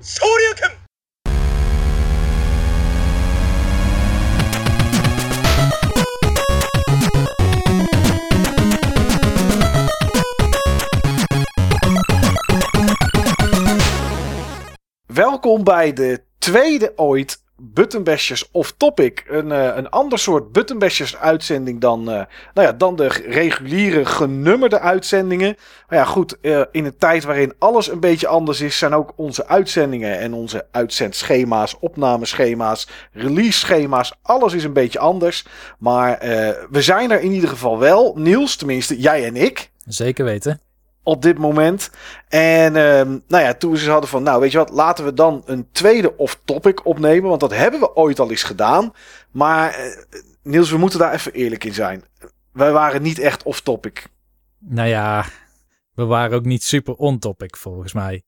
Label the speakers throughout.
Speaker 1: 升竜拳
Speaker 2: Welkom bij de tweede ooit Buttonbashers of Topic. Een, eh, een ander soort Buttonbashers uitzending dan, eh, nou ja, dan de reguliere genummerde uitzendingen. Maar ja, goed, eh, in een tijd waarin alles een beetje anders is, zijn ook onze uitzendingen en onze uitzendschema's, opnameschema's, release schema's, alles is een beetje anders. Maar we zijn er in ieder geval wel. Niels, tenminste, jij en ik
Speaker 3: Zeker weten.
Speaker 2: Op dit moment. En ehm, nou ja, toen ze hadden van, nou weet je wat, laten we dan een tweede off-topic opnemen. Want dat hebben we ooit al eens gedaan. Maar eh, Niels, we moeten daar even eerlijk in zijn. Wij waren niet echt off-topic.
Speaker 3: Nou ja, we waren ook niet super on-topic volgens mij.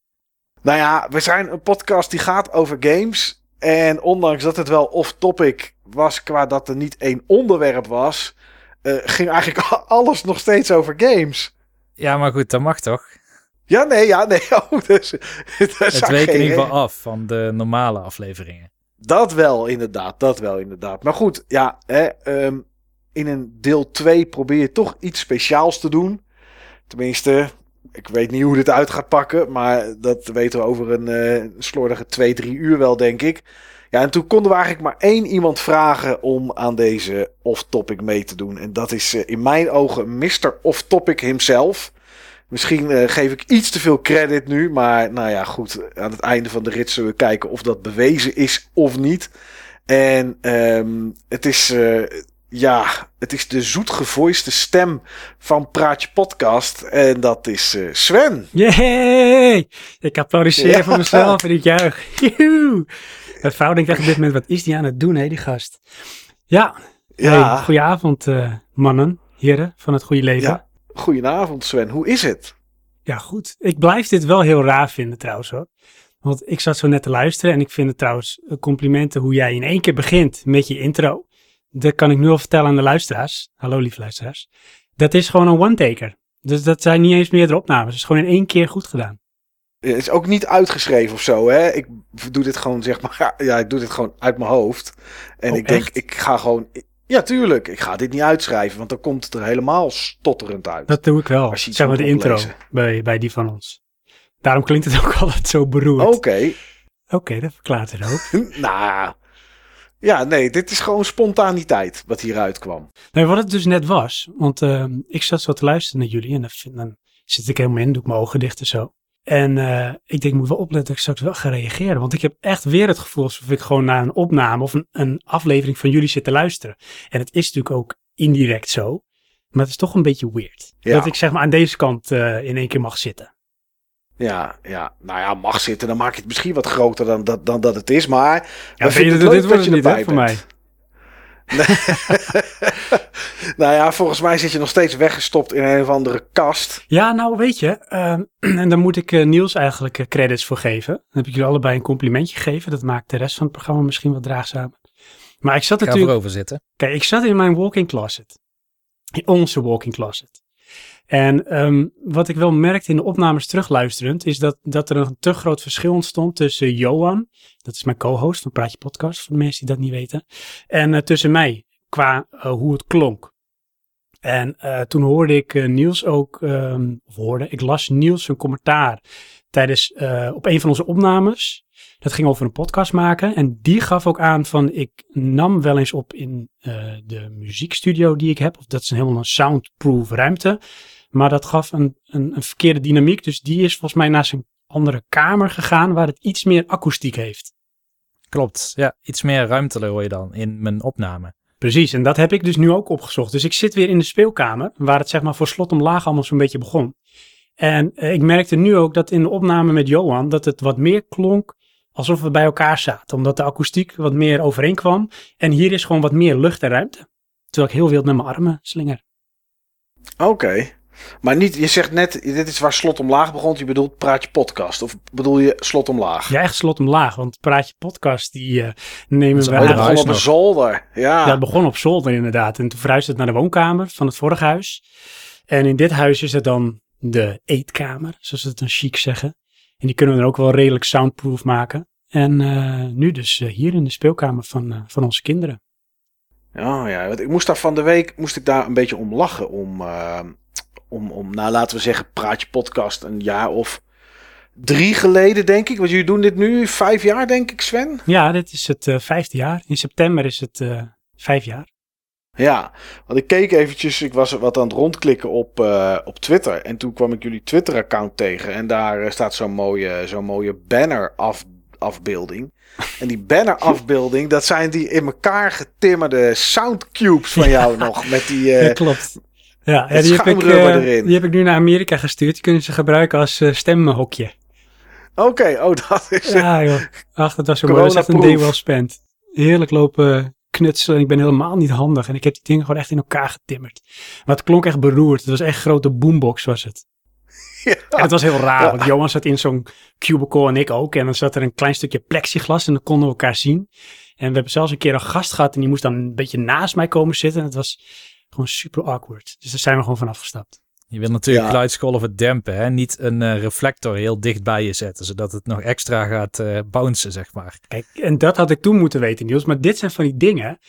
Speaker 2: Nou ja, we zijn een podcast die gaat over games. En ondanks dat het wel off-topic was, qua dat er niet één onderwerp was, eh, ging eigenlijk alles nog steeds over games.
Speaker 3: Ja, maar goed, dat mag toch?
Speaker 2: Ja, nee, ja, nee. Oh, dus,
Speaker 3: het week in ieder geval af van de normale afleveringen.
Speaker 2: Dat wel, inderdaad. Dat wel, inderdaad. Maar goed, ja, hè, ehm, in een deel 2 probeer je toch iets speciaals te doen. Tenminste, ik weet niet hoe dit uit gaat pakken. Maar dat weten we over een uh, slordige 2, 3 uur wel, denk ik. Ja, en toen konden we eigenlijk maar één iemand vragen om aan deze off-topic mee te doen. En dat is uh, in mijn ogen Mr. Off-topic himself. Misschien uh, geef ik iets te veel credit nu. Maar nou ja, goed. Aan het einde van de rit zullen we kijken of dat bewezen is of niet. En um, het is. Uh, ja, het is de zoetgevoiste stem van Praatje Podcast. En dat is uh, Sven.
Speaker 4: Yay! Ik applaudisseer ja. voor mezelf en ik juich. Joehoe! Mijn vrouw denkt echt op dit moment, wat is die aan het doen, hè, die gast? Ja, ja. Hey, goedenavond mannen, heren van het goede leven.
Speaker 2: Ja. Goedenavond Sven, hoe is het?
Speaker 4: Ja, goed. Ik blijf dit wel heel raar vinden trouwens hoor. Want ik zat zo net te luisteren en ik vind het trouwens complimenten hoe jij in één keer begint met je intro. Dat kan ik nu al vertellen aan de luisteraars. Hallo lieve luisteraars. Dat is gewoon een one-taker. Dus dat zijn niet eens meerdere opnames. Het is gewoon in één keer goed gedaan.
Speaker 2: Het is ook niet uitgeschreven of zo, hè? Ik doe dit gewoon, zeg maar, ja, ik doe dit gewoon uit mijn hoofd. En
Speaker 4: oh,
Speaker 2: ik denk,
Speaker 4: echt?
Speaker 2: ik ga gewoon, ja, tuurlijk. Ik ga dit niet uitschrijven, want dan komt het er helemaal stotterend uit.
Speaker 4: Dat doe ik wel.
Speaker 2: Als je iets
Speaker 4: zeg maar de intro bij, bij die van ons. Daarom klinkt het ook altijd zo beroerd.
Speaker 2: Oké.
Speaker 4: Oké, dat verklaart het ook.
Speaker 2: nou, ja, nee, dit is gewoon spontaniteit wat hieruit kwam.
Speaker 4: Nee, wat het dus net was, want uh, ik zat zo te luisteren naar jullie en dan, dan zit ik helemaal in, doe ik mijn ogen dicht en zo. En uh, ik denk, ik moet wel opletten dat ik straks wel ga reageren. Want ik heb echt weer het gevoel alsof ik gewoon naar een opname of een, een aflevering van jullie zit te luisteren. En het is natuurlijk ook indirect zo. Maar het is toch een beetje weird.
Speaker 2: Ja.
Speaker 4: Dat ik zeg maar aan deze kant uh, in één keer mag zitten.
Speaker 2: Ja, ja, nou ja, mag zitten. Dan maak je het misschien wat groter dan dat, dan dat het is. Maar
Speaker 4: ja, vind je,
Speaker 2: het leuk
Speaker 4: dit
Speaker 2: dat
Speaker 4: wordt niet voor mij.
Speaker 2: nou ja, volgens mij zit je nog steeds weggestopt in een of andere kast.
Speaker 4: Ja, nou weet je, uh, en daar moet ik uh, Niels eigenlijk uh, credits voor geven. Dan heb ik jullie allebei een complimentje gegeven. Dat maakt de rest van het programma misschien wat draagzamer. Maar ik zat
Speaker 3: Ga
Speaker 4: natuurlijk...
Speaker 3: voorover zitten.
Speaker 4: Kijk, ik zat in mijn walk-in closet. In onze walk-in closet. En um, wat ik wel merkte in de opnames terugluisterend, is dat, dat er een te groot verschil ontstond tussen Johan, dat is mijn co-host van Praatje Podcast, voor de mensen die dat niet weten, en uh, tussen mij, qua uh, hoe het klonk. En uh, toen hoorde ik Niels ook, um, of hoorde, ik las Niels een commentaar tijdens, op een van onze opnames. Dat ging over een podcast maken. En die gaf ook aan van, ik nam wel eens op in de muziekstudio die ik heb. Of dat is een helemaal een soundproof ruimte. Maar dat gaf een, een, een verkeerde dynamiek. Dus die is volgens mij naar zijn andere kamer gegaan, waar het iets meer akoestiek heeft.
Speaker 3: Klopt, ja. Iets meer ruimte hoor je dan in mijn opname.
Speaker 4: Precies, en dat heb ik dus nu ook opgezocht. Dus ik zit weer in de speelkamer, waar het zeg maar voor slot omlaag allemaal zo'n beetje begon. En uh, ik merkte nu ook dat in de opname met Johan, dat het wat meer klonk alsof we bij elkaar zaten. Omdat de akoestiek wat meer overeenkwam. En hier is gewoon wat meer lucht en ruimte. Terwijl ik heel wild met mijn armen slinger.
Speaker 2: Oké. Okay. Maar niet, je zegt net, dit is waar slot omlaag begon. Je bedoelt praatje podcast. Of bedoel je slot omlaag?
Speaker 4: Ja, echt slot omlaag. Want praatje podcast, die uh, nemen we
Speaker 2: aan. Het begon op een zolder. Ja.
Speaker 4: ja, het begon op zolder inderdaad. En toen verhuisde het naar de woonkamer van het vorige huis. En in dit huis is het dan de eetkamer, zoals ze het dan chic zeggen. En die kunnen we dan ook wel redelijk soundproof maken. En eh, nu dus eh, hier in de speelkamer van, eh, van onze kinderen.
Speaker 2: Oh ja, want ik moest daar van de week moest ik daar een beetje om lachen. Om, eh, om, om, nou laten we zeggen, Praatje Podcast een jaar of drie geleden, denk ik. Want jullie doen dit nu vijf jaar, denk ik, Sven.
Speaker 4: Ja, dit is het eh, vijfde jaar. In september is het eh, vijf jaar.
Speaker 2: Ja, want ik keek eventjes, ik was wat aan het rondklikken op, eh, op Twitter. En toen kwam ik jullie Twitter-account tegen. En daar staat zo'n mooie, zo'n mooie banner-afbeelding. En die banner-afbeelding, dat zijn die in elkaar getimmerde soundcubes van jou nog. Met die,
Speaker 4: Ja, klopt. Ja, die, heb ik, eh, die heb ik nu naar Amerika gestuurd. Die kunnen ze gebruiken als eh, stemhokje.
Speaker 2: Oké, oh, dat is...
Speaker 4: Ja, joh. Ach, dat was zo mooi. Dat is echt een day well spent. Heerlijk lopen knutselen. Ik ben helemaal niet handig. En ik heb die dingen gewoon echt in elkaar getimmerd. Maar het klonk echt beroerd. Het was echt een grote boombox was het.
Speaker 2: Ja.
Speaker 4: En het was heel raar, want Johan zat in zo'n cubicle en ik ook. En dan zat er een klein stukje plexiglas en dan konden we elkaar zien. En we hebben zelfs een keer een gast gehad en die moest dan een beetje naast mij komen zitten. En het was gewoon super awkward. Dus daar zijn we gewoon van afgestapt.
Speaker 3: Je wil natuurlijk
Speaker 2: Ja.
Speaker 3: geluidsgolven dempen, hè? niet een eh, reflector heel dicht bij je zetten, zodat het nog extra gaat eh bouncen, zeg maar.
Speaker 4: Kijk, en dat had ik toen moeten weten, Niels. Maar dit zijn van die dingen,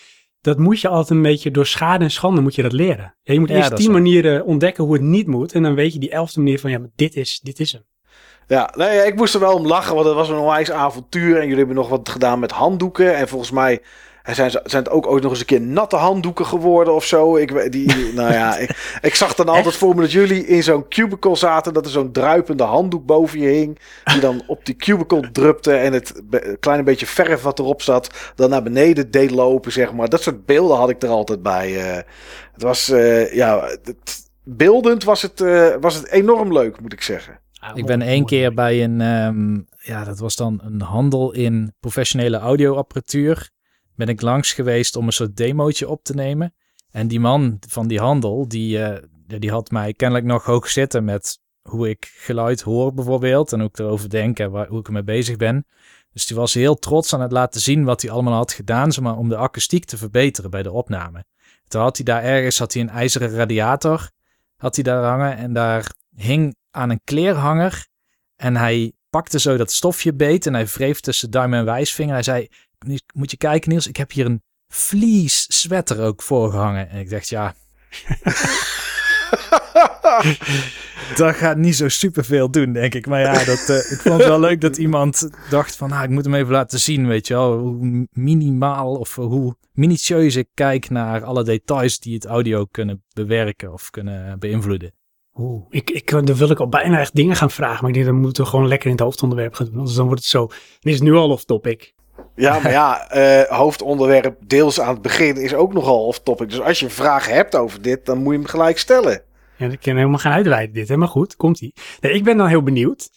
Speaker 4: dat moet je altijd een beetje door schade en schande moet je dat leren. Ja, je moet
Speaker 3: Ja,
Speaker 4: eerst tien manieren ontdekken hoe het niet moet. En dan weet je die elfde manier van, ja, maar dit is, dit is hem.
Speaker 2: Ja, nee, ik moest er wel om lachen, want het was een onwijs avontuur. En jullie hebben nog wat gedaan met handdoeken. En volgens mij zijn, ze- zijn het ook ooit nog eens een keer natte handdoeken geworden of zo. Ik, weet- die, nou ja, ik, ik zag dan altijd voor me dat jullie in zo'n cubicle zaten. Dat er zo'n druipende handdoek boven je hing. Die dan op die cubicle drupte. En het be- kleine beetje verf wat erop zat, dan naar beneden deed lopen, zeg maar. Dat soort beelden had ik er altijd bij. eh. het was, eh, ja, het- beeldend was het, eh, was het enorm leuk, moet ik zeggen.
Speaker 3: Ik ben één keer bij een, ehm, ja, dat was dan een handel in professionele audioapparatuur. Ben ik langs geweest om een soort demootje op te nemen. En die man van die handel, die, eh, die had mij kennelijk nog hoog zitten met hoe ik geluid hoor bijvoorbeeld. En ook erover denken waar, hoe ik ermee bezig ben. Dus die was heel trots aan het laten zien wat hij allemaal had gedaan, zeg maar, om de akoestiek te verbeteren bij de opname. Toen had hij daar ergens had hij een ijzeren radiator had hij daar hangen en daar hing aan een kleerhanger en hij pakte zo dat stofje beet en hij wreef tussen duim en wijsvinger. Hij zei, moet je kijken Niels, ik heb hier een fleece sweater ook voorgehangen. En ik dacht, ja, dat gaat niet zo superveel doen, denk ik. Maar ja, dat, eh, ik vond het wel leuk dat iemand dacht van, nou, ik moet hem even laten zien, weet je wel. Hoe minimaal of hoe minutieus ik kijk naar alle details die het audio kunnen bewerken of kunnen beïnvloeden.
Speaker 4: Oeh, ik, ik, dan wil ik al bijna echt dingen gaan vragen. Maar ik denk, dan moeten we gewoon lekker in het hoofdonderwerp gaan doen. Anders dan wordt het zo. Dan is nu al off topic.
Speaker 2: Ja, maar ja, eh, hoofdonderwerp deels aan het begin is ook nogal off topic. Dus als je vragen hebt over dit, dan moet je hem gelijk stellen.
Speaker 4: Ja, ik kan helemaal gaan uitweiden dit, hè? maar goed, komt ie. Nee, ik ben dan heel benieuwd.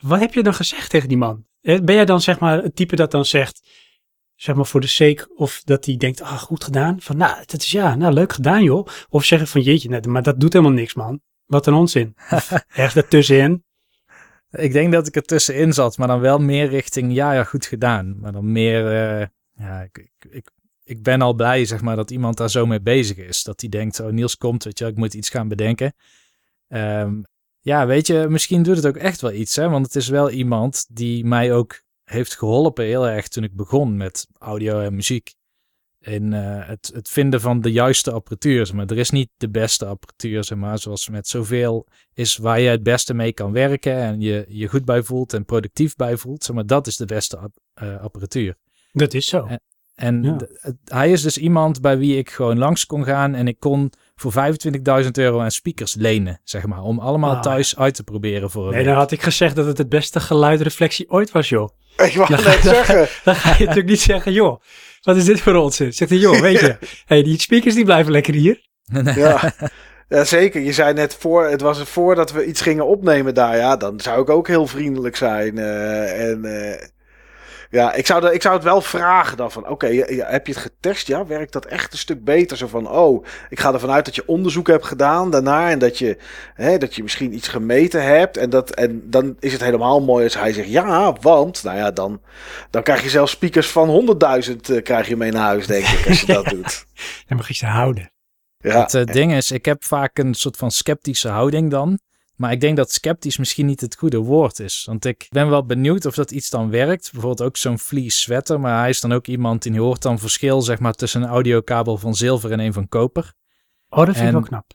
Speaker 4: Wat heb je dan gezegd tegen die man? Ben jij dan zeg maar het type dat dan zegt, zeg maar voor de sake, of dat hij denkt, ah, goed gedaan? Van, nou, dat is ja, nou, leuk gedaan, joh. Of zeggen van, jeetje, nee, maar dat doet helemaal niks, man. Wat een onzin. Of ergens daartussenin.
Speaker 3: Ik denk dat ik er tussenin zat, maar dan wel meer richting, ja, ja, goed gedaan. Maar dan meer, eh, ja, ik, ik, ik, ben al blij, zeg maar, dat iemand daar zo mee bezig is. Dat hij denkt, oh, Niels komt, weet je, ik moet iets gaan bedenken. Ehm, ja, weet je, misschien doet het ook echt wel iets, hè. Want het is wel iemand die mij ook heeft geholpen heel erg toen ik begon met audio en muziek. In eh, het, het vinden van de juiste apparatuur. zeg Maar er is niet de beste apparatuur, zeg maar, zoals met zoveel is waar je het beste mee kan werken en je je goed bij voelt en productief bij voelt. Zeg maar dat is de beste ap- eh, apparatuur.
Speaker 4: Dat is zo.
Speaker 3: En
Speaker 4: Ja.
Speaker 3: hij is dus iemand bij wie ik gewoon langs kon gaan en ik kon voor 25.000 euro aan speakers lenen, zeg maar, om allemaal
Speaker 4: Ah.
Speaker 3: thuis uit te proberen voor een
Speaker 4: Nee,
Speaker 3: week.
Speaker 4: dan had ik gezegd dat het het beste geluidreflectie ooit was, joh.
Speaker 2: Ik wou net zeggen.
Speaker 4: Dan ga je natuurlijk niet zeggen, joh, wat is dit voor onzin? Zegt hij, joh, weet je, hey, die speakers die blijven lekker hier.
Speaker 2: Ja. ja, zeker. Je zei net voor, het was voordat we iets gingen opnemen daar. Ja, dan zou ik ook heel vriendelijk zijn. eh, en eh, ja, ik zou, de, ik zou het wel vragen dan van, oké, heb je het getest? Ja, werkt dat echt een stuk beter? Zo van, oh, ik ga ervan uit dat je onderzoek hebt gedaan daarna en dat je, hè, dat je misschien iets gemeten hebt. En, dat, en dan is het helemaal mooi als hij zegt, ja, want, nou ja, dan, dan krijg je zelfs speakers van 100.000 eh, krijg je mee naar huis, denk ik, als je dat doet.
Speaker 4: Dan mag je ze houden.
Speaker 2: Ja,
Speaker 3: Het eh, ding is, ik heb vaak een soort van sceptische houding dan. Maar ik denk dat sceptisch misschien niet het goede woord is. Want ik ben wel benieuwd of dat iets dan werkt. Bijvoorbeeld ook zo'n fleece sweater. Maar hij is dan ook iemand die hoort dan verschil zeg maar, tussen een audiokabel van zilver en een van koper.
Speaker 4: Oh, dat vind ik wel knap.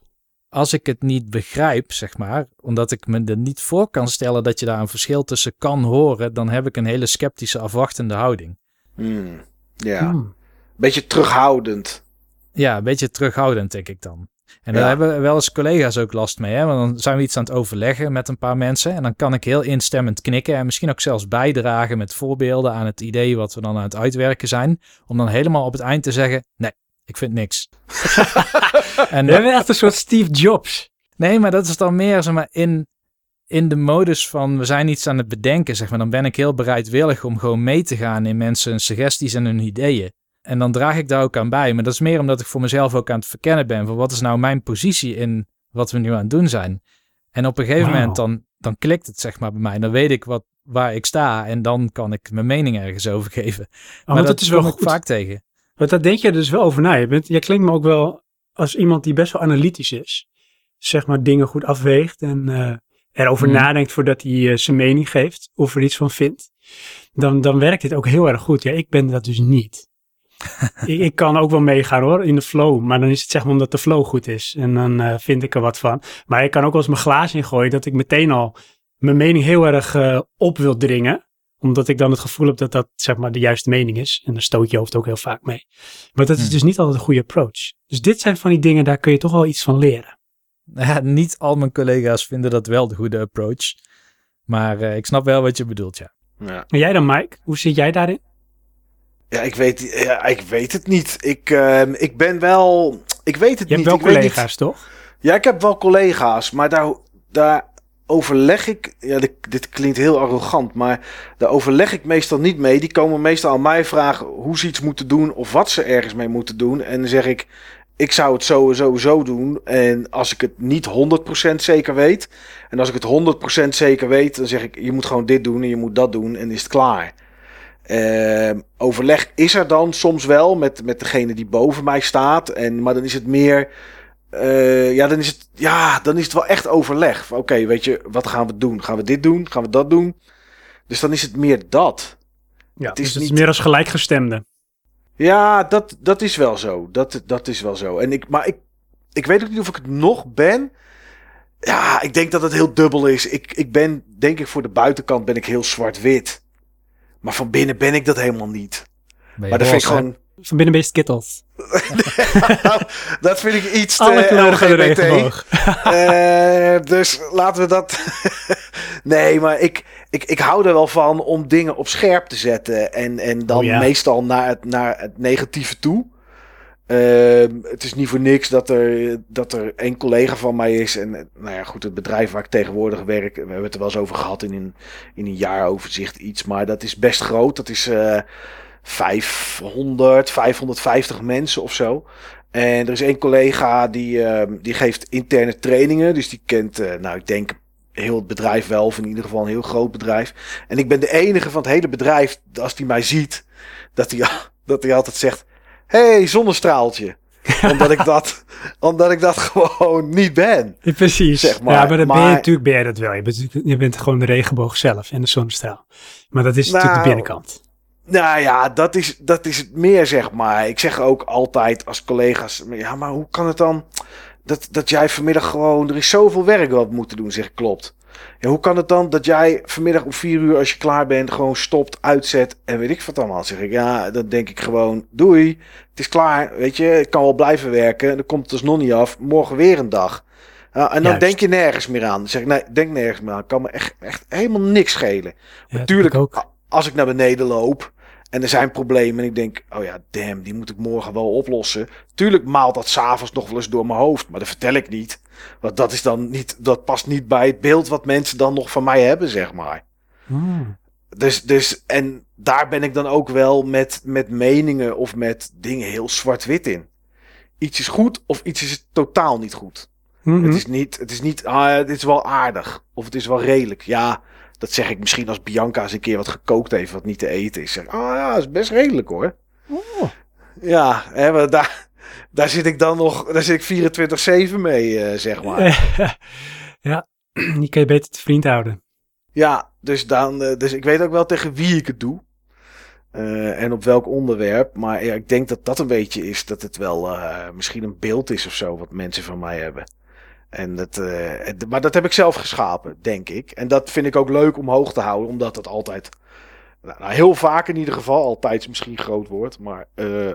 Speaker 3: Als ik het niet begrijp, zeg maar, omdat ik me er niet voor kan stellen dat je daar een verschil tussen kan horen, dan heb ik een hele sceptische, afwachtende houding.
Speaker 2: Hmm, Ja,
Speaker 4: Hmm.
Speaker 2: beetje terughoudend.
Speaker 3: Ja, een beetje terughoudend, denk ik dan. En
Speaker 2: Ja.
Speaker 3: daar hebben wel eens collega's ook last mee. Hè? Want dan zijn we iets aan het overleggen met een paar mensen. En dan kan ik heel instemmend knikken. En misschien ook zelfs bijdragen met voorbeelden aan het idee wat we dan aan het uitwerken zijn. Om dan helemaal op het eind te zeggen: nee, ik vind niks. en
Speaker 4: We hebben echt een soort Steve Jobs.
Speaker 3: Nee, maar dat is dan meer zeg maar, in, in de modus van we zijn iets aan het bedenken. Zeg maar. Dan ben ik heel bereidwillig om gewoon mee te gaan in mensen suggesties en hun ideeën. En dan draag ik daar ook aan bij. Maar dat is meer omdat ik voor mezelf ook aan het verkennen ben van wat is nou mijn positie in wat we nu aan het doen zijn. En op een gegeven moment dan, dan klikt het zeg maar bij mij. Dan weet ik wat, waar ik sta en dan kan ik mijn mening ergens over geven.
Speaker 4: Oh,
Speaker 3: maar
Speaker 4: want
Speaker 3: dat
Speaker 4: dat is wel goed.
Speaker 3: vaak tegen.
Speaker 4: Want daar denk je dus wel over na. Je, bent, je klinkt me ook wel als iemand die best wel analytisch is. Zeg maar dingen goed afweegt en eh, erover
Speaker 3: Hmm.
Speaker 4: nadenkt voordat hij eh, zijn mening geeft of er iets van vindt. Dan, dan werkt dit ook heel erg goed. Ja, ik ben dat dus niet. ik, ik kan ook wel meegaan hoor, in de flow. Maar dan is het zeg maar omdat de flow goed is. En dan eh, vind ik er wat van. Maar ik kan ook wel eens mijn glaas ingooien dat ik meteen al mijn mening heel erg eh, op wil dringen omdat ik dan het gevoel heb dat dat zeg maar de juiste mening is. En dan stoot je hoofd ook heel vaak mee. Maar dat is
Speaker 3: Hmm.
Speaker 4: dus niet altijd een goede approach. Dus dit zijn van die dingen, daar kun je toch wel iets van leren.
Speaker 3: Ja, niet al mijn collega's vinden dat wel de goede approach. Maar eh, ik snap wel wat je bedoelt, ja.
Speaker 2: Ja.
Speaker 4: En jij dan, Mike? Hoe zit jij daarin?
Speaker 2: Ja, ik weet, ja, ik weet het niet. Ik, ehm, ik ben wel. Ik weet het
Speaker 4: Je
Speaker 2: niet.
Speaker 4: hebt wel
Speaker 2: ik
Speaker 4: collega's, toch?
Speaker 2: Ja, ik heb wel collega's, maar daar, daar overleg ik. Ja, dit, dit klinkt heel arrogant, maar daar overleg ik meestal niet mee. Die komen meestal aan mij vragen hoe ze iets moeten doen of wat ze ergens mee moeten doen. En dan zeg ik, ik zou het zo en zo zo doen. En als ik het niet 100% zeker weet, en als ik het 100% zeker weet, dan zeg ik, je moet gewoon dit doen en je moet dat doen en is het klaar. Ehm, overleg is er dan soms wel met, met degene die boven mij staat. En, maar dan is het meer. eh, ja, dan is het, ja, dan is het wel echt overleg. Oké, weet je, wat gaan we doen? Gaan we dit doen? Gaan we dat doen? Dus dan is het meer dat.
Speaker 4: Ja,
Speaker 2: Het is
Speaker 4: dus het is
Speaker 2: niet-
Speaker 4: meer als gelijkgestemde.
Speaker 2: Ja, dat, dat is wel zo. Dat, dat is wel zo. En ik, maar ik, ik weet ook niet of ik het nog ben. Ja, ik denk dat het heel dubbel is. Ik, ik ben, denk ik, voor de buitenkant ben ik heel zwart-wit. Maar van binnen ben ik dat helemaal niet. Maar dat vind ik gewoon.
Speaker 4: Van binnen ben je skittles.
Speaker 2: dat vind ik iets te
Speaker 4: Alle
Speaker 2: LGBT. Eh, dus laten we dat. nee, maar ik, ik, ik hou er wel van om dingen op scherp te zetten. En, en dan
Speaker 4: Oh ja.
Speaker 2: meestal naar het, naar het negatieve toe. Ehm, het is niet voor niks dat er, dat er één collega van mij is. En nou ja, goed, het bedrijf waar ik tegenwoordig werk. We hebben het er wel eens over gehad in een, in een jaaroverzicht iets. Maar dat is best groot. Dat is eh 500, 550 mensen of zo. En er is één collega die, ehm, die geeft interne trainingen. Dus die kent, eh, nou ik denk heel het bedrijf wel. Of in ieder geval een heel groot bedrijf. En ik ben de enige van het hele bedrijf, als die mij ziet, dat hij, dat hij altijd zegt... hey, zonnestraaltje. omdat, ik dat, omdat ik dat gewoon niet ben.
Speaker 4: Precies.
Speaker 2: Zeg maar,
Speaker 4: ja, maar dan ben je natuurlijk ben je dat wel. Je bent, je bent gewoon de regenboog zelf en de zonnestraal. Maar dat is natuurlijk de
Speaker 2: Nou,
Speaker 4: binnenkant.
Speaker 2: Nou ja, dat is, dat is het meer, zeg maar. Ik zeg ook altijd als collega's... Ja, maar hoe kan het dan dat, dat jij vanmiddag gewoon... Er is zoveel werk wat we moeten doen, zeg ik, klopt. Ja, hoe kan het dan dat jij vanmiddag om vier uur als je klaar bent... gewoon stopt, uitzet en weet ik wat allemaal. Zeg ik, ja, dan denk ik gewoon... Doei, het is klaar, weet je. Ik kan wel blijven werken. Dan komt het dus nog niet af. Morgen weer een dag. En dan
Speaker 4: Juist.
Speaker 2: denk je nergens meer aan. Dan zeg ik, nee, denk nergens meer aan. Kan me echt, echt helemaal niks schelen.
Speaker 4: Ja,
Speaker 2: Natuurlijk,
Speaker 4: ook.
Speaker 2: als ik naar beneden loop en er zijn problemen en ik denk, oh ja, damn, die moet ik morgen wel oplossen. Tuurlijk maalt dat s'avonds nog wel eens door mijn hoofd, maar dat vertel ik niet. Want dat is dan niet, dat past niet bij het beeld wat mensen dan nog van mij hebben, zeg maar.
Speaker 4: Hmm.
Speaker 2: Dus, dus en daar ben ik dan ook wel met, met meningen of met dingen heel zwart-wit in. Iets is goed of iets is totaal niet goed.
Speaker 4: Mhm.
Speaker 2: Het is niet, het is niet, ah, het is wel aardig. Of het is wel redelijk. Ja, dat zeg ik misschien als Bianca eens een keer wat gekookt heeft wat niet te eten is. Zeg, ah ja, dat is best redelijk hoor.
Speaker 4: Oh.
Speaker 2: Ja, hè, maar daar, daar zit ik dan nog, daar zit ik 24-7 mee, eh, zeg maar.
Speaker 4: ja. Die kan je beter te vriend houden.
Speaker 2: Ja, dus, dan, eh, dus ik weet ook wel tegen wie ik het doe. Eh, en op welk onderwerp. Maar ja, ik denk dat dat een beetje is dat het wel misschien een beeld is of zo wat mensen van mij hebben. En dat, eh, maar dat heb ik zelf geschapen, denk ik. En dat vind ik ook leuk om hoog te houden, omdat het altijd, nou, nou, heel vaak in ieder geval, altijd is misschien groot woord, maar eh, eh,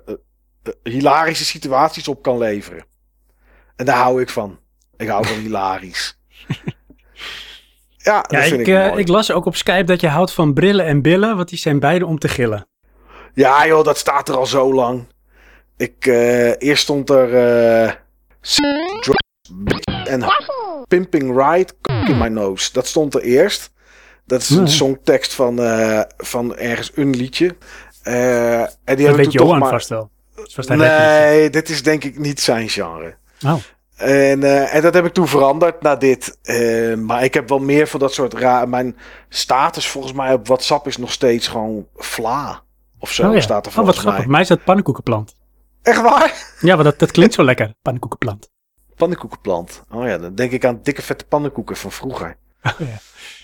Speaker 2: hilarische situaties op kan leveren. En daar hou ik van. Ik hou van hilarisch. ja, dat vind
Speaker 4: ik,
Speaker 2: ik,
Speaker 4: ik las ook op Skype dat je houdt van brillen en billen, want die zijn beide om te gillen.
Speaker 2: Ja, joh, dat staat er al zo lang. Ik, eerst stond er. En Pimping Ride in my nose. Dat stond er eerst. Dat is een songtekst van, eh, van ergens een liedje. Eh, en die
Speaker 4: Dat weet
Speaker 2: toen toch
Speaker 4: Johan
Speaker 2: maar...
Speaker 4: vast wel. Vast.
Speaker 2: Nee, dit is denk ik niet zijn genre.
Speaker 4: Oh.
Speaker 2: En, eh, en dat heb ik toen veranderd naar dit. Maar ik heb wel meer van dat soort raar. Mijn status volgens mij op WhatsApp is nog steeds gewoon Vla. Of zo
Speaker 4: Oh ja.
Speaker 2: staat er
Speaker 4: Oh, wat
Speaker 2: volgens
Speaker 4: grappig.
Speaker 2: mij.
Speaker 4: Mij is dat pannenkoekenplant.
Speaker 2: Echt waar?
Speaker 4: Ja, maar dat, dat klinkt zo lekker, pannenkoekenplant.
Speaker 2: Pannenkoekenplant. Oh ja, dan denk ik aan dikke vette pannenkoeken van vroeger.
Speaker 4: Oh ja.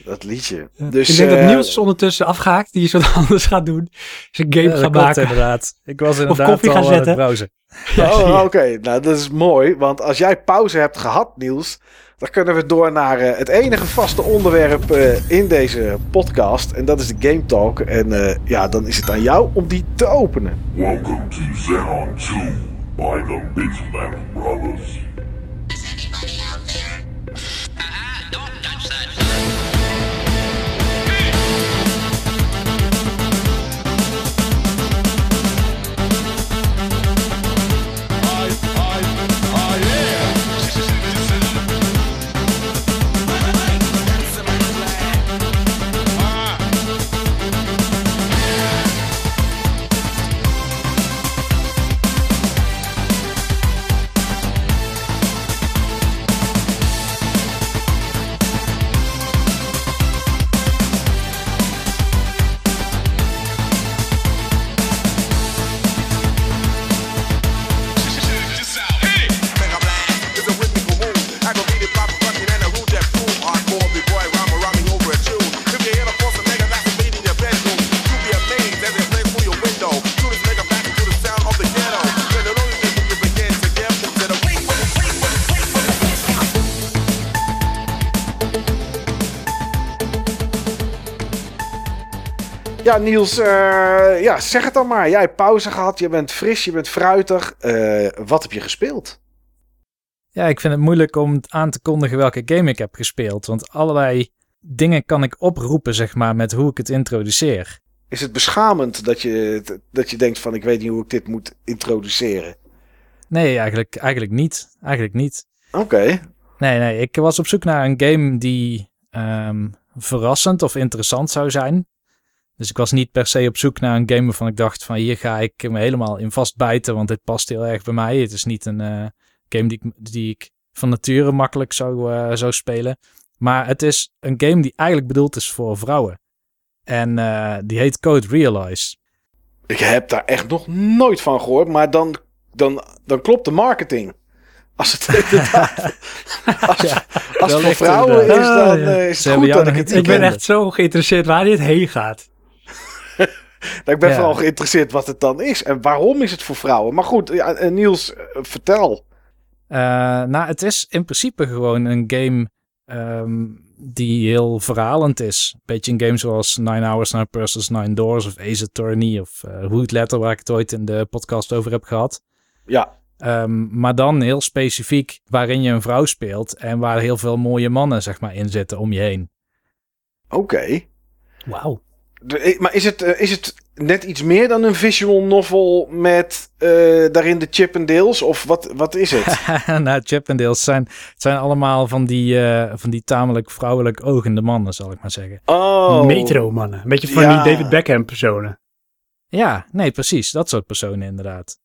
Speaker 2: Dat liedje.
Speaker 4: Ja.
Speaker 2: Dus,
Speaker 4: ik denk dat
Speaker 2: eh,
Speaker 4: Niels is ondertussen afgehaakt, die is wat anders gaat doen. Zijn game
Speaker 3: Ja, dat
Speaker 4: gaat
Speaker 3: klopt
Speaker 4: maken.
Speaker 3: inderdaad. Ik was inderdaad
Speaker 4: koffie gaan
Speaker 3: het
Speaker 4: zetten.
Speaker 3: browsen.
Speaker 4: Je.
Speaker 2: Oh, oké. Nou, dat is mooi. Want als jij pauze hebt gehad, Niels, dan kunnen we door naar eh, het enige vaste onderwerp eh, in deze podcast. En dat is de Game Talk. En eh, ja, dan is het aan jou om die te openen.
Speaker 1: Welcome to Xenon 2 by the Big Brothers.
Speaker 2: Ja, Niels, eh, ja, zeg het dan maar. Jij hebt pauze gehad, je bent fris, je bent fruitig. Eh, wat heb je gespeeld?
Speaker 3: Ja, ik vind het moeilijk om aan te kondigen welke game ik heb gespeeld. Want allerlei dingen kan ik oproepen, zeg maar, met hoe ik het introduceer.
Speaker 2: Is het beschamend dat je, dat je denkt van ik weet niet hoe ik dit moet introduceren?
Speaker 3: Nee, eigenlijk, eigenlijk niet. Eigenlijk niet.
Speaker 2: Oké.
Speaker 3: Nee, nee, ik was op zoek naar een game die ehm, verrassend of interessant zou zijn. Dus ik was niet per se op zoek naar een game waarvan ik dacht van hier ga ik me helemaal in vastbijten, want dit past heel erg bij mij. Het is niet een eh, game die ik, die ik van nature makkelijk zou, eh, zou spelen. Maar het is een game die eigenlijk bedoeld is voor vrouwen. En eh, die heet Code Realize.
Speaker 2: Ik heb daar echt nog nooit van gehoord, maar dan, dan, dan klopt de marketing. Als het inderdaad, als,
Speaker 3: Ja,
Speaker 2: als het voor vrouwen is, dan
Speaker 4: Ah, ja.
Speaker 2: is het goed dat ik het
Speaker 4: ben echt zo geïnteresseerd waar dit heen gaat.
Speaker 2: Nou, ik ben
Speaker 3: Ja.
Speaker 2: vooral geïnteresseerd wat het dan is en waarom is het voor vrouwen. Maar goed, ja, eh, Niels, eh, vertel.
Speaker 3: Eh, nou, het is in principe gewoon een game ehm, die heel verhalend is. Beetje een game zoals Nine Hours, Nine Persons, Nine Doors of Ace Attorney of uh, Hood Letter, waar ik het ooit in de podcast over heb gehad.
Speaker 2: Ja,
Speaker 3: Ehm, maar dan heel specifiek waarin je een vrouw speelt en waar heel veel mooie mannen zeg maar in zitten om je heen.
Speaker 2: oké.
Speaker 4: Wauw.
Speaker 2: Eh, Maar is het, eh, is het net iets meer dan een visual novel met eh, daarin de Chip Dales? Of wat, wat is het?
Speaker 3: nou, Chippendales zijn, het zijn allemaal van die, eh, van die tamelijk vrouwelijk ogende mannen, zal ik maar zeggen.
Speaker 2: Oh,
Speaker 4: Metro mannen. Een beetje van
Speaker 2: Ja.
Speaker 4: die David Beckham personen.
Speaker 3: Ja, nee, precies. Dat soort personen inderdaad.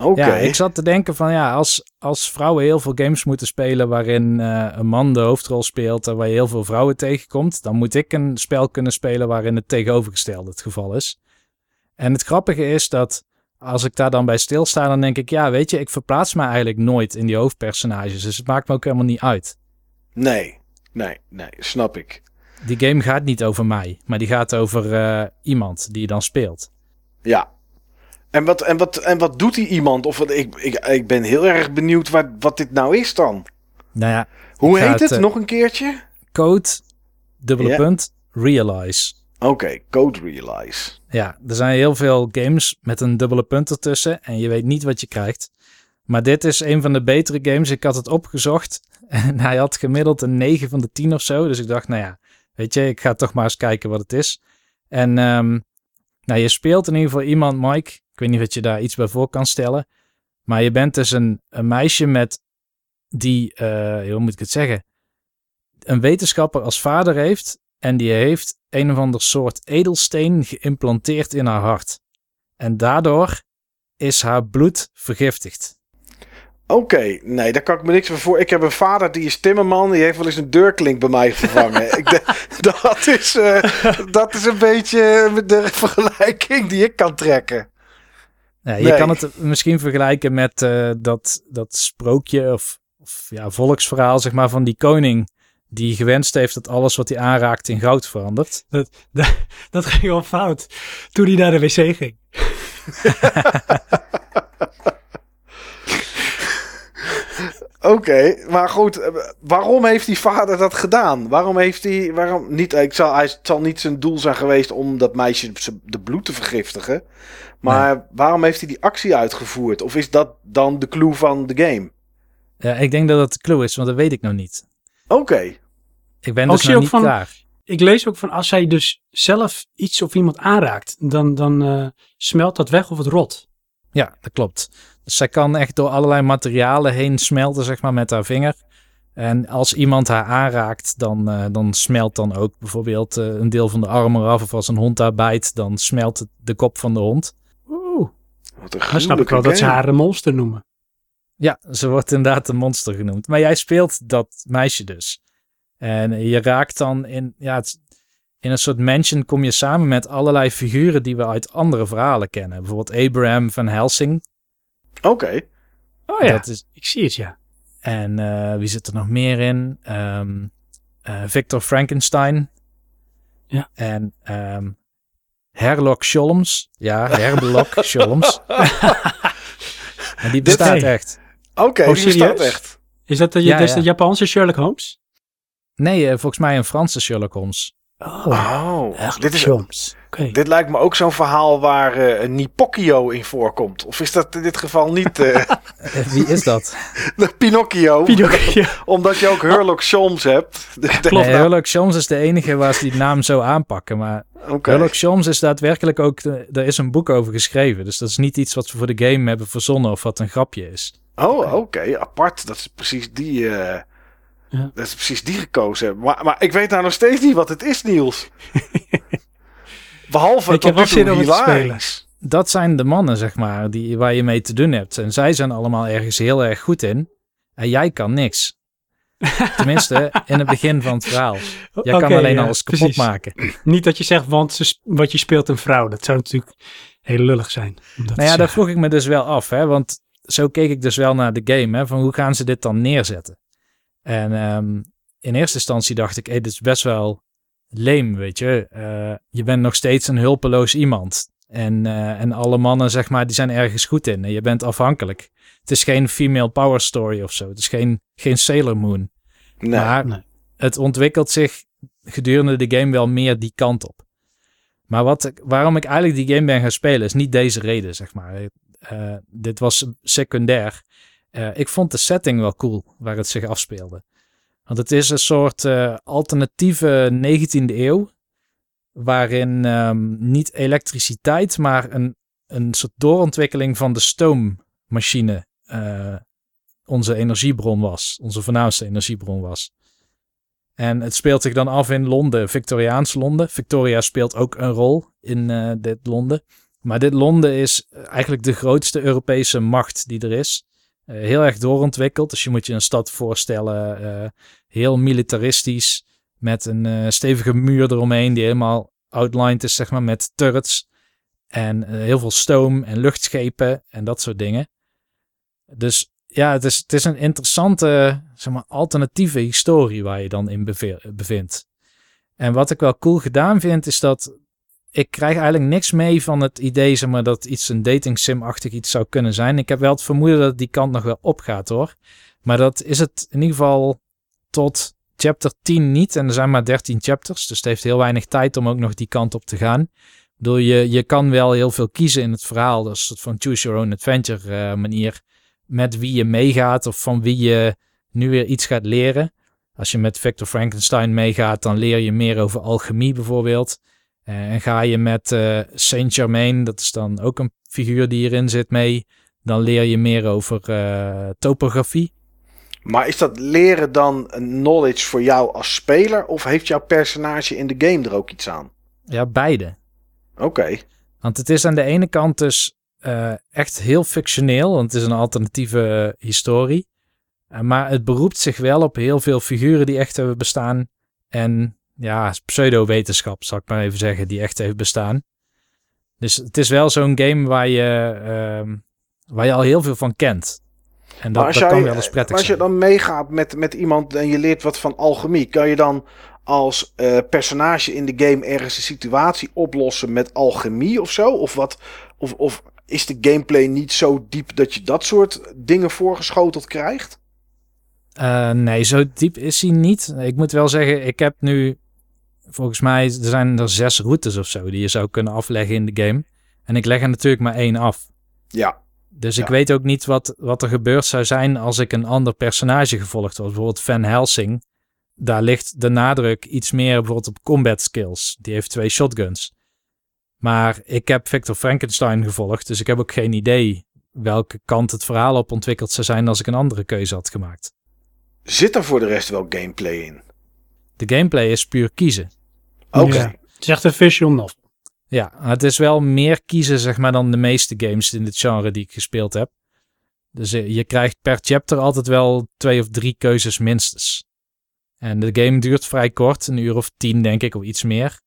Speaker 2: Oké.
Speaker 3: Ja, ik zat te denken van ja, als, als vrouwen heel veel games moeten spelen waarin eh, een man de hoofdrol speelt en waar je heel veel vrouwen tegenkomt, dan moet ik een spel kunnen spelen waarin het tegenovergestelde het geval is. En het grappige is dat als ik daar dan bij stilsta, dan denk ik, ja, weet je, ik verplaats me eigenlijk nooit in die hoofdpersonages, dus het maakt me ook helemaal niet uit.
Speaker 2: Nee. Nee, nee, snap ik.
Speaker 3: Die game gaat niet over mij, maar die gaat over eh, iemand die je dan speelt.
Speaker 2: Ja. En wat, en wat, en wat doet die iemand? Of wat, ik, ik, ik ben heel erg benieuwd wat, wat dit nou is dan.
Speaker 3: Nou ja,
Speaker 2: Hoe heet
Speaker 3: het,
Speaker 2: het?
Speaker 3: eh,
Speaker 2: Nog een keertje?
Speaker 3: code, dubbele punt, realize.
Speaker 2: Oké, Code Realize.
Speaker 3: Ja, er zijn heel veel games met een dubbele punt ertussen en je weet niet wat je krijgt. Maar dit is een van de betere games. Ik had het opgezocht en hij had gemiddeld een 9 van de 10 of zo. Dus ik dacht, nou ja, weet je, ik ga toch maar eens kijken wat het is. En ehm, nou, je speelt in ieder geval iemand, Mike. Ik weet niet of je daar iets bij voor kan stellen. Maar je bent dus een, een meisje met die, eh, hoe moet ik het zeggen, een wetenschapper als vader heeft. En die heeft een of ander soort edelsteen geïmplanteerd in haar hart. En daardoor is haar bloed vergiftigd.
Speaker 2: Oké, nee, daar kan ik me niks van voor. Ik heb een vader die is timmerman. Die heeft wel eens een deurklink bij mij vervangen. ik dat, is, eh, dat is een beetje de vergelijking die ik kan trekken.
Speaker 3: Ja, je
Speaker 2: Nee.
Speaker 3: kan het misschien vergelijken met eh, dat, dat sprookje of, of ja, volksverhaal zeg maar, van die koning die gewenst heeft dat alles wat hij aanraakt in goud verandert.
Speaker 4: Dat, dat, dat ging wel fout toen hij naar de wc ging.
Speaker 2: Oké, maar goed, eh, waarom heeft die vader dat gedaan? Waarom heeft hij, waarom niet, ik zal, hij, het zal niet zijn doel zijn geweest om dat meisje de bloed te vergiftigen. Maar waarom heeft hij die actie uitgevoerd? Of is dat dan de clue van de game?
Speaker 3: Ja, ik denk dat dat de clue is, want dat weet ik nog niet.
Speaker 2: Oké,
Speaker 3: Ik ben
Speaker 4: Ook
Speaker 3: dus nog
Speaker 4: ook
Speaker 3: niet
Speaker 4: van-
Speaker 3: klaar.
Speaker 4: Ik lees ook van als hij dus zelf iets of iemand aanraakt, dan, dan eh, smelt dat weg of het rot.
Speaker 3: Ja, dat klopt. Dus zij kan echt door allerlei materialen heen smelten, zeg maar, met haar vinger. En als iemand haar aanraakt, dan, eh, dan smelt dan ook bijvoorbeeld eh, een deel van de arm eraf. Of als een hond haar bijt, dan smelt het de kop van de hond.
Speaker 4: Oeh,
Speaker 2: wat een
Speaker 4: dan snap ik wel dat ze haar een monster noemen.
Speaker 3: Ja, ze wordt inderdaad een monster genoemd. Maar jij speelt dat meisje dus. En je raakt dan in, ja, het, in een soort mansion kom je samen met allerlei figuren die we uit andere verhalen kennen. Bijvoorbeeld Abraham van Helsing.
Speaker 2: Oké,
Speaker 4: Oh ja,
Speaker 3: Dat is,
Speaker 4: ik zie het ja.
Speaker 3: En eh, wie zit er nog meer in? Ehm, eh, Victor Frankenstein.
Speaker 4: Ja.
Speaker 3: En ehm Herlock Sholmes. Ja, Herlock Sholmes. en die bestaat echt.
Speaker 2: oké,
Speaker 4: Oh,
Speaker 2: die bestaat
Speaker 4: serieus?
Speaker 2: echt.
Speaker 4: Is dat de,
Speaker 3: Ja,
Speaker 4: is
Speaker 3: ja.
Speaker 4: de Japanse Sherlock Holmes?
Speaker 3: Nee, eh, volgens mij een Franse Sherlock Holmes.
Speaker 4: Oh,
Speaker 2: Oh, dit, is,
Speaker 4: Holmes. Oké.
Speaker 2: dit lijkt me ook zo'n verhaal waar eh, een Nipocchio in voorkomt. Of is dat in dit geval niet eh,
Speaker 3: Eh, Wie is dat?
Speaker 2: de Pinocchio?
Speaker 4: Pinocchio.
Speaker 2: Omdat je ook Herlock Sholmes hebt. Ik denk,
Speaker 3: Nee, Herlock Sholmes is de enige waar ze die naam zo aanpakken. Maar
Speaker 2: Oké.
Speaker 3: Herlock Sholmes is daadwerkelijk ook... De, er is een boek over geschreven. Dus dat is niet iets wat we voor de game hebben verzonnen of wat een grapje is.
Speaker 2: Oh, oké, apart. Dat is precies die. eh,
Speaker 4: Ja.
Speaker 2: Dat is precies die gekozen. Maar, maar ik weet nou nog steeds niet wat het is, Niels. Behalve
Speaker 4: Ik heb zin om het te
Speaker 2: hilarisch.
Speaker 3: dat zijn de mannen, zeg maar, die, waar je mee te doen hebt. En zij zijn allemaal ergens heel erg goed in. En jij kan niks. Tenminste, in het begin van het verhaal. Jij kan alleen
Speaker 4: ja,
Speaker 3: alles kapot
Speaker 4: precies.
Speaker 3: maken.
Speaker 4: Niet dat je zegt, want ze wat je speelt een vrouw. Dat zou natuurlijk heel lullig zijn.
Speaker 3: Nou ja,
Speaker 4: zeggen.
Speaker 3: vroeg ik me dus wel af. Hè, want zo keek ik dus wel naar de game. Hè, van hoe gaan ze dit dan neerzetten? En ehm, in eerste instantie dacht ik, hey, dit is best wel leem, weet je. Eh, je bent nog steeds een hulpeloos iemand. En, eh, en alle mannen, zeg maar, die zijn ergens goed in. En je bent afhankelijk. Het is geen female power story of zo. Het is geen, geen Sailor Moon.
Speaker 2: Nee.
Speaker 3: maar
Speaker 4: nee.
Speaker 3: het ontwikkelt zich gedurende de game wel meer die kant op. Maar wat, waarom ik eigenlijk die game ben gaan spelen, is niet deze reden, zeg maar. Eh, dit was secundair. Eh, ik vond de setting wel cool waar het zich afspeelde. Want het is een soort eh, alternatieve 19e eeuw. Waarin ehm, niet elektriciteit, maar een, een soort doorontwikkeling van de stoommachine eh, onze energiebron was. Onze voornaamste energiebron was. En het speelt zich dan af in Londen, Victoriaans Londen. Victoria speelt ook een rol in dit Londen. Maar dit Londen is eigenlijk de grootste Europese macht die er is. Eh, heel erg doorontwikkeld. Dus je moet je een stad voorstellen, eh, heel militaristisch. Met een eh, stevige muur eromheen die helemaal outlined is, zeg maar, met turrets. En heel veel stoom en luchtschepen en dat soort dingen. Dus ja, het is, het is een interessante, zeg maar, alternatieve historie waar je dan in bevindt. En wat ik wel cool gedaan vind, is dat ik krijg eigenlijk niks mee van het idee, zeg maar, dat iets een dating sim-achtig iets zou kunnen zijn. Ik heb wel het vermoeden dat die kant nog wel opgaat, hoor. Maar dat is het in ieder geval tot chapter 10 niet. En er zijn maar 13 chapters, dus het heeft heel weinig tijd om ook nog die kant op te gaan. Ik bedoel, je, je kan wel heel veel kiezen in het verhaal. Een soort van choose your own adventure eh, manier. Met wie je meegaat of van wie je nu weer iets gaat leren. Als je met Victor Frankenstein meegaat, dan leer je meer over alchemie bijvoorbeeld. Eh, En ga je met eh, Saint Germain, dat is dan ook een figuur die hierin zit, mee. Dan leer je meer over eh, topografie.
Speaker 2: Maar is dat leren dan een knowledge voor jou als speler? Of heeft jouw personage in de game er ook iets aan?
Speaker 3: Ja, beide.
Speaker 2: Oké.
Speaker 3: Want het is aan de ene kant dus echt heel fictioneel, want het is een alternatieve historie. Maar het beroept zich wel op heel veel figuren die echt hebben bestaan. En ja, pseudo-wetenschap, zal ik maar even zeggen, die echt heeft bestaan. Dus het is wel zo'n game waar je, ehm, waar je al heel veel van kent. En dat, kan wel eens prettig
Speaker 2: maar als je dan meegaat met, met iemand en je leert wat van alchemie, kan je dan als eh, personage in de game ergens een situatie oplossen met alchemie of zo? Of, wat, of, of is de gameplay niet zo diep dat je dat soort dingen voorgeschoteld krijgt?
Speaker 3: Eh, nee, zo diep is hij niet. Ik moet wel zeggen, ik heb nu... Volgens mij er zijn er zes routes of zo die je zou kunnen afleggen in de game. En ik leg er natuurlijk maar één af.
Speaker 2: Ja,
Speaker 3: Dus ik weet ook niet wat, wat er gebeurd zou zijn als ik een ander personage gevolgd was. Bijvoorbeeld Van Helsing. Daar ligt de nadruk iets meer bijvoorbeeld op combat skills. Die heeft twee shotguns. Maar ik heb Victor Frankenstein gevolgd. Dus ik heb ook geen idee welke kant het verhaal op ontwikkeld zou zijn als ik een andere keuze had gemaakt.
Speaker 2: zit er voor de rest wel gameplay in?
Speaker 3: De gameplay is puur kiezen.
Speaker 2: Oké.
Speaker 4: Ja. Het is echt een visual novel.
Speaker 3: Ja, het is wel meer kiezen zeg maar dan de meeste games in dit genre die ik gespeeld heb. Dus eh, je krijgt per chapter altijd wel twee of drie keuzes minstens. En de game duurt vrij kort, een uur of tien denk ik, of iets meer.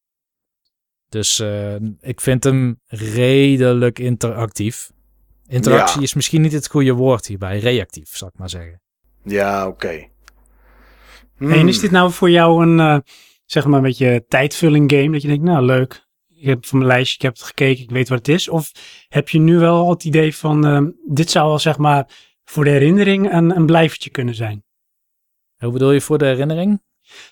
Speaker 3: Dus eh, ik vind hem redelijk interactief. Interactie
Speaker 2: Ja.
Speaker 3: is misschien niet het goede woord hierbij, reactief zal ik maar zeggen.
Speaker 2: Ja, oké. Hmm.
Speaker 4: En is dit nou voor jou een, eh, zeg maar, een beetje tijdvulling game? Dat je denkt, nou leuk, ik heb van mijn lijstje, ik heb het gekeken, ik weet wat het is. Of heb je nu wel het idee van, eh, dit zou wel zeg maar voor de herinnering een, een blijvertje kunnen zijn?
Speaker 3: Hoe bedoel je voor de herinnering?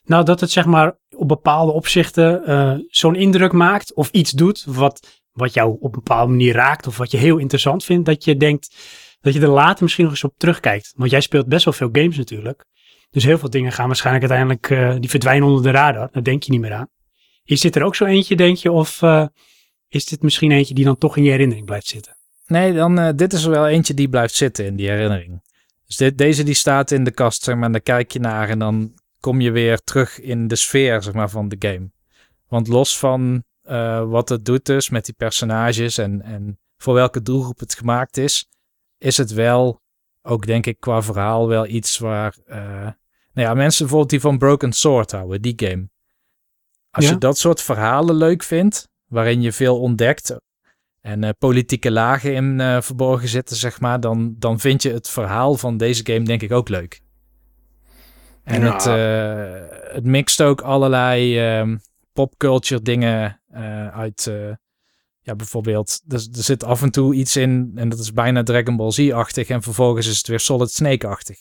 Speaker 4: Nou, dat het zeg maar op bepaalde opzichten eh, zo'n indruk maakt of iets doet wat, wat jou op een bepaalde manier raakt of wat je heel interessant vindt, dat je denkt dat je er later misschien nog eens op terugkijkt. Want jij speelt best wel veel games natuurlijk. Dus heel veel dingen gaan waarschijnlijk uiteindelijk, eh, die verdwijnen onder de radar. Daar denk je niet meer aan. Is dit er ook zo eentje, denk je? Of eh, is dit misschien eentje die dan toch in je herinnering blijft zitten?
Speaker 3: Nee, dan, eh, dit is er wel eentje die blijft zitten in die herinnering. Dus dit, deze die staat in de kast, zeg maar, en daar kijk je naar en dan kom je weer terug in de sfeer, zeg maar, van de game. Want los van wat het doet dus met die personages en, en voor welke doelgroep het gemaakt is, is het wel, ook denk ik qua verhaal, wel iets waar, nou ja, mensen bijvoorbeeld die van Broken Sword houden, die game. Als
Speaker 4: Ja.
Speaker 3: je dat soort verhalen leuk vindt, waarin je veel ontdekt en eh, politieke lagen in eh, verborgen zitten, zeg maar, dan, dan vind je het verhaal van deze game denk ik ook leuk. En
Speaker 2: Ja.
Speaker 3: het, eh, het mixt ook allerlei ehm, popculture dingen uit, ja, bijvoorbeeld, er, er zit af en toe iets in en dat is bijna Dragon Ball Z-achtig en vervolgens is het weer Solid Snake-achtig.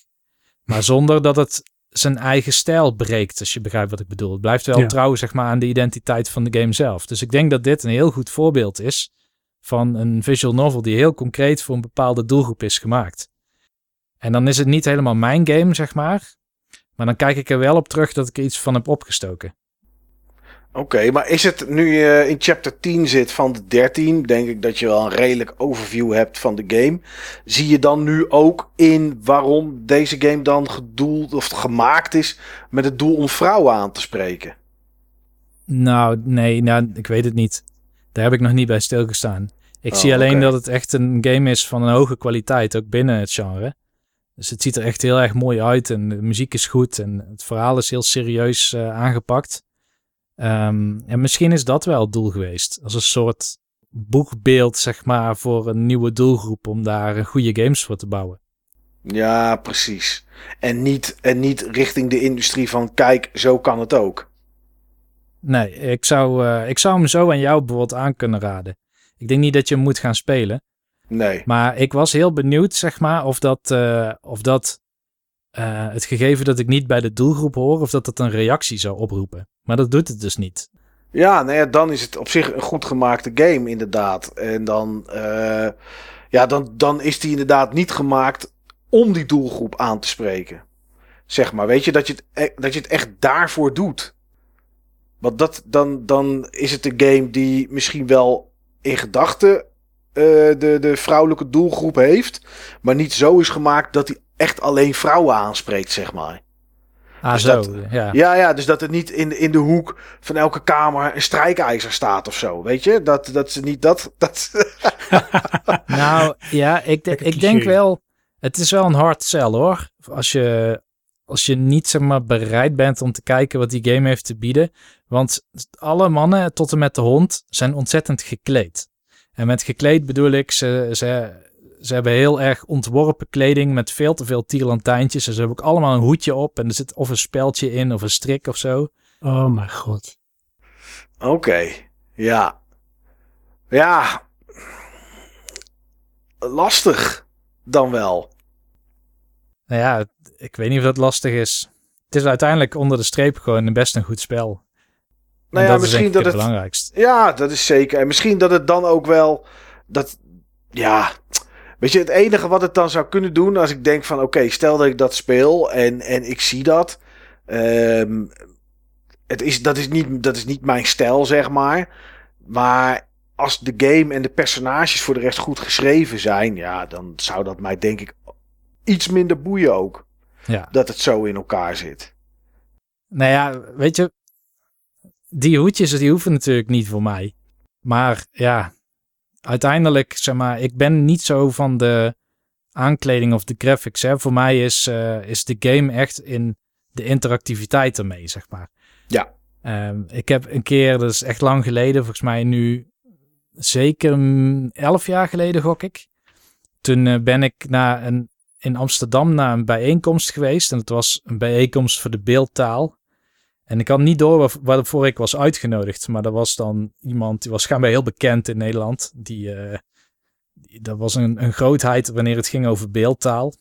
Speaker 3: Maar zonder dat het zijn eigen stijl breekt, als je begrijpt wat ik bedoel. Het blijft wel
Speaker 4: Ja.
Speaker 3: trouw, zeg maar, aan de identiteit van de game zelf. Dus ik denk dat dit een heel goed voorbeeld is van een visual novel die heel concreet voor een bepaalde doelgroep is gemaakt. En dan is het niet helemaal mijn game, zeg maar. Maar dan kijk ik er wel op terug dat ik er iets van heb opgestoken.
Speaker 2: Oké, maar is het nu je in chapter 10 zit van de 13, denk ik dat je wel een redelijk overview hebt van de game. Zie je dan nu ook in waarom deze game dan gedoeld of gemaakt is met het doel om vrouwen aan te spreken?
Speaker 3: Nou, nee, nou, ik weet het niet. Daar heb ik nog niet bij stilgestaan. Ik
Speaker 2: Oh,
Speaker 3: zie alleen dat het echt een game is van een hoge kwaliteit, ook binnen het genre. Dus het ziet er echt heel erg mooi uit en de muziek is goed en het verhaal is heel serieus eh, aangepakt. Ehm, en misschien is dat wel het doel geweest. Als een soort boegbeeld, zeg maar, voor een nieuwe doelgroep om daar goede games voor te bouwen.
Speaker 2: Ja, precies. En niet, en niet richting de industrie van kijk, zo kan het ook.
Speaker 3: Nee, ik zou, eh, ik zou hem zo aan jou bijvoorbeeld aan kunnen raden. Ik denk niet dat je hem moet gaan spelen.
Speaker 2: Nee.
Speaker 3: Maar ik was heel benieuwd, zeg maar, of dat, eh, of dat eh, het gegeven dat ik niet bij de doelgroep hoor, of dat dat een reactie zou oproepen. Maar dat doet het dus niet.
Speaker 2: Ja, nou ja, dan is het op zich een goed gemaakte game, inderdaad. En dan, eh, ja, dan, dan is die inderdaad niet gemaakt om die doelgroep aan te spreken. Zeg maar, weet je, dat je het, e- dat je het echt daarvoor doet. Want dat, dan, dan is het een game die misschien wel in gedachten eh, de, de vrouwelijke doelgroep heeft. Maar niet zo is gemaakt dat hij echt alleen vrouwen aanspreekt, zeg maar.
Speaker 3: Ah,
Speaker 2: Dus
Speaker 3: zo.
Speaker 2: dat-
Speaker 3: ja.
Speaker 2: Ja, ja, dus dat er niet in, in de hoek van elke kamer een strijkijzer staat of zo. Weet je? Dat, dat ze niet dat. dat
Speaker 3: Nou ja, ik, de- ik denk wel, het is wel een hard sell hoor. Als je, als je niet zeg maar bereid bent om te kijken wat die game heeft te bieden. Want alle mannen tot en met de hond zijn ontzettend gekleed. En met gekleed bedoel ik, ze, ze, ze hebben heel erg ontworpen kleding met veel te veel tierlantijntjes. En ze hebben ook allemaal een hoedje op en er zit of een speldje in of een strik of zo.
Speaker 4: Oh mijn god.
Speaker 2: Oké, ja. Ja. Lastig dan wel.
Speaker 3: Nou ja, ik weet niet of dat lastig is. Het is uiteindelijk onder de streep gewoon een best een goed spel.
Speaker 2: Nou ja,
Speaker 3: dat is denk
Speaker 2: misschien
Speaker 3: ik
Speaker 2: dat
Speaker 3: het
Speaker 2: het.
Speaker 3: belangrijkste.
Speaker 2: Ja, dat is zeker. En misschien dat het dan ook wel. Dat. Ja. Weet je, het enige wat het dan zou kunnen doen. Als ik denk van oké, stel dat ik dat speel en, en ik zie dat. ehm, het is, dat, is niet, dat is niet mijn stijl, zeg maar. Maar als de game en de personages voor de rest goed geschreven zijn. Ja, dan zou dat mij denk ik iets minder boeien ook.
Speaker 3: Ja.
Speaker 2: Dat het zo in elkaar zit.
Speaker 3: Nou ja, weet je, die hoedjes die hoeven natuurlijk niet voor mij. Maar ja, uiteindelijk, zeg maar, ik ben niet zo van de aankleding of de graphics. Hè. Voor mij is, eh, is de game echt in de interactiviteit ermee, zeg maar.
Speaker 2: Ja.
Speaker 3: Ehm, ik heb een keer, dat is echt lang geleden, volgens mij nu zeker elf jaar geleden gok ik. Toen eh, ben ik naar een, in Amsterdam naar een bijeenkomst geweest. En het was een bijeenkomst voor de beeldtaal. En ik had niet door waar- waarvoor ik was uitgenodigd. Maar dat was dan iemand, die was schijnbaar heel bekend in Nederland. Die, eh, dat was een, een grootheid wanneer het ging over beeldtaal.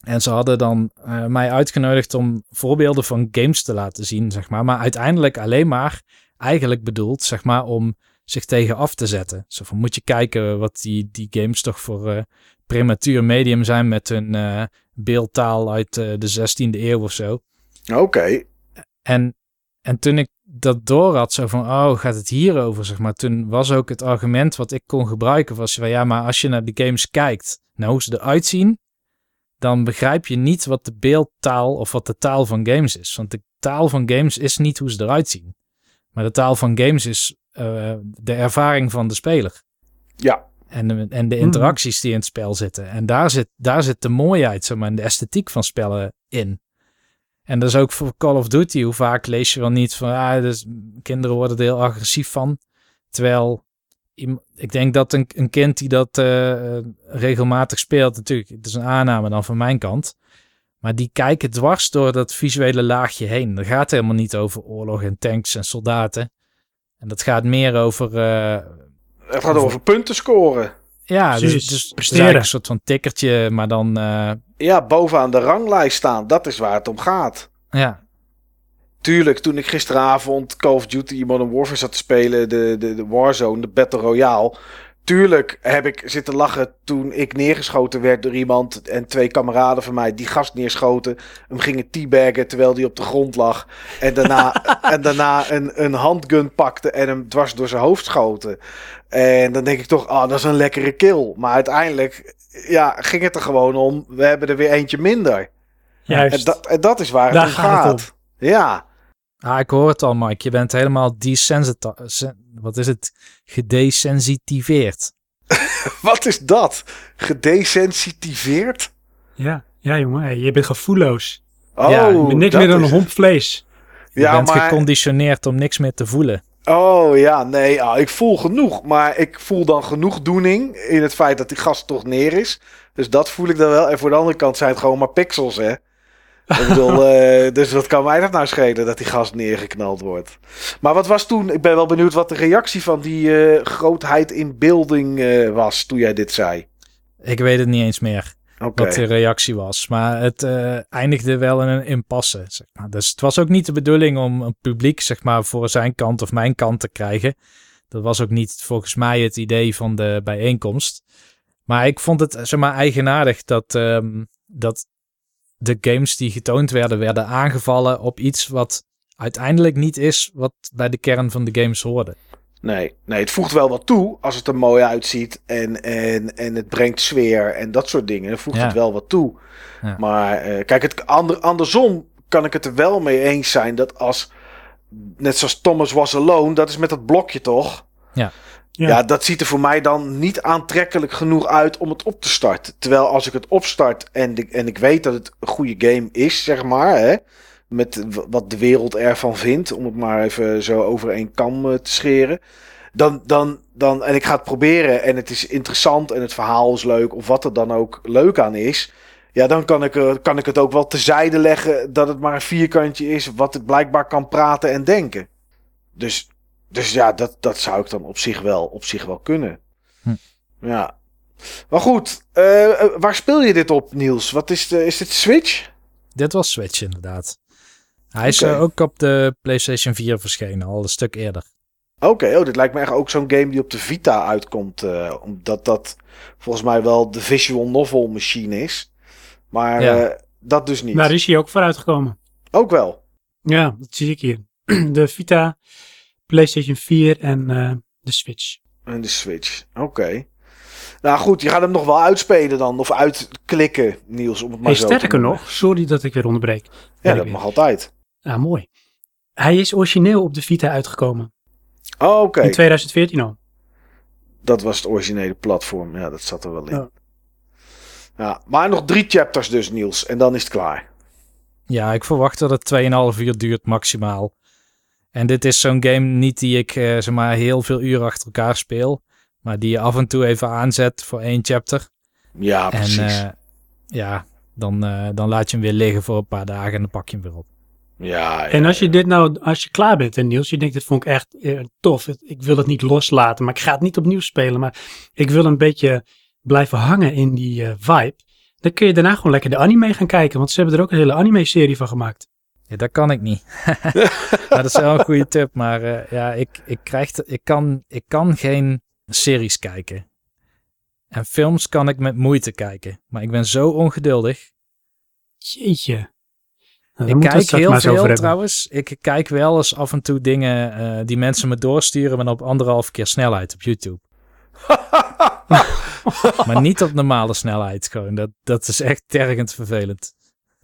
Speaker 3: En ze hadden dan eh, mij uitgenodigd om voorbeelden van games te laten zien, zeg maar. Maar uiteindelijk alleen maar eigenlijk bedoeld, zeg maar, om zich tegen af te zetten. Zo van, moet je kijken wat die, die games toch voor eh, prematuur medium zijn met hun beeldtaal uit de 16e eeuw of zo.
Speaker 2: Oké.
Speaker 3: En, en toen ik dat door had, zo van, oh, gaat het hierover, zeg maar. Toen was ook het argument wat ik kon gebruiken, was van, ja, maar als je naar de games kijkt, naar hoe ze eruit zien, dan begrijp je niet wat de beeldtaal of wat de taal van games is. Want de taal van games is niet hoe ze eruit zien. Maar de taal van games is eh, de ervaring van de speler.
Speaker 2: Ja.
Speaker 3: En, de- en de interacties die in het spel zitten. En daar zit, daar zit de mooiheid zeg maar, en de esthetiek van spellen in. En dat is ook voor Call of Duty. Hoe vaak lees je wel niet van... Ah, dus kinderen worden er heel agressief van. Terwijl... Ik denk dat een, een kind die dat eh, regelmatig speelt... Natuurlijk, het is een aanname dan van mijn kant. Maar die kijken dwars door dat visuele laagje heen. Dat gaat helemaal niet over oorlog en tanks en soldaten. En dat gaat meer over... eh,
Speaker 2: Het gaat over punten scoren.
Speaker 3: Ja, dus,
Speaker 4: Precies,
Speaker 3: dus het is
Speaker 4: presteren.
Speaker 3: eigenlijk een soort van tikkertje, maar dan... eh,
Speaker 2: Ja, bovenaan de ranglijst staan. Dat is waar het om gaat.
Speaker 3: ja,
Speaker 2: Tuurlijk, toen ik gisteravond Call of Duty Modern Warfare zat te spelen, de, de, de Warzone, de Battle Royale. Tuurlijk heb ik zitten lachen toen ik neergeschoten werd door iemand en twee kameraden van mij die gast neerschoten. Hem gingen teabaggen terwijl hij op de grond lag. En daarna, en daarna een, een handgun pakte en hem dwars door zijn hoofd schoten. En dan denk ik toch, ah, dat is een lekkere kill. Maar uiteindelijk, ja, ging het er gewoon om. We hebben er weer eentje minder.
Speaker 4: Juist.
Speaker 2: En dat, en dat is waar het
Speaker 4: Daar
Speaker 2: om
Speaker 4: gaat
Speaker 2: gaat.
Speaker 4: het
Speaker 2: Ja.
Speaker 3: Ah, ik hoor het al, Mike. Je bent helemaal desensitiveerd. Wat is het? Gedesensitiveerd.
Speaker 2: Wat is dat? Gedesensitiveerd?
Speaker 4: Ja, ja jongen, je bent gevoelloos.
Speaker 2: Oh,
Speaker 3: Ja,
Speaker 4: Je bent niks meer dan een homp vlees.
Speaker 3: Je
Speaker 2: Ja,
Speaker 3: bent
Speaker 2: maar,
Speaker 3: geconditioneerd om niks meer te voelen.
Speaker 2: Oh ja, nee, ah, ik voel genoeg. Maar ik voel dan genoegdoening in het feit dat die gast toch neer is. Dus dat voel ik dan wel. En voor de andere kant zijn het gewoon maar pixels, hè. Ik bedoel, eh, dus wat kan mij dat nou schelen dat die gast neergeknald wordt. Maar wat was toen, ik ben wel benieuwd wat de reactie van die eh, grootheid in beelding eh, was toen jij dit zei.
Speaker 3: Ik weet het niet eens meer wat de reactie was. Maar het eindigde wel in een impasse. Zeg maar. Dus het was ook niet de bedoeling om een publiek zeg maar, voor zijn kant of mijn kant te krijgen. Dat was ook niet volgens mij het idee van de bijeenkomst. Maar ik vond het zeg maar, eigenaardig dat, ehm, dat de games die getoond werden, werden aangevallen op iets wat uiteindelijk niet is wat bij de kern van de games hoorde.
Speaker 2: nee, nee, het voegt wel wat toe als het er mooi uitziet en, en, en het brengt sfeer en dat soort dingen. Voegt
Speaker 3: Ja.
Speaker 2: het wel wat toe.
Speaker 3: Ja.
Speaker 2: Maar eh, kijk, het ander, andersom kan ik het er wel mee eens zijn dat als, net zoals Thomas Was Alone, dat is met dat blokje toch?
Speaker 4: Ja.
Speaker 2: Ja. dat ziet er voor mij dan niet aantrekkelijk genoeg uit om het op te starten. Terwijl als ik het opstart en, en ik weet dat het een goede game is, zeg maar, hè, met wat de wereld ervan vindt, om het maar even zo over één kam eh, te scheren. Dan, dan, dan, en ik ga het proberen en het is interessant en het verhaal is leuk, of wat er dan ook leuk aan is. Ja, dan kan ik, er- kan ik het ook wel tezijde leggen dat het maar een vierkantje is, wat het blijkbaar kan praten en denken. Dus, dus ja, dat, dat zou ik dan op zich wel, op zich wel kunnen.
Speaker 3: Hm.
Speaker 2: Ja. Maar goed, eh, eh, waar speel je dit op, Niels? Wat is, de, is dit Switch?
Speaker 3: Dit was Switch inderdaad. Hij is eh, ook op de PlayStation 4 verschenen, al een stuk eerder.
Speaker 2: Oké, oh, dit lijkt me echt ook zo'n game die op de Vita uitkomt. eh, omdat dat volgens mij wel de visual novel machine is. Maar
Speaker 3: Ja.
Speaker 2: eh, dat dus niet.
Speaker 4: Daar is hij ook voor uitgekomen.
Speaker 2: Ook wel.
Speaker 4: Ja, dat zie ik hier. De Vita, PlayStation 4 en eh, de Switch.
Speaker 2: En de Switch. Oké. Nou goed, je gaat hem nog wel uitspelen dan. Of uitklikken, Niels. Om het maar
Speaker 4: Hey,
Speaker 2: zo te
Speaker 4: sterker nog, sorry dat ik weer onderbreek.
Speaker 2: Ja, dat mag altijd.
Speaker 4: Ah, mooi. Hij is origineel op de Vita uitgekomen.
Speaker 2: Oh, Oké,
Speaker 4: In 2014 al.
Speaker 2: dat was het originele platform. Ja, dat zat er wel in.
Speaker 4: Ja.
Speaker 2: Ja, maar nog drie chapters dus, Niels. En dan is het klaar.
Speaker 3: Ja, ik verwacht dat het 2,5 uur duurt maximaal. En dit is zo'n game niet die ik eh, zeg maar heel veel uren achter elkaar speel. Maar die je af en toe even aanzet voor één chapter.
Speaker 2: Ja, precies.
Speaker 3: En eh, ja, dan, eh, dan laat je hem weer liggen voor een paar dagen en dan pak je hem weer op.
Speaker 2: ja, ja,
Speaker 4: En als je dit nou, als je klaar bent en Niels, je denkt, dit vond ik echt eh, tof. Ik wil het niet loslaten, maar ik ga het niet opnieuw spelen. Maar ik wil een beetje blijven hangen in die eh, vibe. Dan kun je daarna gewoon lekker de anime gaan kijken. Want ze hebben er ook een hele anime-serie van gemaakt.
Speaker 3: Ja, dat kan ik niet. dat is wel een goede tip. Maar eh, ja, ik, ik, krijg te- ik, kan, ik kan geen series kijken. En films kan ik met moeite kijken. Maar ik ben zo ongeduldig.
Speaker 4: Jeetje. Nou,
Speaker 3: ik kijk heel veel trouwens. Ik kijk wel eens af en toe dingen eh, die mensen me doorsturen, maar op anderhalf keer snelheid op YouTube. maar niet op normale snelheid gewoon. Dat, dat is echt tergend vervelend.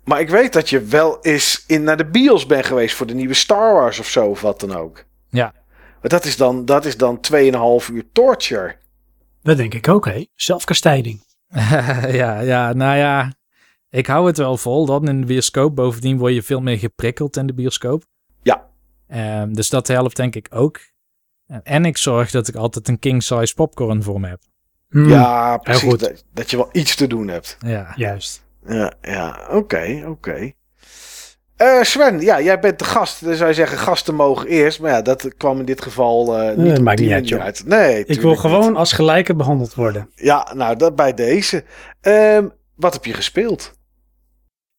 Speaker 2: Maar ik weet dat je wel eens in naar de bios bent geweest voor de nieuwe Star Wars of zo, of wat dan ook.
Speaker 3: Ja.
Speaker 2: Maar dat is dan, dat is dan 2,5 uur torture.
Speaker 4: Dat denk ik ook, hè. Zelfkastijding.
Speaker 3: ja, ja, nou ja. Ik hou het wel vol dan in de bioscoop. Bovendien word je veel meer geprikkeld in de bioscoop.
Speaker 2: Ja.
Speaker 3: Ehm, dus dat helpt denk ik ook. En- ik zorg dat ik altijd een king size popcorn voor me heb.
Speaker 4: Hmm,
Speaker 2: Ja, precies.
Speaker 4: goed.
Speaker 2: Dat, dat je wel iets te doen hebt.
Speaker 3: Ja.
Speaker 4: Juist.
Speaker 2: Ja, ja. Oké, oké. Eh, Sven, ja, jij bent de gast. Dan zou je zeggen, gasten mogen eerst. Maar ja, dat kwam in dit geval eh, niet op
Speaker 4: maakt niet uit.
Speaker 2: Nee,
Speaker 4: Ik wil gewoon
Speaker 2: niet.
Speaker 4: als gelijke behandeld worden.
Speaker 2: Ja, nou, dat bij deze. Ehm, wat heb je gespeeld?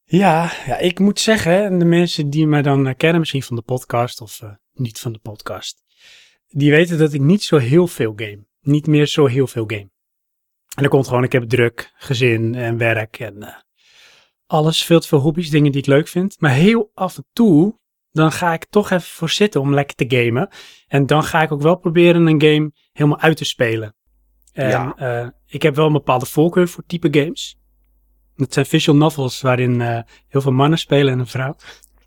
Speaker 4: Ja, ja, ik moet zeggen, en de mensen die mij dan kennen, misschien van de podcast of eh, niet van de podcast, die weten dat ik niet zo heel veel game. Niet meer zo heel veel game. En dat komt gewoon, ik heb druk, gezin en werk en alles. Veel te veel hobby's, dingen die ik leuk vind. Maar heel af en toe, dan ga ik toch even voor zitten om lekker te gamen. En dan ga ik ook wel proberen een game helemaal uit te spelen. En
Speaker 2: Ja.
Speaker 4: eh, ik heb wel een bepaalde voorkeur voor type games. Het zijn visual novels waarin eh, heel veel mannen spelen en een vrouw.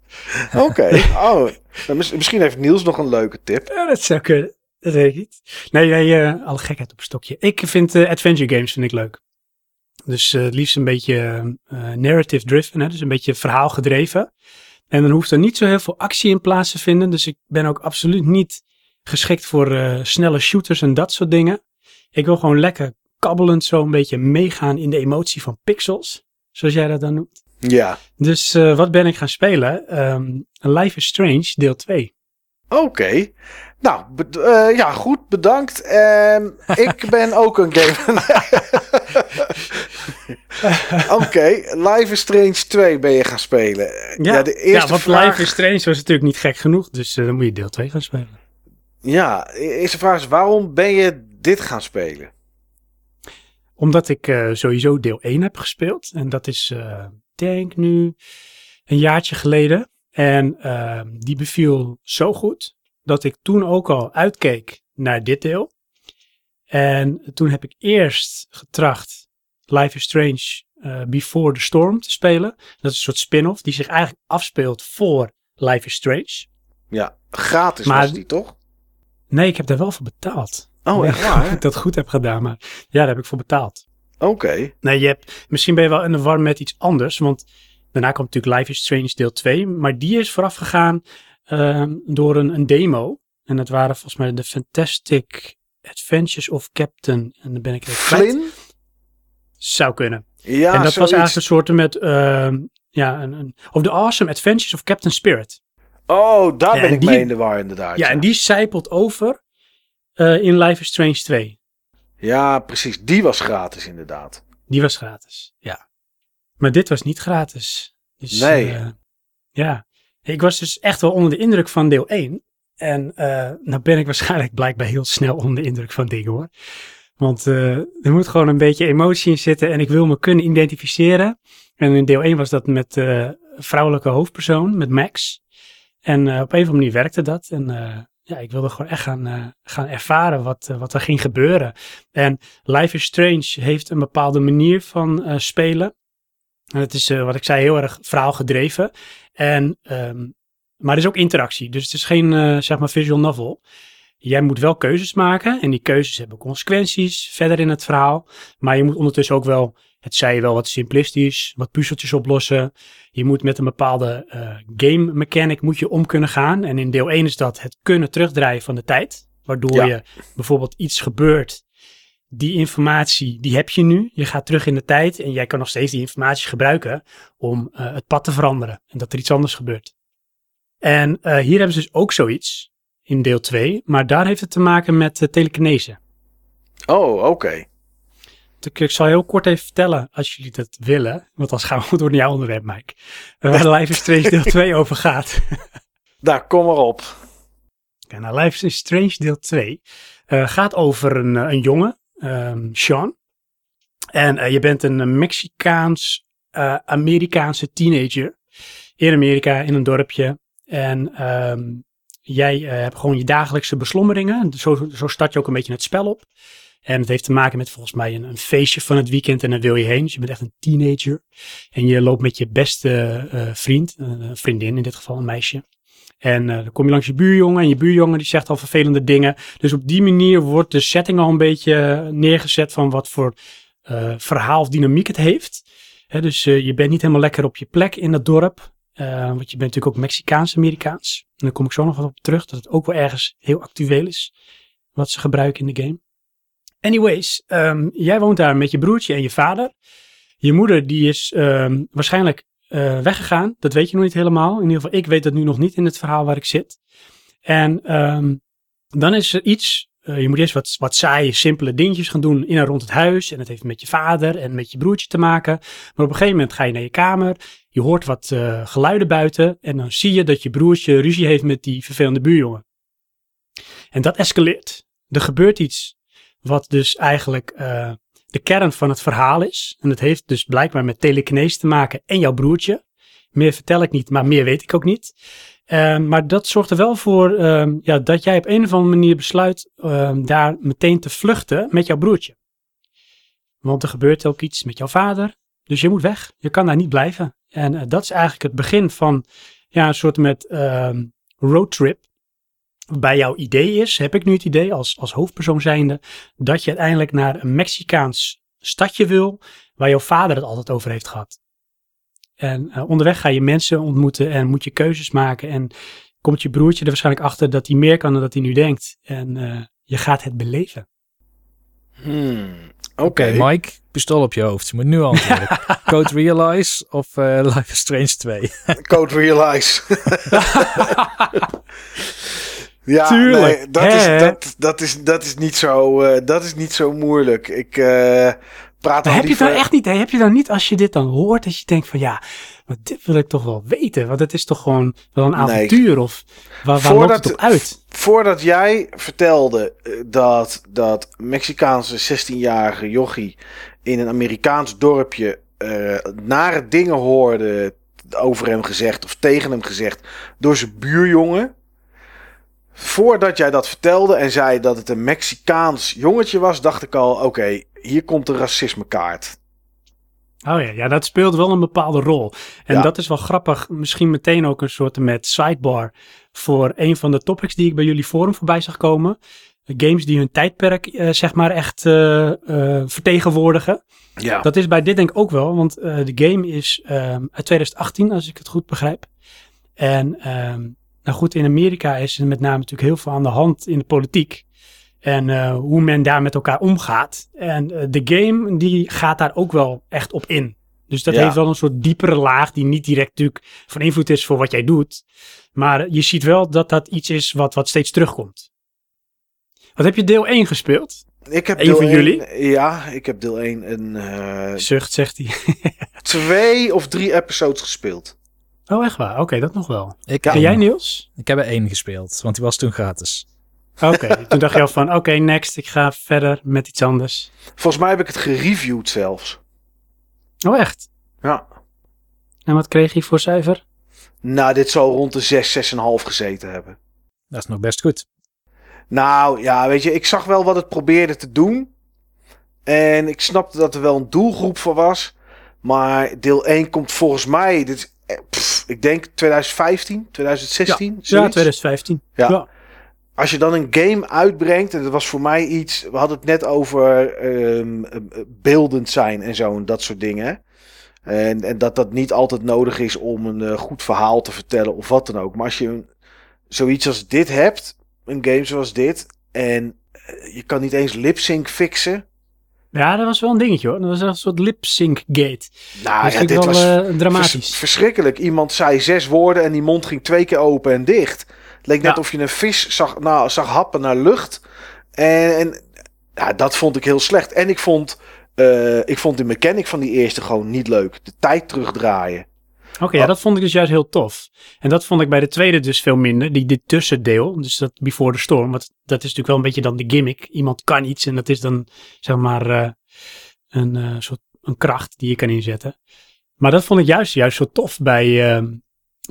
Speaker 2: Oké. oh, nou, mis- misschien heeft Niels nog een leuke tip.
Speaker 4: Ja, dat zou kunnen. Dat weet ik niet. Nee, nee eh, alle gekheid op een stokje. Ik vind adventure games vind ik leuk. Dus eh, het liefst een beetje eh, narrative driven, hè, dus een beetje verhaalgedreven. En dan hoeft er niet zo heel veel actie in plaats te vinden. Dus ik ben ook absoluut niet geschikt voor eh, snelle shooters en dat soort dingen. Ik wil gewoon lekker kabbelend zo een beetje meegaan in de emotie van pixels, zoals jij dat dan noemt.
Speaker 2: Ja.
Speaker 4: Dus eh, wat ben ik gaan spelen? Ehm, Life is Strange, deel 2.
Speaker 2: Oké. Nou, eh, ja, goed, bedankt. Ehm, ik ben ook een game. Oké, Life is Strange 2 ben je gaan spelen. Ja, de eerste
Speaker 4: want
Speaker 2: vraag.
Speaker 4: Life is Strange was natuurlijk niet gek genoeg, dus eh, dan moet je deel 2 gaan spelen.
Speaker 2: Ja, de eerste vraag is: waarom ben je dit gaan spelen?
Speaker 4: Omdat ik eh, sowieso deel 1 heb gespeeld. En dat is, eh denk nu, een jaartje geleden. En die beviel zo goed dat ik toen ook al uitkeek naar dit deel. En toen heb ik eerst getracht Life is Strange eh, Before the Storm te spelen. Dat is een soort spin-off die zich eigenlijk afspeelt voor Life is Strange.
Speaker 2: Ja, gratis
Speaker 4: Maar-
Speaker 2: was die toch?
Speaker 4: Nee, ik heb daar wel voor betaald.
Speaker 2: Oh, echt
Speaker 4: Of
Speaker 2: waar?
Speaker 4: ik dat goed heb gedaan, maar ja, daar heb ik voor betaald.
Speaker 2: Oké.
Speaker 4: Nee, je hebt, misschien ben je wel in de war met iets anders, want daarna komt natuurlijk Life is Strange deel 2, maar die is vooraf gegaan ehm, door een, een demo. En dat waren volgens mij de Fantastic Adventures of Captain, en dan ben ik het kwijt.
Speaker 2: Flynn?
Speaker 4: Zou kunnen.
Speaker 2: Ja,
Speaker 4: en dat was eigenlijk een soort met, ehm, ja, een, een, of The Awesome Adventures of Captain Spirit.
Speaker 2: Oh, daar
Speaker 4: Ja,
Speaker 2: ben
Speaker 4: en
Speaker 2: ik
Speaker 4: die-
Speaker 2: mee in de war inderdaad.
Speaker 4: Ja, en die zijpelt over eh, in Life is Strange 2.
Speaker 2: Ja, precies. Die was gratis inderdaad.
Speaker 4: Die was gratis, ja. Maar dit was niet gratis. Dus,
Speaker 2: Nee.
Speaker 4: eh, ja, ik was dus echt wel onder de indruk van deel 1. En eh nou ben ik waarschijnlijk blijkbaar heel snel onder de indruk van dingen hoor. Want eh, er moet gewoon een beetje emotie in zitten en ik wil me kunnen identificeren. En in deel 1 was dat met de vrouwelijke hoofdpersoon, met Max. En op een of andere manier werkte dat. En ja, ik wilde gewoon echt gaan, gaan ervaren wat, wat er ging gebeuren. En Life is Strange heeft een bepaalde manier van spelen. En het is, wat ik zei, heel erg verhaalgedreven. En, ehm, maar er is ook interactie. Dus het is geen, eh, zeg maar, visual novel. Jij moet wel keuzes maken. En die keuzes hebben consequenties verder in het verhaal. Maar je moet ondertussen ook wel, het zij je wel wat simplistisch, wat puzzeltjes oplossen. Je moet met een bepaalde eh, game mechanic moet je om kunnen gaan. En in deel 1 is dat het kunnen terugdraaien van de tijd. Waardoor
Speaker 2: Ja.
Speaker 4: je bijvoorbeeld iets gebeurt die informatie, die heb je nu. Je gaat terug in de tijd en jij kan nog steeds die informatie gebruiken om eh, het pad te veranderen. En dat er iets anders gebeurt. En eh, hier hebben ze dus ook zoiets in deel 2, maar daar heeft het te maken met uh, telekinese.
Speaker 2: Oh, oké.
Speaker 4: Ik, ik zal heel kort even vertellen, als jullie dat willen, want dan gaan we door naar jouw onderwerp, Mike. Uh, waar Life is Strange deel 2 over gaat.
Speaker 2: Daar, kom maar op.
Speaker 4: Okay, nou, Life is Strange deel 2 uh, gaat over een, een jongen, um, Sean. En uh, je bent een Mexicaans-Amerikaanse teenager in Amerika, in een dorpje. En um, jij uh, hebt gewoon je dagelijkse beslommeringen. Zo, zo start je ook een beetje het spel op. En het heeft te maken met volgens mij een, een, feestje van het weekend en dan wil je heen. Dus je bent echt een teenager. En je loopt met je beste uh, vriend, een vriendin in dit geval, een meisje. En uh, dan kom je langs je buurjongen en je buurjongen die zegt al vervelende dingen. Dus op die manier wordt de setting al een beetje neergezet van wat voor uh, verhaal of dynamiek het heeft. He, dus uh, je bent niet helemaal lekker op je plek in het dorp. Want je bent natuurlijk ook Mexicaans-Amerikaans. En daar kom ik zo nog wat op terug, dat het ook wel ergens heel actueel is. Wat ze gebruiken in de game. Anyways, um, jij woont daar met je broertje en je vader. Je moeder die is um, waarschijnlijk uh, weggegaan. Dat weet je nog niet helemaal. In ieder geval, ik weet dat nu nog niet in het verhaal waar ik zit. En um, dan is er iets. Uh, je moet eerst wat, wat saaie, simpele dingetjes gaan doen in en rond het huis. En dat heeft met je vader en met je broertje te maken. Maar op een gegeven moment ga je naar je kamer. Je hoort wat uh, geluiden buiten. En dan zie je dat je broertje ruzie heeft met die vervelende buurjongen. En dat escaleert. Er gebeurt iets wat dus eigenlijk uh, de kern van het verhaal is. En dat heeft dus blijkbaar met telekinese te maken en jouw broertje. Meer vertel ik niet, maar meer weet ik ook niet. Uh, maar dat zorgt er wel voor uh, ja, dat jij op een of andere manier besluit daar meteen te vluchten met jouw broertje. Want er gebeurt ook iets met jouw vader. Dus je moet weg. Je kan daar niet blijven. En uh, dat is eigenlijk het begin van ja, een soort met roadtrip bij jouw idee is, heb ik nu het idee als, als hoofdpersoon zijnde, dat je uiteindelijk naar een Mexicaans stadje wil, waar jouw vader het altijd over heeft gehad. En uh, onderweg ga je mensen ontmoeten en moet je keuzes maken en komt je broertje er waarschijnlijk achter dat hij meer kan dan dat hij nu denkt. En eh, je gaat het beleven.
Speaker 2: Hmm, Oké.
Speaker 3: Mike, pistool op je hoofd. Je moet nu antwoorden. Code Realize of eh, Life is Strange 2?
Speaker 2: Code Realize. ja,
Speaker 4: Tuurlijk,
Speaker 2: nee, dat,
Speaker 4: hè?
Speaker 2: is, dat, dat, is, dat, is niet zo, eh, dat is niet zo moeilijk. Ik eh,
Speaker 4: Maar heb je dan echt niet, heb je dan niet als je dit dan hoort, dat je denkt van ja, maar dit wil ik toch wel weten. Want het is toch gewoon wel een
Speaker 2: Nee.
Speaker 4: avontuur of waar, waar
Speaker 2: Voordat-
Speaker 4: loopt het op uit?
Speaker 2: Voordat jij vertelde eh, dat dat Mexicaanse 16-jarige jochie in een Amerikaans dorpje eh, nare dingen hoorde over hem gezegd of tegen hem gezegd door zijn buurjongen. Voordat jij dat vertelde en zei dat het een Mexicaans jongetje was, dacht ik al: oké, hier komt de racismekaart.
Speaker 4: Oh ja, ja, dat speelt wel een bepaalde rol. En
Speaker 2: Ja.
Speaker 4: dat is wel grappig. Misschien meteen ook een soort met sidebar voor een van de topics die ik bij jullie forum voorbij zag komen. Games die hun tijdperk, eh, zeg maar, echt eh, eh, vertegenwoordigen.
Speaker 2: Ja,
Speaker 4: Dat is bij dit denk ik ook wel, want de game is ehm, uit 2018, als ik het goed begrijp. En ehm, nou goed, in Amerika is er met name natuurlijk heel veel aan de hand in de politiek. En eh, hoe men daar met elkaar omgaat. En eh, de game, die gaat daar ook wel echt op in. Dus dat
Speaker 2: Ja.
Speaker 4: heeft wel een soort diepere laag die niet direct natuurlijk van invloed is voor wat jij doet. Maar je ziet wel dat dat iets is wat, wat steeds terugkomt. Wat heb je deel 1 gespeeld?
Speaker 2: ik heb
Speaker 4: een
Speaker 2: deel
Speaker 4: van jullie?
Speaker 2: Ja, ik heb deel 1 en eh,
Speaker 4: Zucht, zegt hij.
Speaker 2: twee of drie episodes gespeeld.
Speaker 4: Oh, echt waar? Oké, dat nog wel.
Speaker 3: Ik.
Speaker 4: En jij, Niels?
Speaker 3: ik heb er één gespeeld, want die was toen gratis.
Speaker 4: Oké, toen dacht je al van, oké, next, ik ga verder met iets anders.
Speaker 2: Volgens mij heb ik het gereviewd zelfs.
Speaker 4: Oh, echt?
Speaker 2: Ja.
Speaker 4: En wat kreeg je voor cijfer?
Speaker 2: Nou, dit zal rond de 6, 6,5 gezeten hebben.
Speaker 3: Dat is nog best goed.
Speaker 2: Nou ja, weet je, ik zag wel wat het probeerde te doen. En ik snapte dat er wel een doelgroep voor was. Maar deel 1 komt volgens mij, dit is, pff, ik denk 2015, 2016.
Speaker 4: Ja,
Speaker 2: zoiets.
Speaker 4: 2015.
Speaker 2: Ja. Als je dan een game uitbrengt, en dat was voor mij iets, we hadden het net over ehm, eh, beeldend zijn en zo en dat soort dingen. En, en dat dat niet altijd nodig is om een eh, goed verhaal te vertellen of wat dan ook. Maar als je een- zoiets als dit hebt, een game zoals dit, en eh, je kan niet eens lip sync fixen.
Speaker 4: Ja, dat was wel een dingetje hoor. Dat was een soort lip sync gate.
Speaker 2: Nou
Speaker 4: dat
Speaker 2: ja, dit
Speaker 4: wel
Speaker 2: was
Speaker 4: eh, dramatisch.
Speaker 2: vers- verschrikkelijk. Iemand zei zes woorden en die mond ging twee keer open en dicht. Het leek net of je een vis zag, nou, zag happen naar lucht. En, en ja, dat vond ik heel slecht. En ik vond, eh, ik vond de mechanic van die eerste gewoon niet leuk. De tijd terugdraaien.
Speaker 4: Oké, ja, dat vond ik dus juist heel tof. En dat vond ik bij de tweede dus veel minder. Die dit tussendeel, dus dat Before the Storm. Want dat is natuurlijk wel een beetje dan de gimmick. Iemand kan iets en dat is dan zeg maar eh, een eh, soort een kracht die je kan inzetten. Maar dat vond ik juist, juist zo tof bij, eh,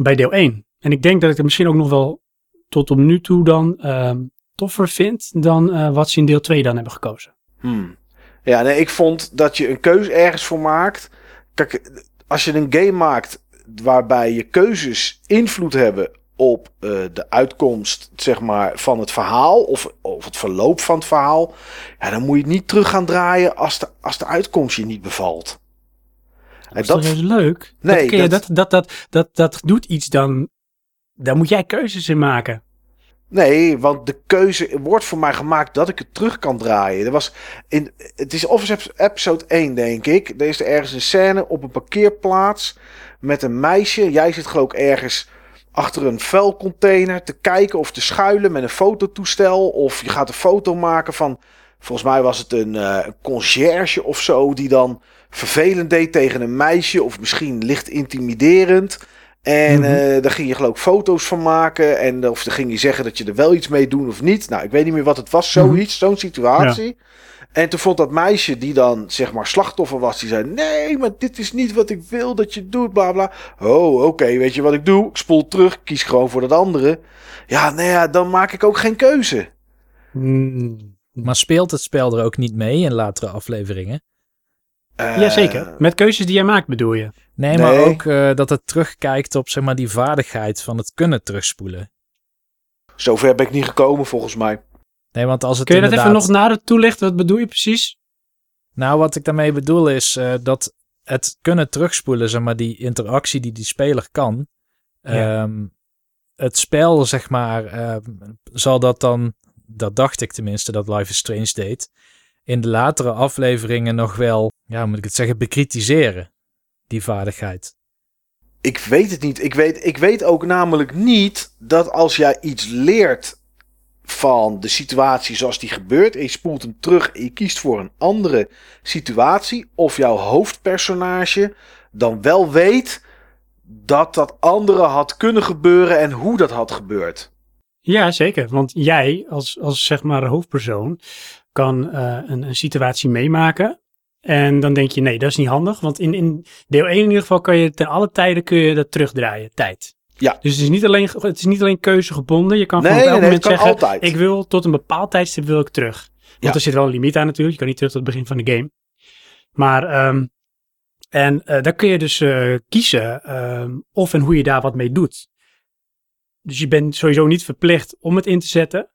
Speaker 4: bij deel 1. En ik denk dat ik het misschien ook nog wel tot op nu toe dan ehm, toffer vind dan eh, wat ze in deel 2 dan hebben gekozen.
Speaker 2: Hmm. Ja, nee, ik vond dat je een keuze ergens voor maakt. Kijk, als je een game maakt waarbij je keuzes invloed hebben op eh, de uitkomst, zeg maar, van het verhaal of, of het verloop van het verhaal, ja, dan moet je het niet terug gaan draaien als de, als de uitkomst je niet bevalt.
Speaker 4: Dat is toch leuk?
Speaker 2: Nee,
Speaker 4: dat,
Speaker 2: dat,
Speaker 4: dat, dat, dat doet iets dan. Daar moet jij keuzes in maken.
Speaker 2: Nee, want de keuze wordt voor mij gemaakt dat ik het terug kan draaien. Er was in, het is Office episode 1, denk ik. Er is er ergens een scène op een parkeerplaats met een meisje. Jij zit geloof ik ergens achter een vuilcontainer te kijken of te schuilen met een fototoestel. Of je gaat een foto maken van, volgens mij was het een, eh, een conciërge of zo, die dan vervelend deed tegen een meisje. Of misschien licht intimiderend. En
Speaker 4: Mhm.
Speaker 2: eh, daar ging je geloof ik foto's van maken. En of dan ging je zeggen dat je er wel iets mee doet of niet. Nou, ik weet niet meer wat het was. Zoiets, zo'n situatie. En toen vond dat meisje die dan zeg maar slachtoffer was. Die zei, nee, maar dit is niet wat ik wil dat je doet, bla bla. Oh, oké, weet je wat ik doe? Ik spoel terug, kies gewoon voor dat andere. Ja, nou ja, dan maak ik ook geen keuze.
Speaker 4: Hmm.
Speaker 3: Maar speelt het spel er ook niet mee in latere afleveringen?
Speaker 2: Eh,
Speaker 4: Jazeker. Met keuzes die jij maakt bedoel je.
Speaker 3: Nee, maar ook eh, dat het terugkijkt op zeg maar, die vaardigheid van het kunnen terugspoelen.
Speaker 2: Zover ben ik niet gekomen volgens mij.
Speaker 3: Nee, want als het
Speaker 4: Kun je dat even nog nader toelichten? Wat bedoel je precies?
Speaker 3: Nou, wat ik daarmee bedoel is eh, dat het kunnen terugspoelen, zeg maar, die interactie die die speler kan,
Speaker 4: Ja.
Speaker 3: ehm, het spel, zeg maar, eh, zal dat dan, dat dacht ik tenminste, dat Life is Strange deed, in de latere afleveringen nog wel, ja, moet ik het zeggen, bekritiseren, die vaardigheid.
Speaker 2: Ik weet het niet. Ik weet, ik weet ook namelijk niet dat als jij iets leert van de situatie zoals die gebeurt en je spoelt hem terug en je kiest voor een andere situatie of jouw hoofdpersonage dan wel weet dat dat andere had kunnen gebeuren en hoe dat had gebeurd.
Speaker 4: Ja, zeker. Want jij als, als zeg maar hoofdpersoon kan eh, een, een situatie meemaken. En dan denk je, nee, dat is niet handig. Want in, in deel 1 in ieder geval kan je ten alle tijden kun je dat terugdraaien, tijd.
Speaker 2: Ja.
Speaker 4: Dus het is niet alleen, het is niet alleen keuzegebonden. Je kan
Speaker 2: Nee,
Speaker 4: gewoon op elk
Speaker 2: nee,
Speaker 4: moment zeggen,
Speaker 2: altijd.
Speaker 4: ik wil tot een bepaald tijdstip wil ik terug. Want
Speaker 2: Ja.
Speaker 4: er zit wel een limiet aan natuurlijk. Je kan niet terug tot het begin van de game. Maar, ehm, en eh daar kun je dus eh, kiezen ehm, of en hoe je daar wat mee doet. Dus je bent sowieso niet verplicht om het in te zetten.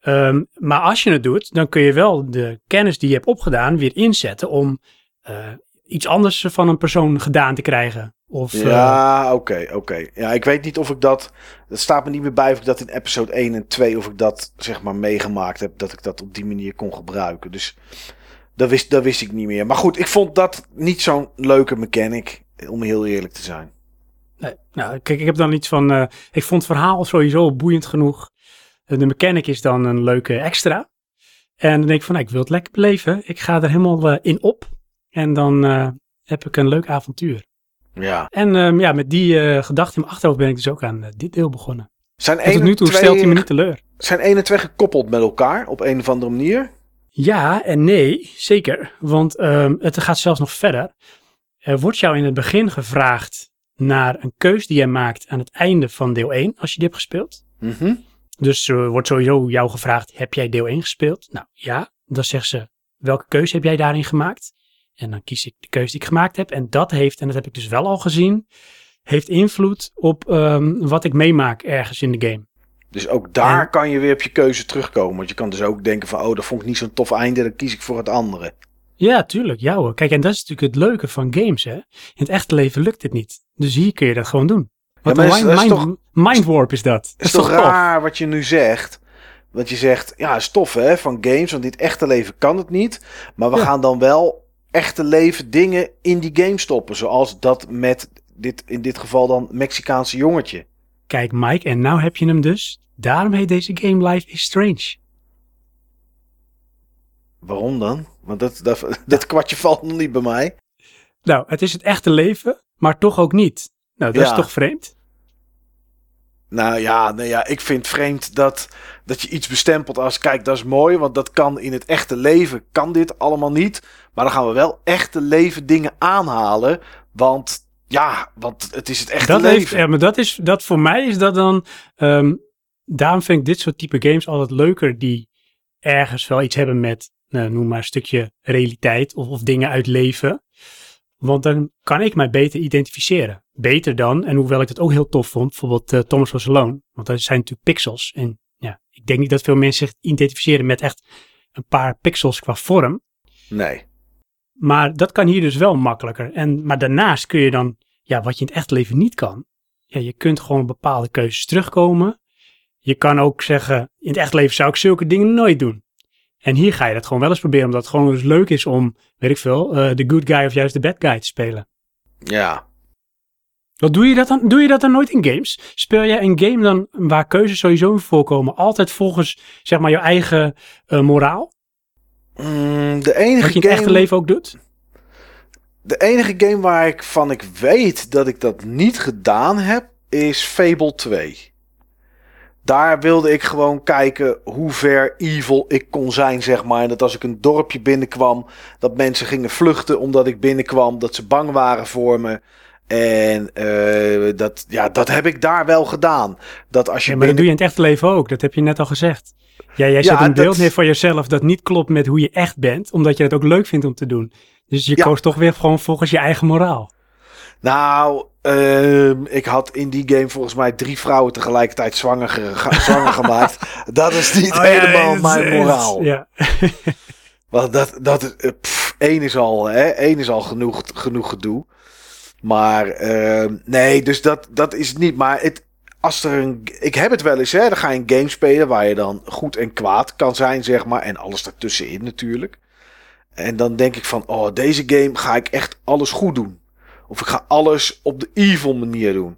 Speaker 4: Ehm, maar als je het doet, dan kun je wel de kennis die je hebt opgedaan weer inzetten om eh, iets anders van een persoon gedaan te krijgen. Of, eh,
Speaker 2: Ja, oké, oké. Ja, ik weet niet of ik dat. Het staat me niet meer bij of ik dat in episode 1 en 2 of ik dat zeg maar meegemaakt heb. Dat ik dat op die manier kon gebruiken. Dus dat wist, dat wist ik niet meer. Maar goed, ik vond dat niet zo'n leuke mechanic. Om heel eerlijk te zijn.
Speaker 4: Nee, nou, kijk, ik heb dan iets van. eh, ik vond het verhaal sowieso boeiend genoeg. Eh, De mechanic is dan een leuke extra. En dan denk ik van, nou, ik wil het lekker beleven. Ik ga er helemaal eh, in op. En dan eh, heb ik een leuk avontuur.
Speaker 2: Ja.
Speaker 4: En ehm, ja, met die eh gedachte in mijn achterhoofd ben ik dus ook aan eh, dit deel begonnen.
Speaker 2: Zijn
Speaker 4: En tot
Speaker 2: 1
Speaker 4: nu
Speaker 2: en
Speaker 4: toe
Speaker 2: 2
Speaker 4: stelt hij me niet teleur.
Speaker 2: Zijn 1 en 2 gekoppeld met elkaar op een of andere manier?
Speaker 4: Ja en nee, zeker. Want ehm, het gaat zelfs nog verder. Er wordt jou in het begin gevraagd naar een keus die je maakt aan het einde van deel 1, als je die hebt gespeeld.
Speaker 2: Mhm.
Speaker 4: Dus er wordt sowieso jou gevraagd, heb jij deel 1 gespeeld? Nou ja, dan zegt ze, welke keuze heb jij daarin gemaakt? En dan kies ik de keuze die ik gemaakt heb. En dat heeft, en dat heb ik dus wel al gezien, heeft invloed op ehm, wat ik meemaak ergens in de game.
Speaker 2: Dus ook daar
Speaker 4: En-
Speaker 2: kan je weer op je keuze terugkomen. Want je kan dus ook denken van, oh, dat vond ik niet zo'n tof einde, dan kies ik voor het andere.
Speaker 4: Ja, tuurlijk. Ja hoor. Kijk, en dat is natuurlijk het leuke van games, hè. In het echte leven lukt het niet. Dus hier kun je dat gewoon doen. Wat een
Speaker 2: dat is-
Speaker 4: mind,
Speaker 2: is
Speaker 4: mindwarp is dat.
Speaker 2: Het is toch
Speaker 4: tof?
Speaker 2: raar wat je nu zegt? Want je zegt, ja, is tof hè, van games, want in het echte leven kan het niet. Maar we
Speaker 4: Ja.
Speaker 2: gaan dan wel echte leven dingen in die game stoppen. Zoals dat met dit, in dit geval dan Mexicaanse jongetje.
Speaker 4: Kijk, Mike, en nou heb je hem dus. Daarom heet deze game Life is Strange.
Speaker 2: Waarom dan? Want dat, dat, dat kwartje valt nog niet bij mij.
Speaker 4: Nou, het is het echte leven, maar toch ook niet. Nou, dat
Speaker 2: Ja.
Speaker 4: is toch vreemd?
Speaker 2: Nou ja, nou ja, ik vind vreemd dat, dat je iets bestempelt als, kijk, dat is mooi, want dat kan in het echte leven, kan dit allemaal niet. Maar dan gaan we wel echte leven dingen aanhalen, want ja, want het is het echte
Speaker 4: Dat
Speaker 2: leven.
Speaker 4: heeft, ja, maar dat is, dat voor mij is dat dan, ehm, daarom vind ik dit soort type games altijd leuker die ergens wel iets hebben met, nou, noem maar een stukje realiteit of, of dingen uit leven. Want dan kan ik mij beter identificeren. Beter dan, en hoewel ik het ook heel tof vond, bijvoorbeeld eh, Thomas Was Alone. Want dat zijn natuurlijk pixels. En ja, ik denk niet dat veel mensen zich identificeren met echt een paar pixels qua vorm.
Speaker 2: Nee.
Speaker 4: Maar dat kan hier dus wel makkelijker. En, maar daarnaast kun je dan, ja, wat je in het echt leven niet kan. Ja, je kunt gewoon bepaalde keuzes terugkomen. Je kan ook zeggen, in het echt leven zou ik zulke dingen nooit doen. En hier ga je dat gewoon wel eens proberen, omdat het gewoon eens leuk is om, weet ik veel, eh, de good guy of juist de bad guy te spelen.
Speaker 2: Ja.
Speaker 4: Wat doe je dat dan? Doe je dat dan nooit in games? Speel jij een game dan waar keuzes sowieso in voorkomen, altijd volgens, zeg maar, jouw eigen eh, moraal?
Speaker 2: Mm, de, enige
Speaker 4: Wat je in het
Speaker 2: game,
Speaker 4: echte leven ook doet?
Speaker 2: de enige game waar ik van ik weet dat ik dat niet gedaan heb, is Fable 2. Daar wilde ik gewoon kijken hoe ver evil ik kon zijn, zeg maar. En dat als ik een dorpje binnenkwam, dat mensen gingen vluchten omdat ik binnenkwam. Dat ze bang waren voor me. En eh, dat, ja, dat heb ik daar wel gedaan. Dat als je
Speaker 4: Ja, maar dat doe je in het echte leven ook. Dat heb je net al gezegd. Ja, jij zet
Speaker 2: Ja,
Speaker 4: een beeld
Speaker 2: dat-
Speaker 4: neer van jezelf dat niet klopt met hoe je echt bent, omdat je het ook leuk vindt om te doen. Dus je
Speaker 2: Ja.
Speaker 4: koos toch weer gewoon volgens je eigen moraal.
Speaker 2: Nou, ehm, ik had in die game volgens mij drie vrouwen tegelijkertijd zwanger, ge- zwanger gemaakt. Dat is niet
Speaker 4: Oh
Speaker 2: helemaal mijn moraal.
Speaker 4: Ja.
Speaker 2: Want dat, dat is, eh, pff, één is al, hè, één is al genoeg, genoeg gedoe. Maar ehm, nee, dus dat, dat is niet. Maar het, als er een. Ik heb het wel eens, hè? Dan ga je een game spelen waar je dan goed en kwaad kan zijn, zeg maar. En alles daartussenin natuurlijk. En dan denk ik van, oh, deze game ga ik echt alles goed doen. Of ik ga alles op de evil manier doen.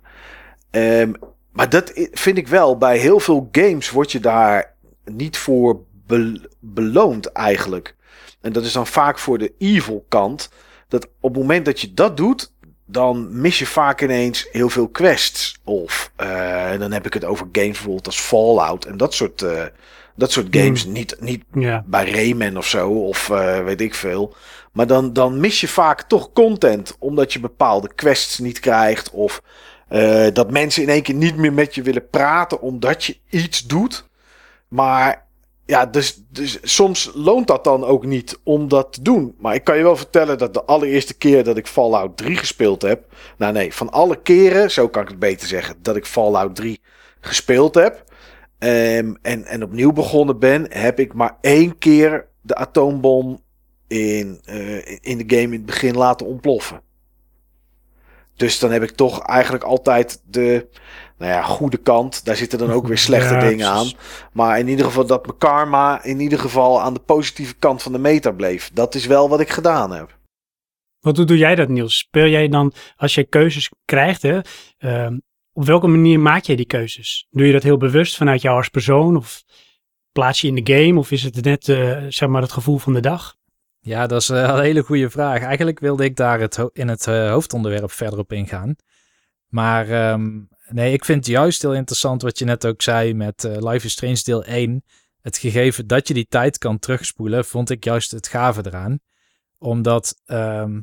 Speaker 2: Ehm, maar dat vind ik wel, bij heel veel games word je daar niet voor be- beloond eigenlijk. En dat is dan vaak voor de evil kant. Dat op het moment dat je dat doet, dan mis je vaak ineens heel veel quests. Of eh, dan heb ik het over games bijvoorbeeld als Fallout en dat soort, eh, dat soort games. Niet, niet bij Rayman of zo, of eh, weet ik veel. Maar dan, dan mis je vaak toch content, omdat je bepaalde quests niet krijgt. Of dat mensen in één keer niet meer met je willen praten, omdat je iets doet. Maar ja, dus, dus soms loont dat dan ook niet om dat te doen. Maar ik kan je wel vertellen dat de allereerste keer dat ik Fallout 3 gespeeld heb. Nou nee, van alle keren, zo kan ik het beter zeggen, dat ik Fallout 3 gespeeld heb. ehm, en, en opnieuw begonnen ben, heb ik maar één keer de atoombom in, eh, in de game in het begin laten ontploffen. Dus dan heb ik toch eigenlijk altijd de nou ja, goede kant. Daar zitten dan ook weer slechte
Speaker 4: Ja,
Speaker 2: dingen aan. Maar in ieder geval dat mijn karma in ieder geval aan de positieve kant van de meter bleef. Dat is wel wat ik gedaan heb.
Speaker 4: Wat doe, doe jij dat, Niels? Speel jij dan, als jij keuzes krijgt, hè, ehm, op welke manier maak jij die keuzes? Doe je dat heel bewust vanuit jou als persoon? Of plaats je in de game? Of is het net, eh, zeg maar, het gevoel van de dag?
Speaker 3: Ja, dat is eh, een hele goede vraag. Eigenlijk wilde ik daar het in het eh, hoofdonderwerp verder op ingaan. Maar ehm, nee, ik vind juist heel interessant wat je net ook zei met eh, Life is Strange deel 1. Het gegeven dat je die tijd kan terugspoelen, vond ik juist het gave eraan. Omdat ehm,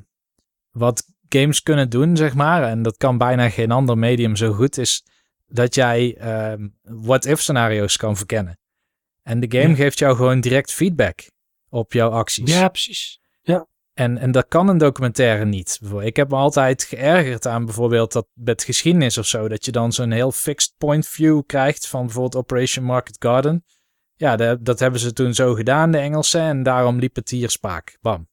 Speaker 3: wat games kunnen doen, zeg maar, en dat kan bijna geen ander medium zo goed, is dat jij ehm what-if scenario's kan verkennen. En de game
Speaker 4: Ja.
Speaker 3: geeft jou gewoon direct feedback op jouw acties.
Speaker 4: Ja, precies.
Speaker 3: En, en dat kan een documentaire niet. Ik heb me altijd geërgerd aan bijvoorbeeld dat met geschiedenis of zo, dat je dan zo'n heel fixed point view krijgt van bijvoorbeeld Operation Market Garden. Ja, de- dat hebben ze toen zo gedaan, de Engelsen, en daarom liep het hier spaak. Bam.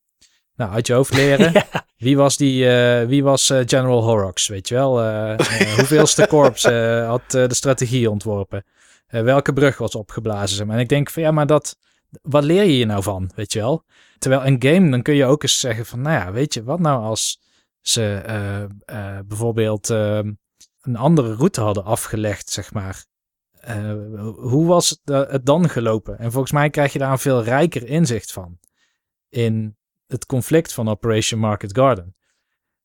Speaker 3: Nou, uit je hoofd leren. Wie was, die, eh, wie was eh, General Horrocks, weet je wel? Eh, hoeveelste korps had de strategie ontworpen? Welke brug was opgeblazen? En ik denk van ja, maar dat, wat leer je hier nou van, weet je wel? Terwijl een game, dan kun je ook eens zeggen van, nou ja, weet je, wat nou als ze eh, eh, bijvoorbeeld eh, een andere route hadden afgelegd, zeg maar. Eh, hoe was het, dan gelopen? En volgens mij krijg je daar een veel rijker inzicht van in het conflict van Operation Market Garden.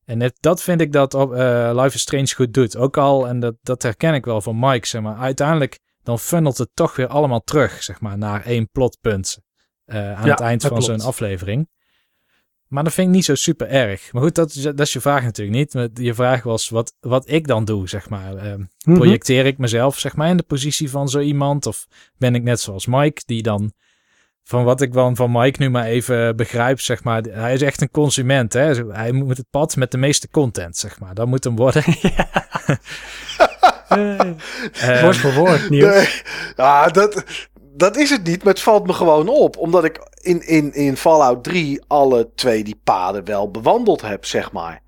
Speaker 3: En dat vind ik dat Life is Strange goed doet. Ook al, en dat, dat herken ik wel van Mike, zeg maar, uiteindelijk dan funnelt het toch weer allemaal terug, zeg maar, naar één plotpunt eh, aan
Speaker 4: Ja,
Speaker 3: het eind van zo'n aflevering. Maar dat vind ik niet zo super erg. Maar goed, dat is, dat is je vraag natuurlijk niet. Je vraag was wat, wat ik dan doe, zeg maar. Ehm,
Speaker 4: Mhm.
Speaker 3: projecteer ik mezelf, zeg maar, in de positie van zo iemand? Of ben ik net zoals Mike, die dan, van wat ik dan van Mike nu maar even begrijp, zeg maar, hij is echt een consument, hè. Hij moet het pad met de meeste content, zeg maar. Dat moet hem worden.
Speaker 4: Eh,
Speaker 3: Ehm,
Speaker 4: woord voor woord, Niels.
Speaker 2: Nee, ja, dat, dat is het niet, maar het valt me gewoon op. Omdat ik in, in, in Fallout 3 alle twee die paden wel bewandeld heb, zeg maar.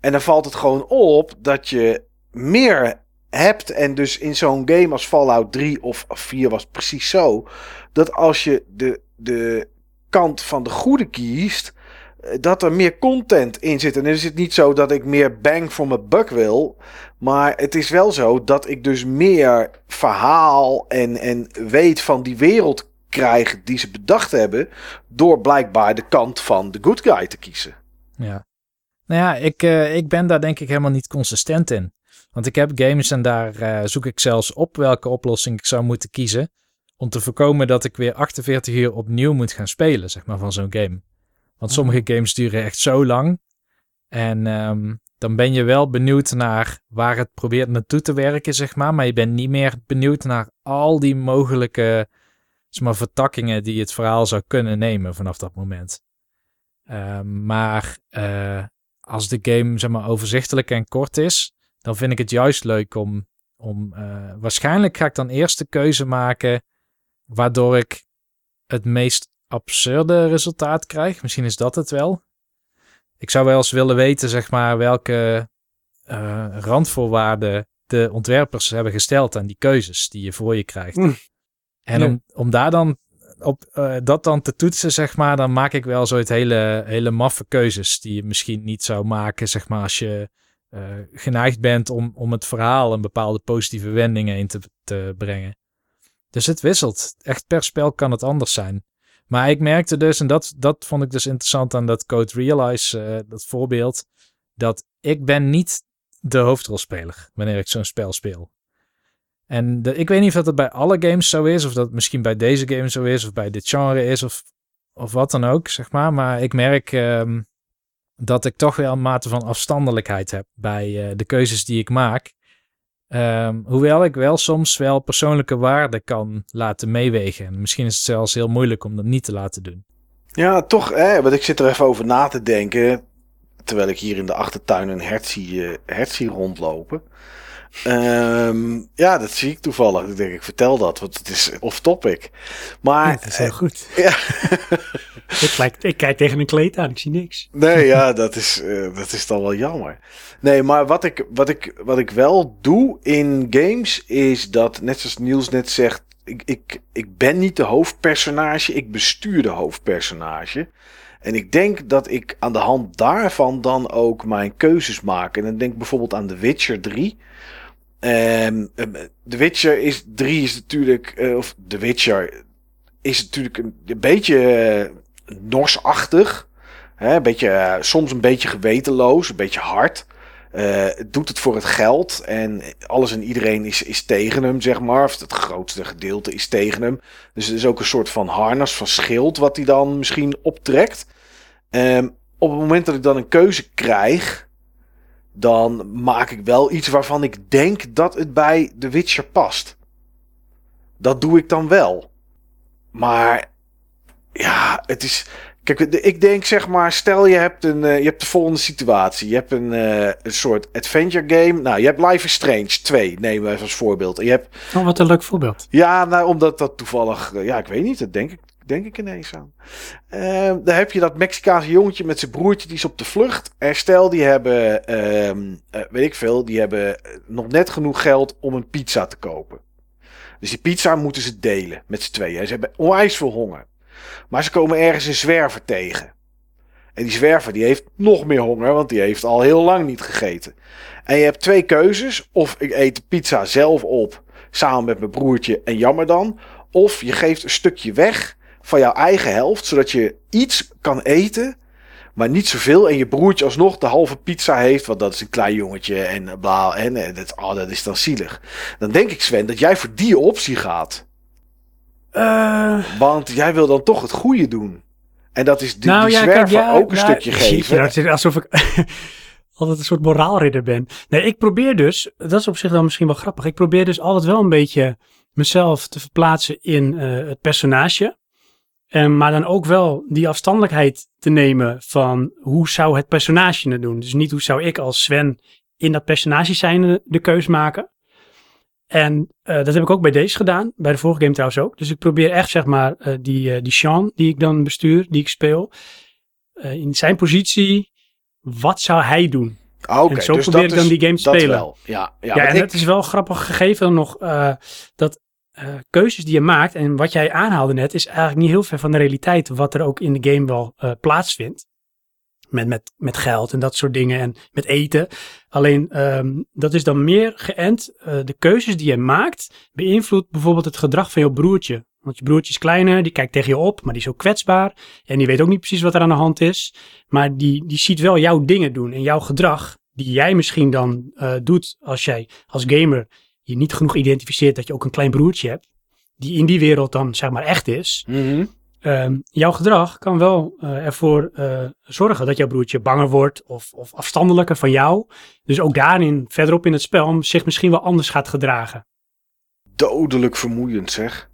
Speaker 2: En dan valt het gewoon op dat je meer hebt. En dus in zo'n game als Fallout 3 of 4 was het precies zo. Dat als je de, de kant van de goede kiest. Eh, Dat er meer content in zit. En dan is het niet zo dat ik meer bang voor mijn buck wil. Maar het is wel zo dat ik dus meer verhaal en, en weet van die wereld krijg die ze bedacht hebben. Door blijkbaar de kant van de good guy te kiezen.
Speaker 3: Ja. Nou ja, ik, eh, ik ben daar denk ik helemaal niet consistent in. Want ik heb games en daar eh, zoek ik zelfs op welke oplossing ik zou moeten kiezen. Om te voorkomen dat ik weer 48 uur opnieuw moet gaan spelen, zeg maar, van zo'n game. Want sommige games duren echt zo lang. En ehm, dan ben je wel benieuwd naar waar het probeert naartoe te werken, zeg maar. Maar je bent niet meer benieuwd naar al die mogelijke zeg maar, vertakkingen die het verhaal zou kunnen nemen vanaf dat moment. Ehm, maar eh, als de game zeg maar, overzichtelijk en kort is, dan vind ik het juist leuk om. om eh, waarschijnlijk ga ik dan eerst de keuze maken waardoor ik het meest absurde resultaat krijg. Misschien is dat het wel. Ik zou wel eens willen weten, zeg maar, welke eh, randvoorwaarden de ontwerpers hebben gesteld aan die keuzes die je voor je krijgt.
Speaker 4: Mm.
Speaker 3: En
Speaker 4: Ja.
Speaker 3: om, om daar dan op eh, dat dan te toetsen, zeg maar, dan maak ik wel zoiets hele, hele maffe keuzes die je misschien niet zou maken, zeg maar, als je eh, geneigd bent om, om het verhaal een bepaalde positieve wendingen in te, te brengen. Dus het wisselt. Echt per spel kan het anders zijn. Maar ik merkte dus, en dat, dat vond ik dus interessant aan dat Code Realize, eh, dat voorbeeld, dat ik ben niet de hoofdrolspeler wanneer ik zo'n spel speel. En de, ik weet niet of dat bij alle games zo is, of dat misschien bij deze game zo is, of bij dit genre is, of, of wat dan ook, zeg maar. Maar ik merk ehm, dat ik toch wel een mate van afstandelijkheid heb bij eh, de keuzes die ik maak. Ehm, hoewel ik wel soms wel persoonlijke waarde kan laten meewegen. En misschien is het zelfs heel moeilijk om dat niet te laten doen.
Speaker 2: Ja, toch, hè, want ik zit er even over na te denken. Terwijl ik hier in de achtertuin een hert zie, eh, rondlopen. Ehm, ja, dat zie ik toevallig. Ik denk, ik vertel dat, want het is off-topic. Maar,
Speaker 4: dat is heel goed.
Speaker 2: ja,
Speaker 4: ik, kijk, ik kijk tegen een kleed aan, ik zie niks.
Speaker 2: nee, ja, dat is, eh, dat is dan wel jammer. Nee, maar wat ik, wat, ik, wat ik wel doe in games is dat, net zoals Niels net zegt, ik, ik, ik ben niet de hoofdpersonage, ik bestuur de hoofdpersonage. En ik denk dat ik aan de hand daarvan dan ook mijn keuzes maak. En dan denk ik bijvoorbeeld aan The Witcher 3. Ehm, The Witcher is 3 is natuurlijk, eh, of The Witcher is natuurlijk een, beetje eh, norsachtig. Hè, een beetje, eh, soms een beetje gewetenloos, een beetje hard. Doet het voor het geld en alles en iedereen is, is tegen hem, zeg maar. Of het grootste gedeelte is tegen hem. Dus het is ook een soort van harnas, van schild, wat hij dan misschien optrekt. Ehm, op het moment dat ik dan een keuze krijg, dan maak ik wel iets waarvan ik denk dat het bij The Witcher past. Dat doe ik dan wel. Maar ja, het is. Kijk, ik denk zeg maar, stel je hebt, een, eh, je hebt de volgende situatie. Je hebt een, eh, een soort adventure game. Nou, je hebt Life is Strange 2, nemen we even als voorbeeld. En je hebt,
Speaker 4: Oh, wat een leuk voorbeeld.
Speaker 2: ja, nou, omdat dat toevallig, eh, ja, ik weet niet, dat denk ik, denk ik ineens aan. Eh, dan heb je dat Mexicaanse jongetje met zijn broertje, die is op de vlucht. En stel, die hebben, ehm, eh, weet ik veel, die hebben eh, nog net genoeg geld om een pizza te kopen. Dus die pizza moeten ze delen met z'n tweeën. Ze hebben onwijs veel honger. Maar ze komen ergens een zwerver tegen. En die zwerver die heeft nog meer honger, want die heeft al heel lang niet gegeten. En je hebt twee keuzes. Of ik eet de pizza zelf op, samen met mijn broertje en jammer dan. Of je geeft een stukje weg van jouw eigen helft, zodat je iets kan eten, maar niet zoveel. En je broertje alsnog de halve pizza heeft, want dat is een klein jongetje en bla. En, en dat, oh, dat is dan zielig. Dan denk ik, Sven, dat jij voor die optie gaat.
Speaker 4: Eh,
Speaker 2: Want jij wil dan toch het goede doen. En dat is die,
Speaker 4: nou
Speaker 2: die
Speaker 4: ja,
Speaker 2: zwerver
Speaker 4: ja,
Speaker 2: ook een
Speaker 4: nou,
Speaker 2: stukje geven.
Speaker 4: het is alsof ik altijd een soort moraalridder ben. Nee, ik probeer dus, dat is op zich dan misschien wel grappig. Ik probeer dus altijd wel een beetje mezelf te verplaatsen in eh, het personage. En, maar dan ook wel die afstandelijkheid te nemen van hoe zou het personage het doen. Dus niet hoe zou ik als Sven in dat personage zijn de, de keus maken. En eh, dat heb ik ook bij deze gedaan. Bij de vorige game trouwens ook. Dus ik probeer echt zeg maar eh, die, eh, die Sean die ik dan bestuur, die ik speel. in zijn positie, wat zou hij doen?
Speaker 2: Ah, Oké,
Speaker 4: en zo
Speaker 2: dus
Speaker 4: probeer ik dan
Speaker 2: is-
Speaker 4: die game te
Speaker 2: dat
Speaker 4: spelen.
Speaker 2: wel. Ja, ja,
Speaker 4: Ja, en
Speaker 2: ik-
Speaker 4: het is wel grappig gegeven nog dat eh, keuzes die je maakt en wat jij aanhaalde net is eigenlijk niet heel ver van de realiteit wat er ook in de game wel eh, plaatsvindt. Met, met, met geld en dat soort dingen en met eten. Alleen ehm, dat is dan meer geënt. eh, de keuzes die je maakt beïnvloedt bijvoorbeeld het gedrag van je broertje. Want je broertje is kleiner, die kijkt tegen je op, maar die is ook kwetsbaar. En die weet ook niet precies wat er aan de hand is. Maar die, die ziet wel jouw dingen doen en jouw gedrag, die jij misschien dan doet als jij als gamer je niet genoeg identificeert dat je ook een klein broertje hebt. Die in die wereld dan zeg maar echt is.
Speaker 2: Mhm.
Speaker 4: Ehm, jouw gedrag kan wel eh, ervoor eh, zorgen dat jouw broertje banger wordt of, of afstandelijker van jou. Dus ook daarin, verderop in het spel, zich misschien wel anders gaat gedragen.
Speaker 2: Dodelijk vermoeiend, zeg.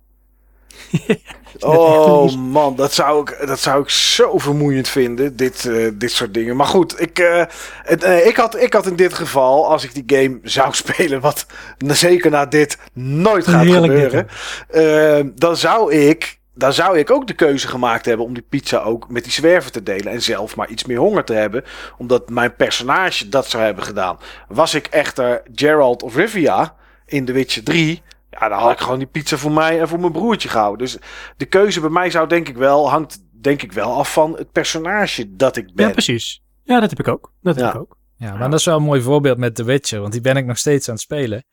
Speaker 2: oh man, dat zou, ik, dat zou ik zo vermoeiend vinden, dit, eh, dit soort dingen. Maar goed, ik, eh, het, eh, ik, had, ik had in dit geval, als ik die game zou spelen, wat zeker na dit nooit gaat
Speaker 4: Heerlijk
Speaker 2: gebeuren, dan zou ik dan zou ik ook de keuze gemaakt hebben om die pizza ook met die zwerver te delen. En zelf maar iets meer honger te hebben. Omdat mijn personage dat zou hebben gedaan. Was ik echter Gerald of Rivia in The Witcher 3. Ja, dan had ik gewoon die pizza voor mij en voor mijn broertje gehouden. Dus de keuze bij mij zou denk ik wel, hangt denk ik wel af van het personage dat ik ben.
Speaker 4: Ja, precies. Ja, dat heb ik ook. Dat heb
Speaker 2: Ja.
Speaker 4: ik ook.
Speaker 3: Ja, maar dat is wel een mooi voorbeeld met The Witcher, want die ben ik nog steeds aan het spelen.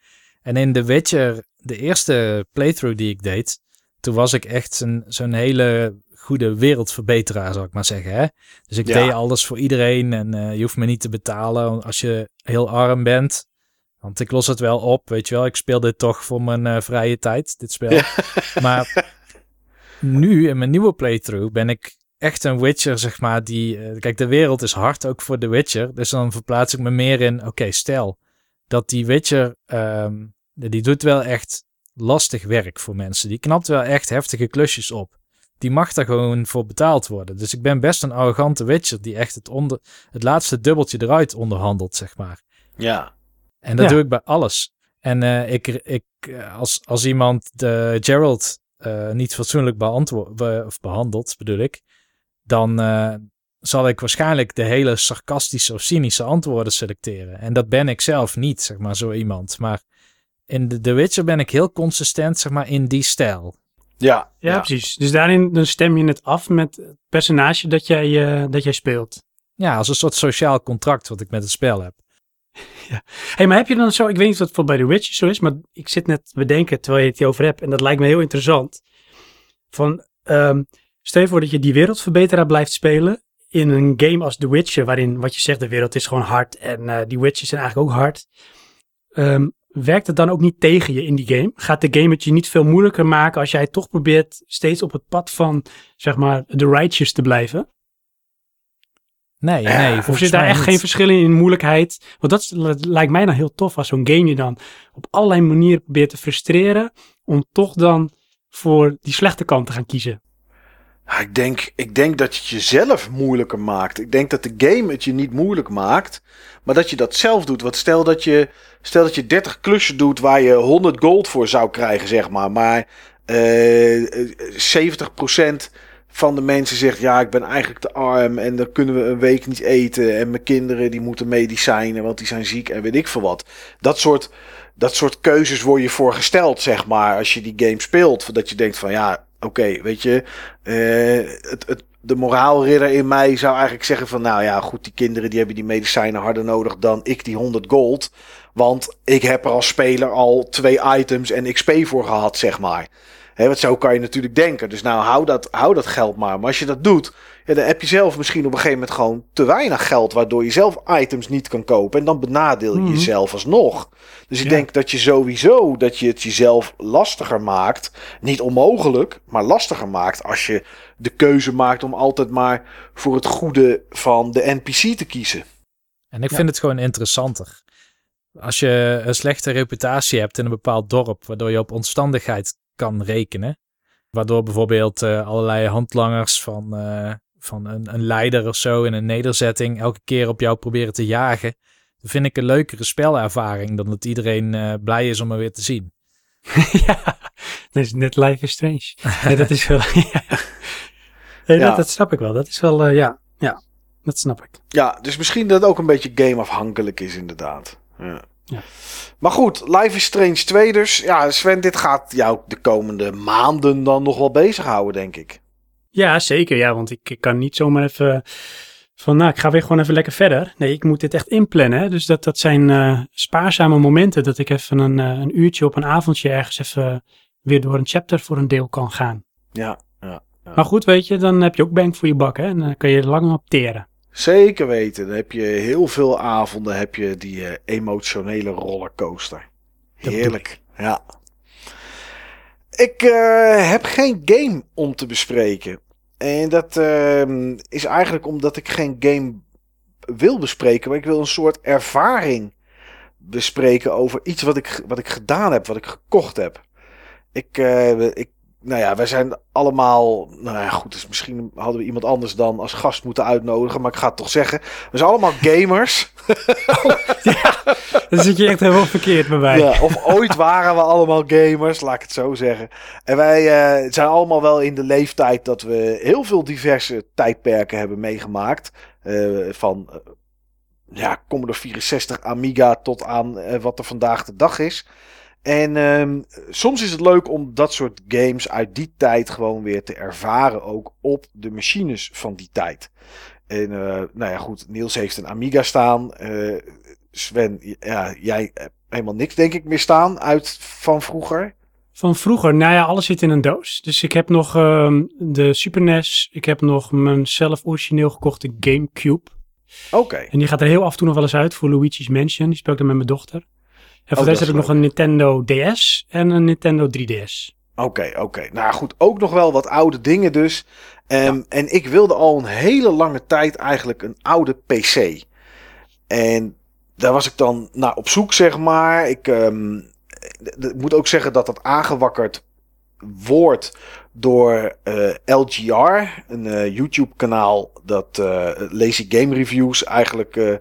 Speaker 3: En in The Witcher, de eerste playthrough die ik deed, toen was ik echt zo'n zo'n hele goede wereldverbeteraar, zal ik maar zeggen. Hè? Dus ik
Speaker 2: Ja.
Speaker 3: deed alles voor iedereen en eh, je hoeft me niet te betalen als je heel arm bent. Want ik los het wel op, weet je wel. Ik speel dit toch voor mijn eh, vrije tijd, dit spel. Maar nu, in mijn nieuwe playthrough, ben ik echt een Witcher, zeg maar. Die, eh, kijk, de wereld is hard ook voor de Witcher. Dus dan verplaats ik me meer in, oké, stel dat die Witcher, ehm, die doet wel echt lastig werk voor mensen. Die knapt wel echt heftige klusjes op. Die mag daar gewoon voor betaald worden. Dus ik ben best een arrogante Witcher die echt het, onder, het laatste dubbeltje eruit onderhandelt, zeg maar.
Speaker 2: Ja.
Speaker 3: En dat
Speaker 4: Ja.
Speaker 3: doe ik bij alles. En eh, ik, ik, eh, als, als iemand de Gerald eh, niet fatsoenlijk beantwo- be- of behandelt, bedoel ik, dan eh, zal ik waarschijnlijk de hele sarcastische of cynische antwoorden selecteren. En dat ben ik zelf niet, zeg maar, zo iemand. Maar in de The Witcher ben ik heel consistent, zeg maar, in die stijl.
Speaker 2: Ja,
Speaker 4: Ja, precies. Dus daarin dan stem je het af met het personage dat jij, eh, dat jij speelt.
Speaker 3: Ja, als een soort sociaal contract wat ik met het spel heb.
Speaker 4: hey, maar heb je dan zo, ik weet niet of het voor bij The Witcher zo is, maar ik zit net te bedenken terwijl je het hier over hebt en dat lijkt me heel interessant. Van, ehm, stel je voor dat je die wereldverbeteraar blijft spelen in een game als The Witcher, waarin wat je zegt, de wereld is gewoon hard en eh, die Witchers zijn eigenlijk ook hard. Ehm, werkt het dan ook niet tegen je in die game? Gaat de game het je niet veel moeilijker maken als jij toch probeert steeds op het pad van, zeg maar, de righteous te blijven?
Speaker 3: Nee,
Speaker 2: Ja,
Speaker 3: nee.
Speaker 2: of
Speaker 4: Of zit daar echt
Speaker 3: niet.
Speaker 4: geen verschil in, in moeilijkheid? Want dat, is- dat lijkt mij dan heel tof als zo'n game je dan op allerlei manieren probeert te frustreren. Om toch dan voor die slechte kant te gaan kiezen.
Speaker 2: Ja, ik, denk, ik denk dat je het jezelf moeilijker maakt. Ik denk dat de game het je niet moeilijk maakt. Maar dat je dat zelf doet. Want stel dat je, stel dat je 30 klussen doet waar je 100 gold voor zou krijgen, zeg maar. Maar eh, eh, 70% van de mensen zegt: Ja, ik ben eigenlijk te arm. En dan kunnen we een week niet eten. En mijn kinderen die moeten medicijnen, want die zijn ziek en weet ik veel wat. Dat soort, dat soort keuzes word je voor gesteld, zeg maar. Als je die game speelt. Dat je denkt: van ja, oké, weet je. eh, het, het, de moraalridder in mij zou eigenlijk zeggen van... nou ja, goed, die kinderen die hebben die medicijnen harder nodig dan ik die 100 gold. Want ik heb er als speler al twee items en XP voor gehad, zeg maar. Hè, want zo kan je natuurlijk denken. Dus nou, hou dat, hou dat geld maar. Maar als je dat doet, ja, dan heb je zelf misschien op een gegeven moment gewoon te weinig geld... waardoor je zelf items niet kan kopen. En dan benadeel je
Speaker 4: Mhm.
Speaker 2: jezelf alsnog. Dus ik
Speaker 4: Ja.
Speaker 2: denk dat je sowieso dat je het jezelf lastiger maakt. Niet onmogelijk, maar lastiger maakt als je de keuze maakt om altijd maar voor het goede van de NPC te kiezen.
Speaker 3: En ik vind het gewoon interessanter. Als je een slechte reputatie hebt in een bepaald dorp, waardoor je op omstandigheid kan rekenen. Waardoor bijvoorbeeld eh, allerlei handlangers van, eh, van een, een leider of zo in een nederzetting elke keer op jou proberen te jagen. Dan vind ik een leukere spelervaring dan dat iedereen eh, blij is om me weer te zien.
Speaker 4: ja, dat is net Life is Strange. Nee, dat is wel... ja. Nee,
Speaker 2: Ja.
Speaker 4: dat, dat snap ik wel. Dat is wel, eh, ja, ja, dat snap ik.
Speaker 2: Ja, dus misschien dat het ook een beetje gameafhankelijk is inderdaad. Ja.
Speaker 4: Ja.
Speaker 2: Maar goed, Life is Strange 2 dus. Ja, Sven, dit gaat jou de komende maanden dan nog wel bezighouden, denk ik.
Speaker 4: Ja, zeker. Ja, want ik, ik kan niet zomaar even van, nou, ik ga weer gewoon even lekker verder. Nee, ik moet dit echt inplannen. Hè? Dus dat, dat zijn eh, spaarzame momenten dat ik even een, eh, een uurtje op een avondje ergens even weer door een chapter voor een deel kan gaan.
Speaker 2: Ja, ja.
Speaker 4: Maar goed, weet je, dan heb je ook bang voor je bak, hè. En dan kan je er lang op teren.
Speaker 2: Zeker weten. Dan heb je heel veel avonden heb je die eh, emotionele rollercoaster. Heerlijk. Ja. Ik eh, heb geen game om te bespreken. En dat ehm, is eigenlijk omdat ik geen game wil bespreken. Maar ik wil een soort ervaring bespreken over iets wat ik, wat ik gedaan heb, wat ik gekocht heb. Ik, eh, ik nou ja, wij zijn allemaal, nou ja, goed, dus misschien hadden we iemand anders dan als gast moeten uitnodigen, maar ik ga het toch zeggen. We zijn allemaal gamers.
Speaker 4: Dan zit je echt helemaal verkeerd bij mij.
Speaker 2: Ja, of ooit waren we allemaal gamers, laat ik het zo zeggen. En wij eh, zijn allemaal wel in de leeftijd dat we heel veel diverse tijdperken hebben meegemaakt. Eh, van eh, ja, Commodore 64, Amiga tot aan wat er vandaag de dag is. En ehm, soms is het leuk om dat soort games uit die tijd gewoon weer te ervaren. Ook op de machines van die tijd. En eh, nou ja, goed, Niels heeft een Amiga staan. Eh, Sven, ja, jij hebt helemaal niks denk ik meer staan uit van vroeger.
Speaker 4: Van vroeger, nou ja, alles zit in een doos. Dus ik heb nog ehm, de Super NES. Ik heb nog mijn zelf origineel gekochte Gamecube.
Speaker 2: Oké,
Speaker 4: En die gaat er heel af en toe nog wel eens uit voor Luigi's Mansion. Die speelt dan met mijn dochter. En voor
Speaker 2: Oh,
Speaker 4: heb ik nog een Nintendo DS en een Nintendo 3DS.
Speaker 2: oké, oké. Nou goed, ook nog wel wat oude dingen dus. Ehm, En ik wilde al een hele lange tijd eigenlijk een oude PC. En daar was ik dan naar op zoek, zeg maar. Ik, ehm, ik moet ook zeggen dat dat aangewakkerd wordt door eh, LGR, een eh, YouTube-kanaal dat eh, Lazy Game Reviews eigenlijk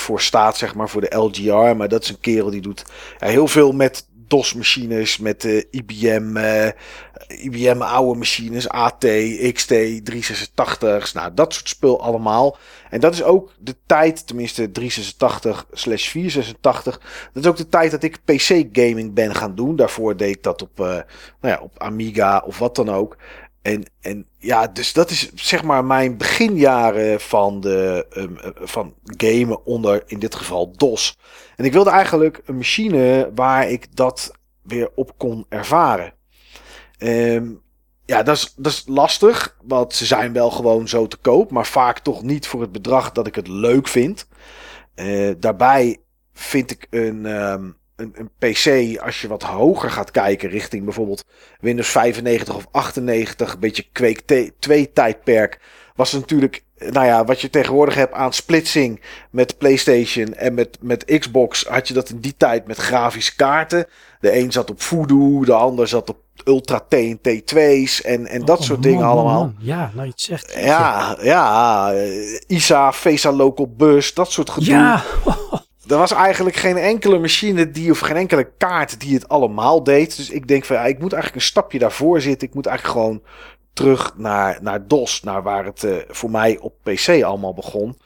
Speaker 2: voor staat, zeg maar, voor de LGR. Maar dat is een kerel die doet heel veel met DOS-machines, met eh, IBM, eh, IBM oude machines, AT, XT, 386's, nou dat soort spul allemaal. En dat is ook de tijd, tenminste 386 slash 486, dat is ook de tijd dat ik PC-gaming ben gaan doen. Daarvoor deed ik dat op, eh, nou ja, op Amiga of wat dan ook. En, en ja, dus dat is zeg maar mijn beginjaren van, de, ehm, eh, van gamen onder in dit geval DOS. En ik wilde eigenlijk een machine waar ik dat weer op kon ervaren. Ehm, ja, dat is, lastig, want ze zijn wel gewoon zo te koop, maar vaak toch niet voor het bedrag dat ik het leuk vind. Eh, daarbij vind ik een, ehm, een, een PC, als je wat hoger gaat kijken, richting bijvoorbeeld Windows 95 of 98, een beetje Quake 2 tijdperk, was natuurlijk, eh, nou ja, wat je tegenwoordig hebt aan splitsing met PlayStation en met, met Xbox, had je dat in die tijd met grafische kaarten. De een zat op Voodoo, de ander zat op Ultra T en T2's en, en dat
Speaker 4: Oh,
Speaker 2: soort
Speaker 4: man,
Speaker 2: dingen
Speaker 4: man,
Speaker 2: allemaal.
Speaker 4: man. Ja, nou je het zegt.
Speaker 2: Ja, ja, eh, ISA, VESA Local Bus, dat soort gedoe.
Speaker 4: Ja,
Speaker 2: Er was eigenlijk geen enkele machine die, of geen enkele kaart die het allemaal deed. Dus ik denk van, ja, ik moet eigenlijk een stapje daarvoor zitten. Ik moet eigenlijk gewoon terug naar, naar DOS, naar waar het eh, voor mij op PC allemaal begon.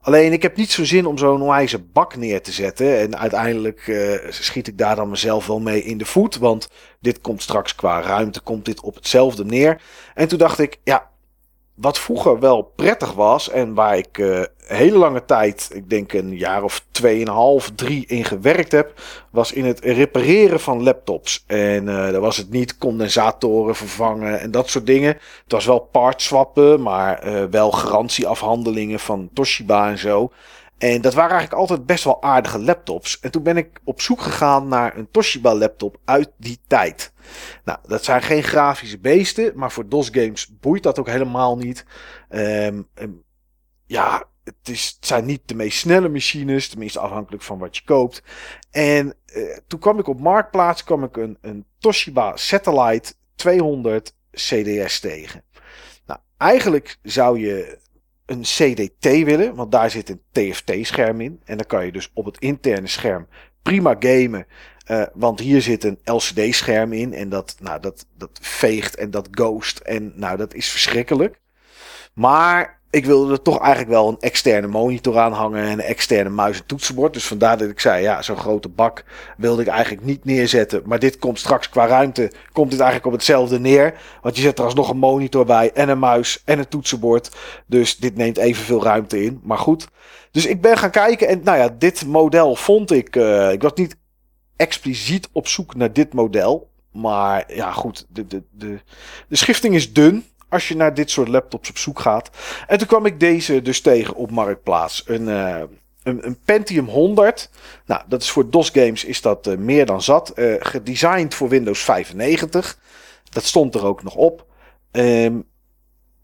Speaker 2: Alleen ik heb niet zo zin om zo'n onwijze bak neer te zetten. En uiteindelijk eh, schiet ik daar dan mezelf wel mee in de voet. Want dit komt straks qua ruimte, komt dit op hetzelfde neer. En toen dacht ik, ja, wat vroeger wel prettig was en waar ik een hele lange tijd, ik denk een jaar of tweeënhalf, drie in gewerkt heb, was in het repareren van laptops. En eh daar was het niet condensatoren vervangen en dat soort dingen. Het was wel parts swappen, maar eh, wel garantieafhandelingen van Toshiba en zo. En dat waren eigenlijk altijd best wel aardige laptops. En toen ben ik op zoek gegaan naar een Toshiba laptop uit die tijd. Nou, dat zijn geen grafische beesten, maar voor DOS games boeit dat ook helemaal niet. Ehm, ehm, ja, het, is, zijn niet de meest snelle machines, tenminste afhankelijk van wat je koopt. En eh, toen kwam ik op Marktplaats kwam ik een, een Toshiba Satellite 200 CDS tegen. Nou, eigenlijk zou je een CDT willen, want daar zit een TFT-scherm in. En dan kan je dus op het interne scherm prima gamen. Eh, want hier zit een LCD-scherm in en dat, nou, dat, dat veegt en dat ghost. En nou, dat is verschrikkelijk. Maar ik wilde er toch eigenlijk wel een externe monitor aan hangen en een externe muis en toetsenbord. Dus vandaar dat ik zei, ja, zo'n grote bak wilde ik eigenlijk niet neerzetten. Maar dit komt straks qua ruimte, komt dit eigenlijk op hetzelfde neer. Want je zet er alsnog een monitor bij en een muis en een toetsenbord. Dus dit neemt evenveel ruimte in. Maar goed. Dus ik ben gaan kijken en nou ja, dit model vond ik, eh, ik was niet expliciet op zoek naar dit model. Maar ja, goed, de, de, de, de schifting is dun als je naar dit soort laptops op zoek gaat. En toen kwam ik deze dus tegen op Marktplaats. Een, eh, een, een Pentium 100. Nou, dat is voor DOS games is dat eh, meer dan zat. Eh, gedesigned voor Windows 95. Dat stond er ook nog op. Ehm,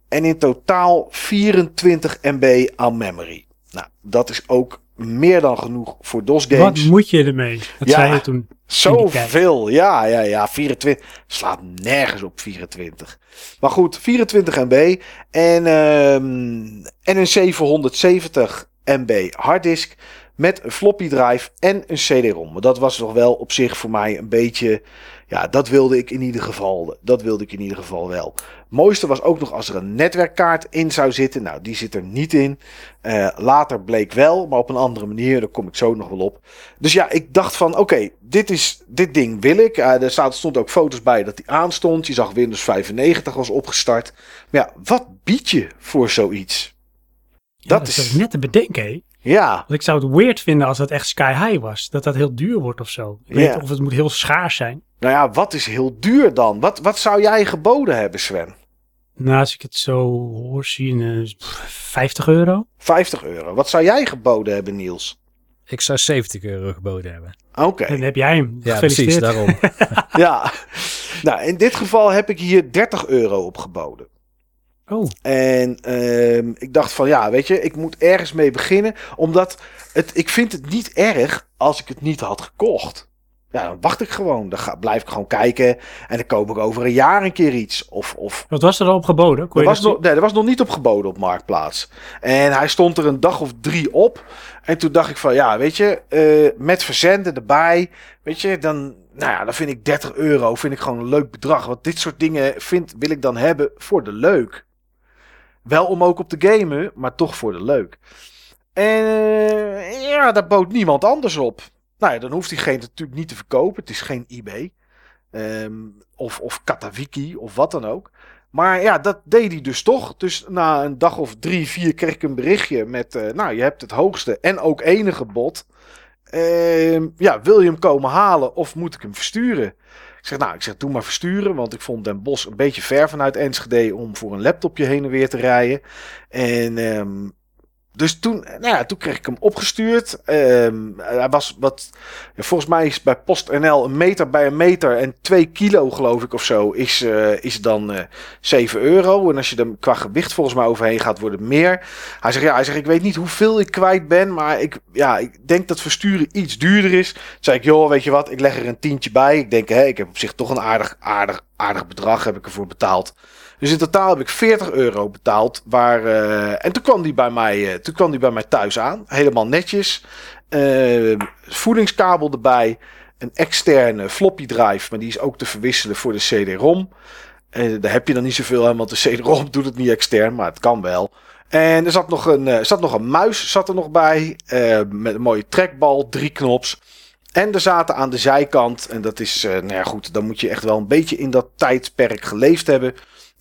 Speaker 2: en in totaal 24 MB aan memory. Nou, dat is ook meer dan genoeg voor DOS
Speaker 4: Wat
Speaker 2: games.
Speaker 4: moet je ermee? Dat
Speaker 2: Ja.
Speaker 4: zei je toen.
Speaker 2: Zoveel, ja, ja, ja. 24 slaat nergens op 24. Maar goed, 24 MB en, ehm, en een 770 MB harddisk met een floppy drive en een CD-ROM. Maar dat was nog wel op zich voor mij een beetje, ja, dat wilde ik in ieder geval. Dat wilde ik in ieder geval wel. Mooiste was ook nog als er een netwerkkaart in zou zitten. Nou, die zit er niet in. Eh, later bleek wel, maar op een andere manier. Daar kom ik zo nog wel op. Dus ja, ik dacht van, oké, dit is dit ding wil ik. Eh, er staat, stond ook foto's bij dat die aanstond. Je zag Windows 95 was opgestart. Maar ja, wat bied je voor zoiets?
Speaker 4: Ja,
Speaker 2: dat
Speaker 4: is
Speaker 2: is-
Speaker 4: net te bedenken?
Speaker 2: Ja,
Speaker 4: Want ik zou het weird vinden als dat echt sky high was. Dat dat heel duur wordt of zo. Ik weet of het moet heel schaars zijn.
Speaker 2: nou ja, wat is heel duur dan? Wat, wat zou jij geboden hebben, Sven?
Speaker 4: Nou, als ik het zo hoor zien, pff, 50 euro.
Speaker 2: 50 euro. Wat zou jij geboden hebben, Niels?
Speaker 3: Ik zou 70 euro geboden hebben.
Speaker 2: Oké.
Speaker 4: En dan heb jij hem.
Speaker 3: Ja, precies,
Speaker 4: Gefeliciteerd.
Speaker 3: daarom.
Speaker 2: Ja, nou in dit geval heb ik hier 30 euro op geboden.
Speaker 4: Oh,
Speaker 2: En ehm, ik dacht van ja, weet je, ik moet ergens mee beginnen. Omdat het, ik vind het niet erg als ik het niet had gekocht. Ja, dan wacht ik gewoon. Dan ga, blijf ik gewoon kijken. En dan koop ik over een jaar een keer iets. Of, of
Speaker 4: wat was er al op geboden? Kon
Speaker 2: er was, nog, nee, er was nog niet op geboden op Marktplaats. En hij stond er een dag of drie op. En toen dacht ik van, ja, weet je, eh, met verzenden erbij, weet je, dan, nou ja, dan vind ik 30 euro vind ik gewoon een leuk bedrag. Want dit soort dingen vind, wil ik dan hebben voor de leuk. Wel om ook op te gamen, maar toch voor de leuk. En eh, ja, daar bood niemand anders op. Nou ja, dan hoeft diegene natuurlijk niet te verkopen. Het is geen eBay. Ehm, of, of Katawiki of wat dan ook. Maar ja, dat deed hij dus toch. Dus na een dag of drie, vier kreeg ik een berichtje met... eh, nou, je hebt het hoogste en ook enige bod. Ehm, ja, wil je hem komen halen of moet ik hem versturen? Zeg, nou, ik zeg, doe maar versturen. Want ik vond Den Bosch een beetje ver vanuit Enschede... om voor een laptopje heen en weer te rijden. En... ehm, dus toen, nou ja, toen kreeg ik hem opgestuurd. Ehm, hij was wat, volgens mij is bij PostNL een meter bij een meter en 2 kilo geloof ik of zo is, eh, is dan eh 7 euro. En als je er qua gewicht volgens mij overheen gaat, wordt het meer. Hij zegt, ja, hij zegt, ik weet niet hoeveel ik kwijt ben, maar ik, ja, ik denk dat versturen iets duurder is. Toen zei ik, joh, weet je wat, ik leg er een tientje bij. Ik denk, hè, ik heb op zich toch een aardig, aardig, aardig bedrag heb ik ervoor betaald. Dus in totaal heb ik 40 euro betaald. Waar, eh, en toen kwam, die bij mij, eh, toen kwam die bij mij thuis aan. Helemaal netjes. Eh, voedingskabel erbij. Een externe floppy drive. Maar die is ook te verwisselen voor de CD-ROM. Daar heb je dan niet zoveel aan. Want de CD-ROM doet het niet extern. Maar het kan wel. En er zat nog een, eh, zat nog een muis zat er nog bij. met een mooie trackbal. Drie knops. En er zaten aan de zijkant. En dat is, nou ja goed. Dan moet je echt wel een beetje in dat tijdperk geleefd hebben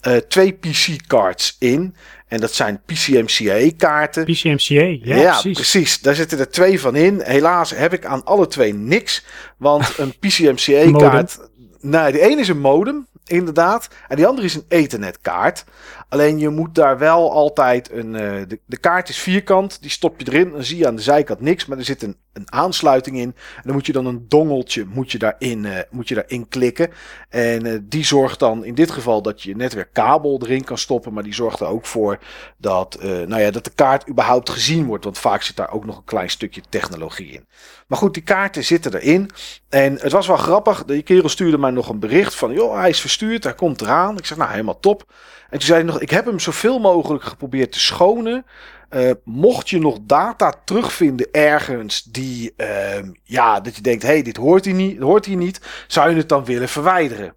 Speaker 2: eh, twee PC-cards in. En dat zijn PCMCA-kaarten.
Speaker 4: PCMCA, ja, precies.
Speaker 2: Daar zitten er twee van in. Helaas heb ik aan alle twee niks. Want een PCMCA-kaart... Nee, de ene is een modem, inderdaad. En die andere is een Ethernet-kaart. Alleen je moet daar wel altijd een... eh, de, de kaart is vierkant, die stop je erin. Dan zie je aan de zijkant niks, maar er zit een, een aansluiting in. En dan moet je dan een dongeltje moet je daarin, eh, moet je daarin klikken. En eh, die zorgt dan in dit geval dat je netwerkkabel erin kan stoppen. Maar die zorgt er ook voor dat, nou ja, dat de kaart überhaupt gezien wordt. Want vaak zit daar ook nog een klein stukje technologie in. Maar goed, die kaarten zitten erin. En het was wel grappig. Die kerel stuurde mij nog een bericht van... joh, hij is verstuurd, hij komt eraan. Ik zeg, nou, helemaal top. En toen zei hij nog... ik heb hem zoveel mogelijk geprobeerd te schonen. Eh, mocht je nog data terugvinden ergens die... ehm, ja, dat je denkt, hé, hey, dit hoort hier, niet, hoort hier niet. Zou je het dan willen verwijderen?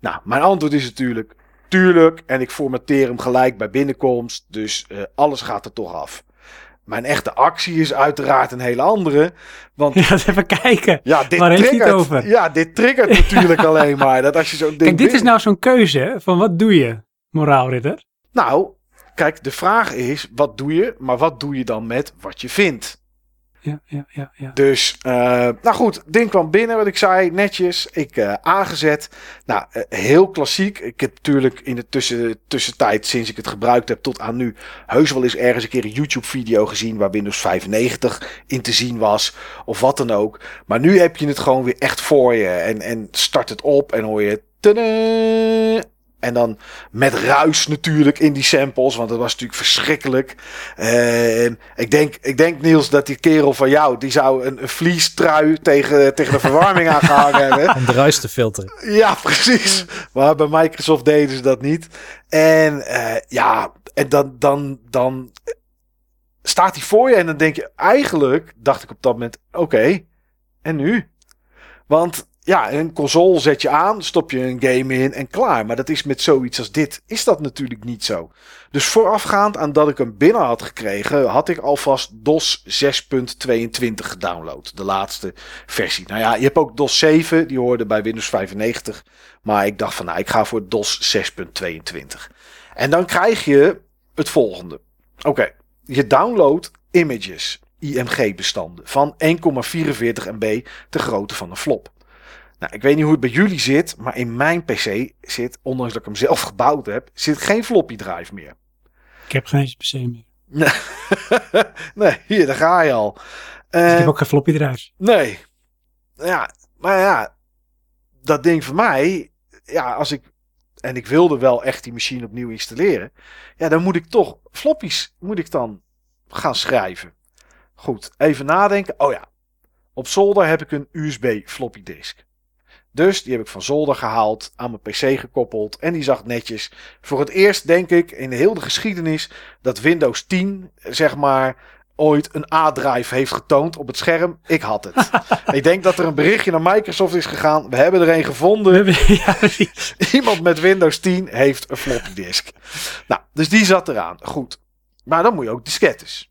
Speaker 2: Nou, mijn antwoord is natuurlijk... Tuurlijk, en ik formateer hem gelijk bij binnenkomst. Dus eh, alles gaat er toch af. Mijn echte actie is uiteraard een hele andere. Want
Speaker 4: Ja, even kijken.
Speaker 2: ja, dit
Speaker 4: Waar heeft hij het
Speaker 2: triggert.
Speaker 4: over?
Speaker 2: Ja, dit triggert natuurlijk alleen maar. Dat als je zo'n ding
Speaker 4: Kijk, dit is nou zo'n keuze van wat doe je, moraalridder?
Speaker 2: Nou, kijk, de vraag is, wat doe je? Maar wat doe je dan met wat je vindt?
Speaker 4: Ja, ja, ja, ja.
Speaker 2: Dus, eh, nou goed, ding kwam binnen, wat ik zei, netjes. Ik eh, aangezet. Nou, eh, heel klassiek. Ik heb natuurlijk in de tussen, tussentijd, sinds ik het gebruikt heb tot aan nu, heus wel eens ergens een keer een YouTube-video gezien waar Windows 95 in te zien was. Of wat dan ook. Maar nu heb je het gewoon weer echt voor je. En, en start het op en hoor je. tadaa, En dan met ruis natuurlijk in die samples, want dat was natuurlijk verschrikkelijk. En ik denk, ik denk Niels dat die kerel van jou, die zou een, een vliestrui tegen, tegen de verwarming aangehangen hebben.
Speaker 3: Om de ruis te filteren.
Speaker 2: Ja, precies. Maar bij Microsoft deden ze dat niet. En eh, ja, en dan, dan, dan staat hij voor je en dan denk je eigenlijk, dacht ik op dat moment, oké, en nu? Want ja, een console zet je aan, stop je een game in en klaar. Maar dat is met zoiets als dit, is dat natuurlijk niet zo. Dus voorafgaand aan dat ik hem binnen had gekregen, had ik alvast DOS 6.22 gedownload. De laatste versie. Nou ja, je hebt ook DOS 7, die hoorde bij Windows 95. Maar ik dacht van, nou, ik ga voor DOS 6.22. En dan krijg je het volgende. Oké, je download images, IMG-bestanden, van 1,44 MB te grootte van een flop. Nou, ik weet niet hoe het bij jullie zit, maar in mijn PC zit, ondanks dat ik hem zelf gebouwd heb, zit geen floppy drive meer.
Speaker 4: Ik heb geen PC meer.
Speaker 2: nee, hier, daar ga je al.
Speaker 4: ik
Speaker 2: Eh,
Speaker 4: heb ook geen floppy drive.
Speaker 2: Nee. Ja, maar ja, dat ding voor mij, ja, als ik, en ik wilde wel echt die machine opnieuw installeren, ja, dan moet ik toch floppies, moet ik dan gaan schrijven. Goed, even nadenken. Oh ja, op zolder heb ik een USB floppy disk. Dus die heb ik van zolder gehaald, aan mijn PC gekoppeld en die zag netjes. Voor het eerst denk ik in de hele geschiedenis dat Windows 10, zeg maar, ooit een A-drive heeft getoond op het scherm. Ik had het. ik denk dat er een berichtje naar Microsoft is gegaan. We hebben er een gevonden.
Speaker 4: ja.
Speaker 2: Iemand met Windows 10 heeft een floppy disk. Nou, dus die zat eraan. Goed. Maar dan moet je ook diskettes.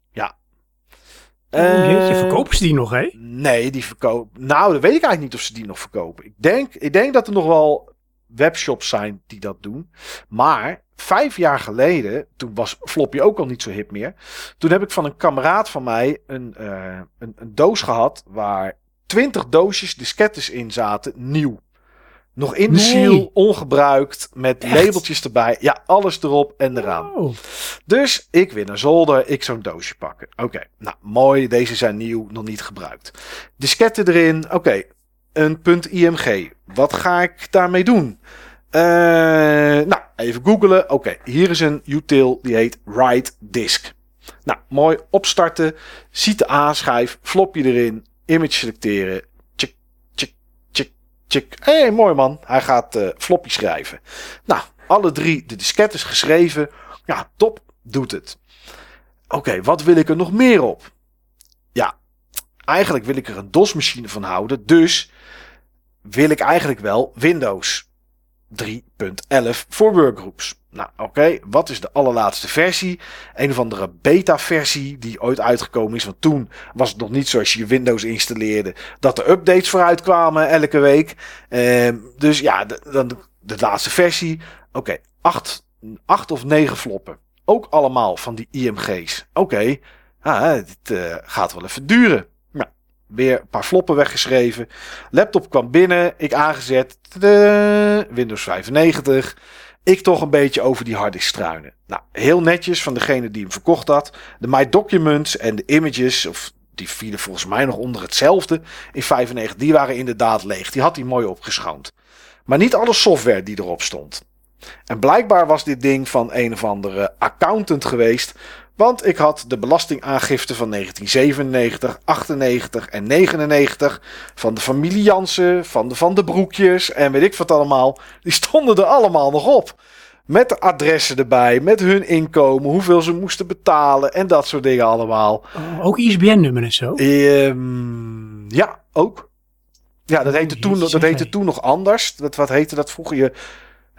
Speaker 4: Oh, jeetje,
Speaker 2: Eh,
Speaker 4: verkopen ze die nog, hè?
Speaker 2: Nee, die verkopen. Nou, dan weet ik eigenlijk niet of ze die nog verkopen. Ik denk, ik denk dat er nog wel webshops zijn die dat doen. Maar vijf jaar geleden, toen was Floppy ook al niet zo hip meer. Toen heb ik van een kameraad van mij een, eh, een, een doos gehad waar 20 doosjes diskettes in zaten, nieuw. Nog in de
Speaker 4: Nee.
Speaker 2: seal, ongebruikt, met
Speaker 4: Echt?
Speaker 2: labeltjes erbij. Ja, alles erop en eraan. Dus ik weer naar zolder, ik zo'n doosje pakken. Oké, nou mooi, deze zijn nieuw, nog niet gebruikt. Disketten erin, oké, een .img. Wat ga ik daarmee doen? Eh, nou, even googlen. Oké, hier is een util die heet write disk. Nou, mooi opstarten. Ziet de A-schijf, flopje erin, image selecteren. Tjik. Hé, hey, mooi man. Hij gaat eh floppy schrijven. Nou, alle drie de diskettes geschreven. Ja, top, doet het. Oké, wat wil ik er nog meer op? Ja, eigenlijk wil ik er een DOS-machine van houden. Dus wil ik eigenlijk wel Windows 3.11 voor workgroups. Nou, oké, wat is de allerlaatste versie? Een of andere beta-versie die ooit uitgekomen is. Want toen was het nog niet zoals je Windows installeerde. Dat er updates vooruit kwamen elke week. Ehm, dus ja, dan de, laatste versie. Oké, acht, acht of negen floppen. Ook allemaal van die IMG's. Oké, ah, dit eh, gaat wel even duren. Weer een paar floppen weggeschreven. Laptop kwam binnen, ik aangezet. Windows 95. Ik toch een beetje over die harddisk struinen. Nou, heel netjes van degene die hem verkocht had. De My Documents en de images, of die vielen volgens mij nog onder hetzelfde in 95. Die waren inderdaad leeg. Die had hij mooi opgeschoond. Maar niet alle software die erop stond. En blijkbaar was dit ding van een of andere accountant geweest. Want ik had de belastingaangifte van 1997, 98 en 99 van de familie Jansen, van de Van de Broekjes en weet ik wat allemaal. Die stonden er allemaal nog op. Met de adressen erbij, met hun inkomen, hoeveel ze moesten betalen en dat soort dingen allemaal.
Speaker 4: Oh, ook ISBN-nummer en zo.
Speaker 2: Ehm, ja, ook. Ja, dat heette, toen, dat heette toen nog anders. Dat, wat heette dat vroeger? Je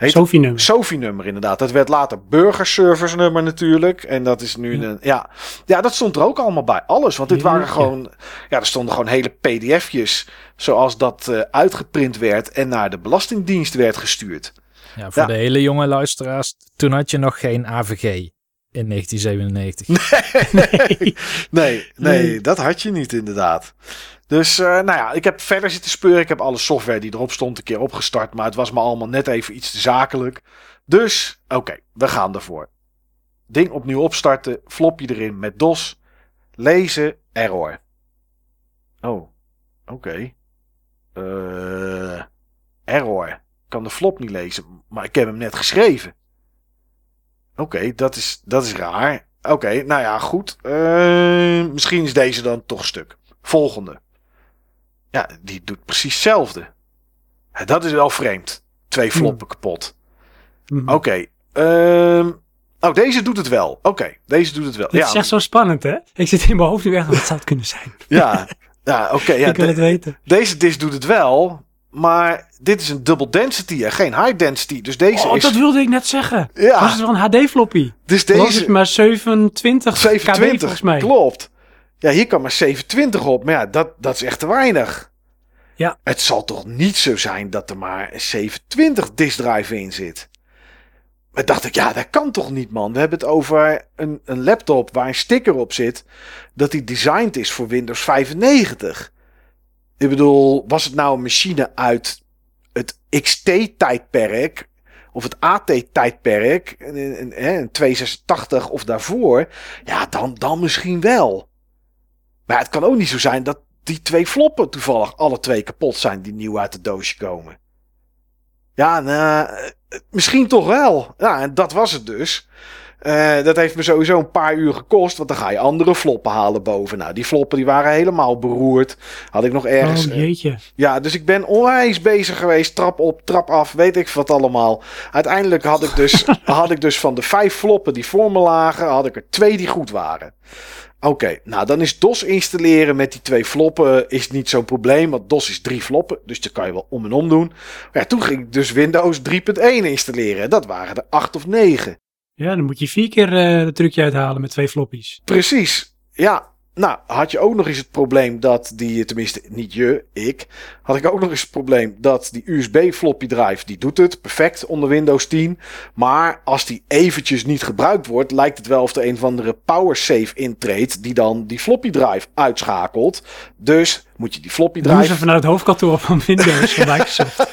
Speaker 4: Sophie-nummer.
Speaker 2: Sophie-nummer inderdaad. Dat werd later burgerservice-nummer natuurlijk. En dat is nu een... Ja. ja, dat stond er ook allemaal bij. Alles. Want dit waren gewoon... Ja, er stonden gewoon hele pdf'jes. Zoals dat eh, uitgeprint werd en naar de Belastingdienst werd gestuurd.
Speaker 3: Ja, voor
Speaker 2: Ja.
Speaker 3: de hele jonge luisteraars. Toen had je nog geen AVG in 1997.
Speaker 2: Nee, nee,
Speaker 4: Nee.
Speaker 2: dat had je niet inderdaad. Dus eh, nou ja, ik heb verder zitten speuren. Ik heb alle software die erop stond een keer opgestart. Maar het was me allemaal net even iets te zakelijk. Dus, oké, we gaan ervoor. Ding opnieuw opstarten. Flopje erin met DOS. Lezen, error. Oh, oké. Eh, error. kan de flop niet lezen. Maar ik heb hem net geschreven. Oké, dat, is, dat is raar. Oké, nou ja, goed. Eh, misschien is deze dan toch stuk. Volgende. Ja, die doet precies hetzelfde. Dat is wel vreemd. Twee floppen kapot.
Speaker 4: Mhm.
Speaker 2: Oké. ehm, oh, deze doet het wel. Oké, deze doet het wel.
Speaker 4: Dit
Speaker 2: ja,
Speaker 4: is echt zo spannend, hè? Ik zit in mijn hoofd nu echt, wat zou het kunnen zijn?
Speaker 2: ja, ja oké. ja,
Speaker 4: ik wil
Speaker 2: de-
Speaker 4: het weten.
Speaker 2: deze disc doet het wel. Maar dit is een double density en geen high density. Dus deze
Speaker 4: Oh,
Speaker 2: is...
Speaker 4: dat wilde ik net zeggen.
Speaker 2: Ja.
Speaker 4: Was het wel een HD-floppy?
Speaker 2: dus
Speaker 4: Deze is maar 27, 27 KB
Speaker 2: 27,
Speaker 4: volgens mij.
Speaker 2: klopt. Ja, hier kan maar 27 op. Maar ja, dat, dat is echt te weinig.
Speaker 4: Ja.
Speaker 2: Het zal toch niet zo zijn dat er maar een 27 disk drive in zit. Maar dacht ik, ja, dat kan toch niet, man. We hebben het over een, een laptop waar een sticker op zit. Dat die designed is voor Windows 95. Ik bedoel, was het nou een machine uit het XT-tijdperk of het AT-tijdperk, een, een, een, een 286 of daarvoor, ja, dan, dan misschien wel. Maar het kan ook niet zo zijn dat die twee floppen toevallig alle twee kapot zijn die nieuw uit het doosje komen. Ja, nou, eh, misschien toch wel. Ja, en dat was het dus. Eh, dat heeft me sowieso een paar uur gekost, want dan ga je andere floppen halen boven. Nou, die floppen die waren helemaal beroerd. Had ik nog ergens...
Speaker 4: Oh
Speaker 2: eh,
Speaker 4: jeetje.
Speaker 2: ja, dus ik ben onwijs bezig geweest. Trap op, trap af, weet ik wat allemaal. Uiteindelijk had ik dus, had ik dus van de vijf floppen die voor me lagen, had ik er twee die goed waren. Oké, nou dan is DOS installeren met die twee floppen is niet zo'n probleem. Want DOS is drie floppen, dus dat kan je wel om en om doen. Maar ja, toen ging ik dus Windows 3.1 installeren. Dat waren er acht of negen.
Speaker 4: Ja, dan moet je vier keer eh het trucje uithalen met twee floppies.
Speaker 2: Precies. Ja, nou had je ook nog eens het probleem dat die, tenminste niet je, ik, had ik ook nog eens het probleem dat die USB floppy drive, die doet het perfect onder Windows 10. Maar als die eventjes niet gebruikt wordt, lijkt het wel of er een of andere power save intreedt die dan die floppy drive uitschakelt. Dus moet je die floppy
Speaker 4: Doen ze
Speaker 2: drive...
Speaker 4: vanuit het hoofdkantoor van Windows van Microsoft.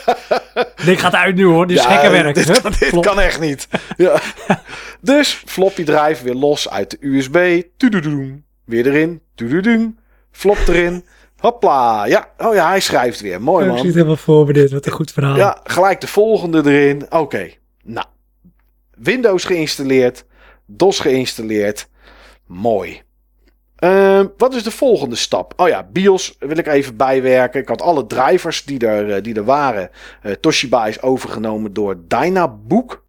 Speaker 4: Dit gaat uit nu hoor, dit is
Speaker 2: Ja,
Speaker 4: gekke werk.
Speaker 2: Dit, kan, dit
Speaker 4: flop.
Speaker 2: kan echt niet. Ja. dus floppy drive weer los uit de USB. Tududoem. Weer erin. Tududoem. Flop erin. Hopla. Ja. Oh ja, hij schrijft weer. Mooi
Speaker 4: Ik
Speaker 2: man.
Speaker 4: zit helemaal voor me dit, wat een goed verhaal.
Speaker 2: Ja, gelijk de volgende erin. Oké. Nou. Windows geïnstalleerd. DOS geïnstalleerd. Mooi. Ehm, wat is de volgende stap? Oh ja, BIOS wil ik even bijwerken. Ik had alle drivers die er, eh, die er waren. Eh, Toshiba is overgenomen door Dynabook.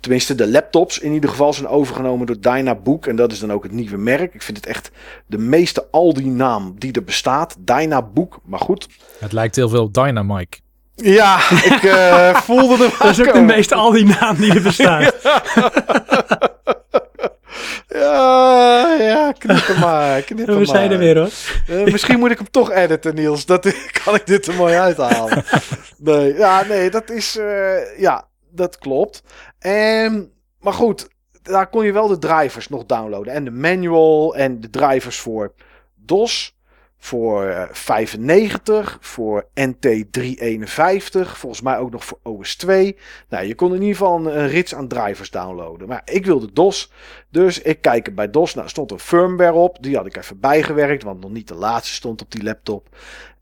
Speaker 2: Tenminste, de laptops in ieder geval zijn overgenomen door Dynabook. En dat is dan ook het nieuwe merk. Ik vind het echt de meeste Aldi-naam die er bestaat. Dynabook. Maar goed.
Speaker 3: Het lijkt heel veel op Dynamike.
Speaker 2: Ja, ik eh, voelde hem
Speaker 4: Dat is ook de meeste al die naam die er bestaat.
Speaker 2: Ja, ja, knip hem maar. Knip hem
Speaker 4: We zijn
Speaker 2: maar.
Speaker 4: er weer hoor.
Speaker 2: Eh, misschien moet ik hem toch editen, Niels. Dat kan ik dit er mooi uithalen. Nee, ja, nee, dat is. eh, ja, dat klopt. En, maar goed, daar kon je wel de drivers nog downloaden. En de manual en de drivers voor DOS. Voor eh, 95, voor NT351, volgens mij ook nog voor OS2. Nou, je kon in ieder geval een, rits aan drivers downloaden. Maar ik wilde DOS, dus ik kijk er bij DOS. Nou, stond een firmware op. Die had ik even bijgewerkt, want nog niet de laatste stond op die laptop.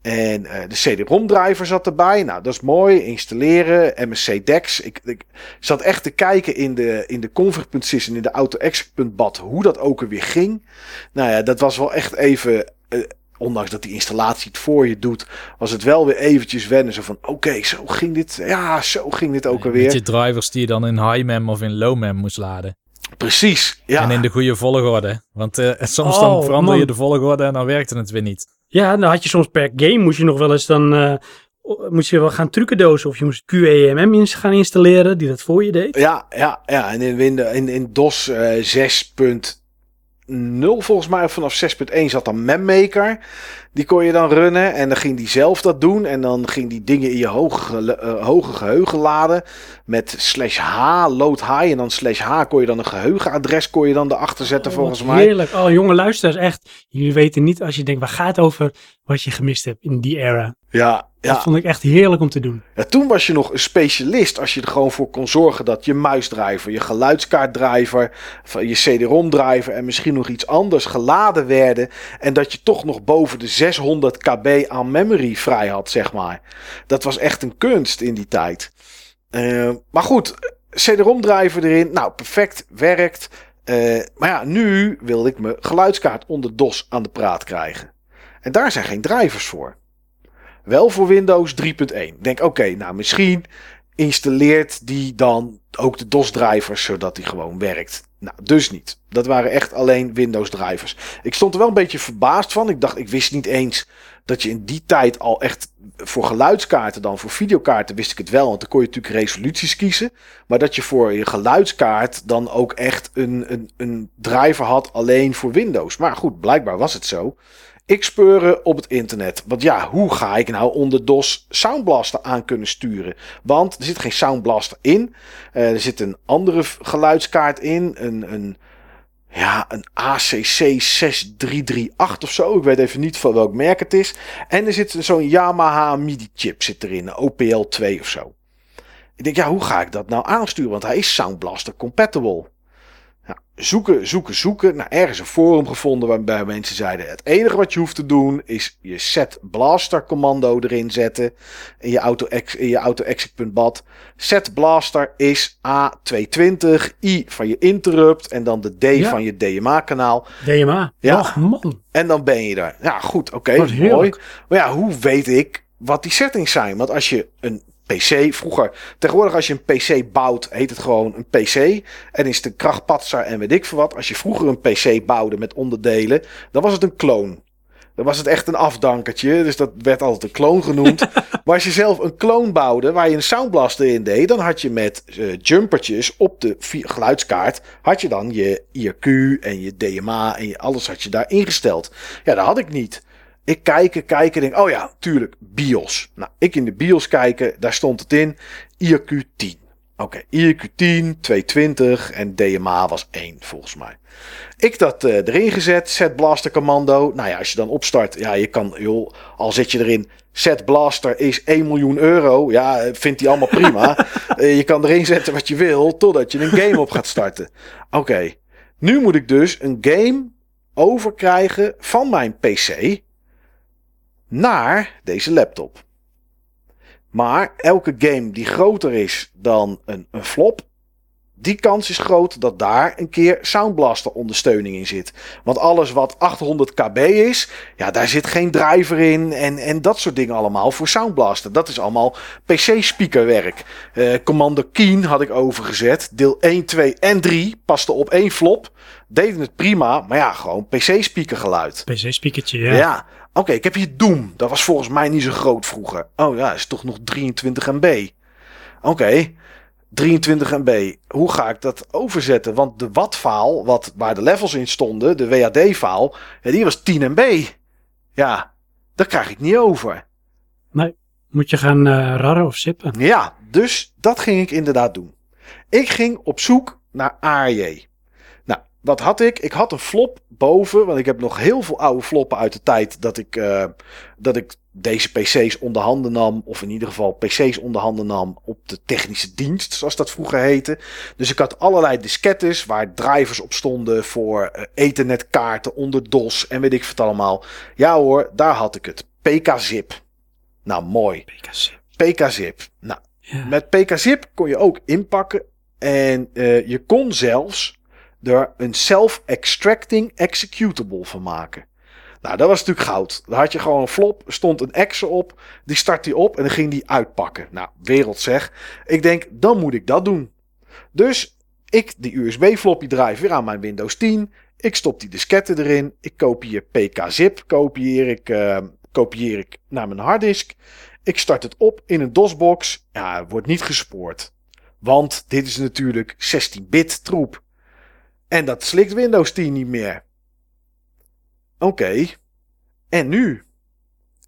Speaker 2: En eh, de CD-ROM driver zat erbij. Nou, dat is mooi. Installeren. MSC DEX. Ik, ik zat echt te kijken in de, in de config.sys en in de auto-exec.bat hoe dat ook alweer ging. Nou ja, dat was wel echt even... eh, ondanks dat die installatie het voor je doet, was het wel weer eventjes wennen. Zo van, oké, zo ging dit. Ja, zo ging dit ook alweer.
Speaker 3: Met je drivers die je dan in high mem of in low mem moest laden.
Speaker 2: Precies, ja.
Speaker 3: En in de goede volgorde. Want eh, soms dan oh, verander je de volgorde en dan werkte het weer niet.
Speaker 4: Ja, dan had je soms per game moest je nog wel eens dan... Eh, moest je wel gaan trucendozen of je moest QEMM gaan installeren die dat voor je deed.
Speaker 2: Ja, ja, ja. en in, in, in DOS eh, 6. 0 volgens mij, vanaf 6.1 zat dan Memmaker. Die kon je dan runnen en dan ging die zelf dat doen. En dan ging die dingen in je hoge, eh, hoge geheugen laden met slash H, load high. En dan slash H kon je dan een geheugenadres kon je dan erachter zetten
Speaker 4: oh,
Speaker 2: volgens mij.
Speaker 4: Heerlijk. Oh jongen, luister echt. Jullie weten niet als je denkt, waar gaat over wat je gemist hebt in die era.
Speaker 2: Ja,
Speaker 4: Dat vond ik echt heerlijk om te doen.
Speaker 2: ja, toen was je nog een specialist als je er gewoon voor kon zorgen dat je muisdriver, je geluidskaartdriver, van je CD-ROM-driver en misschien nog iets anders geladen werden. En dat je toch nog boven de 600 kb aan memory vrij had, zeg maar. Dat was echt een kunst in die tijd. Eh, maar goed, CD-ROM-driver erin. Nou, perfect, werkt. Eh, maar ja, nu wilde ik mijn geluidskaart onder DOS aan de praat krijgen. En daar zijn geen drivers voor. Wel voor Windows 3.1. Ik Denk, oké, nou misschien installeert die dan ook de DOS-drivers zodat die gewoon werkt. Nou, dus niet. Dat waren echt alleen Windows-drivers. Ik stond er wel een beetje verbaasd van. Ik dacht, ik wist niet eens dat je in die tijd al echt voor geluidskaarten dan, voor videokaarten wist ik het wel, want dan kon je natuurlijk resoluties kiezen. Maar dat je voor je geluidskaart dan ook echt een, een, een driver had alleen voor Windows. Maar goed, blijkbaar was het zo. Ik speuren op het internet. Want ja, hoe ga ik nou onder DOS Sound Blaster aan kunnen sturen? Want er zit geen Sound Blaster in. Eh, er zit een andere geluidskaart in. Een, een, ja, een ACC 6338 of zo. Ik weet even niet van welk merk het is. En er zit zo'n Yamaha MIDI chip zit erin. Een OPL 2 of zo. Ik denk, ja, hoe ga ik dat nou aansturen? Want hij is Sound Blaster compatible. Zoeken, zoeken, zoeken. Nou, ergens een forum gevonden waarbij mensen zeiden: het enige wat je hoeft te doen is je set blaster commando erin zetten in je auto in je auto exit.bat. Set blaster is A220 I van je interrupt en dan de D
Speaker 4: Ja.
Speaker 2: van je DMA kanaal
Speaker 4: DMA.
Speaker 2: Ja.
Speaker 4: Och, man.
Speaker 2: en dan ben je er. Ja, goed, oké,
Speaker 4: Wat
Speaker 2: mooi. Maar ja, hoe weet ik wat die settings zijn? Want als je een PC vroeger, tegenwoordig als je een PC bouwt, heet het gewoon een PC. En is het een krachtpatser en weet ik veel wat. Als je vroeger een PC bouwde met onderdelen, dan was het een kloon. Dan was het echt een afdankertje, dus dat werd altijd een kloon genoemd. maar als je zelf een kloon bouwde waar je een soundblaster in deed, dan had je met eh, jumpertjes op de geluidskaart, had je dan je IRQ en je DMA en je, alles had je daar ingesteld. Ja, dat had ik niet. Ik kijken, kijken, denk, oh ja, tuurlijk, BIOS. Nou, ik in de BIOS kijken, daar stond het in, IRQ 10. Oké, IRQ 10, 220 en DMA was 1 volgens mij. Ik dat eh, erin gezet, set blaster commando. Nou ja, als je dan opstart, ja, je kan, joh, al zet je erin, set blaster is 1 miljoen euro. Ja, eh, vindt hij allemaal prima. Eh, je kan erin zetten wat je wil, totdat je een game op gaat starten. Oké, nu moet ik dus een game overkrijgen van mijn PC naar deze laptop. Maar elke game die groter is dan een, een flop, die kans is groot dat daar een keer Sound Blaster ondersteuning in zit. Want alles wat 800 kb is, ja, daar zit geen driver in en, en dat soort dingen allemaal voor Sound Blaster. Dat is allemaal PC-speakerwerk. Eh Commander Keen had ik overgezet. Deel 1, 2 en 3 paste op één flop. Deden het prima, maar ja, gewoon PC-speaker geluid.
Speaker 4: PC-speakertje,
Speaker 2: Ja.
Speaker 4: ja.
Speaker 2: Oké, ik heb hier Doom. Dat was volgens mij niet zo groot vroeger. Oh ja, is toch nog 23 MB. Oké, 23 MB. Hoe ga ik dat overzetten? Want de WAT-file, wat, waar de levels in stonden, de ja, die was 10 MB. Ja, dat krijg ik niet over.
Speaker 4: Moet je gaan eh rarren of zippen.
Speaker 2: Ja, dus dat ging ik inderdaad doen. Ik ging op zoek naar ARJ. Wat had ik? Ik had een flop boven, want ik heb nog heel veel oude floppen uit de tijd dat ik, eh, dat ik deze PC's onder handen nam, of in ieder geval PC's onder handen nam op de technische dienst, zoals dat vroeger heette. Dus ik had allerlei diskettes waar drivers op stonden voor eh, ethernetkaarten onder DOS en weet ik wat allemaal. Ja hoor, daar had ik het. PK-zip. Nou, mooi. PK-zip. Nou,
Speaker 4: Ja.
Speaker 2: met PK-zip kon je ook inpakken. En eh, je kon zelfs er een self-extracting executable van maken. Nou, dat was natuurlijk goud. Dan had je gewoon een flop, stond een exe op, die start die op en dan ging die uitpakken. Nou, wereld zeg. Ik denk, dan moet ik dat doen. Dus ik die USB floppy drive weer aan mijn Windows 10. Ik stop die disketten erin. Ik kopieer PK-zip, kopieer ik, eh, kopieer ik naar mijn harddisk. Ik start het op in een DOS-box. Ja, wordt niet gespoord. Want dit is natuurlijk 16-bit troep. En dat slikt Windows 10 niet meer. Oké. En nu?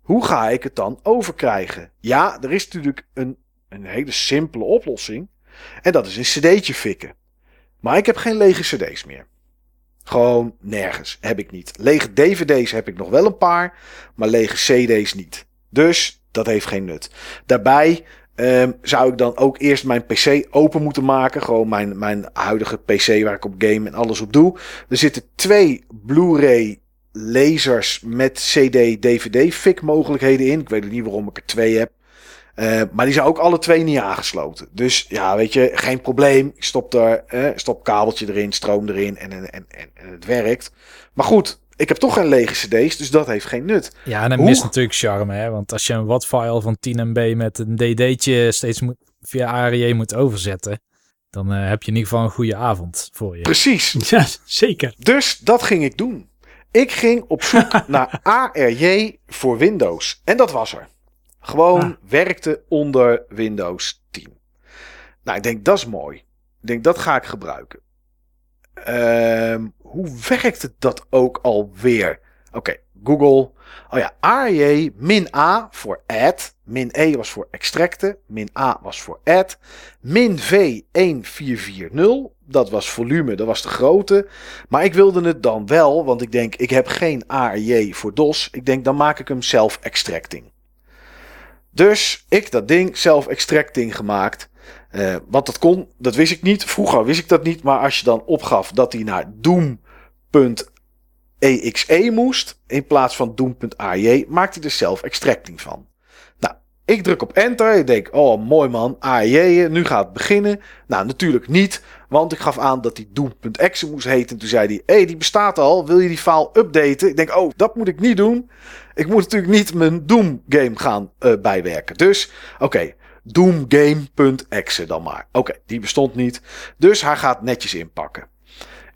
Speaker 2: Hoe ga ik het dan overkrijgen? Ja, er is natuurlijk een, een hele simpele oplossing. En dat is een cd'tje fikken. Maar ik heb geen lege cd's meer. Gewoon nergens. Heb ik niet. Lege dvd's heb ik nog wel een paar. Maar lege cd's niet. Dus Dat heeft geen nut. Daarbij ehm, zou ik dan ook eerst mijn PC open moeten maken. Gewoon mijn, mijn huidige PC waar ik op game en alles op doe. Er zitten twee Blu-ray lasers met CD, DVD FIC mogelijkheden in. Ik weet niet waarom ik er twee heb. Eh, maar die zijn ook alle twee niet aangesloten. Dus ja, weet je, geen probleem. Ik stop er, eh, stop kabeltje erin, stroom erin en, en, en, en het werkt. Maar goed, ik heb toch geen lege cd's, dus dat heeft geen nut.
Speaker 3: Ja, en dan
Speaker 2: Hoe-
Speaker 3: mist natuurlijk charme, hè? Want als je een WAT-file van 10 MB met een DD'tje steeds moet, via ARJ moet overzetten, dan eh, heb je in ieder geval een goede avond voor je.
Speaker 2: Precies.
Speaker 4: Ja, zeker.
Speaker 2: Dus dat ging ik doen. Ik ging op zoek naar ARJ voor Windows. En dat was er. Gewoon
Speaker 4: Ah.
Speaker 2: werkte onder Windows 10. Nou, ik denk dat is mooi. Ik denk dat ga ik gebruiken. Ehm, hoe werkte dat ook alweer? Oké, Google. Oh ja, ARJ min A voor add. Min E was voor extracten. Min A was voor add. Min V 1440. Dat was volume, dat was de grootte. Maar ik wilde het dan wel, want ik denk, ik heb geen ARJ voor DOS. Ik denk, dan maak ik hem self-extracting. Dus ik dat ding self-extracting gemaakt. Eh, want dat kon, dat wist ik niet. Vroeger wist ik dat niet. Maar als je dan opgaf dat hij naar Doom.exe moest, in plaats van Doom.arj, maakte hij er self-extracting van. Nou, ik druk op enter. Ik denk, oh mooi man, ARJ, nu gaat het beginnen. Nou, natuurlijk niet. Want ik gaf aan dat die Doom.exe moest heten. Toen zei hij, hé, hey, die bestaat al. Wil je die file updaten? Ik denk, oh, dat moet ik niet doen. Ik moet natuurlijk niet mijn Doom game gaan eh, bijwerken. Dus, oké, doomgame.exe dan maar. Oké, die bestond niet. Dus hij gaat netjes inpakken.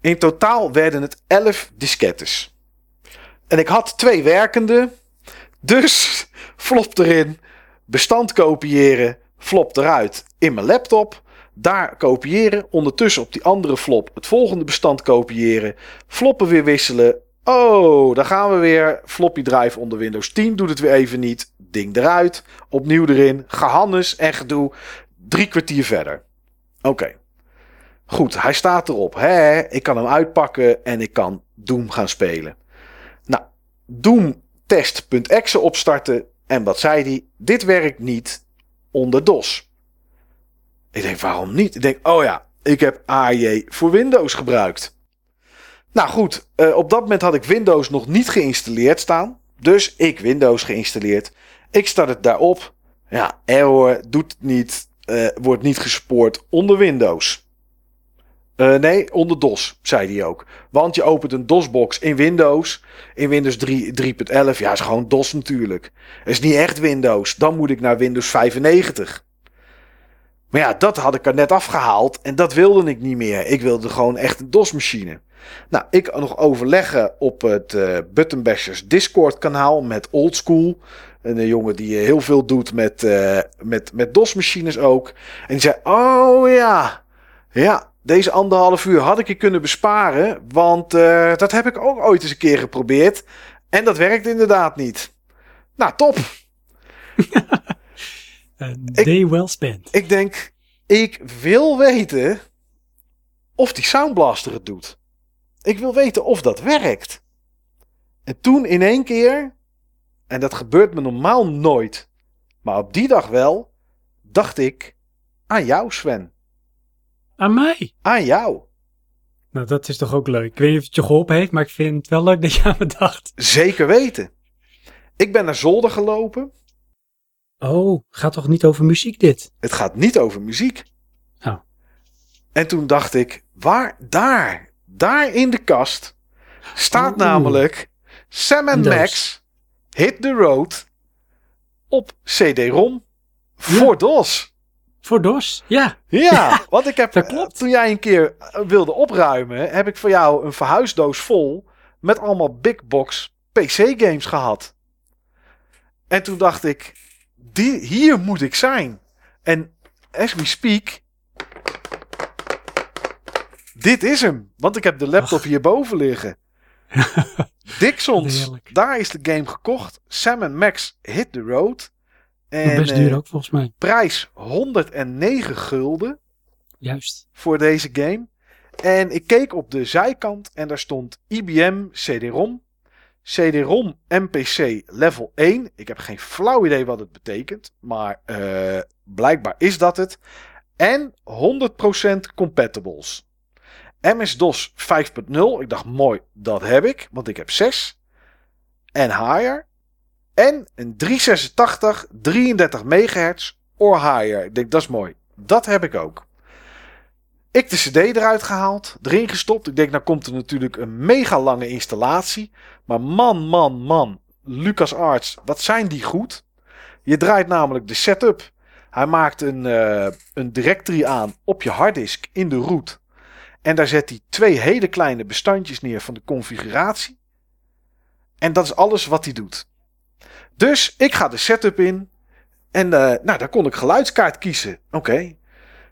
Speaker 2: In totaal werden het 11 diskettes. En ik had twee werkende. Dus flop erin, bestand kopiëren, flop eruit in mijn laptop. Daar kopiëren, ondertussen op die andere flop het volgende bestand kopiëren, floppen weer wisselen. Oh, daar gaan we weer. Floppy drive onder Windows 10 doet het weer even niet. Ding eruit, opnieuw erin, gehannes en gedoe. Drie kwartier verder. Oké. Goed, hij staat erop. Hè, ik kan hem uitpakken en ik kan Doom gaan spelen. Nou, Doom test.exe opstarten. En wat zei hij? Dit werkt niet onder DOS. Ik denk, waarom niet? Ik denk, oh ja, ik heb ARJ voor Windows gebruikt. Nou goed, eh, op dat moment had ik Windows nog niet geïnstalleerd staan. Dus ik Windows geïnstalleerd. Ik start het daarop. Ja, error, doet het niet. eh, wordt niet gespoord onder Windows. Eh, nee, onder DOS, zei hij ook. Want je opent een DOS-box in Windows. In Windows 3 3.11. Ja, is gewoon DOS natuurlijk. is niet echt Windows. Dan moet ik naar Windows 95. Maar ja, dat had ik er net afgehaald. En dat wilde ik niet meer. Ik wilde gewoon echt een DOS-machine. Nou, ik nog overleggen op het Buttonbashers Discord kanaal met Oldschool. Een jongen die eh, heel veel doet met, eh, met, met DOS-machines ook. En die zei, oh ja, ja, deze anderhalf uur had ik je kunnen besparen. Want dat heb ik ook ooit eens een keer geprobeerd. En dat werkt inderdaad niet. Nou, top.
Speaker 4: Day well spent.
Speaker 2: Ik denk, ik wil weten of die Soundblaster het doet. Ik wil weten of dat werkt. En toen in één keer, en dat gebeurt me normaal nooit, maar op die dag wel, dacht ik aan jou, Sven.
Speaker 4: Aan mij.
Speaker 2: Aan jou.
Speaker 4: Nou, dat is toch ook leuk. Ik weet niet of het je geholpen heeft, maar ik vind het wel leuk dat je aan me dacht.
Speaker 2: Zeker weten. Ik ben naar zolder gelopen.
Speaker 4: Oh, gaat toch niet over muziek dit?
Speaker 2: Het gaat niet over muziek.
Speaker 4: Oh.
Speaker 2: En toen dacht ik, waar, daar, daar in de kast staat
Speaker 4: Oeh.
Speaker 2: namelijk Sam
Speaker 4: Een
Speaker 2: Max. Hit the Road op CD-ROM voor DOS.
Speaker 4: Voor DOS? Ja.
Speaker 2: Ja, want ik heb,
Speaker 4: dat klopt.
Speaker 2: toen jij een keer eh, wilde opruimen, heb ik voor jou een verhuisdoos vol met allemaal big box PC-games gehad. En toen dacht ik, die, hier moet ik zijn. En as we speak, dit is hem. Want ik heb de laptop hierboven liggen. Dixons,
Speaker 4: Heerlijk.
Speaker 2: daar is de game gekocht. Sam Max Hit the Road. En
Speaker 4: Best
Speaker 2: eh,
Speaker 4: duur ook volgens mij.
Speaker 2: prijs 109 gulden
Speaker 4: Juist.
Speaker 2: voor deze game. En ik keek op de zijkant en daar stond IBM CD-ROM CD-ROM MPC level 1. Ik heb geen flauw idee wat het betekent. Maar eh, blijkbaar is dat het. En 100% compatibles. MS-DOS 5.0. Ik dacht mooi, dat heb ik. Want ik heb 6. En higher. En een 386 33 megahertz or higher. Ik denk dat is mooi. Dat heb ik ook. Ik de CD eruit gehaald, erin gestopt. Ik denk, nou komt er natuurlijk een mega lange installatie. Maar man, man, man, LucasArts, wat zijn die goed? Je draait namelijk de setup. Hij maakt een, eh, een directory aan op je harddisk in de root. En daar zet hij twee hele kleine bestandjes neer van de configuratie. En dat is alles wat hij doet. Dus ik ga de setup in. En eh, nou, daar kon ik geluidskaart kiezen. Oké.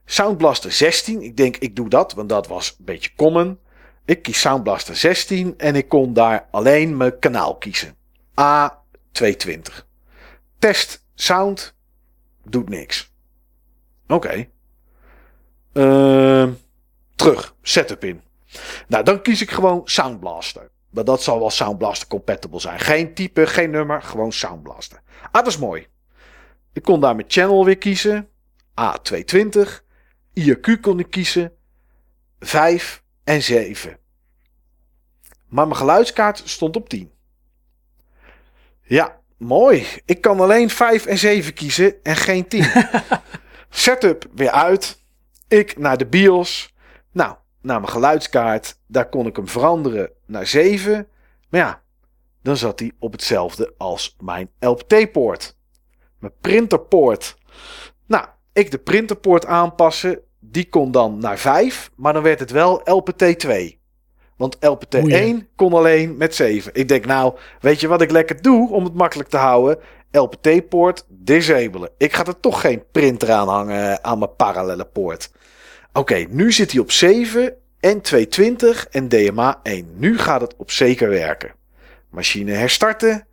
Speaker 2: Sound Blaster 16. Ik denk, ik doe dat, want dat was een beetje common. Ik kies Sound Blaster 16 en ik kon daar alleen mijn kanaal kiezen. A220. Test sound. Doet niks. Oké. Ehm, terug. Setup in. Nou, dan kies ik gewoon Sound Blaster. Maar dat zal wel Sound Blaster compatible zijn. Geen type, geen nummer, gewoon Sound Blaster. Ah, dat is mooi. Ik kon daar mijn channel weer kiezen. A220. IRQ kon ik kiezen. 5 en 7. Maar mijn geluidskaart stond op 10. Ja, mooi. Ik kan alleen 5 en 7 kiezen en geen 10. Setup weer uit. Ik naar de BIOS. Nou, naar mijn geluidskaart. Daar kon ik hem veranderen naar 7. Maar ja, dan zat hij op hetzelfde als mijn LPT-poort. Mijn printerpoort. Nou, ik de printerpoort aanpassen. Die kon dan naar 5, maar dan werd het wel LPT2. Want LPT1
Speaker 4: Oei.
Speaker 2: kon alleen met 7. Ik denk nou, weet je wat ik lekker doe om het makkelijk te houden? LPT-poort disabelen. Ik ga er toch geen printer aan hangen aan mijn parallele poort. Oké, nu zit hij op 7 en 220 en DMA 1. Nu gaat het op zeker werken. Machine herstarten.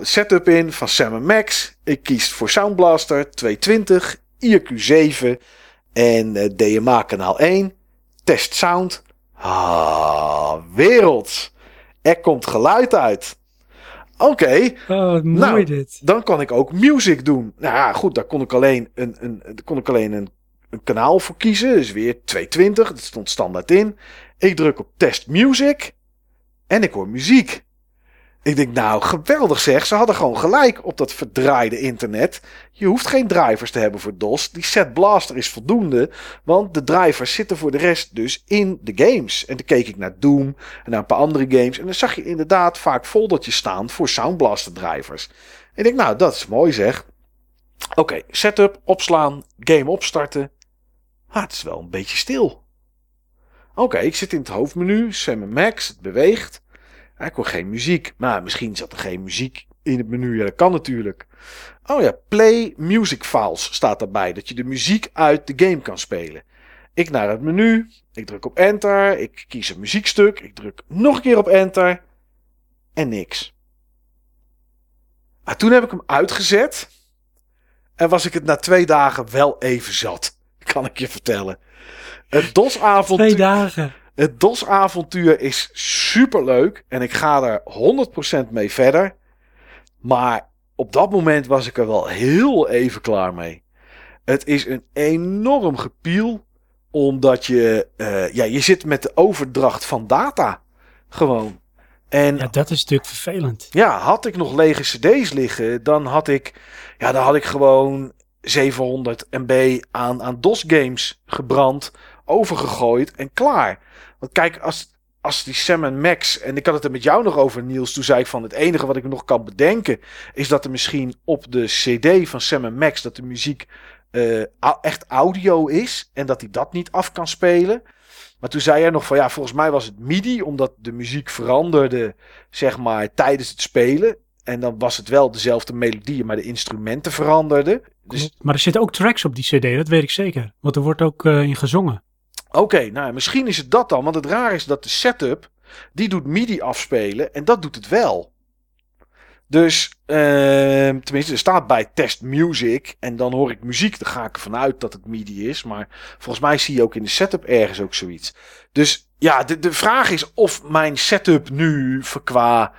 Speaker 2: Setup in van Sam Max. Ik kies voor Sound Blaster 220, IRQ 7 en eh, DMA kanaal 1. Test sound. Ah, werelds. Er komt geluid uit. Oké,
Speaker 4: Oh, wat mooi
Speaker 2: Nou,
Speaker 4: dit.
Speaker 2: dan kan ik ook music doen. Nou ja, goed, daar kon ik alleen een, een, kon ik alleen een, een kanaal voor kiezen. Dus weer 220, dat stond standaard in. Ik druk op test music en ik hoor muziek. Ik denk, nou, geweldig zeg. Ze hadden gewoon gelijk op dat verdraaide internet. Je hoeft geen drivers te hebben voor DOS. Die set blaster is voldoende. Want de drivers zitten voor de rest dus in de games. En dan keek ik naar Doom en naar een paar andere games. En dan zag je inderdaad vaak foldertjes staan voor Sound Blaster drivers. Ik denk, nou, dat is mooi zeg. Oké, setup, opslaan, game opstarten. Ah, het is wel een beetje stil. Oké, ik zit in het hoofdmenu, Sam Max, het beweegt. Ik hoor geen muziek. Maar misschien zat er geen muziek in het menu. Ja, dat kan natuurlijk. Oh ja, play music files staat daarbij. Dat je de muziek uit de game kan spelen. Ik naar het menu. Ik druk op enter. Ik kies een muziekstuk. Ik druk nog een keer op enter. En niks. Maar toen heb ik hem uitgezet. En was ik het na twee dagen wel even zat. Kan ik je vertellen. Het DOS-avontuur.
Speaker 4: Twee dagen.
Speaker 2: Het DOS-avontuur is superleuk en ik ga er 100% mee verder. Maar op dat moment was ik er wel heel even klaar mee. Het is een enorm gepiel, omdat je, eh, ja, je zit met de overdracht van data. Gewoon. En
Speaker 4: Ja, dat is natuurlijk vervelend.
Speaker 2: ja, had ik nog lege cd's liggen, dan had ik, ja, dan had ik gewoon 700 MB aan, aan DOS-games gebrand, overgegooid en klaar. Want kijk, als, als die Sam Max, en ik had het er met jou nog over Niels, toen zei ik van het enige wat ik nog kan bedenken, is dat er misschien op de cd van Sam Max, dat de muziek eh, echt audio is en dat hij dat niet af kan spelen. Maar toen zei hij nog van ja, volgens mij was het MIDI, omdat de muziek veranderde, zeg maar, tijdens het spelen. En dan was het wel dezelfde melodie, maar de instrumenten veranderden. Dus
Speaker 4: Maar er zitten ook tracks op die cd, dat weet ik zeker. Want er wordt ook eh, in gezongen.
Speaker 2: oké, nou misschien is het dat dan. Want het raar is dat de setup, die doet MIDI afspelen en dat doet het wel. Dus, ehm, tenminste, er staat bij test music. En dan hoor ik muziek. Dan ga ik ervan uit dat het MIDI is. Maar volgens mij zie je ook in de setup ergens ook zoiets. Dus ja, de, de vraag is of mijn setup nu qua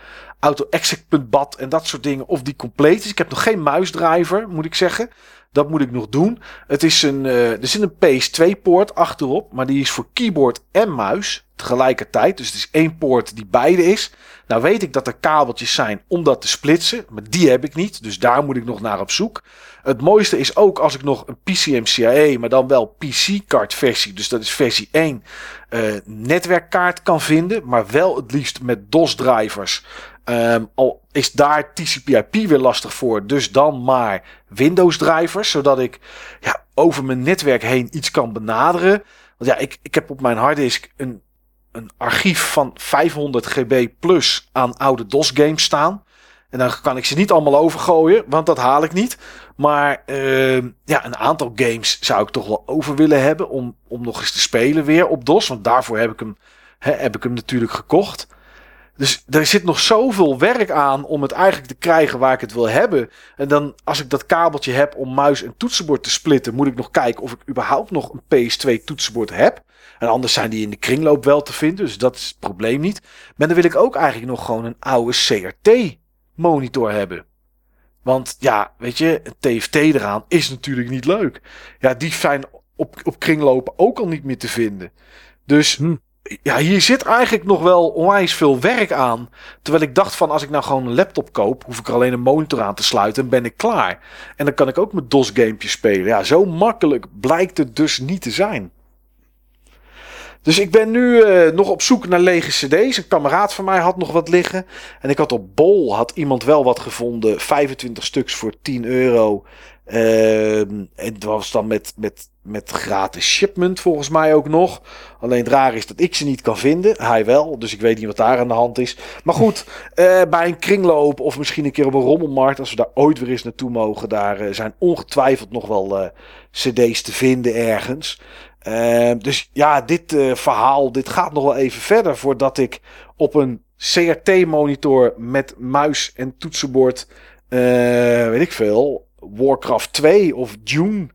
Speaker 2: auto-exec.bat en dat soort dingen, of die compleet is. Ik heb nog geen muisdriver, moet ik zeggen. Dat moet ik nog doen. Het is een, eh, er zit een PS2-poort achterop, maar die is voor keyboard en muis tegelijkertijd. Dus het is één poort die beide is. Nou weet ik dat er kabeltjes zijn om dat te splitsen, maar die heb ik niet. Dus daar moet ik nog naar op zoek. Het mooiste is ook als ik nog een PCMCIe, maar dan wel PC-card versie, dus dat is versie 1, eh, netwerkkaart kan vinden. Maar wel het liefst met DOS-drivers. Ehm, al is daar TCP/IP weer lastig voor, dus dan maar Windows-drivers, zodat ik ja, over mijn netwerk heen iets kan benaderen. Want ja, ik, ik heb op mijn harddisk een, een archief van 500 GB plus aan oude DOS-games staan. En dan kan ik ze niet allemaal overgooien, want dat haal ik niet. Maar ehm, ja, een aantal games zou ik toch wel over willen hebben om, om nog eens te spelen weer op DOS. Want daarvoor heb ik hem, hè, heb ik hem natuurlijk gekocht. Dus er zit nog zoveel werk aan om het eigenlijk te krijgen waar ik het wil hebben. En dan als ik dat kabeltje heb om muis en toetsenbord te splitten, moet ik nog kijken of ik überhaupt nog een PS2 toetsenbord heb. En anders zijn die in de kringloop wel te vinden, dus dat is het probleem niet. Maar dan wil ik ook eigenlijk nog gewoon een oude CRT monitor hebben. Want ja, weet je, een TFT eraan is natuurlijk niet leuk. Ja, die zijn op, op kringlopen ook al niet meer te vinden. Dus
Speaker 4: Hm.
Speaker 2: Ja, hier zit eigenlijk nog wel onwijs veel werk aan. Terwijl ik dacht van als ik nou gewoon een laptop koop, hoef ik er alleen een monitor aan te sluiten en ben ik klaar. En dan kan ik ook mijn DOS gamepjes spelen. Ja, zo makkelijk blijkt het dus niet te zijn. Dus ik ben nu eh, nog op zoek naar lege cd's. Een kameraad van mij had nog wat liggen. En ik had op Bol had iemand wel wat gevonden. 25 stuks voor 10 euro. Ehm, en dat was dan met, met, met gratis shipment volgens mij ook nog. Alleen het raar is dat ik ze niet kan vinden. Hij wel, dus ik weet niet wat daar aan de hand is. Maar goed, eh, bij een kringloop of misschien een keer op een rommelmarkt... als we daar ooit weer eens naartoe mogen... daar eh, zijn ongetwijfeld nog wel eh, cd's te vinden ergens. Dus ja, dit verhaal, dit gaat nog wel even verder... voordat ik op een CRT-monitor met muis en toetsenbord... weet ik veel... Warcraft 2 of Dune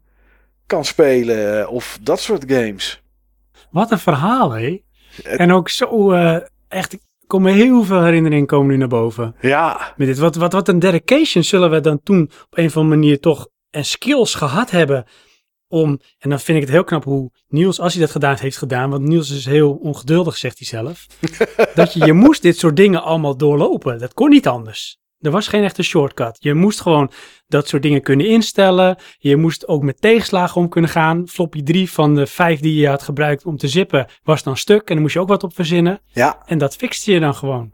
Speaker 2: kan spelen. Of dat soort games.
Speaker 4: Wat een verhaal, hé. En ook zo, eh, echt, ik kom me heel veel herinneringen komen nu naar boven.
Speaker 2: Ja,
Speaker 4: Met dit. Wat, wat, wat een dedication zullen we dan toen op een of andere manier toch en skills gehad hebben om, en dan vind ik het heel knap hoe Niels, als hij dat gedaan heeft gedaan, want Niels is heel ongeduldig, zegt hij zelf, dat je, je moest dit soort dingen allemaal doorlopen. Dat kon niet anders. Er was geen echte shortcut. Je moest gewoon dat soort dingen kunnen instellen. Je moest ook met tegenslagen om kunnen gaan. Floppy 3 van de 5 die je had gebruikt om te zippen was dan stuk. En dan moest je ook wat op verzinnen.
Speaker 2: ja,
Speaker 4: En dat fixte je dan gewoon.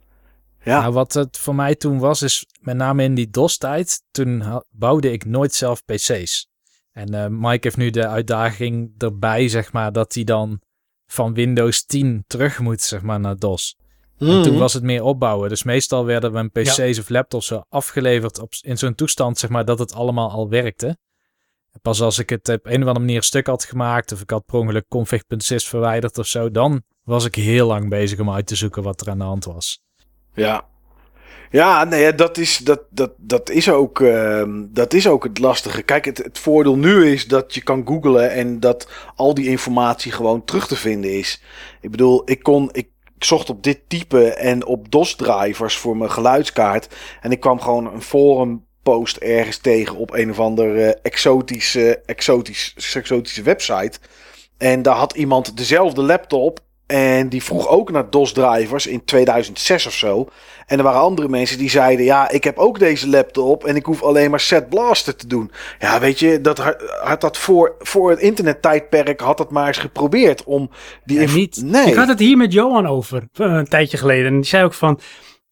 Speaker 2: ja.
Speaker 3: Nou, wat het voor mij toen was, is met name in die DOS-tijd, toen bouwde ik nooit zelf PC's. En eh, Mike heeft nu de uitdaging erbij, zeg maar, dat hij dan van Windows 10 terug moet, zeg maar, naar DOS. En toen was het meer opbouwen. Dus meestal werden mijn PC's of laptops afgeleverd op, in zo'n toestand, zeg maar, dat het allemaal al werkte. Pas als ik het op een of andere manier stuk had gemaakt, of ik had per ongeluk config.sys verwijderd of zo, dan was ik heel lang bezig om uit te zoeken wat er aan de hand was.
Speaker 2: Ja. Ja, nee, dat is, dat, dat, dat, is ook, ehm, dat is ook het lastige. Kijk, het, het voordeel nu is dat je kan googlen en dat al die informatie gewoon terug te vinden is. Ik bedoel, ik kon, ik, ik zocht op dit type en op DOS-drivers voor mijn geluidskaart. En ik kwam gewoon een forum post ergens tegen op een of andere exotische, exotisch, exotische website. En daar had iemand dezelfde laptop. En die vroeg ook naar DOS-drivers in 2006 of zo. En er waren andere mensen die zeiden: Ja, ik heb ook deze laptop. En ik hoef alleen maar Set Blaster te doen. Ja, weet je, dat had, dat voor, voor het internettijdperk. had dat maar eens geprobeerd om die.
Speaker 4: Niet.
Speaker 2: Nee.
Speaker 4: Ik had het hier met Johan over, een tijdje geleden. En die zei ook van,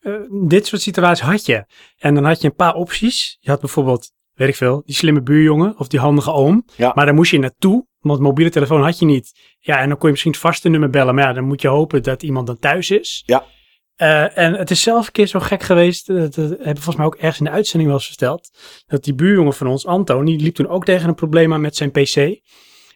Speaker 4: eh, dit soort situaties had je. En dan had je een paar opties. Je had bijvoorbeeld, weet ik veel, die slimme buurjongen of die handige oom.
Speaker 2: Ja.
Speaker 4: Maar daar moest je naartoe, want mobiele telefoon had je niet. Ja, en dan kon je misschien het vaste nummer bellen. Maar ja, dan moet je hopen dat iemand dan thuis is.
Speaker 2: Ja.
Speaker 4: Eh, en het is zelf een keer zo gek geweest, eh, dat hebben we volgens mij ook ergens in de uitzending wel eens verteld, dat die buurjongen van ons, Anton, die liep toen ook tegen een probleem aan met zijn pc.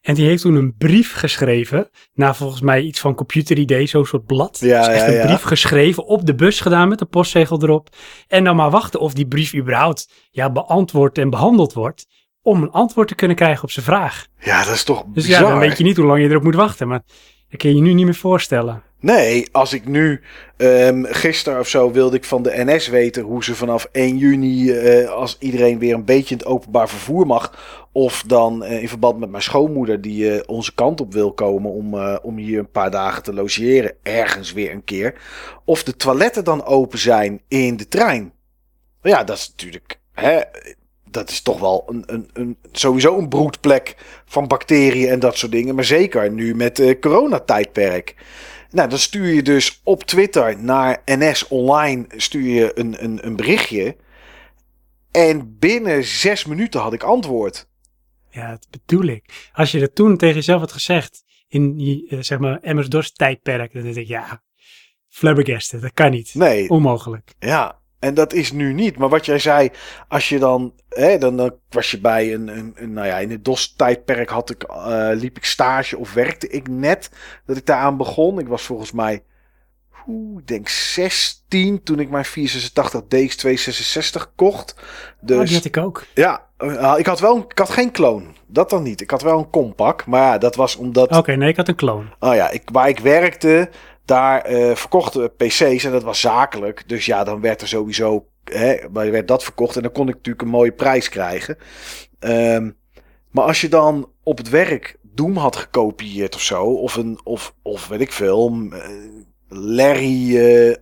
Speaker 4: En die heeft toen een brief geschreven. naar volgens mij iets van Computer ID, zo'n soort blad.
Speaker 2: Ja,
Speaker 4: dus echt
Speaker 2: ja,
Speaker 4: een
Speaker 2: ja.
Speaker 4: brief geschreven, op de bus gedaan met een postzegel erop. En dan maar wachten of die brief überhaupt ja, beantwoord en behandeld wordt. Om een antwoord te kunnen krijgen op zijn vraag.
Speaker 2: Ja, dat is toch
Speaker 4: Dus
Speaker 2: bizar.
Speaker 4: ja, dan weet je niet hoe lang je erop moet wachten. Maar dat kun je je nu niet meer voorstellen.
Speaker 2: Nee, als ik nu ehm gisteren of zo wilde ik van de NS weten hoe ze vanaf 1 juni, eh, als iedereen weer een beetje in het openbaar vervoer mag, of dan eh, in verband met mijn schoonmoeder die eh, onze kant op wil komen om, om hier een paar dagen te logeren, ergens weer een keer, of de toiletten dan open zijn in de trein. Ja, dat is natuurlijk, hè, dat is toch wel een, een, een, sowieso een broedplek van bacteriën en dat soort dingen, maar zeker nu met eh coronatijdperk. Nou, dan stuur je dus op Twitter naar NS Online stuur je een, een, een berichtje. En binnen zes minuten had ik antwoord.
Speaker 4: Ja, dat bedoel ik. Als je dat toen tegen jezelf had gezegd. in die, eh, zeg maar, Emmers tijdperk. dan denk ik, ja, flabbergasted, dat kan niet.
Speaker 2: Nee,
Speaker 4: Onmogelijk.
Speaker 2: ja. En dat is nu niet. Maar wat jij zei, als je dan, hè, dan, dan was je bij een, een, een nou ja, in het DOS-tijdperk had ik, eh, liep ik stage of werkte ik net dat ik daaraan begon. Ik was volgens mij, oeh, ik denk 16 toen ik mijn 486 DX266 kocht. Dus
Speaker 4: Oh, die had ik ook.
Speaker 2: Ja, eh, ik had wel een, ik had geen kloon. Dat dan niet. Ik had wel een compact. Maar ja, dat was omdat.
Speaker 4: Oké, nee, ik had een kloon.
Speaker 2: Oh ja, ik, waar ik werkte, daar eh, verkochten PC's en dat was zakelijk. Dus ja, dan werd er sowieso. Hè, werd dat verkocht en dan kon ik natuurlijk een mooie prijs krijgen. Ehm, maar als je dan op het werk Doom had gekopieerd of zo, of een, of, of weet ik veel, eh, Larry eh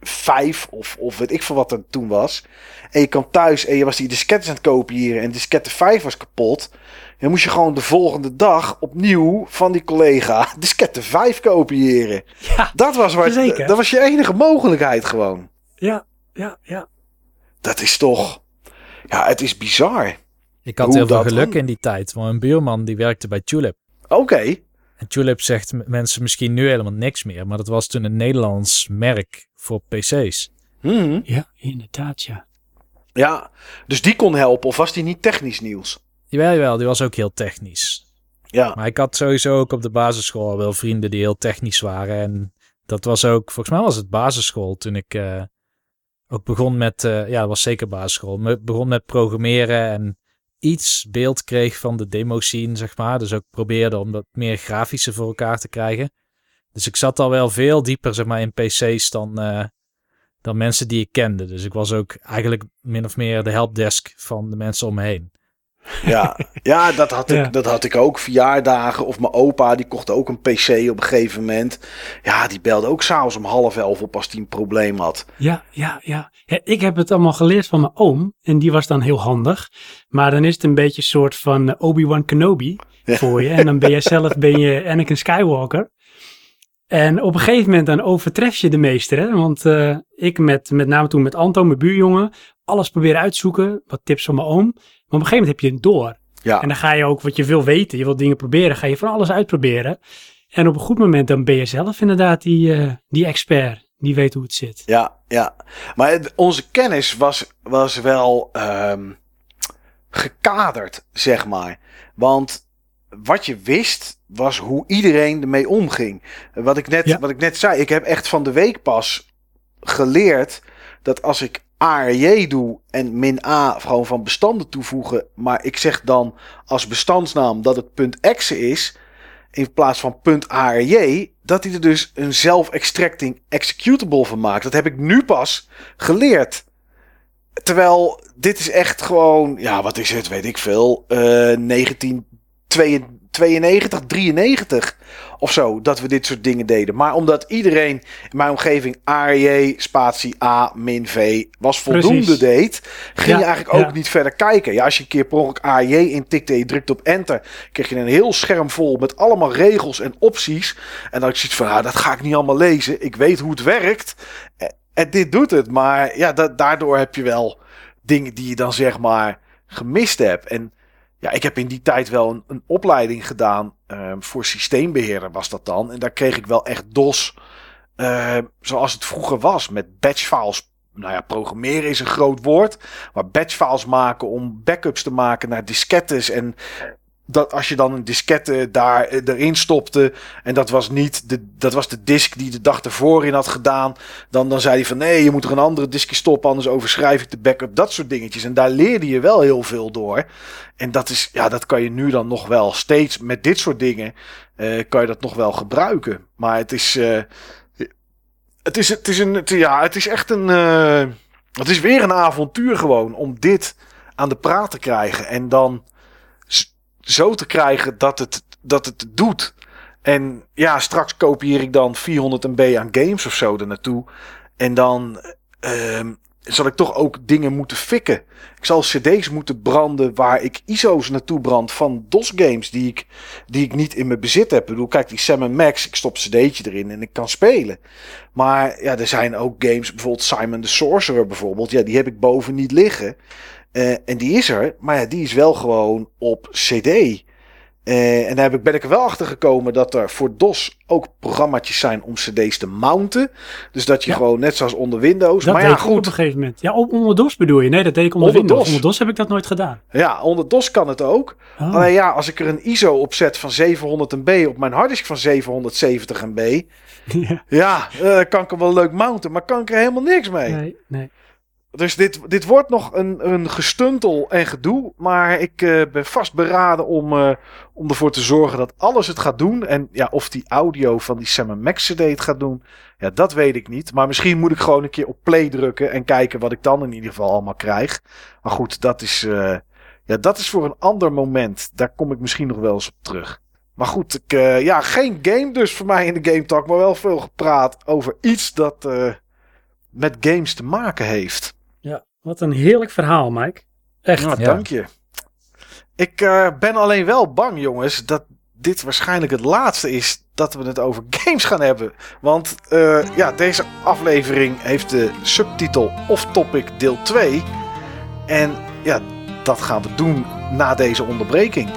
Speaker 2: 5 of, of weet ik veel wat er toen was. En je kwam thuis en je was die diskettes aan het kopiëren en diskette 5 was kapot. Dan moest je gewoon de volgende dag opnieuw van die collega diskette 5 kopiëren.
Speaker 4: Ja,
Speaker 2: Dat was, waar,
Speaker 4: Zeker.
Speaker 2: dat was je enige mogelijkheid gewoon.
Speaker 4: ja, ja, ja.
Speaker 2: Dat is toch... Ja, het is bizar.
Speaker 3: Ik had
Speaker 2: Hoe
Speaker 3: heel veel geluk
Speaker 2: dan?
Speaker 3: in die tijd. Want een buurman die werkte bij Tulip.
Speaker 2: Oké.
Speaker 3: En Tulip zegt mensen misschien nu helemaal niks meer. Maar dat was toen een Nederlands merk voor PC's.
Speaker 2: Mhm.
Speaker 4: Ja, inderdaad, ja.
Speaker 2: Ja, dus die kon helpen. Of was die niet technisch nieuws?
Speaker 3: Jawel, jawel, die was ook heel technisch.
Speaker 2: Ja.
Speaker 3: Maar ik had sowieso ook op de basisschool wel vrienden die heel technisch waren. En dat was ook, volgens mij was het basisschool toen ik eh, ook begon met, eh, ja, dat was zeker basisschool. Me- begon met programmeren en iets beeld kreeg van de demo scene, zeg maar. Dus ook probeerde om dat meer grafische voor elkaar te krijgen. Dus ik zat al wel veel dieper, zeg maar, in PC's dan, eh, dan mensen die ik kende. Dus ik was ook eigenlijk min of meer de helpdesk van de mensen om me heen.
Speaker 2: Ja, ja, dat, had ik,
Speaker 4: Ja.
Speaker 2: dat had ik ook. Verjaardagen of mijn opa, die kocht ook een PC op een gegeven moment. Ja, die belde ook s'avonds om half elf op als hij een probleem had.
Speaker 4: Ja, ja, ja. ja. Ik heb het allemaal geleerd van mijn oom. En die was dan heel handig. Maar dan is het een beetje een soort van eh, Obi-Wan Kenobi voor je. En dan ben je zelf ben je Anakin Skywalker. En op een gegeven moment dan overtref je de meester. Hè? Want eh, ik met, met name toen met Anto, mijn buurjongen, alles proberen uitzoeken. Wat tips van mijn oom. Maar op een gegeven moment heb je het door.
Speaker 2: Ja,
Speaker 4: En dan ga je ook wat je wil weten. Je wilt dingen proberen. Ga je van alles uitproberen. En op een goed moment dan ben je zelf inderdaad die, eh, die expert. Die weet hoe het zit.
Speaker 2: ja, ja. Maar het- onze kennis was, was wel ehm, gekaderd, zeg maar. Want wat je wist, was hoe iedereen ermee omging. Wat ik, net, wat ik net zei, ik heb echt van de week pas geleerd dat als ik ARJ doe en min A gewoon van bestanden toevoegen, maar ik zeg dan als bestandsnaam dat het punt exe is, in plaats van punt ARJ, dat hij er dus een self-extracting executable van maakt. Dat heb ik nu pas geleerd. Terwijl dit is echt gewoon, ja, wat is het, weet ik veel, eh, uh, 1922. 92, 93 of zo dat we dit soort dingen deden. Maar omdat iedereen in mijn omgeving ARJ, spatie A, min V was voldoende deed, ging je eigenlijk ook niet verder kijken. Ja, als je een keer per ongeluk ARJ intikte en je drukt op enter, kreeg je een heel scherm vol met allemaal regels en opties. En dan ik zoiets van, ah, dat ga ik niet allemaal lezen. Ik weet hoe het werkt. En dit doet het. Maar ja, daardoor heb je wel dingen die je dan zeg maar gemist hebt. En ja, ik heb in die tijd wel een, een opleiding gedaan ehm, voor systeembeheerder was dat dan. En daar kreeg ik wel echt DOS ehm, zoals het vroeger was met batchfiles. Nou ja, programmeren is een groot woord. Maar batchfiles maken om backups te maken naar diskettes en dat als je dan een diskette daar eh, erin stopte. En dat was niet de, dat was de disk die de dag ervoor in had gedaan. Dan, dan zei hij van nee, je moet er een andere diskje stoppen. Anders overschrijf ik de backup. Dat soort dingetjes. En daar leerde je wel heel veel door. En dat is, ja, dat kan je nu dan nog wel steeds met dit soort dingen. eh, kan je dat nog wel gebruiken. Maar het is. eh, het is, het is een. het- ja, het is echt een. het is weer een avontuur gewoon om dit aan de praat te krijgen. En dan zo te krijgen dat het, dat het doet. En ja, straks kopieer ik dan 400 MB aan games of zo er naartoe. En dan ehm, zal ik toch ook dingen moeten fikken. Ik zal cd's moeten branden waar ik ISO's naartoe brand van DOS games die ik, die ik niet in mijn bezit heb. Ik bedoel, kijk, die Sam Max, ik stop cd'tje erin en ik kan spelen. Maar ja, er zijn ook games, bijvoorbeeld Simon the Sorcerer bijvoorbeeld. Ja, die heb ik boven niet liggen. Eh, en die is er, maar ja, die is wel gewoon op CD. Eh, en daar heb ik, ben ik er wel achter gekomen dat er voor DOS ook programma's zijn om CD's te mounten. Dus dat je
Speaker 4: Ja.
Speaker 2: gewoon net zoals onder Windows.
Speaker 4: Dat
Speaker 2: maar ja,
Speaker 4: ook op
Speaker 2: goed.
Speaker 4: een gegeven moment. Ja, op, onder DOS bedoel je? Nee, dat deed ik onder,
Speaker 2: Onder
Speaker 4: Windows.
Speaker 2: DOS.
Speaker 4: Onder DOS heb ik dat nooit gedaan.
Speaker 2: Ja, onder DOS kan het ook.
Speaker 4: Oh.
Speaker 2: Alleen ja, als ik er een ISO op zet van 700 MB op mijn harddisk van 770 MB.
Speaker 4: ja.
Speaker 2: Ja, eh, kan ik hem wel leuk mounten, maar kan ik er helemaal niks mee.
Speaker 4: Nee, nee.
Speaker 2: Dus dit, dit wordt nog een, een gestuntel en gedoe. Maar ik eh, ben vast beraden om, eh, om ervoor te zorgen dat alles het gaat doen. En ja, of die audio van die Sam Max CD het gaat doen, ja, dat weet ik niet. Maar misschien moet ik gewoon een keer op play drukken en kijken wat ik dan in ieder geval allemaal krijg. Maar goed, dat is, eh, ja, dat is voor een ander moment. Daar kom ik misschien nog wel eens op terug. Maar goed, ik, ja, geen game dus voor mij in de Game Talk. Maar wel veel gepraat over iets dat met games te maken heeft.
Speaker 4: Wat een heerlijk verhaal, Mike. Echt.
Speaker 2: Ja. dank je. Ik eh, ben alleen wel bang, jongens, dat dit waarschijnlijk het laatste is dat we het over games gaan hebben. Want eh, ja, deze aflevering heeft de subtitel Off Topic deel 2. En ja, dat gaan we doen na deze onderbreking.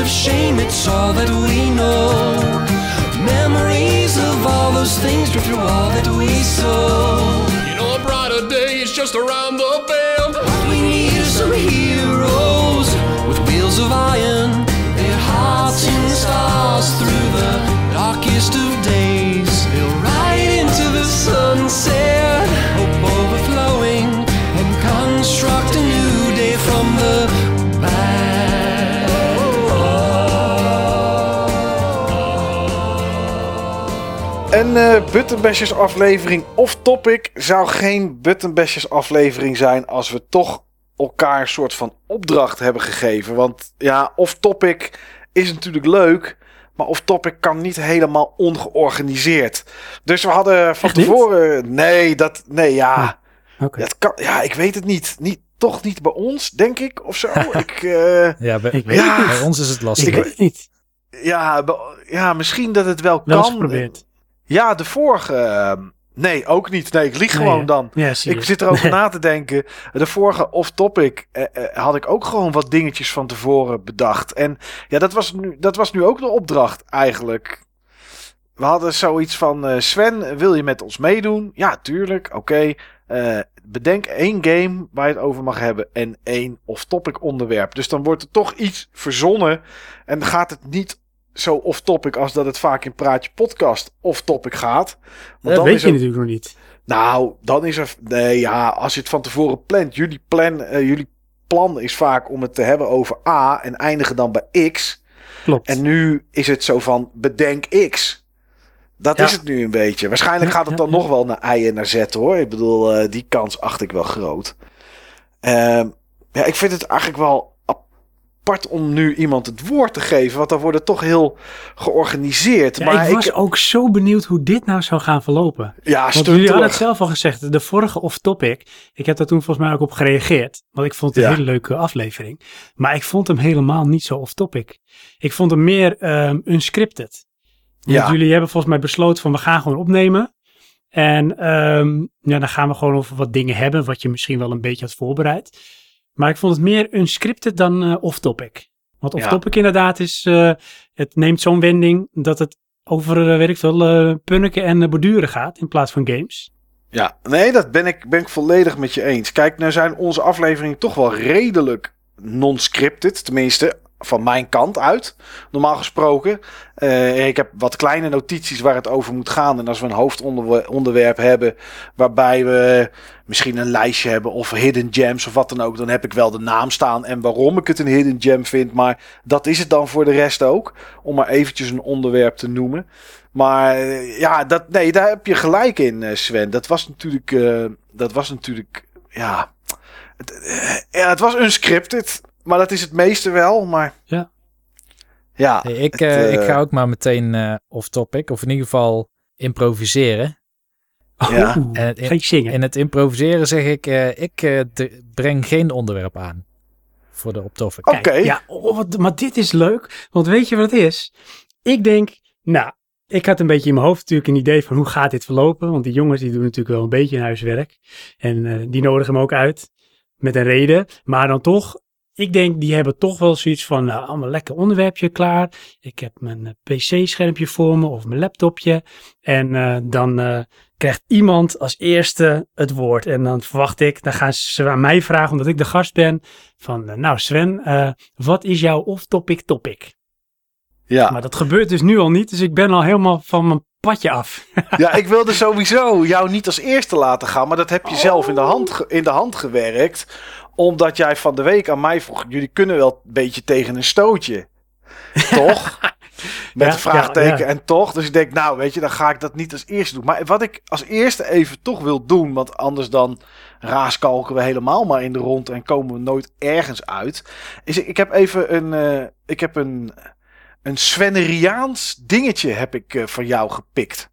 Speaker 5: Of shame, it's all that we know. Memories of all those things drift through all that we sow. You know, a brighter day is just around
Speaker 2: Een eh Buttonbashers aflevering of topic zou geen Buttonbashers aflevering zijn als we toch elkaar een soort van opdracht hebben gegeven. Want ja, off topic is natuurlijk leuk, maar off topic kan niet helemaal ongeorganiseerd. Dus we hadden van
Speaker 4: Echt niet?
Speaker 2: tevoren, nee, dat, nee, ja,
Speaker 4: Oké.
Speaker 2: dat kan, ja, ik weet het niet. niet. Toch niet bij ons, denk ik, of zo. ik, eh,
Speaker 3: Ja, bij,
Speaker 4: Ik weet
Speaker 2: Ja.
Speaker 4: het
Speaker 3: bij
Speaker 4: niet.
Speaker 3: ons is het
Speaker 4: Ik
Speaker 3: lastig.
Speaker 4: weet het niet.
Speaker 2: ja, ja, misschien dat het wel
Speaker 4: Wel eens
Speaker 2: kan.
Speaker 4: geprobeerd.
Speaker 2: Ja, de vorige. eh, nee, ook niet. Nee, ik lieg
Speaker 4: Nee,
Speaker 2: gewoon dan.
Speaker 4: Ja.
Speaker 2: Ik zit erover na te denken. De vorige off-topic eh, eh, had ik ook gewoon wat dingetjes van tevoren bedacht. En ja, dat was nu, dat was nu ook de opdracht eigenlijk. We hadden zoiets van: eh, Sven, wil je met ons meedoen? Ja, tuurlijk. Oké. Bedenk één game waar je het over mag hebben en één off-topic onderwerp. Dus dan wordt er toch iets verzonnen en gaat het niet zo off-topic als dat het vaak in Praatje Podcast off-topic gaat. Want
Speaker 4: Dat
Speaker 2: dan
Speaker 4: weet
Speaker 2: is
Speaker 4: je natuurlijk nog niet.
Speaker 2: nou, dan is er. Nee, ja, als je het van tevoren plant. Jullie, plan, eh, jullie plan is vaak om het te hebben over A en eindigen dan bij X.
Speaker 4: Klopt.
Speaker 2: En nu is het zo van bedenk X. Dat
Speaker 4: Ja.
Speaker 2: is het nu een beetje. Waarschijnlijk gaat het
Speaker 4: ja,
Speaker 2: dan nog wel naar I en naar Z hoor. Ik bedoel, eh, die kans acht ik wel groot. Ehm, ja, ik vind het eigenlijk wel apart om nu iemand het woord te geven. Want dan wordt het toch heel georganiseerd.
Speaker 4: Ja,
Speaker 2: maar
Speaker 4: ik was ook zo benieuwd hoe dit nou zou gaan verlopen.
Speaker 2: ja,
Speaker 4: Want jullie hadden het zelf al gezegd, de vorige off-topic. Ik heb daar toen volgens mij ook op gereageerd. Want ik vond het een
Speaker 2: Ja.
Speaker 4: hele leuke aflevering. Maar ik vond hem helemaal niet zo off-topic. Ik vond hem meer ehm unscripted. Want
Speaker 2: Ja.
Speaker 4: jullie hebben volgens mij besloten van we gaan gewoon opnemen. En ehm, ja, dan gaan we gewoon over wat dingen hebben. Wat je misschien wel een beetje had voorbereid. Maar ik vond het meer unscripted dan eh, off-topic. Want off-topic inderdaad is, eh, het neemt zo'n wending dat het over, eh, weet ik veel, punniken en borduren gaat in plaats van games.
Speaker 2: Ja, nee, dat ben ik, ben ik volledig met je eens. Kijk, nou zijn onze afleveringen toch wel redelijk non-scripted. Tenminste, van mijn kant uit. Normaal gesproken. Eh, ik heb wat kleine notities waar het over moet gaan. En als we een hoofdonderwerp hebben. waarbij we misschien een lijstje hebben. of hidden gems of wat dan ook. dan heb ik wel de naam staan. en waarom ik het een hidden gem vind. Maar dat is het dan voor de rest ook. Om maar eventjes een onderwerp te noemen. Maar eh, ja, dat, nee, daar heb je gelijk in, eh, Sven. Dat was natuurlijk. dat was natuurlijk. Ja. Het, ja, het was unscripted. Maar dat is het meeste wel. Maar.
Speaker 4: Ja.
Speaker 2: Ja.
Speaker 3: Hey, ik,
Speaker 2: het,
Speaker 3: eh, ik
Speaker 2: eh,
Speaker 3: ga ook maar meteen eh, off-topic, of in ieder geval improviseren.
Speaker 2: Ja.
Speaker 3: En in-
Speaker 4: zingen?
Speaker 3: In het improviseren zeg ik, eh, ik breng geen onderwerp aan voor de off-topic.
Speaker 2: Oké.
Speaker 4: Ja, oh, wat, maar dit is leuk. Want weet je wat het is? Ik denk, nou, ik had een beetje in mijn hoofd natuurlijk een idee van hoe gaat dit verlopen. Want die jongens die doen natuurlijk wel een beetje hun huiswerk. En eh, die nodigen hem ook uit. Met een reden. Maar dan toch, ik denk die hebben toch wel zoiets van, nou, allemaal lekker onderwerpje klaar. Ik heb mijn eh, pc-schermpje voor me of mijn laptopje. En eh, dan eh, krijgt iemand als eerste het woord. En dan verwacht ik, dan gaan ze aan mij vragen, omdat ik de gast ben. Van, nou Sven, wat is jouw off-topic topic?
Speaker 2: Ja.
Speaker 4: Maar dat gebeurt dus nu al niet, dus ik ben al helemaal van mijn padje af.
Speaker 2: ja, ik wilde sowieso jou niet als eerste laten gaan. Maar dat heb je zelf in de, hand in de hand gewerkt. Omdat jij van de week aan mij vroeg. Jullie kunnen wel een beetje tegen een stootje. Toch? Met
Speaker 4: Ja,
Speaker 2: een vraagteken
Speaker 4: ja, ja.
Speaker 2: en toch. Dus ik denk, nou weet je, dan ga ik dat niet als eerste doen. Maar wat ik als eerste even toch wil doen. Want anders dan raaskalken we helemaal maar in de rond. En komen we nooit ergens uit. Is ik, ik heb even een... eh, ik heb een... Een Svenneriaans dingetje heb ik eh, van jou gepikt.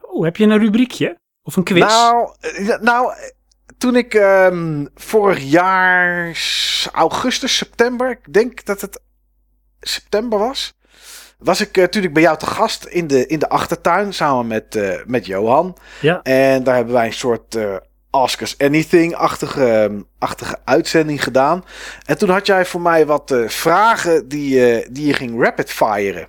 Speaker 4: Oh, heb je een rubriekje? Of een quiz?
Speaker 2: Nou, eh, nou eh, toen ik ehm, vorig jaar augustus, september, ik denk dat het september was, was ik natuurlijk bij jou te gast in de, in de achtertuin samen met, met Johan.
Speaker 4: ja.
Speaker 2: En daar hebben wij een soort Ask Us Anything-achtige ehm, achtige uitzending gedaan. En toen had jij voor mij wat eh, vragen die, eh, die je ging rapid-firen.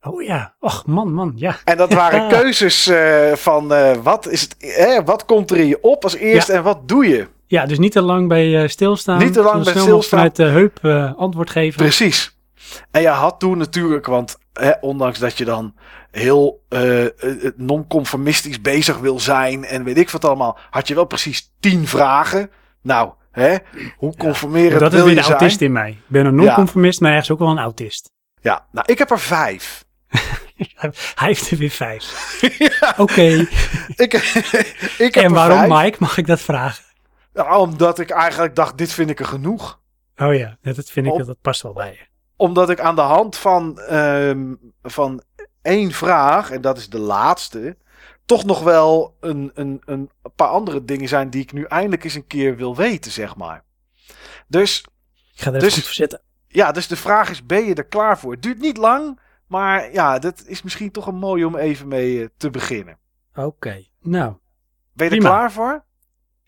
Speaker 4: Oh ja. Och, man, man, ja.
Speaker 2: En dat waren keuzes eh, van wat, is het, wat komt er in je op als eerste en wat doe je?
Speaker 4: Ja, dus niet te lang bij stilstaan.
Speaker 2: Niet te lang bij stilstaan.
Speaker 4: Vanuit de heup antwoord geven.
Speaker 2: Precies. En je had toen natuurlijk, want hè, ondanks dat je dan heel eh, non-conformistisch bezig wil zijn en weet ik wat allemaal, had je wel precies tien vragen. Nou, hè, hoe conformerend
Speaker 4: dat is
Speaker 2: wil
Speaker 4: weer
Speaker 2: je
Speaker 4: de
Speaker 2: zijn?
Speaker 4: autist in mij. Ik ben een non-conformist, maar ergens ook wel een autist.
Speaker 2: Ja, nou, ik heb er vijf.
Speaker 4: Hij heeft er weer vijf. Oké.
Speaker 2: Ik, ik heb
Speaker 4: En waarom,
Speaker 2: vijf.
Speaker 4: Mike? Mag ik dat vragen?
Speaker 2: Ja, omdat ik eigenlijk dacht, dit vind ik er genoeg.
Speaker 4: Oh ja, ja, dat vind ik,
Speaker 2: Op-
Speaker 4: dat past wel bij je.
Speaker 2: Omdat ik aan de hand van, ehm, van één vraag, en dat is de laatste, toch nog wel een, een, een paar andere dingen zijn die ik nu eindelijk eens een keer wil weten, zeg maar. Dus
Speaker 4: Ik ga er
Speaker 2: Dus-
Speaker 4: even voor zitten.
Speaker 2: ja, dus de vraag is, ben je er klaar voor? Het duurt niet lang, maar ja, dat is misschien toch een mooi om even mee eh, te beginnen.
Speaker 4: Oké. Nou,
Speaker 2: Ben je er
Speaker 4: Prima.
Speaker 2: klaar voor?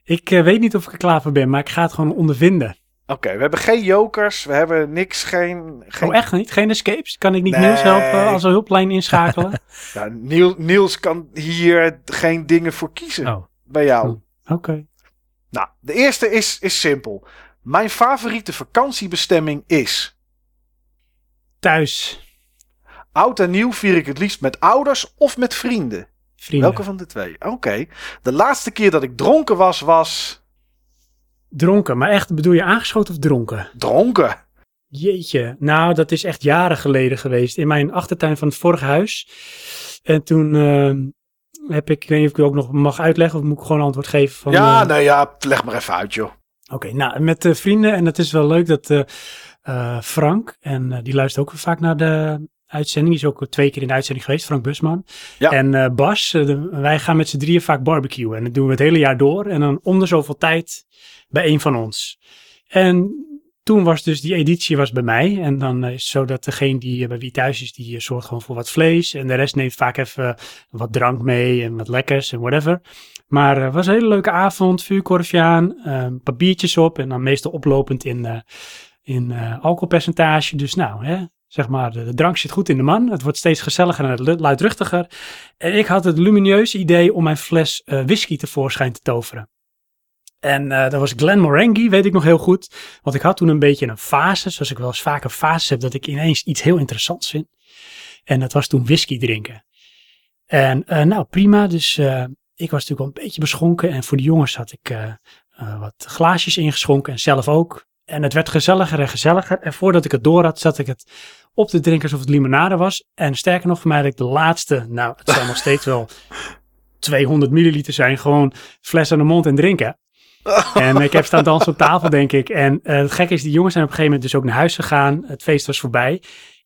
Speaker 4: ik eh, weet niet of ik er klaar voor ben, maar ik ga het gewoon ondervinden.
Speaker 2: Oké, we hebben geen jokers, we hebben niks, geen... geen
Speaker 4: Oh, echt niet? Geen escapes? Kan ik niet
Speaker 2: Nee.
Speaker 4: Niels helpen als een hulplijn inschakelen?
Speaker 2: Ja, Niels, Niels kan hier geen dingen voor kiezen
Speaker 4: oh,
Speaker 2: bij jou.
Speaker 4: oké.
Speaker 2: Nou, de eerste is, is simpel. Mijn favoriete vakantiebestemming is...
Speaker 4: Thuis,
Speaker 2: Oud en nieuw vier ik het liefst met ouders of met vrienden.
Speaker 4: vrienden.
Speaker 2: Welke van de twee? Oké. De laatste keer dat ik dronken was, was...
Speaker 4: Dronken, maar echt bedoel je aangeschoten of dronken?
Speaker 2: Dronken.
Speaker 4: Jeetje, nou dat is echt jaren geleden geweest. In mijn achtertuin van het vorige huis. En toen ehm, heb ik, ik weet niet of ik u ook nog mag uitleggen of moet ik gewoon antwoord geven van...
Speaker 2: ja,
Speaker 4: eh,
Speaker 2: nou ja, leg maar even uit, joh.
Speaker 4: Oké, nou met eh, vrienden en het is wel leuk dat eh, eh, Frank, en eh, die luistert ook vaak naar de uitzending, die is ook twee keer in de uitzending geweest, Frank Busman.
Speaker 2: Ja.
Speaker 4: En eh, Bas, eh, de- wij gaan met z'n drieën vaak barbecuen en dat doen we het hele jaar door en dan om de zoveel tijd bij een van ons. En toen was dus die editie was bij mij en dan eh, is het zo dat degene die bij wie thuis is, die zorgt gewoon voor wat vlees en de rest neemt vaak even wat drank mee en wat lekkers en whatever. Maar het was een hele leuke avond, vuurkorfje aan, eh, papiertjes op en dan meestal oplopend in, in alcoholpercentage. Dus nou, hè, zeg maar, de, drank zit goed in de man. Het wordt steeds gezelliger en lu- luidruchtiger. En ik had het lumineuze idee om mijn fles eh, whisky tevoorschijn te toveren. En eh, dat was Glenmorangie, weet ik nog heel goed. Want ik had toen een beetje een fase, zoals ik wel eens vaker fases heb, dat ik ineens iets heel interessants vind. En dat was toen whisky drinken. En eh, nou, prima. Dus ik was natuurlijk wel een beetje beschonken. En voor de jongens had ik wat glaasjes ingeschonken en zelf ook. En het werd gezelliger en gezelliger. En voordat ik het door had, zat ik het op te drinken alsof het limonade was. En sterker nog, voor mij de laatste, nou, het zal nog steeds wel 200 milliliter zijn. Gewoon fles aan de mond en drinken. En ik heb staan dansen op tafel, denk ik. En eh, het gekke is, die jongens zijn op een gegeven moment dus ook naar huis gegaan. Het feest was voorbij.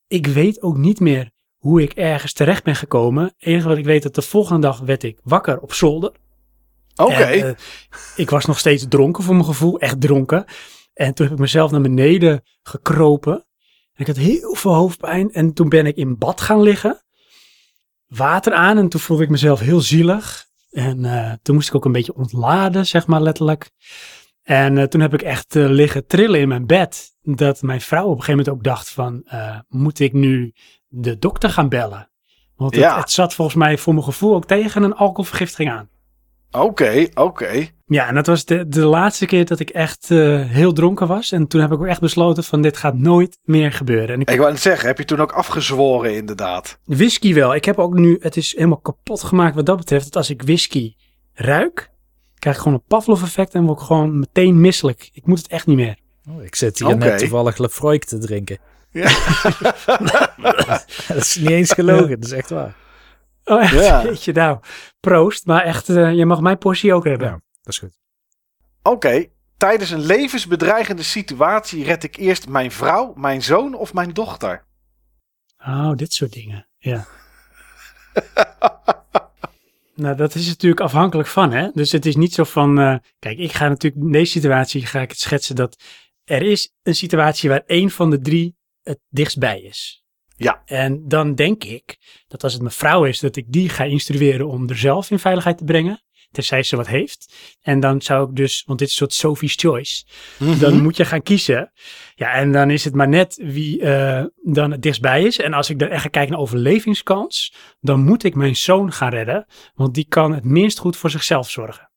Speaker 4: Ik weet ook niet meer hoe ik ergens terecht ben gekomen. Het enige wat ik weet, dat de volgende dag werd ik wakker op zolder.
Speaker 2: Oké.
Speaker 4: Eh, ik was nog steeds dronken voor mijn gevoel, echt dronken. En toen heb ik mezelf naar beneden gekropen. En ik had heel veel hoofdpijn. En toen ben ik in bad gaan liggen. Water aan en toen voelde ik mezelf heel zielig. En eh, toen moest ik ook een beetje ontladen, zeg maar letterlijk. En eh, toen heb ik echt eh, liggen trillen in mijn bed. Dat mijn vrouw op een gegeven moment ook dacht van, moet ik nu de dokter gaan bellen? Want het,
Speaker 2: Ja.
Speaker 4: het zat volgens mij voor mijn gevoel ook tegen een alcoholvergiftiging aan.
Speaker 2: Oké, oké.
Speaker 4: Ja, en dat was de, de laatste keer dat ik echt eh, heel dronken was. En toen heb ik ook echt besloten van dit gaat nooit meer gebeuren. En ik,
Speaker 2: Ik wou net zeggen, heb je toen ook afgezworen inderdaad?
Speaker 4: whisky wel. Ik heb ook nu, het is helemaal kapot gemaakt wat dat betreft. Dat als ik whisky ruik, krijg ik gewoon een Pavlov effect en word ik gewoon meteen misselijk. Ik moet het echt niet meer.
Speaker 3: Oh, ik zit hier net toevallig Lefroy te drinken.
Speaker 2: Ja.
Speaker 3: dat is niet eens gelogen, dat is echt waar.
Speaker 4: Oh, echt?
Speaker 2: Ja.
Speaker 4: Jeetje, nou, proost. Maar echt, eh, je mag mijn portie ook hebben.
Speaker 3: Ja, dat is goed.
Speaker 2: Oké. Tijdens een levensbedreigende situatie red ik eerst mijn vrouw, mijn zoon of mijn dochter.
Speaker 4: Oh, dit soort dingen. Ja. nou, dat is natuurlijk afhankelijk van, hè. Dus het is niet zo van... eh, kijk, ik ga natuurlijk... In deze situatie ga ik het schetsen dat... Er is een situatie waar één van de drie het dichtstbij is.
Speaker 2: Ja.
Speaker 4: En dan denk ik dat als het mijn vrouw is... dat ik die ga instrueren om er zelf in veiligheid te brengen. Tenzij ze wat heeft. En dan zou ik dus... Want dit is een soort Sophie's Choice dan moet je gaan kiezen. Ja, en dan is het maar net wie eh, dan het dichtstbij is. En als ik dan echt ga kijken naar overlevingskans, dan moet ik mijn zoon gaan redden, want die kan het minst goed voor zichzelf zorgen.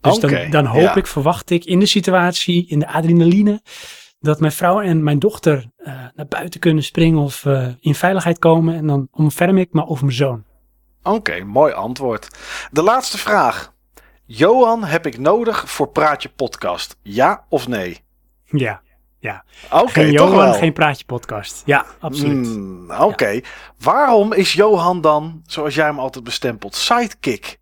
Speaker 4: Dus dan, dan hoop
Speaker 2: ja.
Speaker 4: ik, verwacht ik in de situatie, in de adrenaline, dat mijn vrouw en mijn dochter eh, naar buiten kunnen springen of eh, in veiligheid komen. En dan omverm ik me over mijn zoon.
Speaker 2: Oké, mooi antwoord. De laatste vraag. Johan heb ik nodig voor Praatje Podcast? Ja of nee?
Speaker 4: Ja, ja.
Speaker 2: Oké,
Speaker 4: geen
Speaker 2: toch
Speaker 4: Johan,
Speaker 2: wel.
Speaker 4: geen praatje podcast. Ja, absoluut.
Speaker 2: Hmm, Oké. Waarom is Johan dan, zoals jij hem altijd bestempelt, sidekick?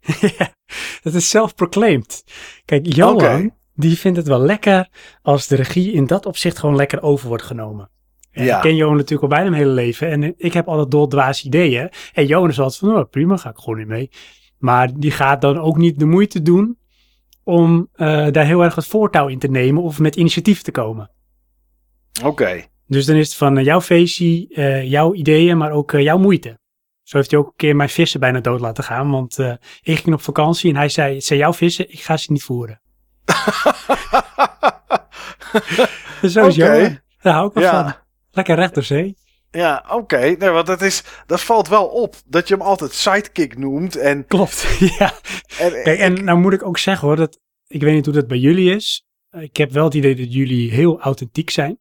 Speaker 4: Dat is self-proclaimed. Kijk, Johan, die vindt het wel lekker als de regie in dat opzicht gewoon lekker over wordt genomen. En
Speaker 2: Ja.
Speaker 4: Ik ken Johan natuurlijk al bijna mijn hele leven en ik heb altijd doldwaas ideeën. En Johan is altijd van, oh, prima, ga ik gewoon niet mee. Maar die gaat dan ook niet de moeite doen om eh, daar heel erg het voortouw in te nemen of met initiatief te komen.
Speaker 2: Oké.
Speaker 4: Dus dan is het van eh, jouw feestje, eh, jouw ideeën, maar ook jouw moeite. Zo heeft hij ook een keer mijn vissen bijna dood laten gaan. Want ik ging op vakantie en hij zei, het zijn jouw vissen, ik ga ze niet voeren. Dus zo. Johan. Daar hou ik wel
Speaker 2: Ja.
Speaker 4: van. Lekker recht door zee.
Speaker 2: Ja, oké. Nee, want dat, is, dat valt wel op dat je hem altijd sidekick noemt. En,
Speaker 4: Klopt, ja.
Speaker 2: en,
Speaker 4: Kijk, en nou moet ik ook zeggen hoor, dat, ik weet niet hoe dat bij jullie is. Ik heb wel het idee dat jullie heel authentiek zijn.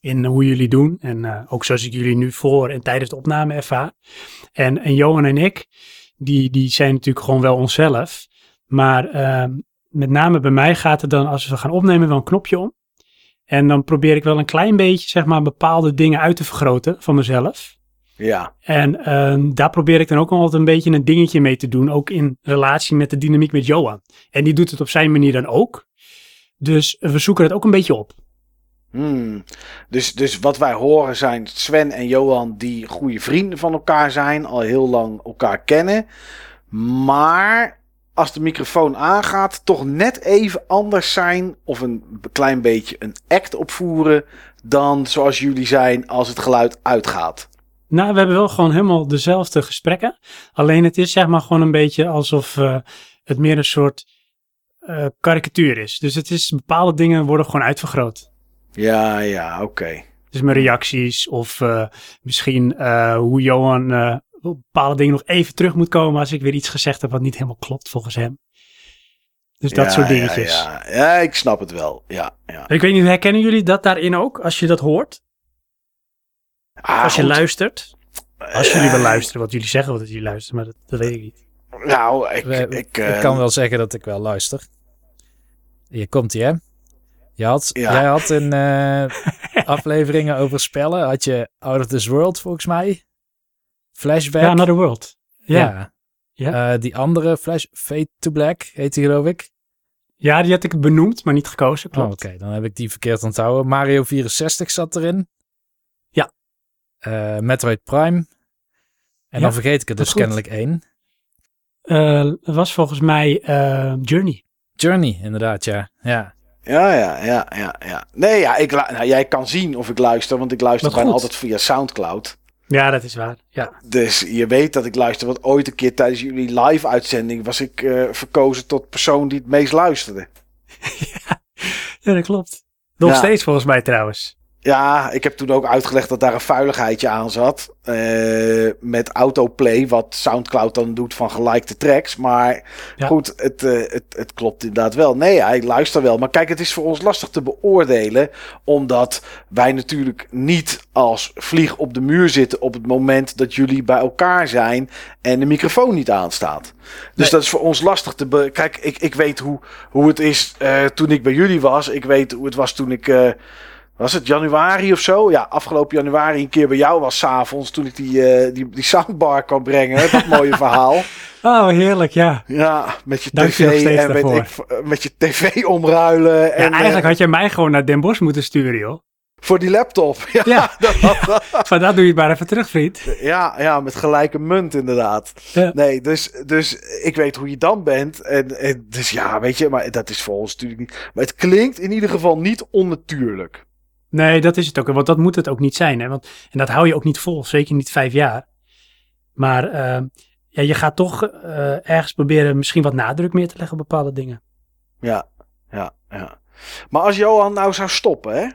Speaker 4: In hoe jullie doen. En eh, ook zoals ik jullie nu voor en tijdens de opname ervaar. En, en Johan en ik, die, die zijn natuurlijk gewoon wel onszelf. Maar ehm, met name bij mij gaat het dan, als we gaan opnemen, wel een knopje om. En dan probeer ik wel een klein beetje, zeg maar, bepaalde dingen uit te vergroten van mezelf.
Speaker 2: Ja,
Speaker 4: En ehm, daar probeer ik dan ook altijd een beetje een dingetje mee te doen. Ook in relatie met de dynamiek met Johan. En die doet het op zijn manier dan ook. Dus we zoeken het ook een beetje op.
Speaker 2: Hmm. Dus, dus wat wij horen zijn Sven en Johan die goede vrienden van elkaar zijn, al heel lang elkaar kennen. Maar als de microfoon aangaat, toch net even anders zijn of een klein beetje een act opvoeren dan zoals jullie zijn als het geluid uitgaat.
Speaker 4: Nou, we hebben wel gewoon helemaal dezelfde gesprekken. Alleen het is zeg maar gewoon een beetje alsof eh, het meer een soort eh, karikatuur is. Dus het is bepaalde dingen worden gewoon uitvergroot.
Speaker 2: Ja, ja, oké.
Speaker 4: Dus mijn reacties of eh, misschien hoe Johan bepaalde dingen nog even terug moet komen als ik weer iets gezegd heb wat niet helemaal klopt volgens hem. Dus dat
Speaker 2: Ja,
Speaker 4: soort
Speaker 2: ja,
Speaker 4: dingetjes.
Speaker 2: Ja, ja, ik snap het wel. Ja, ja.
Speaker 4: Ik weet niet, herkennen jullie dat daarin ook als je dat hoort?
Speaker 2: Ah,
Speaker 4: als je
Speaker 2: goed.
Speaker 4: luistert? Als jullie wel
Speaker 2: Eh,
Speaker 4: luisteren, wat jullie zeggen wat jullie luisteren, maar dat, dat weet ik niet.
Speaker 2: Nou, ik,
Speaker 3: We-
Speaker 2: ik,
Speaker 3: ik
Speaker 2: eh,
Speaker 3: kan wel zeggen dat ik wel luister. Hier komt hij, hè? Je had,
Speaker 2: Ja.
Speaker 3: Jij had in eh, afleveringen over spellen, had je Out of This World volgens mij. Flashback.
Speaker 4: Ja, Another World. Ja.
Speaker 3: Ja. Eh, die andere Flash, Fade to Black heet die geloof ik.
Speaker 4: Ja, die had ik benoemd, maar niet gekozen,
Speaker 3: Oh,
Speaker 4: klopt.
Speaker 3: Oké, dan heb ik die verkeerd onthouden. Mario 64 zat erin.
Speaker 4: Ja.
Speaker 3: Eh, Metroid Prime. En
Speaker 4: Ja,
Speaker 3: dan vergeet ik er
Speaker 4: dat
Speaker 3: dus kennelijk één.
Speaker 4: Eh, het was volgens mij eh, Journey.
Speaker 3: Journey, inderdaad, ja. Ja,
Speaker 2: Ja, ja, ja, ja, ja. Nee, ja, ik, nou, jij kan zien of ik luister, want ik luister bijna altijd via Soundcloud.
Speaker 4: Ja, dat is waar. Ja.
Speaker 2: Dus je weet dat ik luister, want ooit een keer tijdens jullie live-uitzending was ik eh, verkozen tot persoon die het meest luisterde.
Speaker 4: ja, dat klopt. Nog
Speaker 2: Ja.
Speaker 4: steeds volgens mij trouwens.
Speaker 2: Ja, ik heb toen ook uitgelegd dat daar een vuiligheidje aan zat. eh, met autoplay, wat Soundcloud dan doet van gelikte tracks. Maar
Speaker 4: Ja.
Speaker 2: goed, het, eh, het, het klopt inderdaad wel. Nee, hij luistert wel. Maar kijk, het is voor ons lastig te beoordelen. Omdat wij natuurlijk niet als vlieg op de muur zitten op het moment dat jullie bij elkaar zijn en de microfoon niet aanstaat. Dus
Speaker 4: Nee.
Speaker 2: dat is voor ons lastig te... Be kijk, ik, ik weet hoe, hoe het is eh, toen ik bij jullie was. Ik weet hoe het was toen ik... was het januari of zo? Ja, afgelopen januari een keer bij jou was s'avonds. Toen ik die, eh, die, die soundbar kwam brengen. Dat mooie verhaal.
Speaker 4: Oh, heerlijk, ja.
Speaker 2: Ja, met je
Speaker 4: Dank
Speaker 2: tv en
Speaker 4: daarvoor.
Speaker 2: ik, met je tv omruilen.
Speaker 4: ja
Speaker 2: En,
Speaker 4: eigenlijk
Speaker 2: eh,
Speaker 4: had je mij gewoon naar Den Bosch moeten sturen, joh.
Speaker 2: Voor die laptop. Ja,
Speaker 4: Ja,
Speaker 2: dat-
Speaker 4: van dat doe je het maar even terug, vriend.
Speaker 2: ja, ja, met gelijke munt inderdaad.
Speaker 4: Ja.
Speaker 2: Nee, dus, dus ik weet hoe je dan bent. En, en dus ja, weet je, maar dat is voor ons natuurlijk niet. Maar het klinkt in ieder geval niet onnatuurlijk.
Speaker 4: Nee, dat is het ook. Want dat moet het ook niet zijn. Hè? Want, en dat hou je ook niet vol. Zeker niet vijf jaar. Maar eh, ja, je gaat toch eh, ergens proberen misschien wat nadruk meer te leggen op bepaalde dingen.
Speaker 2: Ja, ja, ja. Maar als Johan nou zou stoppen, hè?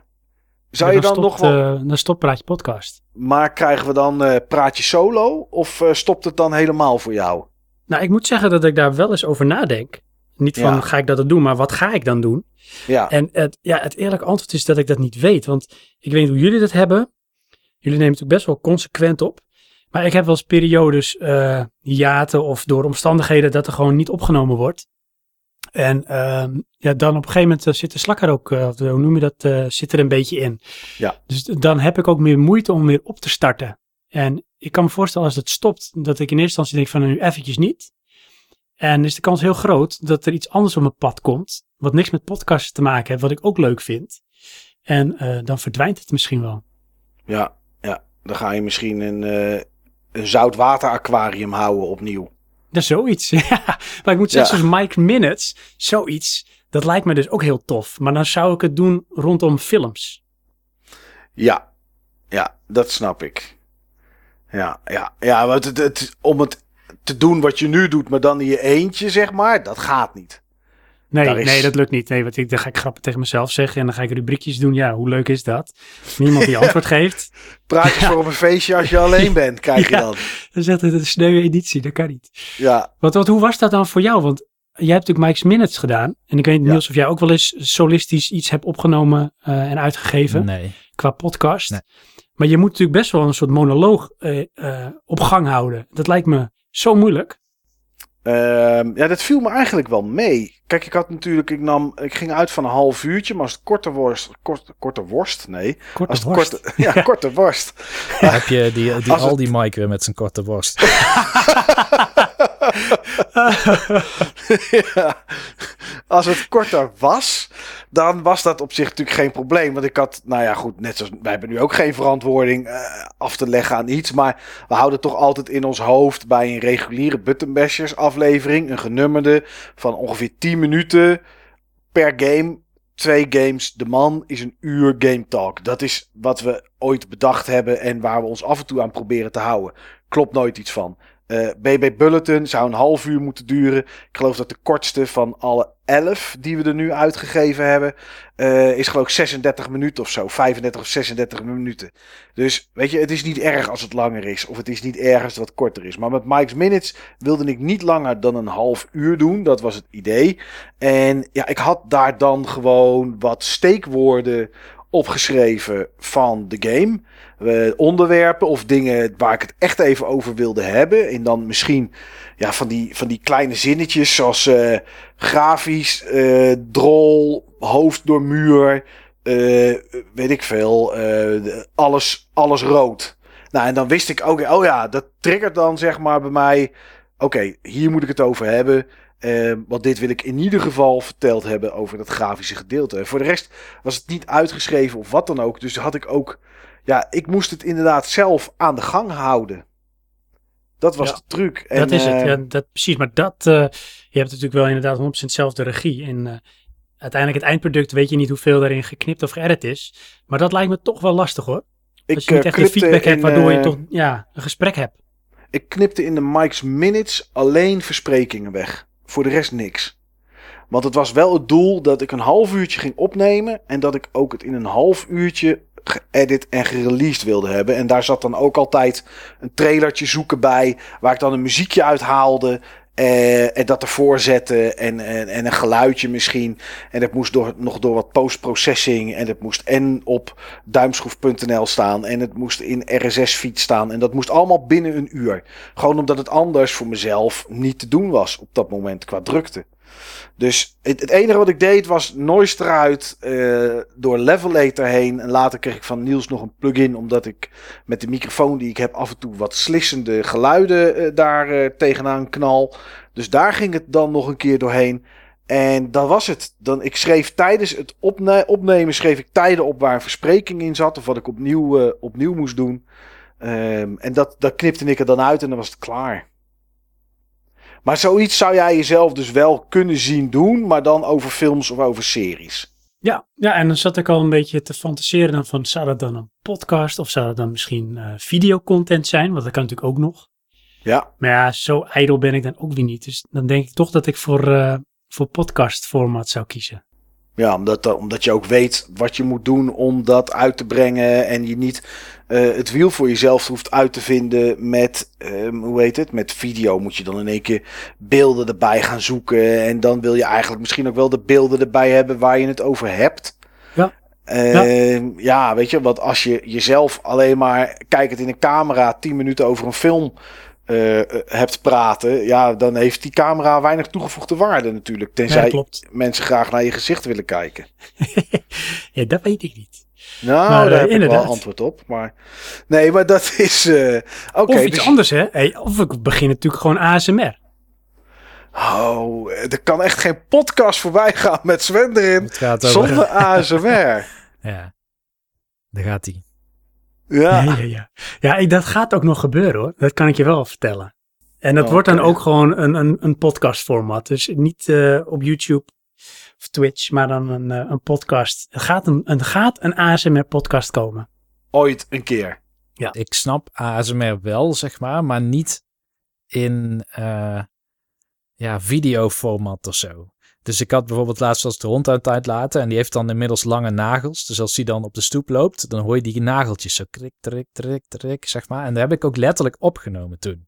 Speaker 2: Zou
Speaker 4: Ja,
Speaker 2: je dan,
Speaker 4: stopt,
Speaker 2: nog wel...
Speaker 4: eh, dan stopt Praatje Podcast.
Speaker 2: Maar krijgen we dan eh praatje solo? Of stopt het dan helemaal voor jou?
Speaker 4: Nou, ik moet zeggen dat ik daar wel eens over nadenk. Niet van,
Speaker 2: Ja.
Speaker 4: ga ik dat dan doen, maar wat ga ik dan doen?
Speaker 2: Ja,
Speaker 4: En het, ja, het eerlijke antwoord is dat ik dat niet weet. Want ik weet hoe jullie dat hebben. Jullie nemen het ook best wel consequent op. Maar ik heb wel eens periodes, eh hiaten of door omstandigheden dat er gewoon niet opgenomen wordt. En ehm, ja, dan op een gegeven moment eh, zit de slakker ook, eh, of hoe noem je dat, zit er een beetje in.
Speaker 2: Ja.
Speaker 4: Dus dan heb ik ook meer moeite om weer op te starten. En ik kan me voorstellen als het stopt, dat ik in eerste instantie denk van nu eventjes niet. En is de kans heel groot dat er iets anders op mijn pad komt, wat niks met podcasten te maken heeft, wat ik ook leuk vind. En eh, dan verdwijnt het misschien wel.
Speaker 2: ja, ja. Dan ga je misschien een, eh een zoutwater-aquarium houden opnieuw.
Speaker 4: Dat is zoiets. Maar ik moet zeggen,
Speaker 2: Ja.
Speaker 4: zoals Mike Minutes, zoiets, dat lijkt me dus ook heel tof. Maar dan zou ik het doen rondom films.
Speaker 2: Ja, ja, dat snap ik. Ja, ja, ja want het, het, om het te doen wat je nu doet, maar dan in je eentje, zeg maar, dat gaat niet.
Speaker 4: Nee,
Speaker 2: is-
Speaker 4: nee, dat lukt niet. Nee, want ik, dan ga ik grappen tegen mezelf zeggen en dan ga ik rubriekjes doen. Ja, hoe leuk is dat? Niemand die antwoord geeft.
Speaker 2: Praatjes voor op een feestje als je alleen bent, krijg je
Speaker 4: Ja.
Speaker 2: dan.
Speaker 4: Dan zegt het een sneuwe editie, dat kan niet.
Speaker 2: Ja,
Speaker 4: Wat, wat, hoe was dat dan voor jou? Want jij hebt natuurlijk Mike's Minutes gedaan. En ik weet niet,
Speaker 2: Ja.
Speaker 4: Niels, of jij ook wel eens solistisch iets hebt opgenomen eh, en uitgegeven
Speaker 3: Nee.
Speaker 4: qua podcast.
Speaker 3: Nee.
Speaker 4: Maar je moet natuurlijk best wel een soort monoloog eh, eh, op gang houden. Dat lijkt me zo moeilijk.
Speaker 2: Ehm, ja, dat viel me eigenlijk wel mee. Kijk, ik had natuurlijk, ik nam, ik ging uit van een half uurtje, maar als het korte worst, kort, korte worst, nee.
Speaker 4: Korte
Speaker 2: Als het
Speaker 4: worst.
Speaker 2: korte, ja, korte worst.
Speaker 3: Heb je die, die
Speaker 2: Als het-
Speaker 3: Aldi Mike weer met zijn korte worst.
Speaker 2: Als het korter was, dan was dat op zich natuurlijk geen probleem. Want ik had, nou ja, goed, net zoals wij hebben nu ook geen verantwoording eh, af te leggen aan iets. Maar we houden toch altijd in ons hoofd bij een reguliere Button Bashers aflevering, een genummerde van ongeveer 10 minuten per game. Twee games, de man is een uur game talk. Dat is wat we ooit bedacht hebben en waar we ons af en toe aan proberen te houden. Klopt nooit iets van. Eh, BB Bulletin zou een half uur moeten duren. Ik geloof dat de kortste van alle 11 die we er nu uitgegeven hebben, eh, is geloof ik 36 minuten of zo. 35 of 36 minuten. Dus weet je, het is niet erg als het langer is. Of het is niet erg als het wat korter is. Maar met Mike's Minutes wilde ik niet langer dan een half uur doen. Dat was het idee. En ja, ik had daar dan gewoon wat steekwoorden opgeschreven van de game. Eh, onderwerpen of dingen waar ik het echt even over wilde hebben. En dan misschien ja, van, die, van die kleine zinnetjes zoals eh, grafisch, eh, drol, hoofd door muur, weet ik veel, alles, alles rood. Nou, en dan wist ik ook, oh ja, dat triggert dan zeg maar bij mij, oké, hier moet ik het over hebben. Eh, want dit wil ik in ieder geval verteld hebben over dat grafische gedeelte. Voor de rest was het niet uitgeschreven of wat dan ook. Dus had ik ook, ja, ik moest het inderdaad zelf aan de gang houden. Dat was
Speaker 4: Ja,
Speaker 2: de truc. En,
Speaker 4: dat is het,
Speaker 2: eh,
Speaker 4: ja, dat, precies. Maar dat, eh, je hebt natuurlijk wel inderdaad 100% zelf de regie. En eh, uiteindelijk het eindproduct weet je niet hoeveel daarin geknipt of geëdit is. Maar dat lijkt me toch wel lastig hoor.
Speaker 2: ik,
Speaker 4: Als je niet echt een
Speaker 2: knipte
Speaker 4: feedback hebt waardoor je toch ja, een gesprek hebt.
Speaker 2: Ik knipte in de Mike's Minutes alleen versprekingen weg. Voor de rest niks. Want het was wel het doel dat ik een half uurtje ging opnemen. En dat ik ook het in een half uurtje geëdit en gereleased wilde hebben. En daar zat dan ook altijd een trailertje zoeken bij. Waar ik dan een muziekje uithaalde. eh, en dat ervoor zette. En, en, en een geluidje misschien. En dat moest door, nog door wat post-processing. En het moest en op duimschroef.nl staan. En het moest in RSS-feed staan. En dat moest allemaal binnen een uur. Gewoon omdat het anders voor mezelf niet te doen was op dat moment qua drukte. Dus het, het enige wat ik deed was noise eruit eh, door Levelator heen. En later kreeg ik van Niels nog een plugin. Omdat ik met de microfoon die ik heb af en toe wat slissende geluiden eh, daar eh, tegenaan knal. Dus daar ging het dan nog een keer doorheen. En dat was het. Dan, ik schreef tijdens het opne- opnemen schreef ik tijden op waar een verspreking in zat. Of wat ik opnieuw, opnieuw moest doen. Ehm, en dat, dat knipte ik er dan uit en dan was het klaar. Maar zoiets zou jij jezelf dus wel kunnen zien doen, maar dan over films of over series.
Speaker 4: Ja, ja, en dan zat ik al een beetje te fantaseren dan van, zou dat dan een podcast of zou dat dan misschien eh videocontent zijn? Want dat kan natuurlijk ook nog.
Speaker 2: Ja,
Speaker 4: Maar ja, zo ijdel ben ik dan ook weer niet. Dus dan denk ik toch dat ik voor, eh, voor podcast format zou kiezen.
Speaker 2: Ja omdat, omdat je ook weet wat je moet doen om dat uit te brengen. En je niet eh, het wiel voor jezelf hoeft uit te vinden met, ehm, hoe heet het, met video. Moet je dan in één keer beelden erbij gaan zoeken. En dan wil je eigenlijk misschien ook wel de beelden erbij hebben waar je het over hebt.
Speaker 4: Ja.
Speaker 2: Ehm, ja. weet je, want als je jezelf alleen maar kijkend in een camera 10 minuten over een film eh, hebt praten, ja, dan heeft die camera weinig toegevoegde waarde natuurlijk. Tenzij mensen graag naar je gezicht willen kijken.
Speaker 4: ja, dat weet ik niet.
Speaker 2: Nou,
Speaker 4: Maar,
Speaker 2: daar
Speaker 4: eh,
Speaker 2: heb ik
Speaker 4: inderdaad.
Speaker 2: wel antwoord op. Maar nee, maar dat is. eh Oké.
Speaker 4: of iets
Speaker 2: dus-
Speaker 4: anders, hè? Hey, of ik begin natuurlijk gewoon ASMR.
Speaker 2: Oh, er kan echt geen podcast voorbij gaan met Sven erin zonder ASMR.
Speaker 3: Ja, daar gaat hij.
Speaker 2: Ja.
Speaker 4: Ja, ja, ja. ja ik, dat gaat ook nog gebeuren hoor. Dat kan ik je wel vertellen. En dat
Speaker 2: Oké.
Speaker 4: wordt dan ook gewoon een, een, een podcast format. Dus niet eh, op YouTube of Twitch, maar dan een, eh, een podcast. Er gaat een, er gaat een ASMR podcast komen.
Speaker 2: Ooit een keer.
Speaker 3: Ik snap ASMR wel, zeg maar, maar niet in eh ja, videoformat of zo. Dus ik had bijvoorbeeld laatst als de hond aan het uitlaten en die heeft dan inmiddels lange nagels. Dus als die dan op de stoep loopt, dan hoor je die nageltjes zo krik, trik, trik, trik, zeg maar. En dat heb ik ook letterlijk opgenomen toen.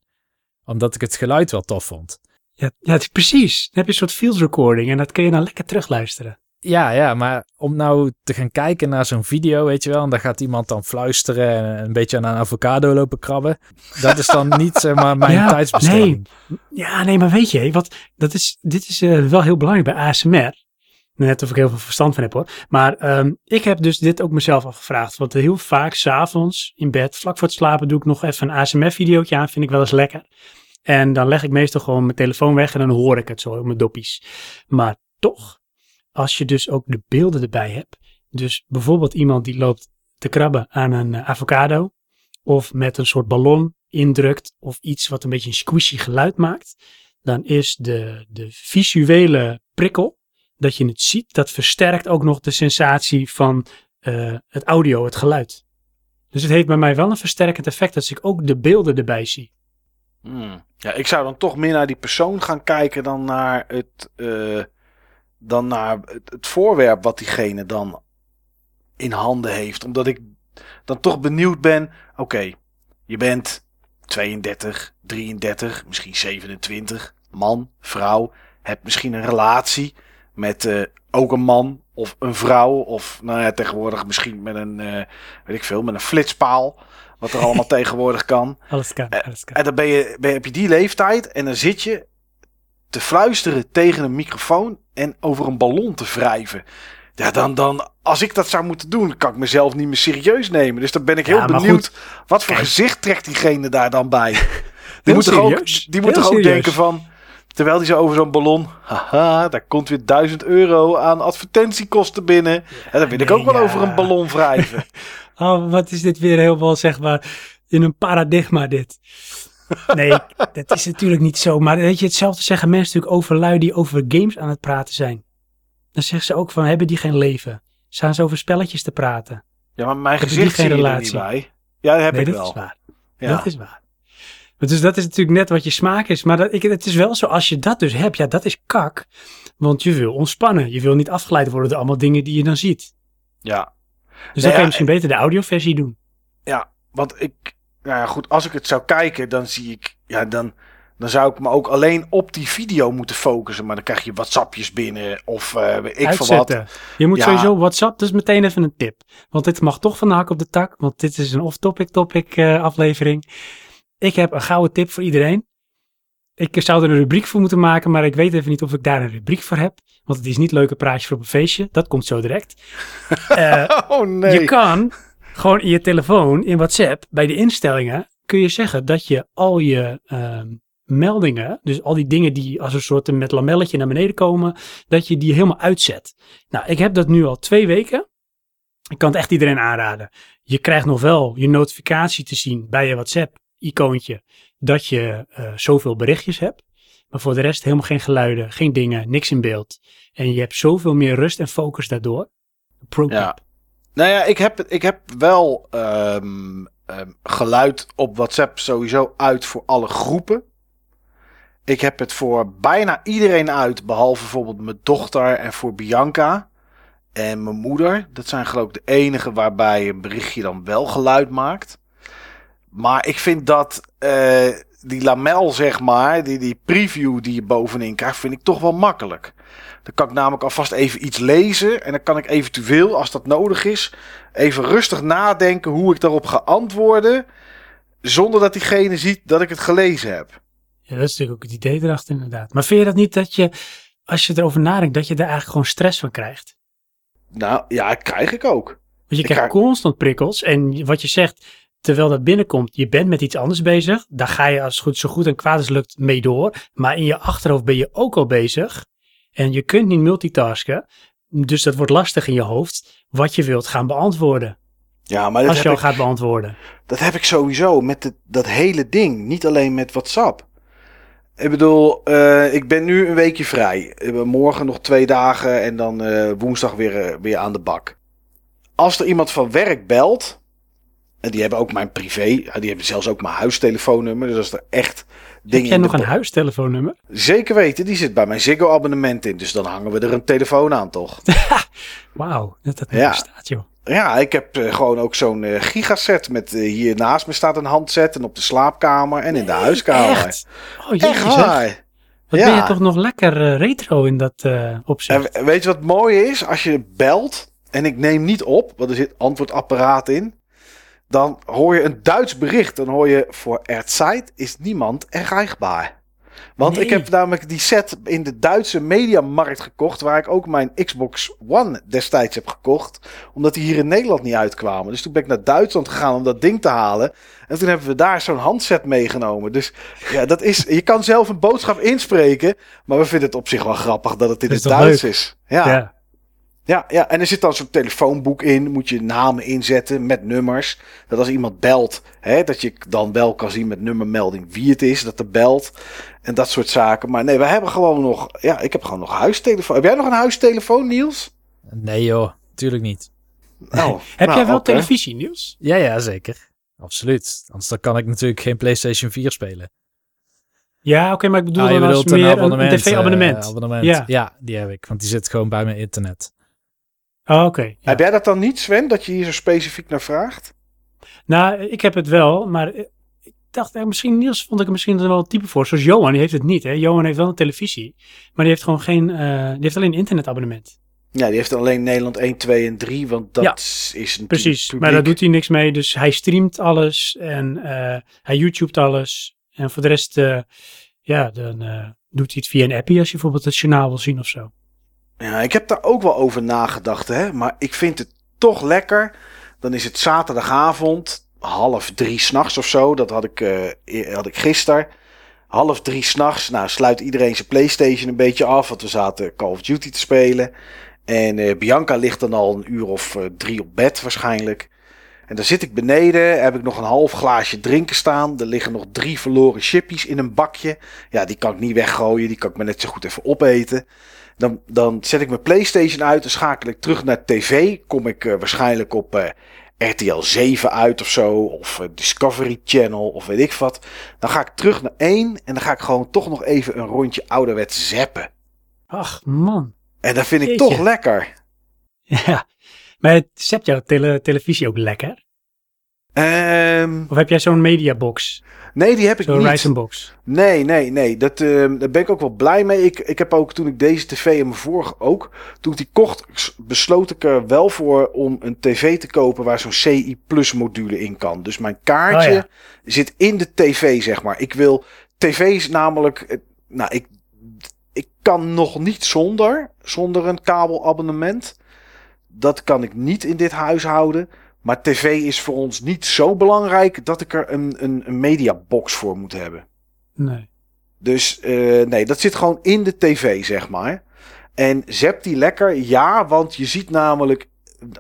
Speaker 3: Omdat ik het geluid wel tof vond.
Speaker 4: Ja, ja precies. Dan heb je een soort field recording en dat kun je dan lekker terugluisteren.
Speaker 3: Ja, ja, maar om nou te gaan kijken naar zo'n video, weet je wel, en daar gaat iemand dan fluisteren en een beetje aan een avocado lopen krabben. Dat is dan niet, zeg maar, mijn
Speaker 4: Ja,
Speaker 3: tijdsbesteding.
Speaker 4: Ja, nee, maar weet je, wat, dat is, dit is eh, wel heel belangrijk bij ASMR. Net of ik heel veel verstand van heb hoor. Maar ehm, ik heb dus dit ook mezelf afgevraagd. Want heel vaak s'avonds in bed, vlak voor het slapen, doe ik nog even een ASMR-videootje aan. Vind ik wel eens lekker. En dan leg ik meestal gewoon mijn telefoon weg en dan hoor ik het zo op mijn doppies. Maar toch, als je dus ook de beelden erbij hebt. Dus bijvoorbeeld iemand die loopt te krabben aan een eh, avocado. Of met een soort ballon indrukt. Of iets wat een beetje een squishy geluid maakt. Dan is de, de visuele prikkel, dat je het ziet, dat versterkt ook nog de sensatie van eh, het audio, het geluid. Dus het heeft bij mij wel een versterkend effect als ik ook de beelden erbij zie.
Speaker 2: Hmm. Ja, ik zou dan toch meer naar die persoon gaan kijken dan naar het, eh, dan naar het, voorwerp wat diegene dan in handen heeft. Omdat ik dan toch benieuwd ben. Oké, je bent 32, 33, misschien 27, man, vrouw. Hebt misschien een relatie met eh, ook een man of een vrouw. Of nou ja, tegenwoordig misschien met een, eh, weet ik veel, met een flitspaal. Wat er allemaal tegenwoordig kan.
Speaker 4: Alles kan,
Speaker 2: Eh,
Speaker 4: alles kan.
Speaker 2: En dan ben je, ben heb je die leeftijd en dan zit je te fluisteren tegen een microfoon en over een ballon te wrijven. Ja, dan, dan, als ik dat zou moeten doen, kan ik mezelf niet meer serieus nemen. Dus dan ben ik heel
Speaker 4: Ja,
Speaker 2: benieuwd, wat voor gezicht trekt diegene daar dan bij? Die moet toch ook, die moet toch ook denken van, terwijl hij zo over zo'n ballon, haha, daar komt weer 1000 euro aan advertentiekosten binnen. En dan wil ik ook wel
Speaker 4: ja.
Speaker 2: over een ballon wrijven.
Speaker 4: Oh, wat is dit weer helemaal, zeg maar, in een paradigma dit. Nee, dat is natuurlijk niet zo. Maar weet je, hetzelfde zeggen mensen natuurlijk over lui die over games aan het praten zijn. Dan zeggen ze ook van, hebben die geen leven? Staan ze over spelletjes te praten?
Speaker 2: Ja, maar mijn
Speaker 4: Hebben
Speaker 2: gezicht
Speaker 4: geen
Speaker 2: er niet
Speaker 4: relatie?
Speaker 2: bij. Ja, dat heb
Speaker 4: nee,
Speaker 2: ik
Speaker 4: dat
Speaker 2: wel.
Speaker 4: is waar.
Speaker 2: Ja.
Speaker 4: Dat is waar. Dus dat is natuurlijk net wat je smaak is. Maar dat, ik, het is wel zo, als je dat dus hebt, ja, dat is kak. Want je wil ontspannen. Je wil niet afgeleid worden door allemaal dingen die je dan ziet.
Speaker 2: ja.
Speaker 4: Dus dan kan je misschien beter de audioversie doen.
Speaker 2: Ja, want ik, nou ja, goed, als ik het zou kijken, dan zie ik, ja, dan, dan zou ik me ook alleen op die video moeten focussen. Maar dan krijg je WhatsAppjes binnen of eh, ik veel wat.
Speaker 4: Je moet
Speaker 2: Ja.
Speaker 4: sowieso WhatsApp, dus meteen even een tip. Want dit mag toch van de hak op de tak, want dit is een off-topic topic eh, aflevering. Ik heb een gouden tip voor iedereen. Ik zou er een rubriek voor moeten maken, maar ik weet even niet of ik daar een rubriek voor heb. Want het is niet leuke praatjes voor op een feestje. Dat komt zo direct. Eh,
Speaker 2: Oh nee.
Speaker 4: Je kan gewoon in je telefoon, in WhatsApp, bij de instellingen, kun je zeggen dat je al je ehm, meldingen, dus al die dingen die als een soort met lamelletje naar beneden komen, dat je die helemaal uitzet. Nou, ik heb dat nu al twee weken. Ik kan het echt iedereen aanraden. Je krijgt nog wel je notificatie te zien bij je WhatsApp-icoontje dat je eh, zoveel berichtjes hebt. Maar voor de rest helemaal geen geluiden, geen dingen, niks in beeld. En je hebt zoveel meer rust en focus daardoor. Pro tip.
Speaker 2: Nou ja, ik heb, ik heb wel ehm, ehm, geluid op WhatsApp sowieso uit voor alle groepen. Ik heb het voor bijna iedereen uit, behalve bijvoorbeeld mijn dochter en voor Bianca en mijn moeder. Dat zijn geloof ik de enige waarbij een berichtje dan wel geluid maakt. Maar ik vind dat eh, die lamel, zeg maar, die, die preview die je bovenin krijgt, vind ik toch wel makkelijk. Dan kan ik namelijk alvast even iets lezen. En dan kan ik eventueel, als dat nodig is, even rustig nadenken hoe ik daarop ga antwoorden. Zonder dat diegene ziet dat ik het gelezen heb.
Speaker 4: Ja, dat is natuurlijk ook het idee erachter inderdaad. Maar vind je dat niet dat je, als je erover nadenkt, dat je daar eigenlijk gewoon stress van krijgt?
Speaker 2: Nou ja, krijg ik ook.
Speaker 4: Want je krijgt constant prikkels en wat je zegt, terwijl dat binnenkomt, je bent met iets anders bezig. Daar ga je als goed, zo goed en kwaad als lukt mee door. Maar in je achterhoofd ben je ook al bezig. En je kunt niet multitasken. Dus dat wordt lastig in je hoofd wat je wilt gaan beantwoorden.
Speaker 2: Ja, maar dat,
Speaker 4: Als je al
Speaker 2: ik,
Speaker 4: gaat beantwoorden.
Speaker 2: dat heb ik sowieso met dat hele ding. Niet alleen met WhatsApp. Ik bedoel, eh, ik ben nu een weekje vrij. Morgen nog twee dagen en dan eh, woensdag weer, eh, weer aan de bak. Als er iemand van werk belt, en die hebben ook mijn privé, ja, die hebben zelfs ook mijn huistelefoonnummer. Dus als er echt
Speaker 4: Heb
Speaker 2: dingen
Speaker 4: jij
Speaker 2: in de
Speaker 4: nog een huistelefoonnummer?
Speaker 2: Zeker weten, die zit bij mijn Ziggo abonnement in. Dus dan hangen we er een telefoon aan, toch?
Speaker 4: Wauw, dat dat
Speaker 2: Ja.
Speaker 4: bestaat joh.
Speaker 2: Ja, ik heb eh, gewoon ook zo'n eh, gigaset met eh, hier naast me staat een handset en op de slaapkamer en in de huiskamer.
Speaker 4: Echt? Oh jezus.
Speaker 2: Echt waar.
Speaker 4: Wat
Speaker 2: Ja.
Speaker 4: ben je toch nog lekker eh, retro in dat eh opzicht.
Speaker 2: En weet je wat mooi is? Als je belt en ik neem niet op, want er zit antwoordapparaat in. Dan hoor je een Duits bericht. Dan hoor je voor Erzeit is niemand erreichbaar. Want
Speaker 4: Nee.
Speaker 2: ik heb namelijk die set in de Duitse mediamarkt gekocht. Waar ik ook mijn Xbox One destijds heb gekocht. Omdat die hier in Nederland niet uitkwamen. Dus toen ben ik naar Duitsland gegaan om dat ding te halen. En toen hebben we daar zo'n handset meegenomen. Dus ja, dat is. Je kan zelf een boodschap inspreken. Maar we vinden het op zich wel grappig dat het in het Duits
Speaker 4: leuk?
Speaker 2: is. Ja, ja.
Speaker 4: Ja.
Speaker 2: Ja, en er zit dan zo'n telefoonboek in. Moet je namen inzetten met nummers. Dat als iemand belt, hè, dat je dan wel kan zien met nummermelding wie het is dat er belt. En dat soort zaken. Maar nee, we hebben gewoon nog. Ja, ik heb gewoon nog huistelefoon. Heb jij nog een huistelefoon, Niels?
Speaker 3: Nee joh, tuurlijk niet.
Speaker 2: Oh,
Speaker 4: Heb
Speaker 2: nou,
Speaker 4: jij wel televisie, Niels?
Speaker 3: Ja, ja, zeker. Absoluut. Anders dan kan ik natuurlijk geen PlayStation 4 spelen.
Speaker 4: Ja, oké, maar ik bedoel
Speaker 3: Ah, je
Speaker 4: dan als meer een, een tv-abonnement.
Speaker 3: eh, abonnement.
Speaker 4: Ja.
Speaker 3: Ja. die heb ik, want die zit gewoon bij mijn internet.
Speaker 4: Oh, oké. ja.
Speaker 2: Heb jij dat dan niet, Sven, dat je hier zo specifiek naar vraagt?
Speaker 4: Nou, ik heb het wel, maar ik dacht eh, misschien, Niels vond ik er misschien wel een type voor. Zoals Johan, die heeft het niet. Hè? Johan heeft wel een televisie, maar die heeft gewoon geen, eh, die heeft alleen een internetabonnement.
Speaker 2: Ja, die heeft alleen Nederland 1, 2 en 3. Want dat
Speaker 4: Ja,
Speaker 2: is natuurlijk
Speaker 4: Precies,
Speaker 2: publiek.
Speaker 4: maar daar doet hij niks mee. Dus hij streamt alles en eh, hij YouTubet alles. En voor de rest, eh, ja, dan doet hij het via een appie als je bijvoorbeeld het journaal wil zien of zo.
Speaker 2: Ja, ik heb daar ook wel over nagedacht, hè. Maar ik vind het toch lekker. Dan is het zaterdagavond, half drie s'nachts of zo. Dat had ik, eh, e- had ik gisteren. Half drie s'nachts. Nou, sluit iedereen zijn Playstation een beetje af. Want we zaten Call of Duty te spelen. En eh, Bianca ligt dan al een uur of eh, drie op bed waarschijnlijk. En dan zit ik beneden, heb ik nog een half glaasje drinken staan. Er liggen nog drie verloren chippies in een bakje. Ja, die kan ik niet weggooien, die kan ik maar net zo goed even opeten. Dan, dan zet ik mijn PlayStation uit en schakel ik terug naar tv. Kom ik eh, waarschijnlijk op eh, RTL 7 uit of zo. Of eh, Discovery Channel of weet ik wat. Dan ga ik terug naar 1 en dan ga ik gewoon toch nog even een rondje ouderwets zappen.
Speaker 4: Ach man,
Speaker 2: En dat vind ik
Speaker 4: Jeetje.
Speaker 2: toch lekker.
Speaker 4: ja. Maar het zept jouw tele televisie ook lekker?
Speaker 2: Ehm,
Speaker 4: Of heb jij zo'n mediabox?
Speaker 2: nee, die heb ik
Speaker 4: Zo'n
Speaker 2: niet.
Speaker 4: Ryzen box?
Speaker 2: Nee, nee, nee. Dat, ehm, daar ben ik ook wel blij mee. Ik, ik heb ook toen ik deze tv en mijn vorige ook. Toen ik die kocht, besloot ik er wel voor om een tv te kopen waar zo'n CI Plus module in kan. Dus mijn kaartje
Speaker 4: Oh ja.
Speaker 2: zit in de tv, zeg maar. Ik wil tv's namelijk. eh, Nou, ik, ik kan nog niet zonder, zonder een kabelabonnement. Dat kan ik niet in dit huishouden. Maar tv is voor ons niet zo belangrijk dat ik er een, een, een mediabox voor moet hebben.
Speaker 4: Nee.
Speaker 2: Dus eh, nee, dat zit gewoon in de tv, zeg maar. En zap die lekker? Ja, want je ziet namelijk,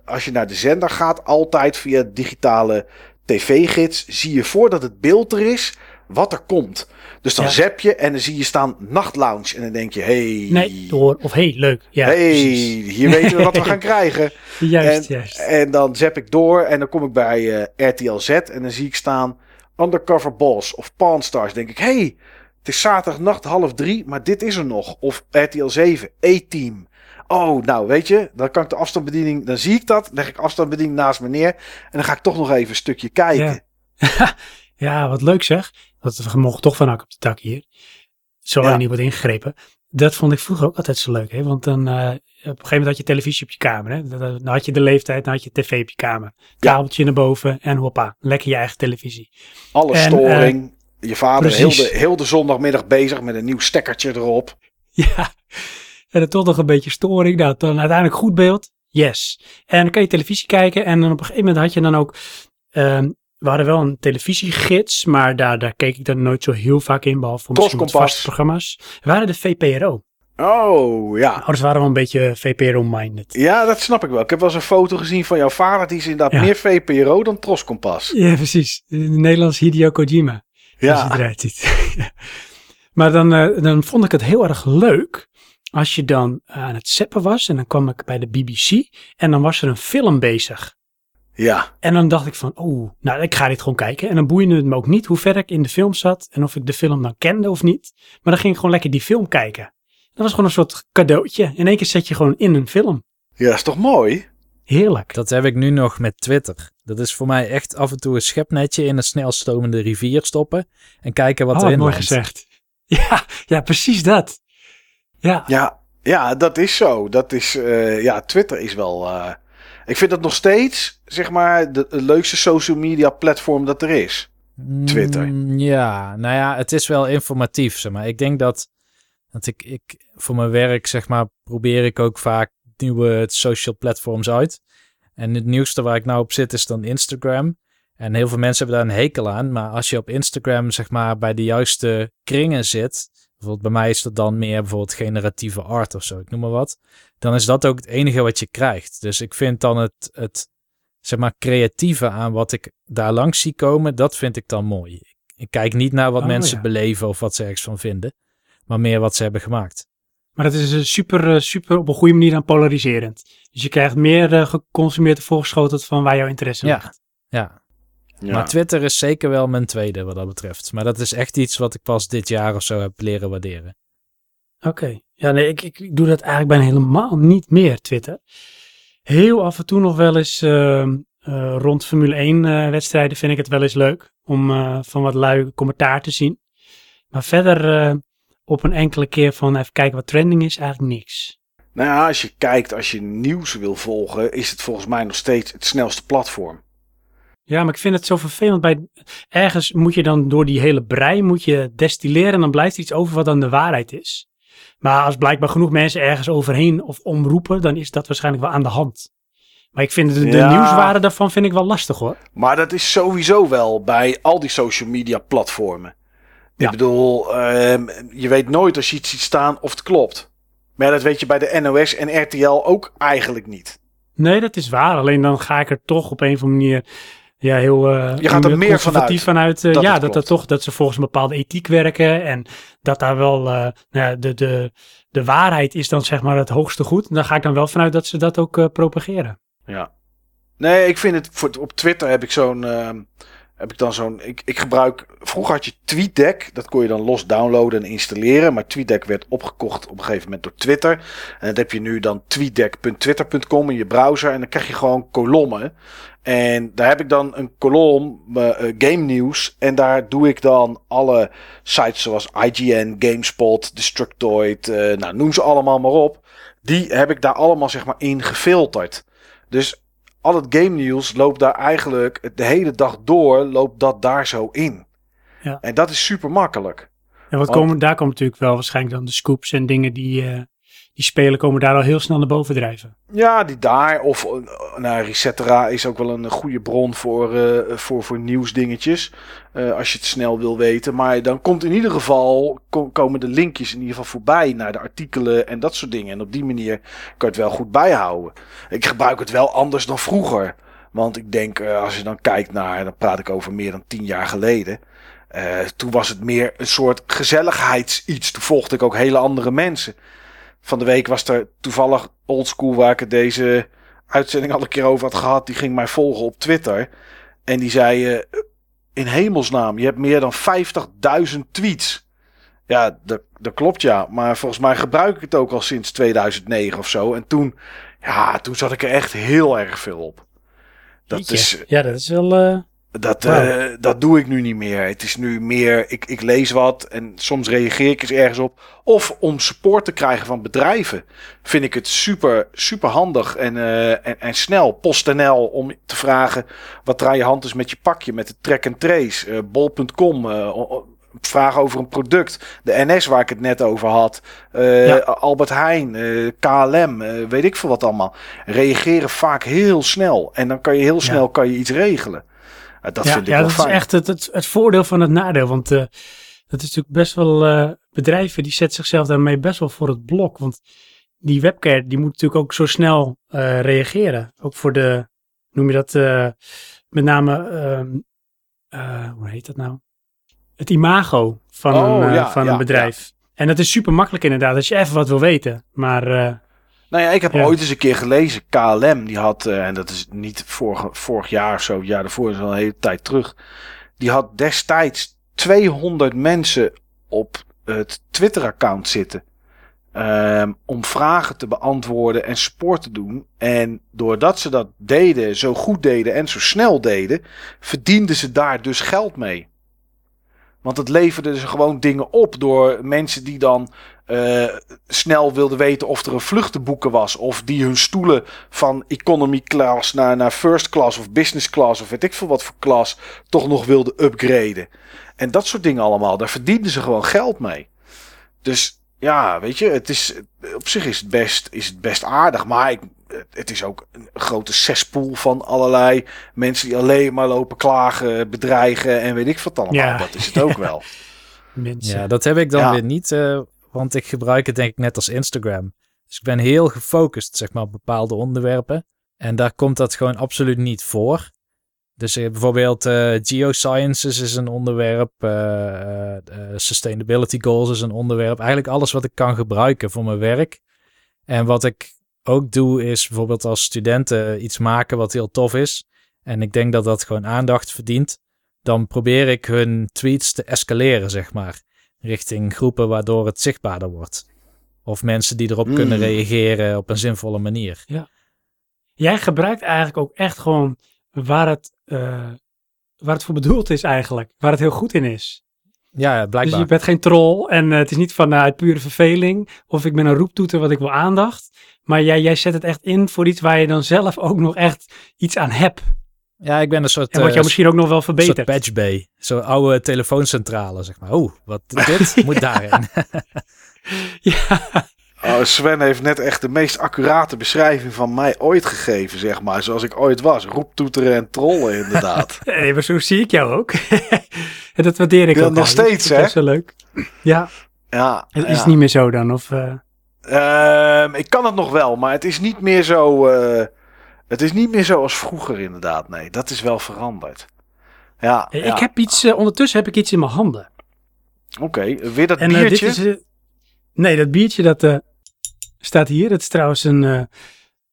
Speaker 2: als je naar de zender gaat, altijd via digitale tv-gids, zie je voordat het beeld er is, wat er komt. Dus dan
Speaker 4: Ja.
Speaker 2: zap je en dan zie je staan nachtlounge. En dan denk je, hey,
Speaker 4: Nee, door. Of hey, leuk. Ja,
Speaker 2: hey,
Speaker 4: precies.
Speaker 2: hier weten we wat we gaan krijgen.
Speaker 4: Juist,
Speaker 2: en,
Speaker 4: juist.
Speaker 2: en dan zap ik door en dan kom ik bij eh, RTL Z en dan zie ik staan Undercover Boss of Pawn Stars. denk ik, hey, het is zaterdagnacht half drie, maar dit is er nog. Of RTL 7, A-Team. Oh, nou weet je, dan kan ik de afstandsbediening, dan zie ik dat, leg ik afstandsbediening naast me neer en dan ga ik toch nog even een stukje kijken.
Speaker 4: Ja. Ja, wat leuk zeg. Dat we mogen toch van hak op de dak hier. Zolang
Speaker 2: Ja.
Speaker 4: niet wordt ingegrepen. Dat vond ik vroeger ook altijd zo leuk. Hè? Want dan, eh, op een gegeven moment had je televisie op je kamer. Hè? Dan, had je de leeftijd, dan had je tv op je kamer. Kabeltje naar boven en hoppa. Lekker je eigen televisie.
Speaker 2: Alle
Speaker 4: En,
Speaker 2: storing. je vader heel
Speaker 4: precies.
Speaker 2: de, heel de zondagmiddag bezig met een nieuw stekkertje erop.
Speaker 4: Ja, en dan toch nog een beetje storing. Nou, dan uiteindelijk goed beeld. Yes. En dan kan je televisie kijken. En dan op een gegeven moment had je dan ook... ehm, we hadden wel een televisiegids, maar daar, daar keek ik dan nooit zo heel vaak in, behalve voor misschien vaste programma's. We waren de VPRO.
Speaker 2: Oh, ja.
Speaker 4: Ouders waren wel een beetje VPRO-minded.
Speaker 2: Ja, dat snap ik wel. Ik heb wel eens een foto gezien van jouw vader. Die is inderdaad
Speaker 4: Ja.
Speaker 2: meer VPRO dan Troskompas.
Speaker 4: Ja, precies. De Nederlands Hideo Kojima. Je het eruit ziet. maar dan, eh, dan vond ik het heel erg leuk als je dan eh, aan het zeppen was. En dan kwam ik bij de BBC en dan was er een film bezig.
Speaker 2: Ja.
Speaker 4: En dan dacht ik van, oh, nou, ik ga dit gewoon kijken. En dan boeide het me ook niet hoe ver ik in de film zat en of ik de film dan kende of niet. Maar dan ging ik gewoon lekker die film kijken. Dat was gewoon een soort cadeautje. In één keer zet je gewoon in een film.
Speaker 2: Ja, dat is toch mooi?
Speaker 4: Heerlijk.
Speaker 3: Dat heb ik nu nog met Twitter. Dat is voor mij echt af en toe een schepnetje in een snelstomende rivier stoppen en kijken wat
Speaker 4: oh,
Speaker 3: erin
Speaker 4: mooi
Speaker 3: landt.
Speaker 4: gezegd. Ja, ja, precies dat. Ja,
Speaker 2: Ja, ja, dat is zo. Dat is, eh, ja, Twitter is wel. eh, ik vind dat nog steeds, zeg maar, de, leukste social media platform dat er is. Twitter.
Speaker 3: Mm, ja, nou ja, het is wel informatief, zeg maar. Ik denk dat, dat ik, ik voor mijn werk, zeg maar, probeer ik ook vaak nieuwe social platforms uit. En het nieuwste waar ik nou op zit is dan Instagram. En heel veel mensen hebben daar een hekel aan. Maar als je op Instagram, zeg maar, bij de juiste kringen zit. Bijvoorbeeld bij mij is dat dan meer bijvoorbeeld generatieve art of zo, ik noem maar wat. Dan is dat ook het enige wat je krijgt. Dus ik vind dan het, het zeg maar, creatieve aan wat ik daar langs zie komen, dat vind ik dan mooi. Ik, ik kijk niet naar wat
Speaker 4: Oh,
Speaker 3: mensen
Speaker 4: ja.
Speaker 3: beleven of wat ze ergens van vinden. Maar meer wat ze hebben gemaakt.
Speaker 4: maar dat is super, eh, super op een goede manier aan polariserend. Dus je krijgt meer eh, geconsumeerd en voorgeschoteld van waar jouw interesse
Speaker 3: Ja.
Speaker 4: ligt.
Speaker 3: Ja,
Speaker 2: Ja.
Speaker 3: maar Twitter is zeker wel mijn tweede wat dat betreft. Maar dat is echt iets wat ik pas dit jaar of zo heb leren waarderen.
Speaker 4: Oké. Ja, nee, ik, ik doe dat eigenlijk bijna helemaal niet meer, Twitter. Heel af en toe nog wel eens ehm, eh, rond Formule 1 eh, wedstrijden vind ik het wel eens leuk om eh, van wat lui commentaar te zien. Maar verder eh, op een enkele keer van even kijken wat trending is, eigenlijk niks.
Speaker 2: Nou ja, als je kijkt, als je nieuws wil volgen, is het volgens mij nog steeds het snelste platform.
Speaker 4: Ja, maar ik vind het zo vervelend. Bij, ergens moet je dan door die hele brei moet je destilleren en dan blijft er iets over wat dan de waarheid is. Maar als blijkbaar genoeg mensen ergens overheen of omroepen, dan is dat waarschijnlijk wel aan de hand. Maar ik vind de, de
Speaker 2: Ja.
Speaker 4: nieuwswaarde daarvan vind ik wel lastig hoor.
Speaker 2: Maar dat is sowieso wel bij al die social media platformen.
Speaker 4: Ja.
Speaker 2: Ik bedoel, ehm, je weet nooit als je iets ziet staan of het klopt. Maar dat weet je bij de NOS en RTL ook eigenlijk niet.
Speaker 4: Nee, dat is waar. Alleen dan ga ik er toch op een of andere manier ja, heel eh,
Speaker 2: Je gaat er meer
Speaker 4: conservatief vanuit. eh,
Speaker 2: dat
Speaker 4: ja, dat, dat toch dat ze volgens een bepaalde ethiek werken. En dat daar wel eh, nou ja, de, de, de waarheid is dan zeg maar het hoogste goed. Daar ga ik dan wel vanuit dat ze dat ook eh, propageren.
Speaker 2: Ja. Nee, ik vind het voor, op Twitter heb ik zo'n. ehm, heb ik dan zo'n. Ik, ik gebruik. Vroeger had je TweetDeck. Dat kon je dan los downloaden en installeren. Maar TweetDeck werd opgekocht op een gegeven moment door Twitter. En dat heb je nu dan tweetdeck.twitter.com in je browser. En dan krijg je gewoon kolommen. En daar heb ik dan een kolom, eh, eh, game nieuws. En daar doe ik dan alle sites zoals IGN, GameSpot, Destructoid. eh, nou, noem ze allemaal maar op. Die heb ik daar allemaal zeg maar in gefilterd. Dus al het game nieuws loopt daar eigenlijk de hele dag door, loopt dat daar zo in.
Speaker 4: Ja.
Speaker 2: En dat is super makkelijk.
Speaker 4: En wat
Speaker 2: Want-
Speaker 4: komen, daar komt natuurlijk wel waarschijnlijk dan de scoops en dingen die, eh, die spelen komen daar al heel snel naar boven drijven.
Speaker 2: Ja, die daar. Of eh, nou, Resetera is ook wel een goede bron voor, eh, voor, voor nieuwsdingetjes. eh, als je het snel wil weten. Maar dan komt in ieder geval, ko- komen de linkjes in ieder geval voorbij naar de artikelen en dat soort dingen. En op die manier kan je het wel goed bijhouden. Ik gebruik het wel anders dan vroeger. Want ik denk, als je dan kijkt naar, dan praat ik over meer dan tien jaar geleden. Toen was het meer een soort gezelligheidsiets. Toen volgde ik ook hele andere mensen. Van de week was er toevallig oldschool waar ik het deze uitzending al een keer over had gehad. Die ging mij volgen op Twitter. En die zei, eh, in hemelsnaam, je hebt meer dan 50.000 tweets. Ja, dat, dat klopt ja. Maar volgens mij gebruik ik het ook al sinds 2009 of zo. En toen, ja, toen zat ik er echt heel erg veel op. Dat
Speaker 4: Jeetje.
Speaker 2: is,
Speaker 4: Ja, dat is wel... eh,
Speaker 2: dat, eh, dat doe ik nu niet meer. Het is nu meer, ik, ik lees wat en soms reageer ik eens ergens op. Of om support te krijgen van bedrijven. Vind ik het super, super handig en, eh, en, en snel. PostNL om te vragen wat er aan je hand is met je pakje. Met de track and trace. eh, Bol.com. vragen over een product. De NS waar ik het net over had.
Speaker 4: Ja.
Speaker 2: Albert Heijn. KLM. weet ik veel wat allemaal. Reageren vaak heel snel. En dan kan je heel snel kan je iets regelen. Dat
Speaker 4: ja,
Speaker 2: vind ik
Speaker 4: ja,
Speaker 2: wel
Speaker 4: dat
Speaker 2: fijn.
Speaker 4: is echt het, het, het voordeel van het nadeel. Want eh, dat is natuurlijk best wel... eh, bedrijven die zetten zichzelf daarmee best wel voor het blok. Want die webcare die moet natuurlijk ook zo snel eh, reageren. Ook voor de... Noem je dat... met name... ehm, eh, hoe heet dat nou? Het imago van,
Speaker 2: Oh,
Speaker 4: een,
Speaker 2: ja,
Speaker 4: van
Speaker 2: ja,
Speaker 4: een bedrijf. En dat is super makkelijk inderdaad. Als je even wat wil weten. Maar
Speaker 2: Nou ja, ik heb
Speaker 4: Ja.
Speaker 2: ooit eens een keer gelezen. KLM, die had, eh, en dat is niet vorige, vorig jaar of zo, het jaar daarvoor, is al een hele tijd terug. Die had destijds 200 mensen op het Twitter-account zitten. ehm, om vragen te beantwoorden en support te doen. En doordat ze dat deden, zo goed deden en zo snel deden, verdienden ze daar dus geld mee. Want het leverde dus gewoon dingen op door mensen die dan eh, snel wilden weten of er een vlucht te boeken was. Of die hun stoelen van economy class naar, naar first class of business class of weet ik veel wat voor class toch nog wilden upgraden. En dat soort dingen allemaal. Daar verdienden ze gewoon geld mee. Dus ja, weet je, het is, op zich is het best, is het best aardig. Maar ik, het is ook een grote cesspool van allerlei mensen die alleen maar lopen klagen, bedreigen en weet ik wat allemaal.
Speaker 4: Ja.
Speaker 2: Dat is het ook wel.
Speaker 4: Mensen.
Speaker 3: Ja, dat heb ik dan
Speaker 2: Ja.
Speaker 3: weer niet, eh, want ik gebruik het denk ik net als Instagram. Dus ik ben heel gefocust, zeg maar, op bepaalde onderwerpen. En daar komt dat gewoon absoluut niet voor. Dus eh, bijvoorbeeld eh, geosciences is een onderwerp, eh, sustainability goals is een onderwerp. Eigenlijk alles wat ik kan gebruiken voor mijn werk. En wat ik ook doe is bijvoorbeeld als studenten iets maken wat heel tof is. En ik denk dat dat gewoon aandacht verdient. Dan probeer ik hun tweets te escaleren, zeg maar. Richting groepen waardoor het zichtbaarder wordt. Of mensen die erop
Speaker 2: Mm.
Speaker 3: kunnen reageren op een zinvolle manier.
Speaker 4: Jij gebruikt eigenlijk ook echt gewoon waar het, eh, waar het voor bedoeld is eigenlijk. Waar het heel goed in is.
Speaker 3: Ja,
Speaker 4: Dus
Speaker 3: blijkbaar.
Speaker 4: je bent geen troll en eh, het is niet vanuit pure verveling. Of ik ben een roeptoeter wat ik wil aandacht. Maar jij, jij zet het echt in voor iets waar je dan zelf ook nog echt iets aan hebt.
Speaker 3: Ja, ik ben een soort,
Speaker 4: En wat
Speaker 3: eh,
Speaker 4: jou misschien ook nog wel
Speaker 3: een soort
Speaker 4: verbetert.
Speaker 3: patch bay. Zo'n oude telefooncentrale, zeg maar. Oeh, wat dit moet daarin.
Speaker 4: Ja,
Speaker 2: Oh, Sven heeft net echt de meest accurate beschrijving van mij ooit gegeven, zeg maar. Zoals ik ooit was. Roeptoeteren en trollen, inderdaad.
Speaker 4: nee, maar zo zie ik jou ook. en dat waardeer ik
Speaker 2: Ja,
Speaker 4: ook.
Speaker 2: nog steeds,
Speaker 4: Dat is
Speaker 2: hè?
Speaker 4: best wel leuk. Ja,
Speaker 2: ja,
Speaker 4: het is
Speaker 2: ja.
Speaker 4: niet meer zo dan. Of, eh,
Speaker 2: Ehm, ik kan het nog wel, maar het is niet meer zo. eh, het is niet meer zo als vroeger, inderdaad. Nee, dat is wel veranderd. Ja, ja.
Speaker 4: Ik heb iets, eh, ondertussen heb ik iets in mijn handen.
Speaker 2: Oké, weer dat
Speaker 4: En eh, dit
Speaker 2: biertje.
Speaker 4: is. eh, nee, dat biertje dat eh, staat hier. Dat is trouwens een, eh,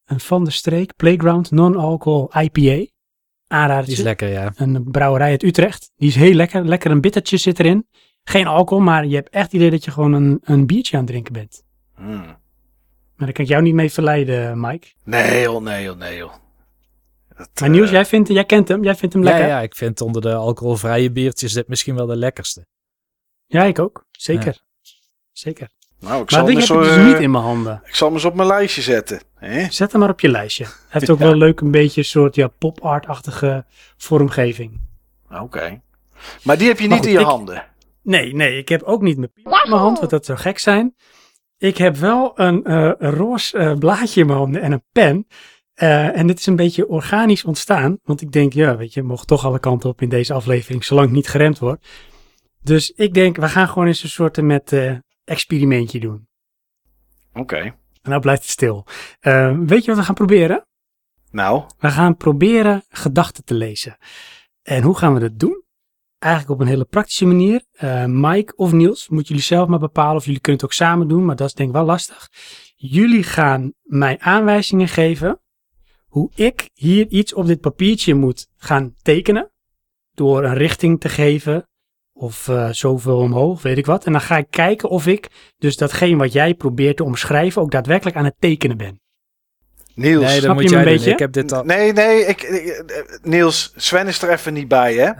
Speaker 4: een Van der Streek Playground Non-Alcohol IPA. Aanradertje.
Speaker 3: Die is lekker, ja.
Speaker 4: Een brouwerij uit Utrecht. Die is heel lekker. Lekker een bittertje zit erin. Geen alcohol, maar je hebt echt het idee dat je gewoon een, een biertje aan het drinken bent.
Speaker 2: Hmm.
Speaker 4: Maar daar kan ik jou niet mee verleiden, Mike.
Speaker 2: Nee, joh, nee, joh, nee, joh. Dat,
Speaker 4: Maar Niels,
Speaker 2: eh,
Speaker 4: jij, vindt, jij kent hem. Jij vindt hem
Speaker 3: Ja,
Speaker 4: lekker.
Speaker 3: ja, ik vind onder de alcoholvrije biertjes dit misschien wel de lekkerste.
Speaker 4: Ja, ik ook. Zeker. Zeker.
Speaker 2: nou, ik
Speaker 4: Maar
Speaker 2: zal,
Speaker 4: die
Speaker 2: hem
Speaker 4: heb
Speaker 2: eens,
Speaker 4: ik dus
Speaker 2: eh,
Speaker 4: niet in mijn handen.
Speaker 2: ik zal hem eens op mijn lijstje zetten. Hè?
Speaker 4: Zet hem maar op je lijstje. Hij heeft ook
Speaker 2: Ja.
Speaker 4: wel leuk een beetje een soort ja, pop-art-achtige vormgeving.
Speaker 2: Oké. Maar die heb je
Speaker 4: Maar
Speaker 2: niet
Speaker 4: goed,
Speaker 2: in je
Speaker 4: ik-
Speaker 2: handen.
Speaker 4: Nee, nee, ik heb ook niet mijn piep in mijn hand, want dat zou gek zijn. Ik heb wel een, eh, een roze eh, blaadje in mijn handen en een pen. Eh, en dit is een beetje organisch ontstaan, want ik denk, ja, weet je, mogen toch alle kanten op in deze aflevering, zolang het niet geremd wordt. Dus ik denk, we gaan gewoon eens een soort met eh, experimentje doen.
Speaker 2: Oké.
Speaker 4: En nou blijft het stil. Eh, weet je wat we gaan proberen?
Speaker 2: Nou,
Speaker 4: We gaan proberen gedachten te lezen. En hoe gaan we dat doen? Eigenlijk op een hele praktische manier. Eh, Mike of Niels, moeten jullie zelf maar bepalen of jullie kunnen het ook samen doen, maar dat is denk ik wel lastig. Jullie gaan mij aanwijzingen geven hoe ik hier iets op dit papiertje moet gaan tekenen. Door een richting te geven of eh, zoveel omhoog, weet ik wat. En dan ga ik kijken of ik dus datgene wat jij probeert te omschrijven ook daadwerkelijk aan het tekenen ben.
Speaker 2: Niels.
Speaker 3: nee,
Speaker 4: snap
Speaker 3: moet
Speaker 4: je een
Speaker 3: doen.
Speaker 4: beetje?
Speaker 3: Ik heb dit al...
Speaker 2: Nee, nee, ik, ik- eh, Niels, Sven is er even niet bij, hè?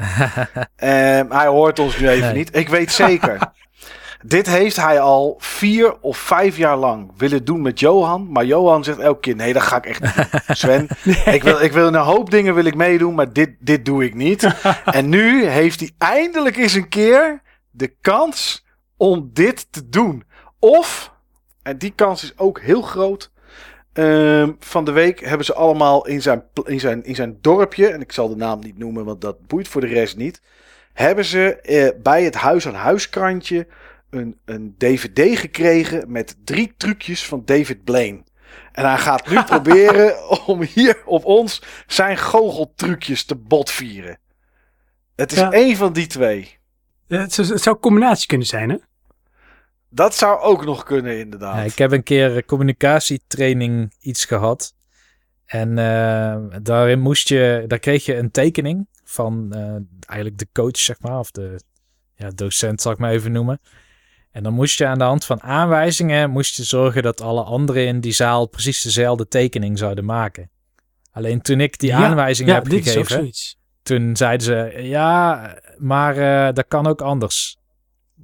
Speaker 2: Ehm, hij hoort ons nu even
Speaker 3: Nee.
Speaker 2: niet. Ik weet zeker. Dit heeft hij al vier of vijf jaar lang willen doen met Johan. Maar Johan zegt elke keer, nee, dat ga ik echt niet doen. Sven, ik, wil, ik wil een hoop dingen wil ik meedoen, maar dit, dit doe ik niet. en nu heeft hij eindelijk eens een keer de kans om dit te doen. Of, en die kans is ook heel groot... Ehm, van de week hebben ze allemaal in zijn, in, zijn, in zijn dorpje, en ik zal de naam niet noemen, want dat boeit voor de rest niet. Hebben ze eh, bij het huis aan huiskrantje een, een DVD gekregen met drie trucjes van David Blaine. En hij gaat nu proberen om hier op ons zijn goocheltrucjes te botvieren. Het is
Speaker 4: Ja.
Speaker 2: één van die twee.
Speaker 4: Het zou, het zou een combinatie kunnen zijn, hè?
Speaker 2: Dat zou ook nog kunnen, inderdaad.
Speaker 3: Ja, ik heb een keer een communicatietraining iets gehad. En eh, daarin moest je, daar kreeg je een tekening van eh, eigenlijk de coach, zeg maar, of de ja, docent, zal ik maar even noemen. En dan moest je aan de hand van aanwijzingen, moest je zorgen dat alle anderen in die zaal precies dezelfde tekening zouden maken. Alleen toen ik die aanwijzingen
Speaker 4: ja,
Speaker 3: heb
Speaker 4: dit is ook
Speaker 3: gegeven,
Speaker 4: zoiets.
Speaker 3: toen zeiden ze, ja, maar eh, dat kan ook anders.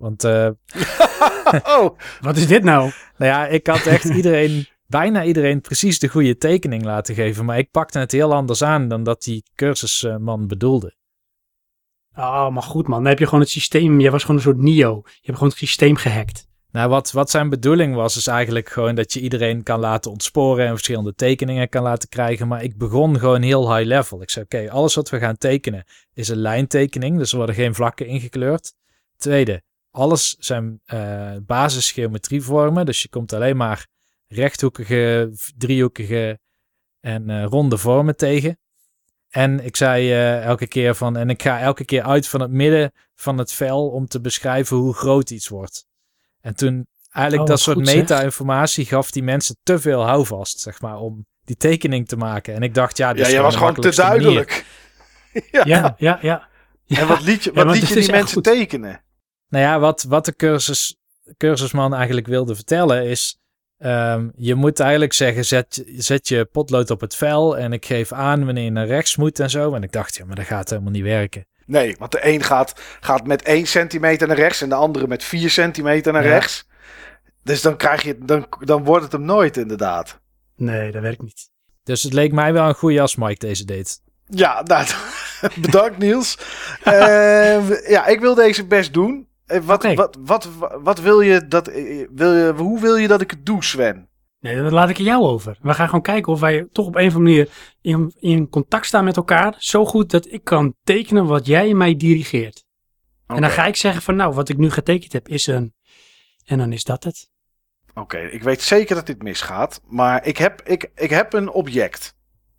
Speaker 3: Want eh,
Speaker 2: Oh,
Speaker 4: Wat is dit nou?
Speaker 3: nou ja, ik had echt iedereen, bijna iedereen precies de goede tekening laten geven. Maar ik pakte het heel anders aan dan dat die cursusman bedoelde.
Speaker 4: Oh, maar goed man. Dan heb je gewoon het systeem. Jij was gewoon een soort Neo. Je hebt gewoon het systeem gehackt.
Speaker 3: Nou, wat, wat zijn bedoeling was, is eigenlijk gewoon dat je iedereen kan laten ontsporen en verschillende tekeningen kan laten krijgen. Maar ik begon gewoon heel high level. Ik zei, oké, alles wat we gaan tekenen is een lijntekening, dus er worden geen vlakken ingekleurd. Tweede, alles zijn eh basisgeometrievormen, dus je komt alleen maar rechthoekige, driehoekige en eh, ronde vormen tegen. En ik zei eh, elke keer van, en ik ga elke keer uit van het midden van het vel om te beschrijven hoe groot iets wordt. En toen eigenlijk
Speaker 4: Oh,
Speaker 3: dat soort meta-informatie gaf die mensen te veel houvast, zeg maar, om die tekening te maken. En ik dacht, ja, dit
Speaker 2: ja,
Speaker 3: is
Speaker 2: jij was gewoon te duidelijk. ja.
Speaker 4: Ja, ja, ja.
Speaker 2: En wat liet je, wat liet je die mensen
Speaker 4: goed.
Speaker 2: tekenen?
Speaker 3: Nou ja, wat, wat de cursus, cursusman eigenlijk wilde vertellen is... ehm, je moet eigenlijk zeggen, zet, zet je potlood op het vel... en ik geef aan wanneer je naar rechts moet en zo. En ik dacht, ja, maar dat gaat helemaal niet werken.
Speaker 2: Nee, want de een gaat, gaat met 1 centimeter naar rechts en de andere met 4 centimeter naar
Speaker 3: Ja.
Speaker 2: rechts. Dus dan, krijg je, dan, dan wordt het hem nooit inderdaad.
Speaker 4: Nee, dat werkt niet.
Speaker 3: Dus het leek mij wel een goede als Mike deze deed.
Speaker 2: Ja, nou, bedankt Niels. Eh, ja, ik wil deze best doen. Eh, Wat,
Speaker 4: Oké.
Speaker 2: wat, wat, wat, wil je dat, eh, wil je, hoe wil je dat ik het doe, Sven?
Speaker 4: Nee, dat laat ik jou over. We gaan gewoon kijken of wij toch op een of andere manier in, in contact staan met elkaar. Zo goed dat ik kan tekenen wat jij mij dirigeert. En dan ga ik zeggen van nou, wat ik nu getekend heb is een... En dan is dat het.
Speaker 2: Oké, ik weet zeker dat dit misgaat, maar ik heb, ik, ik heb een object.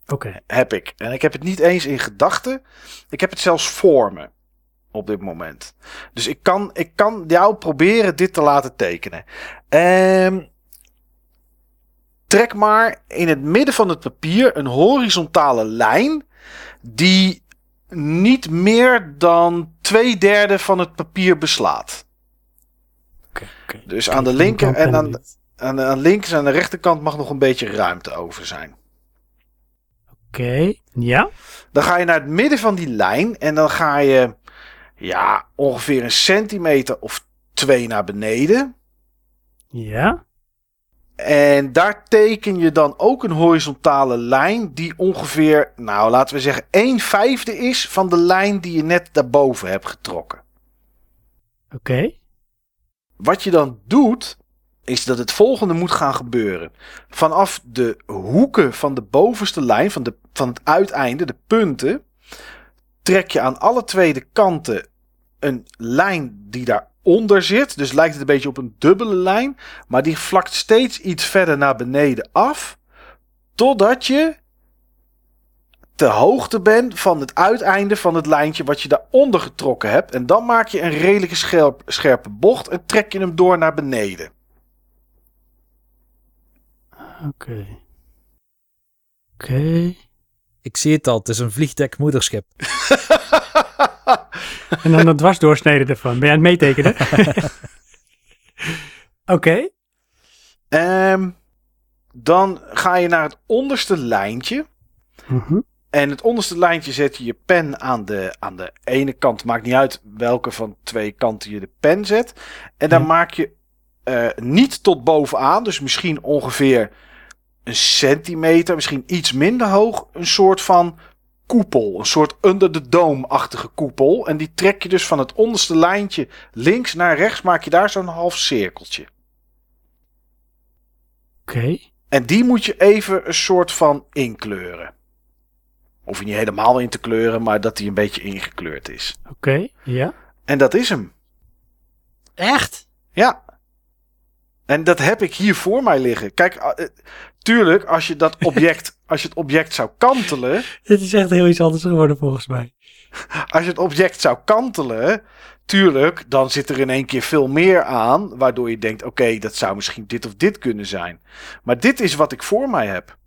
Speaker 4: Oké.
Speaker 2: Heb ik. En ik heb het niet eens in gedachten. Ik heb het zelfs voor me. Op dit moment. Dus ik kan, ik kan jou proberen dit te laten tekenen. Ehm, trek maar in het midden van het papier een horizontale lijn. Die niet meer dan twee derde van het papier beslaat.
Speaker 4: Oké, oké.
Speaker 2: Dus aan de linker en aan, aan, aan links en aan de rechterkant mag nog een beetje ruimte over zijn.
Speaker 4: Oké, ja.
Speaker 2: Dan ga je naar het midden van die lijn en dan ga je ja, ongeveer een centimeter of twee naar beneden.
Speaker 4: Ja.
Speaker 2: En daar teken je dan ook een horizontale lijn die ongeveer, nou laten we zeggen, 1 vijfde is van de lijn die je net daarboven hebt getrokken.
Speaker 4: Oké.
Speaker 2: Wat je dan doet, is dat het volgende moet gaan gebeuren. Vanaf de hoeken van de bovenste lijn, van, de, van het uiteinde, de punten, trek je aan alle twee de kanten een lijn die daaronder zit. Dus lijkt het een beetje op een dubbele lijn, maar die vlakt steeds iets verder naar beneden af, totdat je te hoogte bent van het uiteinde van het lijntje wat je daaronder getrokken hebt. En dan maak je een redelijke scherp, scherpe bocht en trek je hem door naar beneden.
Speaker 4: Oké. Oké.
Speaker 3: Ik zie het al, het is een vliegdek moederschip.
Speaker 4: En dan een dwarsdoorsnede ervan. Ben je aan het meetekenen? Oké.
Speaker 2: Ehm, dan ga je naar het onderste lijntje.
Speaker 4: Mhm.
Speaker 2: En het onderste lijntje zet je je pen aan de, aan de ene kant. Maakt niet uit welke van twee kanten je de pen zet. En dan
Speaker 4: Ja.
Speaker 2: maak je eh, niet tot bovenaan. Dus misschien ongeveer een centimeter. Misschien iets minder hoog. Een soort van koepel. Een soort under the dome-achtige koepel. En die trek je dus van het onderste lijntje links naar rechts. Maak je daar zo'n half cirkeltje.
Speaker 4: Oké.
Speaker 2: En die moet je even een soort van inkleuren. Hoef je niet helemaal in te kleuren, maar dat die een beetje ingekleurd is.
Speaker 4: Oké. Ja.
Speaker 2: En dat is hem.
Speaker 4: Echt?
Speaker 2: Ja. En dat heb ik hier voor mij liggen. Kijk, eh, tuurlijk, als je dat object, als je het object zou kantelen,
Speaker 4: Dit is echt heel iets anders geworden volgens mij.
Speaker 2: als je het object zou kantelen, tuurlijk, dan zit er in één keer veel meer aan, waardoor je denkt, oké, dat zou misschien dit of dit kunnen zijn. Maar dit is wat ik voor mij heb.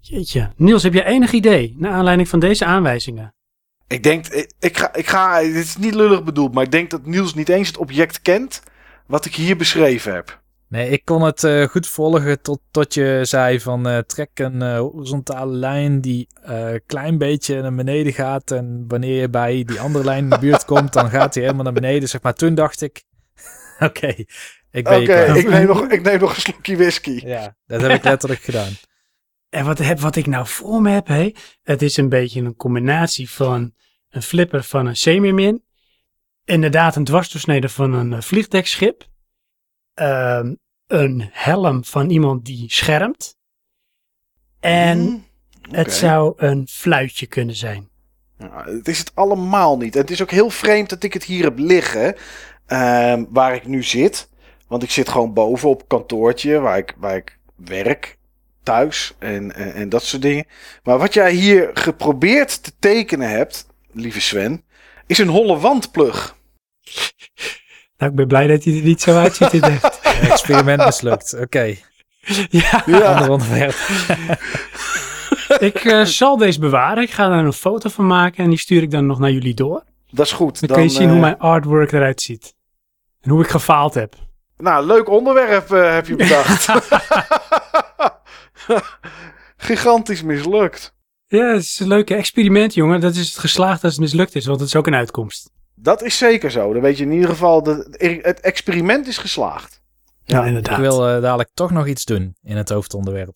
Speaker 4: Jeetje. Niels, heb je enig idee naar aanleiding van deze aanwijzingen?
Speaker 2: Ik denk, ik, ik ga, ik ga, dit is niet lullig bedoeld, maar ik denk dat Niels niet eens het object kent wat ik hier beschreven heb.
Speaker 3: Nee, ik kon het eh, goed volgen tot, tot je zei van eh, trek een eh, horizontale lijn die een klein beetje naar beneden gaat. En wanneer je bij die andere lijn in de buurt komt, dan gaat hij helemaal naar beneden. Zeg maar, toen dacht ik, oké, ik ben
Speaker 2: Oké, ik, neem nog- ik neem nog een slokje whisky.
Speaker 3: Ja, dat heb ik letterlijk gedaan.
Speaker 4: En wat, heb, wat ik nou voor me heb, hé, het is een beetje een combinatie van een flipper van een semi-min, inderdaad een dwarsdoorsnede van een vliegdekschip, ehm, een helm van iemand die schermt en
Speaker 2: Hmm,
Speaker 4: het zou een fluitje kunnen zijn.
Speaker 2: Het is het allemaal niet. En het is ook heel vreemd dat ik het hier heb liggen. ehm, waar ik nu zit. Want ik zit gewoon boven op kantoortje. Waar ik, waar ik werk. Thuis. En, en, en dat soort dingen. Maar wat jij hier geprobeerd te tekenen hebt. Lieve Sven. Is een holle wandplug.
Speaker 4: Nou, ik ben blij dat hij er niet zo uitziet in.
Speaker 3: Experiment mislukt. Oké,
Speaker 4: Ja,
Speaker 2: Ja,
Speaker 3: ander onderwerp.
Speaker 4: ik eh, zal deze bewaren. Ik ga daar een foto van maken en die stuur ik dan nog naar jullie door.
Speaker 2: dat is goed.
Speaker 4: Dan, kun je zien
Speaker 2: eh,
Speaker 4: hoe mijn artwork eruit ziet. En hoe ik gefaald heb.
Speaker 2: Nou, leuk onderwerp eh, heb je bedacht. Gigantisch mislukt.
Speaker 4: Ja, het is een leuke experiment, jongen. Dat is het geslaagd als het mislukt is, want het is ook een uitkomst.
Speaker 2: Dat is zeker zo. Dan weet je in ieder geval, dat het experiment is geslaagd.
Speaker 4: Ja,
Speaker 2: Ja,
Speaker 4: inderdaad.
Speaker 3: Ik wil eh, dadelijk toch nog iets doen in het hoofdonderwerp.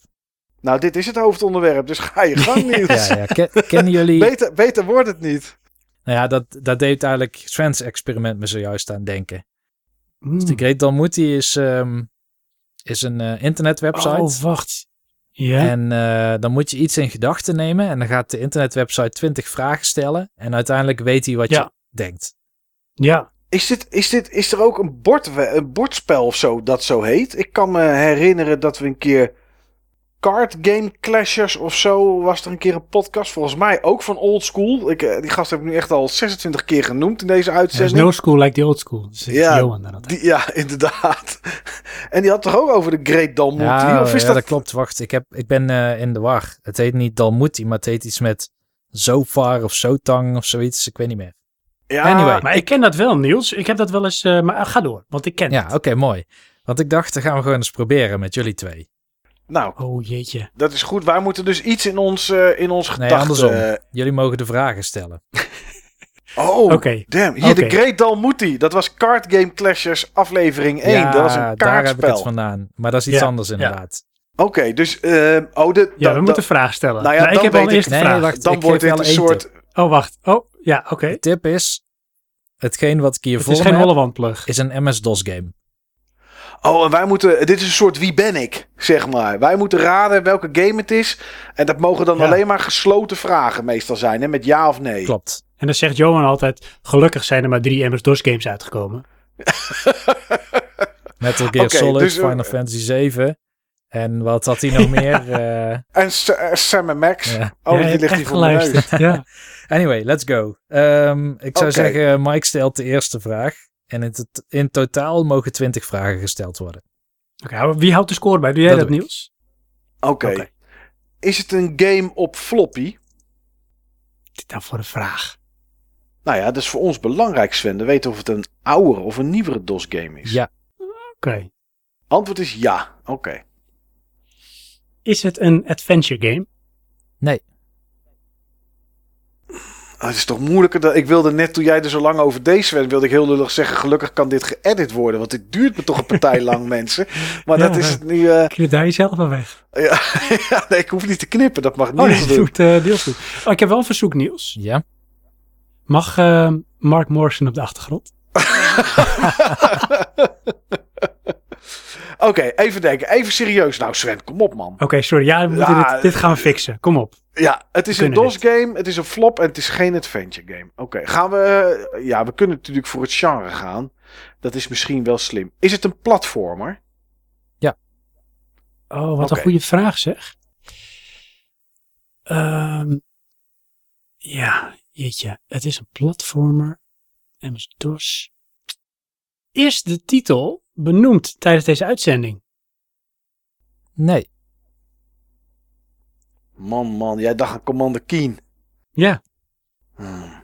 Speaker 2: Nou, dit is het hoofdonderwerp, dus ga je gang, Niels.
Speaker 3: Ja, ja. Ken- kennen jullie...
Speaker 2: Beter, beter wordt het niet.
Speaker 3: Nou ja, dat, dat deed eigenlijk Sven's experiment me zojuist aan denken.
Speaker 4: Mm.
Speaker 3: Dus de Great Dalmuti is, ehm, is een eh, internetwebsite.
Speaker 4: Oh, wacht. Ja?
Speaker 3: En eh, dan moet je iets in gedachten nemen. En dan gaat de internetwebsite 20 vragen stellen. En uiteindelijk weet hij wat
Speaker 4: Ja.
Speaker 3: Denkt.
Speaker 4: ja.
Speaker 2: Is, dit, is, dit, is er ook een, bord, een bordspel of zo dat zo heet? Ik kan me herinneren dat we een keer Card Game Clashers of zo was er een keer een podcast. Volgens mij ook van Old School. Ik, eh, die gast heb ik nu echt al 26 keer genoemd in deze uitzending.
Speaker 4: no school like the old school. Zegt
Speaker 2: Ja,
Speaker 4: Johan.
Speaker 2: Die, ja, inderdaad. En die had toch ook over de Great Dalmuti?
Speaker 3: Ja,
Speaker 2: of is
Speaker 3: ja,
Speaker 2: dat...
Speaker 3: dat klopt. Wacht, ik, heb, ik ben eh, in de war. Het heet niet Dalmuti, maar het heet iets met Zofar of Zotang of zoiets. Ik weet niet meer.
Speaker 2: Ja,
Speaker 3: Anyway.
Speaker 4: Maar ik ken dat wel, Niels. Ik heb dat wel eens... eh, maar ga door, want ik ken
Speaker 3: Ja,
Speaker 4: het.
Speaker 3: oké, mooi. Want ik dacht, dan gaan we gewoon eens proberen met jullie twee.
Speaker 2: Nou,
Speaker 4: Oh, jeetje.
Speaker 2: dat is goed. Wij moeten dus iets in ons, eh, in ons
Speaker 3: Nee,
Speaker 2: gedachten...
Speaker 3: andersom.
Speaker 2: eh,
Speaker 3: Jullie mogen de vragen stellen.
Speaker 2: Oh,
Speaker 4: Oké.
Speaker 2: damn. Hier, de Great Dalmuti. Dat was Card Game Clashers aflevering 1.
Speaker 3: ja,
Speaker 2: dat was een
Speaker 3: daar heb ik
Speaker 2: kaartspel.
Speaker 3: het vandaan. Maar dat is iets
Speaker 4: Ja,
Speaker 3: anders
Speaker 4: ja.
Speaker 3: inderdaad.
Speaker 2: Oké, dus... oh, de,
Speaker 4: Ja,
Speaker 2: da-
Speaker 4: we
Speaker 2: da-
Speaker 4: moeten vragen stellen.
Speaker 2: Nou ja,
Speaker 4: Nou, ik
Speaker 2: dan
Speaker 4: heb al eerste
Speaker 3: Nee,
Speaker 4: vraag.
Speaker 3: wacht.
Speaker 2: dan
Speaker 3: ik
Speaker 2: wordt dit
Speaker 3: wel
Speaker 2: een soort...
Speaker 4: Oh, wacht. Oh, ja, oké.
Speaker 3: De tip is, hetgeen wat ik hier
Speaker 4: Het
Speaker 3: voor
Speaker 4: is geen wandplug.
Speaker 3: is een MS-DOS game.
Speaker 2: Oh, en wij moeten... Dit is een soort wie ben ik, zeg maar. Wij moeten raden welke game het is. En dat mogen dan
Speaker 4: Ja.
Speaker 2: alleen maar gesloten vragen meestal zijn. Hè, met ja of nee.
Speaker 3: Klopt.
Speaker 4: En dan zegt Johan altijd... Gelukkig zijn er maar drie MS-DOS games uitgekomen.
Speaker 3: Metal Gear Solid,
Speaker 2: dus, eh,
Speaker 3: Final Fantasy 7. En wat had hij nog meer? Eh,
Speaker 2: En S- eh, Sam Max.
Speaker 3: ja.
Speaker 2: Oh,
Speaker 4: Ja,
Speaker 2: die ligt hier voor mijn neus.
Speaker 4: geluisterd. Ja.
Speaker 3: Anyway, let's go. Ehm, ik zou zeggen, Mike stelt de eerste vraag. En in, in totaal mogen 20 vragen gesteld worden.
Speaker 4: Oké, wie houdt de score bij? Doe jij
Speaker 3: Dat
Speaker 4: dat,
Speaker 3: doe ik.
Speaker 4: Niels?
Speaker 2: Oké.
Speaker 4: Oké.
Speaker 2: Is het een game op floppy?
Speaker 4: Dit nou voor een vraag.
Speaker 2: Nou ja, dat is voor ons belangrijk, Sven. We weten of het een oudere of een nieuwere DOS-game is.
Speaker 3: Ja.
Speaker 4: Oké.
Speaker 2: Antwoord is ja. Oké.
Speaker 4: Is het een adventure game?
Speaker 3: Nee,
Speaker 2: Ah, het is toch moeilijker dan... Ik wilde net, toen jij er zo lang over deed, Sven, wilde ik heel lullig zeggen... gelukkig kan dit geëdit worden, want dit duurt me toch een partij lang, mensen. Maar
Speaker 4: Ja,
Speaker 2: dat is nu... eh,
Speaker 4: Knip daar jezelf al weg.
Speaker 2: ja, ja, nee, ik hoef niet te knippen, dat mag
Speaker 4: Oh,
Speaker 2: Niels
Speaker 4: nee,
Speaker 2: doen.
Speaker 4: doet eh Niels. Oh, ik heb wel een verzoek, Niels.
Speaker 3: ja.
Speaker 4: Mag eh, Mark Morrison op de achtergrond?
Speaker 2: Oké, even denken. Even serieus nou, Sven. Kom op, man.
Speaker 4: Oké, sorry. Ja, we moeten
Speaker 2: Ja,
Speaker 4: dit, dit gaan we fixen. Kom op.
Speaker 2: Ja, het is een DOS-game, het is een flop en het is geen adventure game. Oké, gaan we... eh, Ja, we kunnen natuurlijk voor het genre gaan. Dat is misschien wel slim. Is het een platformer?
Speaker 4: Oh, wat een goede vraag zeg. Ehm, ja, jeetje. Het is een platformer. MS-DOS. Is de titel benoemd tijdens deze uitzending?
Speaker 3: Nee.
Speaker 2: Man, man, jij dacht aan Commander Keen.
Speaker 4: Ja.
Speaker 2: Hmm.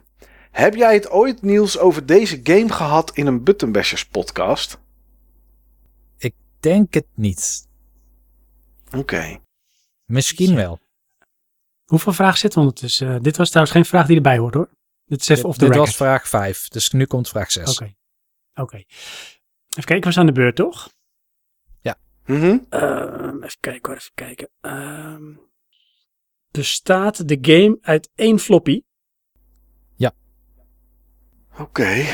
Speaker 2: Heb jij het ooit, Niels, over deze game gehad in een Buttonbashers podcast?
Speaker 3: denk het niet.
Speaker 2: Oké.
Speaker 3: Misschien wel.
Speaker 4: Hoeveel vragen zitten ondertussen? Eh, dit was trouwens geen vraag die erbij hoort hoor. Dit is even
Speaker 3: Dit,
Speaker 4: off the
Speaker 3: dit
Speaker 4: record.
Speaker 3: was vraag 5, dus nu komt vraag 6.
Speaker 4: Oké. Oké. Even kijken, we zijn aan de beurt toch?
Speaker 2: Mhm.
Speaker 4: Ehm, even kijken hoor, even kijken. Ehm, bestaat de game uit één floppy?
Speaker 2: Oké.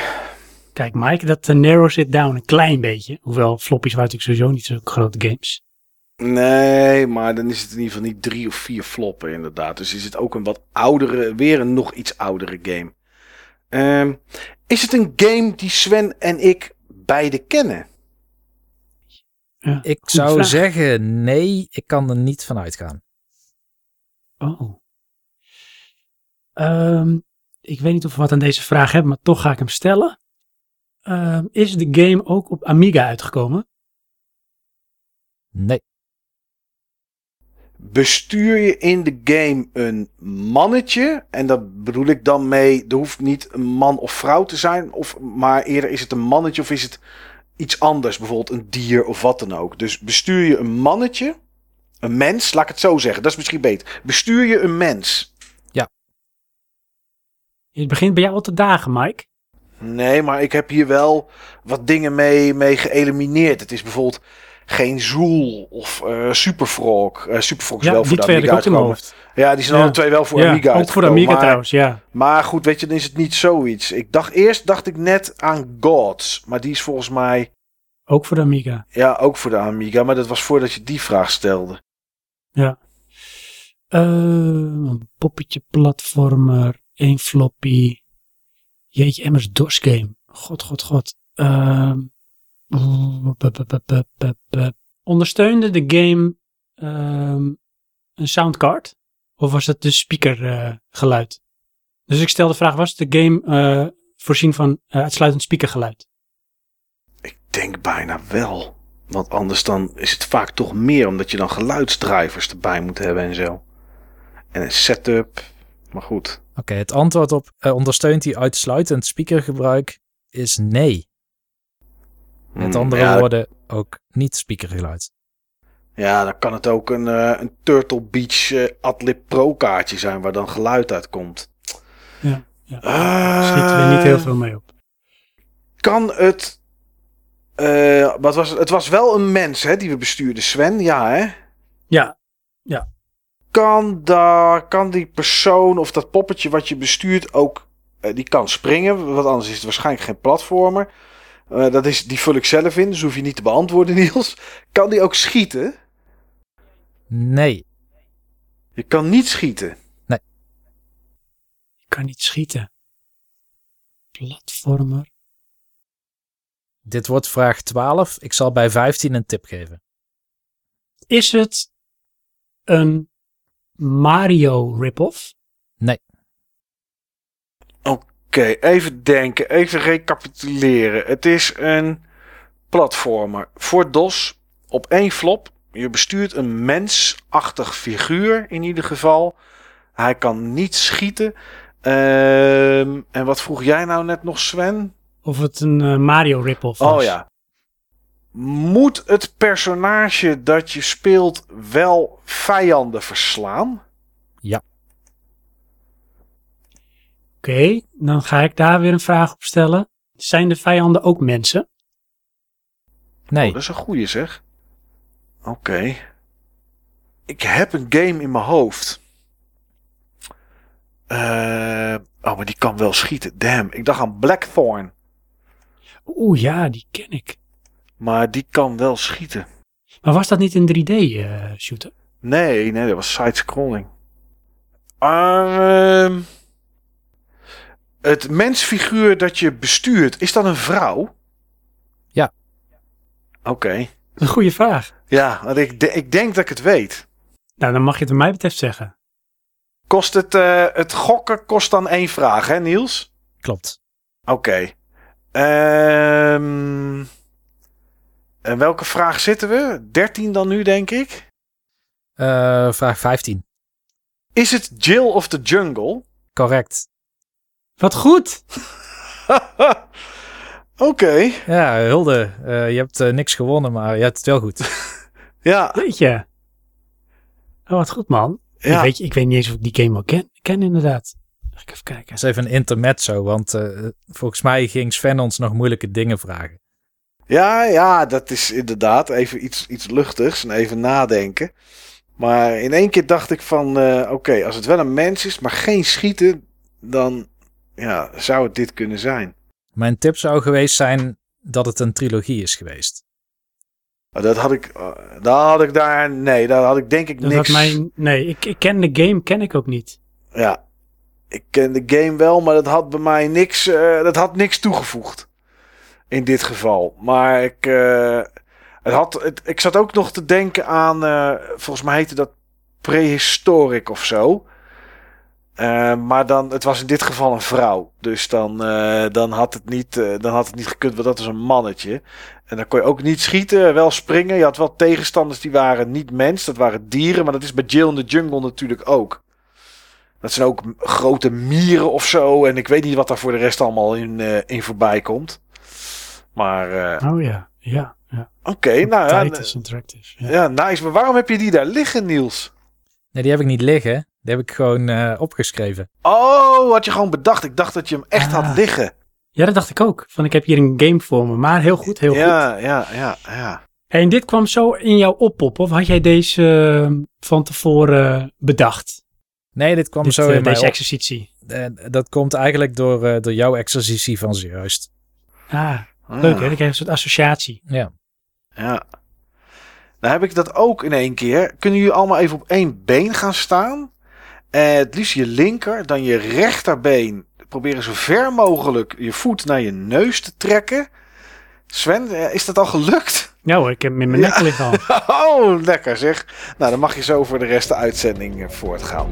Speaker 4: Kijk Mike, dat eh, narrows it down een klein beetje. Hoewel floppies waren natuurlijk sowieso niet zo grote games.
Speaker 2: Nee, maar dan is het in ieder geval niet drie of vier floppen inderdaad. Dus is het ook een wat oudere, weer een nog iets oudere game. Ehm, is het een game die Sven en ik beide kennen?
Speaker 4: Ja,
Speaker 3: Ik zou
Speaker 4: vraag.
Speaker 3: zeggen nee, ik kan er niet van uitgaan.
Speaker 4: Oh. Ehm, ik weet niet of we wat aan deze vraag hebben, maar toch ga ik hem stellen. Ehm, is de game ook op Amiga uitgekomen?
Speaker 3: Nee,
Speaker 2: Bestuur je in de game een mannetje? En dat bedoel ik dan mee, er hoeft niet een man of vrouw te zijn. Of, maar eerder is het een mannetje of is het iets anders? Bijvoorbeeld een dier of wat dan ook. Dus bestuur je een mannetje? Een mens, laat ik het zo zeggen. Dat is misschien beter. Bestuur je een mens?
Speaker 4: Het begint bij jou al te dagen, Mike.
Speaker 2: Nee, maar ik heb hier wel wat dingen mee, mee geëlimineerd. Het is bijvoorbeeld geen Zool of eh Superfrog. Eh Superfrog is
Speaker 4: Ja,
Speaker 2: wel voor de Amiga uitgekomen. Ja, die zijn
Speaker 4: Ja.
Speaker 2: alle twee wel voor
Speaker 4: ja,
Speaker 2: Amiga
Speaker 4: ook voor de Amiga
Speaker 2: maar-
Speaker 4: trouwens, ja.
Speaker 2: Maar goed, weet je, dan is het niet zoiets. Ik dacht eerst dacht ik net aan Gods, maar die is volgens mij
Speaker 4: Ook voor de Amiga.
Speaker 2: ja ook voor de Amiga, maar dat was voordat je die vraag stelde.
Speaker 4: Ehm, een poppetje platformer, één floppy. Jeetje, Emmers DOS game. God, god, god. Ehm, Ondersteunde de game ehm, een soundcard? Of was het de speaker eh, geluid? Dus ik stel de vraag, was de game eh, voorzien van eh, uitsluitend speakergeluid?
Speaker 2: Ik denk bijna wel, want anders dan is het vaak toch meer omdat je dan geluidsdrivers erbij moet hebben en zo. En een setup, maar goed.
Speaker 3: Oké, het antwoord op eh, ondersteunt hij uitsluitend speakergebruik is nee. Met
Speaker 2: Hmm,
Speaker 3: andere
Speaker 2: ja,
Speaker 3: woorden ook niet speakergeluid.
Speaker 2: Ja, dan kan het ook een, eh, een Turtle Beach eh, Adlib Pro kaartje zijn waar dan geluid uit komt.
Speaker 4: Ja, ja.
Speaker 2: Ah.
Speaker 4: Schieten we niet heel veel mee op.
Speaker 2: Kan het. eh, wat was het? Het was wel een mens hè, die we bestuurden, Sven. Ja, hè?
Speaker 4: Ja,
Speaker 2: Kan, daar, kan die persoon of dat poppetje wat je bestuurt ook. eh, die kan springen, want anders is het waarschijnlijk geen platformer. Eh, dat is, die vul ik zelf in, dus hoef je niet te beantwoorden, Niels. Kan die ook schieten?
Speaker 3: Nee,
Speaker 2: Je kan niet schieten.
Speaker 4: ik kan niet schieten. Platformer.
Speaker 3: dit wordt vraag 12. Ik zal bij 15 een tip geven.
Speaker 4: Is het een Mario rip-off?
Speaker 2: Oké, even denken, even recapituleren. Het is een platformer voor DOS op één flop. Je bestuurt een mensachtig figuur in ieder geval. Hij kan niet schieten. Ehm, en wat vroeg jij nou net nog, Sven?
Speaker 4: Of het een eh, Mario rip-off was?
Speaker 2: Oh ja. Moet het personage dat je speelt wel vijanden verslaan?
Speaker 4: Oké, dan ga ik daar weer een vraag op stellen. Zijn de vijanden ook mensen?
Speaker 3: Nee,
Speaker 2: Oh, dat is een goeie zeg. Oké. Ik heb een game in mijn hoofd. Eh, oh, maar die kan wel schieten. Damn, ik dacht aan Blackthorn.
Speaker 4: Oeh ja, die ken ik.
Speaker 2: Maar die kan wel schieten.
Speaker 4: Maar was dat niet een 3D-shooter?
Speaker 2: Nee, nee, dat was side-scrolling. Ehm, het mensfiguur dat je bestuurt, is dat een vrouw?
Speaker 3: Ja.
Speaker 2: Oké.
Speaker 4: een goede vraag.
Speaker 2: Ja, want ik, de- ik denk dat ik het weet.
Speaker 4: Nou, dan mag je het wat mij betreft zeggen.
Speaker 2: Kost het, eh, het gokken kost dan één vraag, hè Niels?
Speaker 3: klopt.
Speaker 2: Oké. Ehm, en welke vraag zitten we? 13 dan nu, denk ik.
Speaker 3: Eh, vraag 15.
Speaker 2: Is het Jill of the Jungle?
Speaker 3: Correct.
Speaker 4: Wat goed!
Speaker 2: Oké.
Speaker 3: Ja, Hulde, eh, je hebt eh, niks gewonnen, maar je hebt het wel goed.
Speaker 2: Ja,
Speaker 4: Weet je. Oh, wat goed, man.
Speaker 2: ja.
Speaker 4: Ik, weet, je- ik weet niet eens of ik die game al ken, ken inderdaad. Ga ik even kijken.
Speaker 3: Dat is even een intermezzo, want eh, volgens mij ging Sven ons nog moeilijke dingen vragen.
Speaker 2: Ja, ja, dat is inderdaad even iets, iets luchtigs en even nadenken. Maar in één keer dacht ik van, eh, oké, als het wel een mens is, maar geen schieten, dan ja, zou het dit kunnen zijn.
Speaker 3: Mijn tip zou geweest zijn dat het een trilogie is geweest.
Speaker 2: Maar dat had ik, eh, daar had ik daar, nee, daar had ik denk ik
Speaker 4: Dat
Speaker 2: niks.
Speaker 4: had mijn, nee, ik, ik ken de game, ken ik ook niet.
Speaker 2: Ja, ik ken de game wel, maar dat had bij mij niks, eh, dat had niks toegevoegd. In dit geval. Maar ik, eh, het had, het, ik zat ook nog te denken aan, eh, volgens mij heette dat prehistoric of zo. Eh, maar dan, het was in dit geval een vrouw. Dus dan, eh, dan, had het niet, eh, dan had het niet gekund, want dat was een mannetje. En dan kon je ook niet schieten, wel springen. Je had wel tegenstanders die waren niet mens, dat waren dieren. Maar dat is bij Jill in the Jungle natuurlijk ook. Dat zijn ook grote mieren of zo. En ik weet niet wat daar voor de rest allemaal in, eh, in voorbij komt. Maar eh,
Speaker 4: Oh ja, ja. ja.
Speaker 2: oké, nou ja,
Speaker 4: Titus Interactive. Ja.
Speaker 2: ja, nice. Maar waarom heb je die daar liggen, Niels?
Speaker 3: Nee, die heb ik niet liggen. Die heb ik gewoon eh, opgeschreven.
Speaker 2: Oh, had je gewoon bedacht. Ik dacht dat je hem echt
Speaker 4: Ah.
Speaker 2: had liggen.
Speaker 4: ja, dat dacht ik ook. Van ik heb hier een game voor me. Maar heel goed, heel goed.
Speaker 2: Ja, ja, ja, ja.
Speaker 4: En dit kwam zo in jouw oppoppen? Of had jij deze eh, van tevoren bedacht?
Speaker 3: Nee, dit kwam
Speaker 4: Dit,
Speaker 3: zo
Speaker 4: eh,
Speaker 3: in mij
Speaker 4: deze
Speaker 3: op.
Speaker 4: exercitie.
Speaker 3: En dat komt eigenlijk door, eh, door jouw exercitie van zojuist.
Speaker 4: Ah,
Speaker 2: Ah,
Speaker 4: leuk hè? Dan krijg je een soort associatie.
Speaker 3: Ja.
Speaker 2: Ja. Nou heb ik dat ook in één keer. Kunnen jullie allemaal even op één been gaan staan? En het liefst je linker, dan je rechterbeen. Proberen zo ver mogelijk je voet naar je neus te trekken. Sven, eh, is dat al gelukt?
Speaker 4: Ja hoor, ik heb hem in mijn nek liggen al.
Speaker 2: Oh, lekker zeg. Nou, dan mag je zo voor de rest de uitzending eh, voortgaan.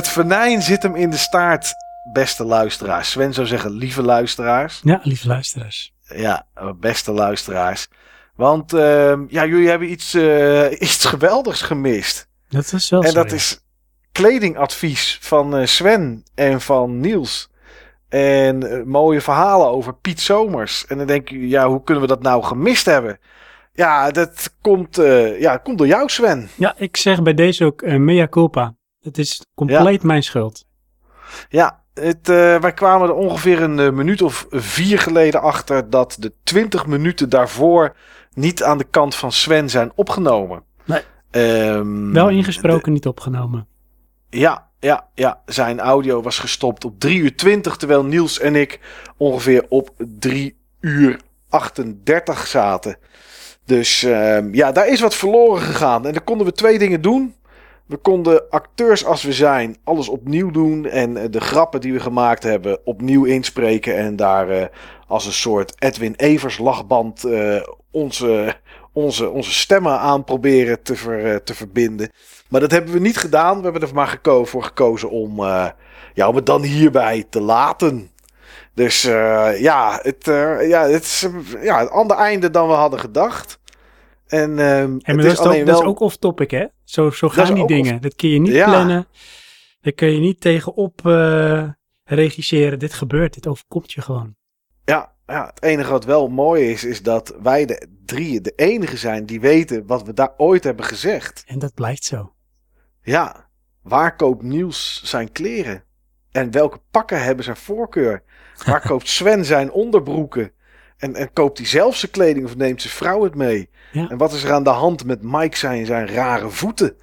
Speaker 2: Het venijn zit hem in de staart, beste luisteraars. Sven zou zeggen, lieve luisteraars.
Speaker 4: Ja, lieve luisteraars.
Speaker 2: Ja, beste luisteraars. Want ehm, ja, jullie hebben iets, eh, iets geweldigs gemist.
Speaker 4: Dat is wel
Speaker 2: En dat is kledingadvies van eh, Sven en van Niels. En eh, mooie verhalen over Piet Somers. En dan denk je, ja, hoe kunnen we dat nou gemist hebben? Ja, dat komt, ja, komt door jou, Sven.
Speaker 4: Ja, ik zeg bij deze ook eh, mea culpa. Het is compleet mijn schuld.
Speaker 2: Ja, het, eh, wij kwamen er ongeveer een eh, minuut of vier geleden achter dat de 20 minuten daarvoor niet aan de kant van Sven zijn opgenomen.
Speaker 4: Nee.
Speaker 2: Ehm,
Speaker 4: Wel ingesproken, niet opgenomen.
Speaker 2: Ja, ja, ja. Zijn audio was gestopt op 3 uur 20, terwijl Niels en ik ongeveer op 3 uur 38 zaten. Dus ehm, ja, daar is wat verloren gegaan. En dan konden we twee dingen doen. We konden acteurs als we zijn alles opnieuw doen. En eh, de grappen die we gemaakt hebben opnieuw inspreken. En daar eh, als een soort Edwin Evers lachband eh, onze, onze, onze stemmen aan proberen te, ver, te verbinden. Maar dat hebben we niet gedaan. We hebben er maar geko voor gekozen om, eh, ja, om het dan hierbij te laten. Dus ja, het, ja, het is ja, het ander einde dan we hadden gedacht. En,
Speaker 4: En
Speaker 2: het is
Speaker 4: dat, is dat ook off-topic, hè? Zo, zo gaan die dingen. Dat kun je niet
Speaker 2: Ja.
Speaker 4: plannen. Daar kun je niet tegenop eh regisseren. Dit gebeurt, dit overkomt je gewoon.
Speaker 2: Ja, ja, het enige wat wel mooi is, is dat wij de drieën de enige zijn die weten wat we daar ooit hebben gezegd.
Speaker 4: En dat blijft zo.
Speaker 2: Ja, waar koopt Niels zijn kleren? En welke pakken hebben zijn voorkeur? Waar koopt Sven zijn onderbroeken? En, en koopt hij zelf zijn kleding of neemt zijn vrouw het mee?
Speaker 4: Ja.
Speaker 2: En wat is er aan de hand met Mike zijn, zijn rare voeten?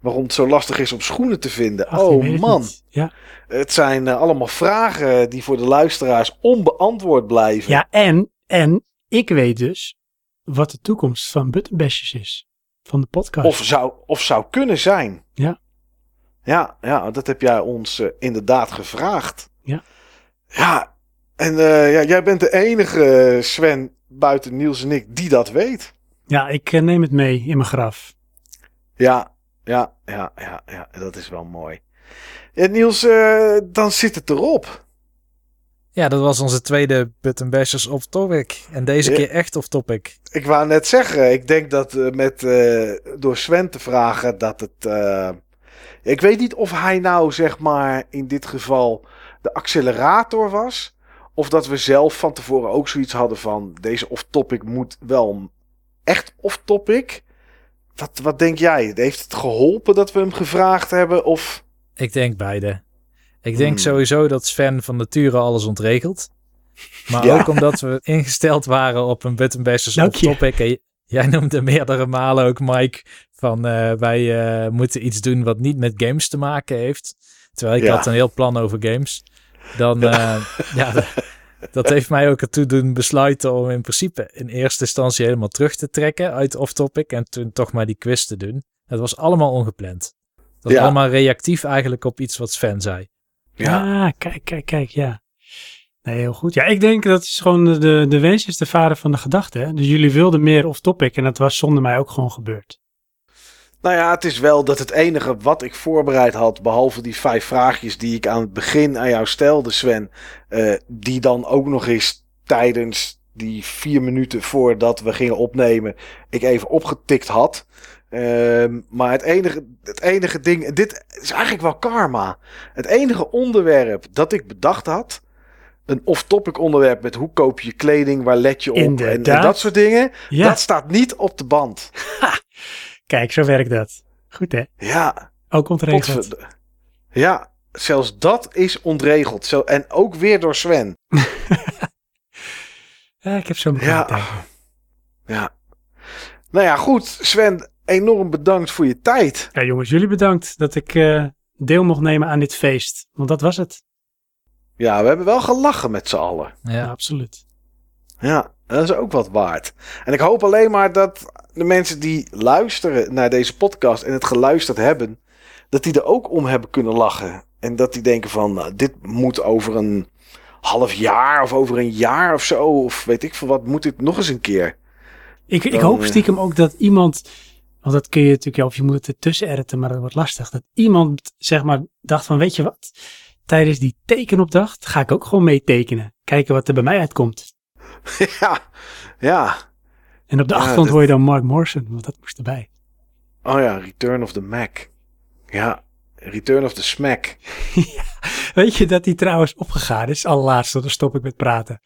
Speaker 2: Waarom het zo lastig is om schoenen te vinden?
Speaker 4: Ach,
Speaker 2: oh
Speaker 4: het
Speaker 2: man,
Speaker 4: niet. Ja.
Speaker 2: het zijn eh, allemaal vragen die voor de luisteraars onbeantwoord blijven.
Speaker 4: ja, en, en ik weet dus wat de toekomst van Buttonbashers is. Van de podcast.
Speaker 2: Of zou, of zou kunnen zijn.
Speaker 4: Ja.
Speaker 2: Ja, ja dat heb jij ons eh, inderdaad gevraagd.
Speaker 4: Ja.
Speaker 2: Ja, en eh, ja, jij bent de enige, eh, Sven, buiten Niels en ik, die dat weet.
Speaker 4: Ja, ik eh, neem het mee in mijn graf.
Speaker 2: Ja, ja, ja, ja, ja, dat is wel mooi. Ja, Niels, eh, dan zit het erop.
Speaker 3: Ja, dat was onze tweede Button Bashers off topic. En deze
Speaker 2: Ja.
Speaker 3: keer echt off topic.
Speaker 2: Ik wou net zeggen, ik denk dat met, eh, door Sven te vragen dat het... eh, ik weet niet of hij nou, zeg maar, in dit geval de accelerator was. Of dat we zelf van tevoren ook zoiets hadden van... Deze off-topic moet wel echt off-topic. Wat, wat denk jij? Heeft het geholpen dat we hem gevraagd hebben? Of...
Speaker 3: Ik denk beide. Ik denk
Speaker 2: Hmm.
Speaker 3: sowieso dat Sven van nature alles ontregelt. Maar
Speaker 2: Ja.
Speaker 3: ook omdat we ingesteld waren op een Button Bashers
Speaker 4: Dank
Speaker 3: off
Speaker 4: je.
Speaker 3: topic. En j- jij noemde meerdere malen ook Mike van eh, wij eh, moeten iets doen wat niet met games te maken heeft. Terwijl ik
Speaker 2: Ja.
Speaker 3: had een heel plan over games. Dan ja, ja d- dat heeft mij ook ertoe doen besluiten om in principe in eerste instantie helemaal terug te trekken uit off topic. En toen toch maar die quiz te doen. Het was allemaal ongepland. Dat was
Speaker 2: Ja.
Speaker 3: allemaal reactief eigenlijk op iets wat Sven zei.
Speaker 4: Ja, kijk, kijk, kijk, ja. Nee, heel goed. Ja, ik denk dat is gewoon de- de, de wens is de vader van de gedachte. Hè? Dus jullie wilden meer off-topic en dat was zonder mij ook gewoon gebeurd.
Speaker 2: Nou ja, het is wel dat het enige wat ik voorbereid had, behalve die vijf vraagjes die ik aan het begin aan jou stelde, Sven, eh, die dan ook nog eens tijdens die vier minuten voordat we gingen opnemen, ik even opgetikt had. Ehm, maar het enige, het enige ding, dit is eigenlijk wel karma. Het enige onderwerp dat ik bedacht had, een off-topic onderwerp met hoe koop je kleding, waar let je op en, dat soort dingen,
Speaker 4: Ja,
Speaker 2: dat staat niet op de band.
Speaker 4: kijk, zo werkt dat. Goed hè?
Speaker 2: Ja,
Speaker 4: Ook ontregeld.
Speaker 2: Ja, zelfs dat is ontregeld. Zo, en ook weer door Sven.
Speaker 4: Ja, ik heb zo meteen
Speaker 2: Ja.
Speaker 4: tijd.
Speaker 2: Ja. Nou ja, goed. Sven, enorm bedankt voor je tijd.
Speaker 4: Ja, jongens, jullie bedankt dat ik eh, deel mocht nemen aan dit feest. Want dat was het.
Speaker 2: Ja, we hebben wel gelachen met z'n allen.
Speaker 4: Ja,
Speaker 3: Ja.
Speaker 4: absoluut.
Speaker 2: Ja, dat is ook wat waard. En ik hoop alleen maar dat de mensen die luisteren naar deze podcast en het geluisterd hebben, dat die er ook om hebben kunnen lachen. En dat die denken van, nou, dit moet over een half jaar of over een jaar of zo, of weet ik veel wat, moet dit nog eens een keer.
Speaker 4: Ik, ik hoop
Speaker 2: eh,
Speaker 4: stiekem ook dat iemand, want dat kun je natuurlijk, ja, of je moet het ertussen editen, maar dat wordt lastig. Dat iemand, zeg maar, dacht van, weet je wat, tijdens die tekenopdracht ga ik ook gewoon mee tekenen. Kijken wat er bij mij uitkomt.
Speaker 2: ja, ja.
Speaker 4: En op de
Speaker 2: Ja,
Speaker 4: achtergrond hoor je dan Mark Morrison, want dat moest erbij.
Speaker 2: Oh ja, Return of the Mac. Ja, Return of the Smack.
Speaker 4: Weet je dat die trouwens opgegaan is? Allerlaatste, dan stop ik met praten.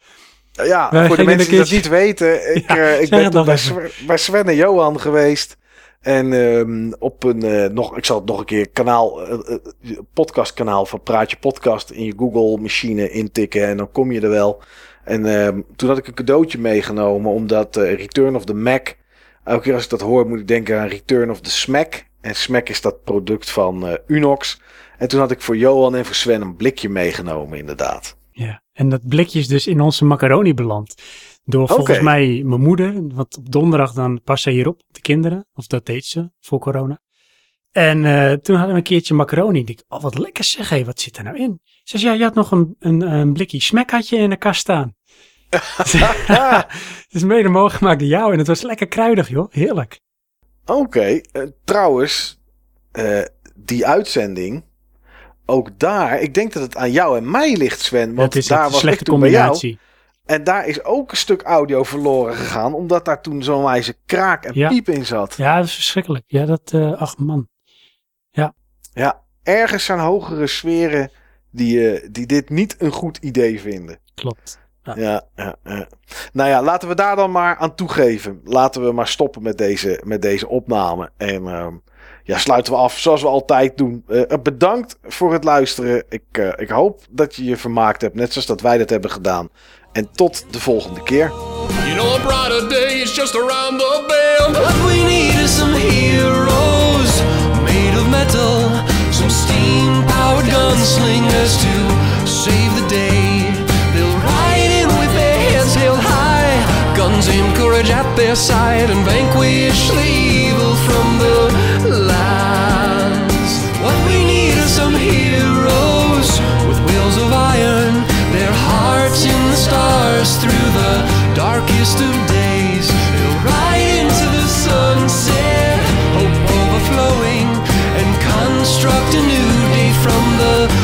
Speaker 2: Ja,
Speaker 4: Wij
Speaker 2: voor de mensen die dat niet weten. Ik,
Speaker 4: Ja,
Speaker 2: eh, ik ben bij. Sven, bij Sven en Johan geweest. En ehm, op een, eh, nog, ik zal het nog een keer, kanaal, eh, eh, podcastkanaal van Praatje Podcast in je Google machine intikken. En dan kom je er wel. En ehm, toen had ik een cadeautje meegenomen. Omdat eh, Return of the Mac. Elke keer als ik dat hoor moet ik denken aan Return of the Smack. En Smack is dat product van eh, Unox. En toen had ik voor Johan en voor Sven een blikje meegenomen inderdaad.
Speaker 4: Ja, en dat blikje is dus in onze macaroni beland. Door volgens mij mijn moeder, want op donderdag dan pas ze hierop, de kinderen. Of dat deed ze, voor corona. En eh, toen hadden we een keertje macaroni. Ik dacht, oh wat lekker zeg, hé, wat zit er nou in? Ze zei, ja, je had nog een, een, een blikje smack had je in de kast staan. Het is mede mogelijk gemaakt door jou en het was lekker kruidig, joh. Heerlijk.
Speaker 2: Oké, eh, trouwens, eh, die uitzending, ook daar, ik denk dat het aan jou en mij ligt, Sven. Want
Speaker 4: is
Speaker 2: daar
Speaker 4: een
Speaker 2: was
Speaker 4: slechte
Speaker 2: ik toen bij jou.
Speaker 4: combinatie.
Speaker 2: En daar is ook een stuk audio verloren gegaan, omdat daar toen zo'n wijze kraak en
Speaker 4: Ja.
Speaker 2: piep in zat.
Speaker 4: Ja, dat is verschrikkelijk. Ja, dat, eh ach man.
Speaker 2: Ja, ergens zijn hogere sferen die, die dit niet een goed idee vinden.
Speaker 4: Klopt. Ja.
Speaker 2: Ja, ja, ja. Nou ja, laten we daar dan maar aan toegeven. Laten we maar stoppen met deze, met deze opname. En ehm, ja, sluiten we af zoals we altijd doen. Eh, bedankt voor het luisteren. Ik, eh, ik hoop dat je je vermaakt hebt, net zoals dat wij dat hebben gedaan. En tot de volgende keer.
Speaker 5: You know a brighter day is just around the bend. What we need is some heroes made of metal, some steam-powered gunslingers to guns and courage at their side, and vanquish the evil from the lands. What we need are some heroes with wheels of iron, their hearts in the stars through the darkest of days. They'll ride into the sunset, hope overflowing, and construct a new day from the